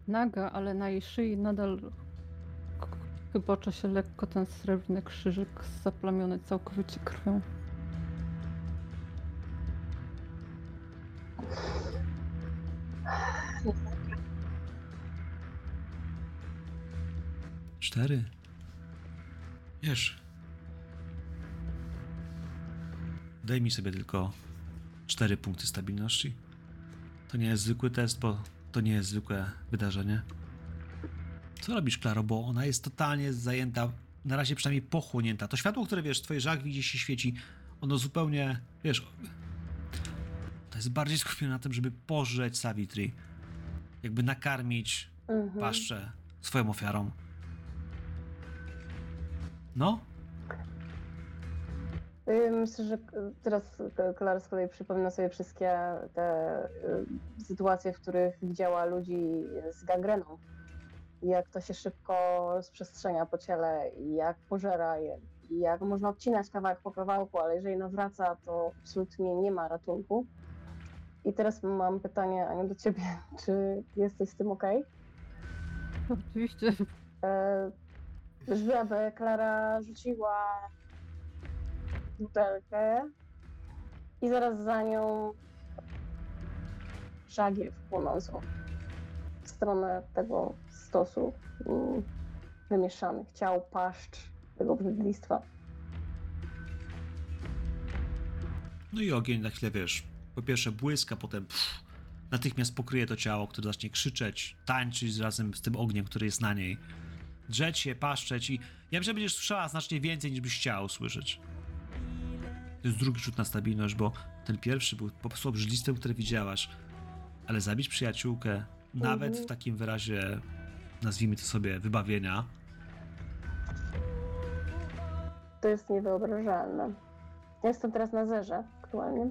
Naga, ale na jej szyi nadal chybocze się lekko ten srebrny krzyżyk zaplamiony całkowicie krwią. Cztery. Wiesz. Daj mi sobie tylko cztery punkty stabilności. To nie jest zwykły test, bo to nie jest zwykłe wydarzenie. Co robisz, Klaro? Bo ona jest totalnie zajęta, na razie przynajmniej pochłonięta. To światło, które wiesz, twoje żag widzi się świeci, ono zupełnie, wiesz, to jest bardziej skupione na tym, żeby pożreć Savitri. Jakby nakarmić Mhm. paszczę swoją ofiarą. No, Myślę, że teraz Klara z kolei przypomina sobie wszystkie te y, sytuacje, w których widziała ludzi z gangreną. Jak to się szybko rozprzestrzenia po ciele, jak pożera je, jak można odcinać kawałek po kawałku, ale jeżeli nawraca, to absolutnie nie ma ratunku. I teraz mam pytanie, Aniu, do ciebie. Czy jesteś z tym okej? Oczywiście E, aby Klara rzuciła butelkę i zaraz za nią żagiew płonącą w stronę tego stosu mm, wymieszanych ciał, paszcz, tego brzydlistwa. no i ogień na chwilę, wiesz, po pierwsze błyska, potem pff, natychmiast pokryje to ciało, które zacznie krzyczeć, tańczyć razem z tym ogniem, który jest na niej. Drzeć się, paszczeć i ja myślę, że będziesz słyszała znacznie więcej niż byś chciał usłyszeć. To jest drugi rzut na stabilność, bo ten pierwszy był po prostu obrzydlistwem, które widziałaś. Ale zabić przyjaciółkę, nawet w takim wyrazie, nazwijmy to sobie, wybawienia, To jest niewyobrażalne. Ja jestem teraz na zerze aktualnie.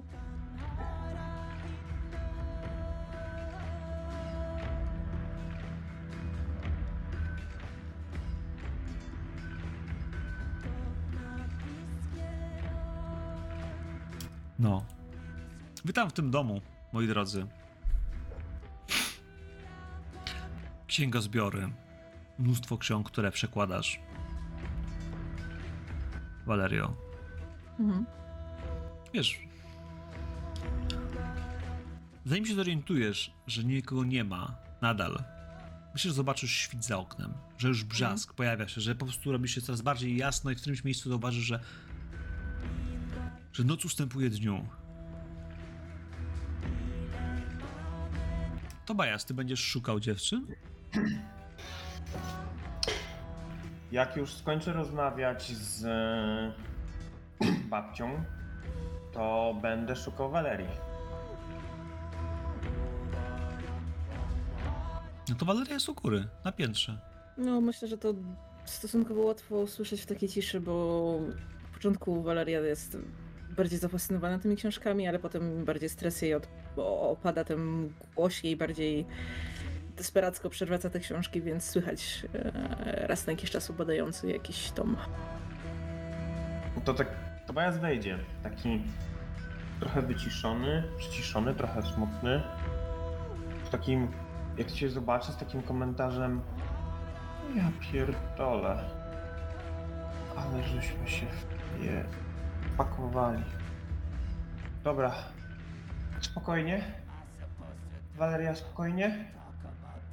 No. Witam w tym domu, moi drodzy. Księgozbiory. Mnóstwo ksiąg, które przekładasz. Valerio. Mhm. Wiesz. Zanim się zorientujesz, że nikogo nie ma nadal, myślę, że zobaczysz świt za oknem, że już brzask pojawia się, że po prostu robi się coraz bardziej jasno i w którymś miejscu zauważysz, że że noc ustępuje dniu. To Bajas, ty będziesz szukał dziewczyn? Jak już skończę rozmawiać z e, babcią, to będę szukał Walerii. No to Waleria jest u góry, na piętrze. No, myślę, że to stosunkowo łatwo usłyszeć w takiej ciszy, bo w początku Waleria jest bardziej zafascynowana tymi książkami, ale potem bardziej stres jej od, opada, tym głos jej bardziej desperacko przerwaca te książki, więc słychać e, raz na jakiś czas ubadający jakiś tom. To tak, to Bajas wejdzie. Taki trochę wyciszony, przyciszony, trochę smutny. W takim, jak cię zobaczy, z takim komentarzem Ja pierdolę. Ale żeśmy się je pakowali. Dobra. Spokojnie. Waleria, spokojnie.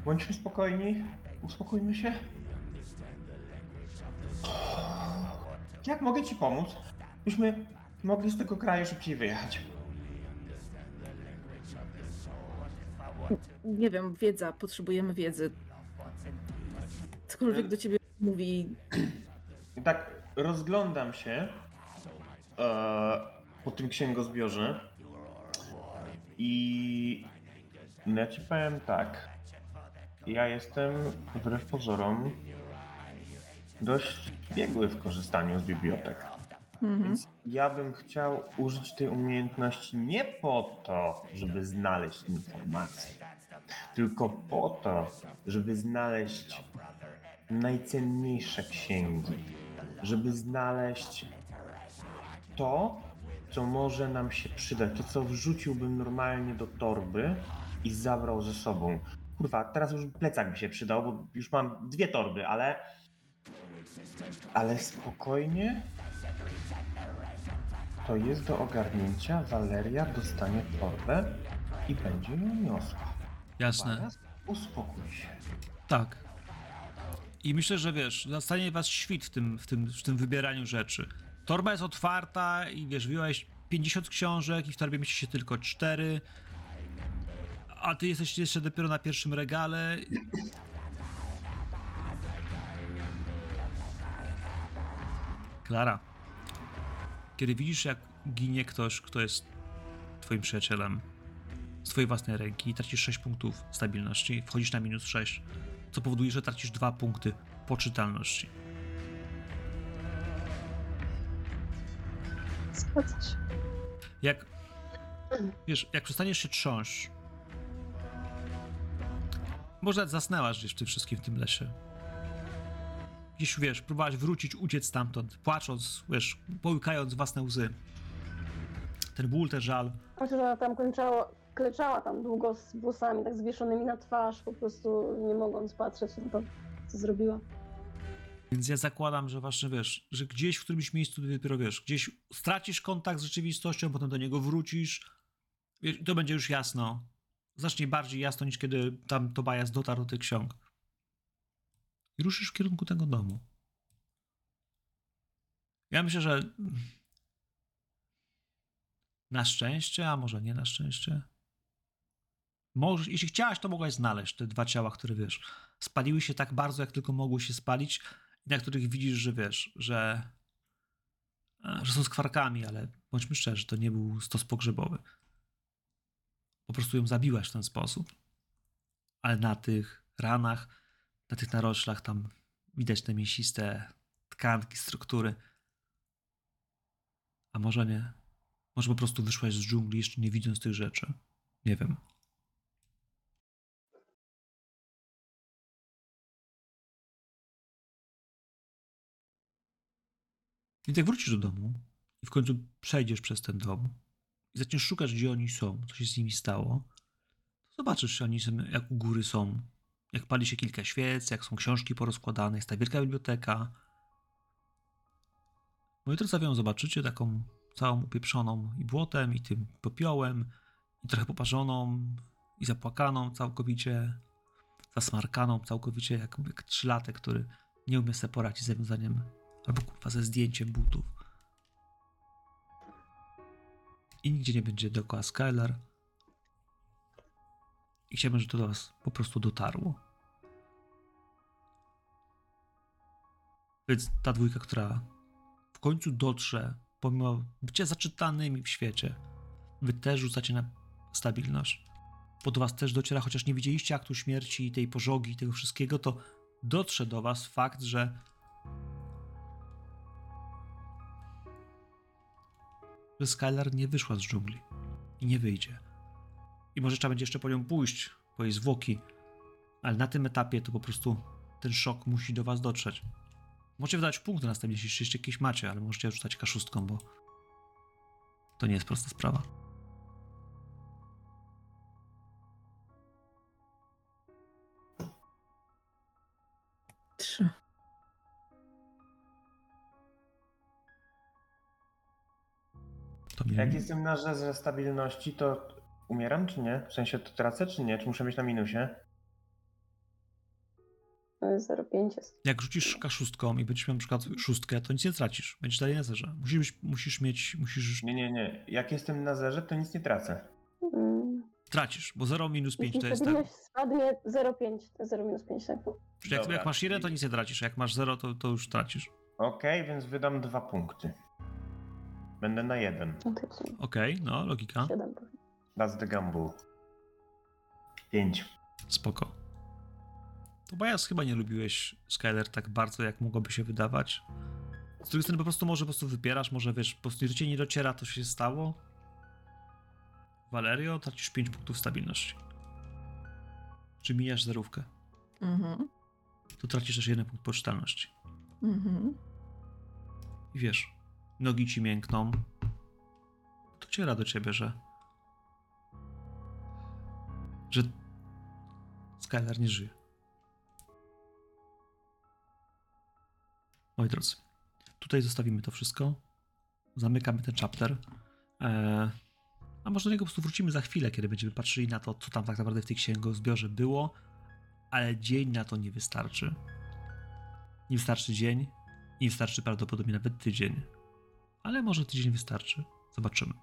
Bądźmy spokojni. Uspokójmy się. Jak mogę ci pomóc? Byśmy mogli z tego kraju szybciej wyjechać. Nie wiem, wiedza, potrzebujemy wiedzy. Cokolwiek do ciebie mówi, tak rozglądam się e, po tym księgozbiorze i no ja ci powiem tak. Ja jestem wbrew pozorom dość biegły w korzystaniu z bibliotek. mhm. Więc ja bym chciał użyć tej umiejętności nie po to, żeby znaleźć informacje, tylko po to, żeby znaleźć najcenniejsze księgi, żeby znaleźć to, co może nam się przydać, to co wrzuciłbym normalnie do torby i zabrał ze sobą. Kurwa, teraz już plecak by się przydał, bo już mam dwie torby, ale. Ale spokojnie. To jest do ogarnięcia. Waleria dostanie torbę i będzie ją niosła. Jasne. Bajas, Uspokój się. Tak. I myślę, że wiesz, nastanie was świt w tym, w tym, w tym wybieraniu rzeczy. Torba jest otwarta i wiesz, wyjąłeś 50 książek i w torbie mieści się tylko 4. A ty jesteś jeszcze dopiero na pierwszym regale. Klara, kiedy widzisz, jak ginie ktoś, kto jest twoim przyjacielem, z twojej własnej ręki i tracisz 6 punktów stabilności, wchodzisz na minus 6, co powoduje, że tracisz 2 punkty poczytalności. Zgadza się. Jak wiesz, jak przestaniesz się trząść, może zasnęłaś gdzieś w tym wszystkim w tym lesie. Gdzieś wiesz, próbowałaś wrócić, uciec stamtąd, płacząc, wiesz, połykając własne łzy. Ten ból, ten żal. Znaczy, że ona tam kończyła, kleczała tam długo z włosami tak zwieszonymi na twarz, po prostu nie mogąc patrzeć na to, co zrobiła. Więc ja zakładam, że właśnie wiesz, że gdzieś w którymś miejscu ty dopiero wiesz, gdzieś stracisz kontakt z rzeczywistością, potem do niego wrócisz. Wiesz, to będzie już jasno. Znacznie bardziej jasno niż kiedy tam Tobias dotarł do tych ksiąg. I ruszysz w kierunku tego domu. Ja myślę, że na szczęście, a może nie na szczęście. Możesz, jeśli chciałaś, to mogłaś znaleźć te dwa ciała, które wiesz, spaliły się tak bardzo, jak tylko mogły się spalić, na których widzisz, że wiesz, że, e, że są skwarkami, ale bądźmy szczerzy, to nie był stos pogrzebowy. Po prostu ją zabiłaś w ten sposób. Ale na tych ranach, na tych naroślach tam widać te mięsiste tkanki, struktury. A może nie? Może po prostu wyszłaś z dżungli jeszcze nie widząc tych rzeczy? Nie wiem. I tak wrócisz do domu i w końcu przejdziesz przez ten dom i zaczniesz szukać, gdzie oni są, co się z nimi stało, to zobaczysz, oni są, jak u góry są, jak pali się kilka świec, jak są książki porozkładane, jest ta wielka biblioteka. No i teraz ją zobaczycie taką całą upieprzoną i błotem, i tym popiołem, i trochę poparzoną, i zapłakaną całkowicie, zasmarkaną całkowicie, jak, jak trzylatek, który nie umie sobie poradzić z zawiązaniem albo kurwa ze zdjęciem butów. i nigdzie nie będzie dookoła Skylar. I chciałbym, żeby to do was po prostu dotarło. Więc ta dwójka, która w końcu dotrze, pomimo bycia zaczytanymi w świecie, wy też rzucacie na stabilność. Bo do was też dociera, chociaż nie widzieliście aktu śmierci, tej pożogi i tego wszystkiego, to dotrze do was fakt, że że Skylar nie wyszła z dżungli i nie wyjdzie. I może trzeba będzie jeszcze po nią pójść, po jej zwłoki, ale na tym etapie to po prostu ten szok musi do was dotrzeć. Możecie wydać punkty następnie, jeśli jeszcze jakieś macie, ale możecie rzucać kaszustką, bo to nie jest prosta sprawa. Trzy. To mnie... Jak jestem na rzece stabilności, to umieram czy nie? W sensie to tracę czy nie? Czy muszę być na minusie? To jest 0,5 jest. Jak rzucisz kaszustką i będziesz miał na przykład szóstkę, to nic nie tracisz. Będziesz dalej na zerze. Musisz, być, musisz mieć, musisz... Nie, nie, nie. Jak jestem na zerze, to nic nie tracę. Mm. Tracisz, bo 0 minus 5 Jeśli to jest tak. stabilność spadnie 0,5, to jest 0 minus 5, tak? Czyli jak, jak masz 1, to nic nie tracisz, a jak masz 0, to, to już tracisz. Okej, więc wydam dwa punkty. Będę na jeden. Okej, no, logika. 7. That's the gamble. Pięć. Spoko. To Bajas chyba nie lubiłeś Skyler tak bardzo, jak mogłoby się wydawać. Z drugiej strony po prostu może po prostu wypierasz, może wiesz, po prostu życie nie dociera, to się stało. Valerio, tracisz 5 punktów stabilności. Czy mijasz zerówkę, Mhm. to tracisz też jeden punkt poczytalności. Mhm. I wiesz, nogi ci miękną. Dociera do ciebie, że. że. Skylar nie żyje. Moi drodzy, tutaj zostawimy to wszystko. Zamykamy ten chapter. Eee, a może do niego po prostu wrócimy za chwilę, kiedy będziemy patrzyli na to, co tam tak naprawdę w tej księgozbiorze było. Ale dzień na to nie wystarczy. Nie wystarczy dzień, nie wystarczy prawdopodobnie nawet tydzień. Ale może tydzień wystarczy. Zobaczymy.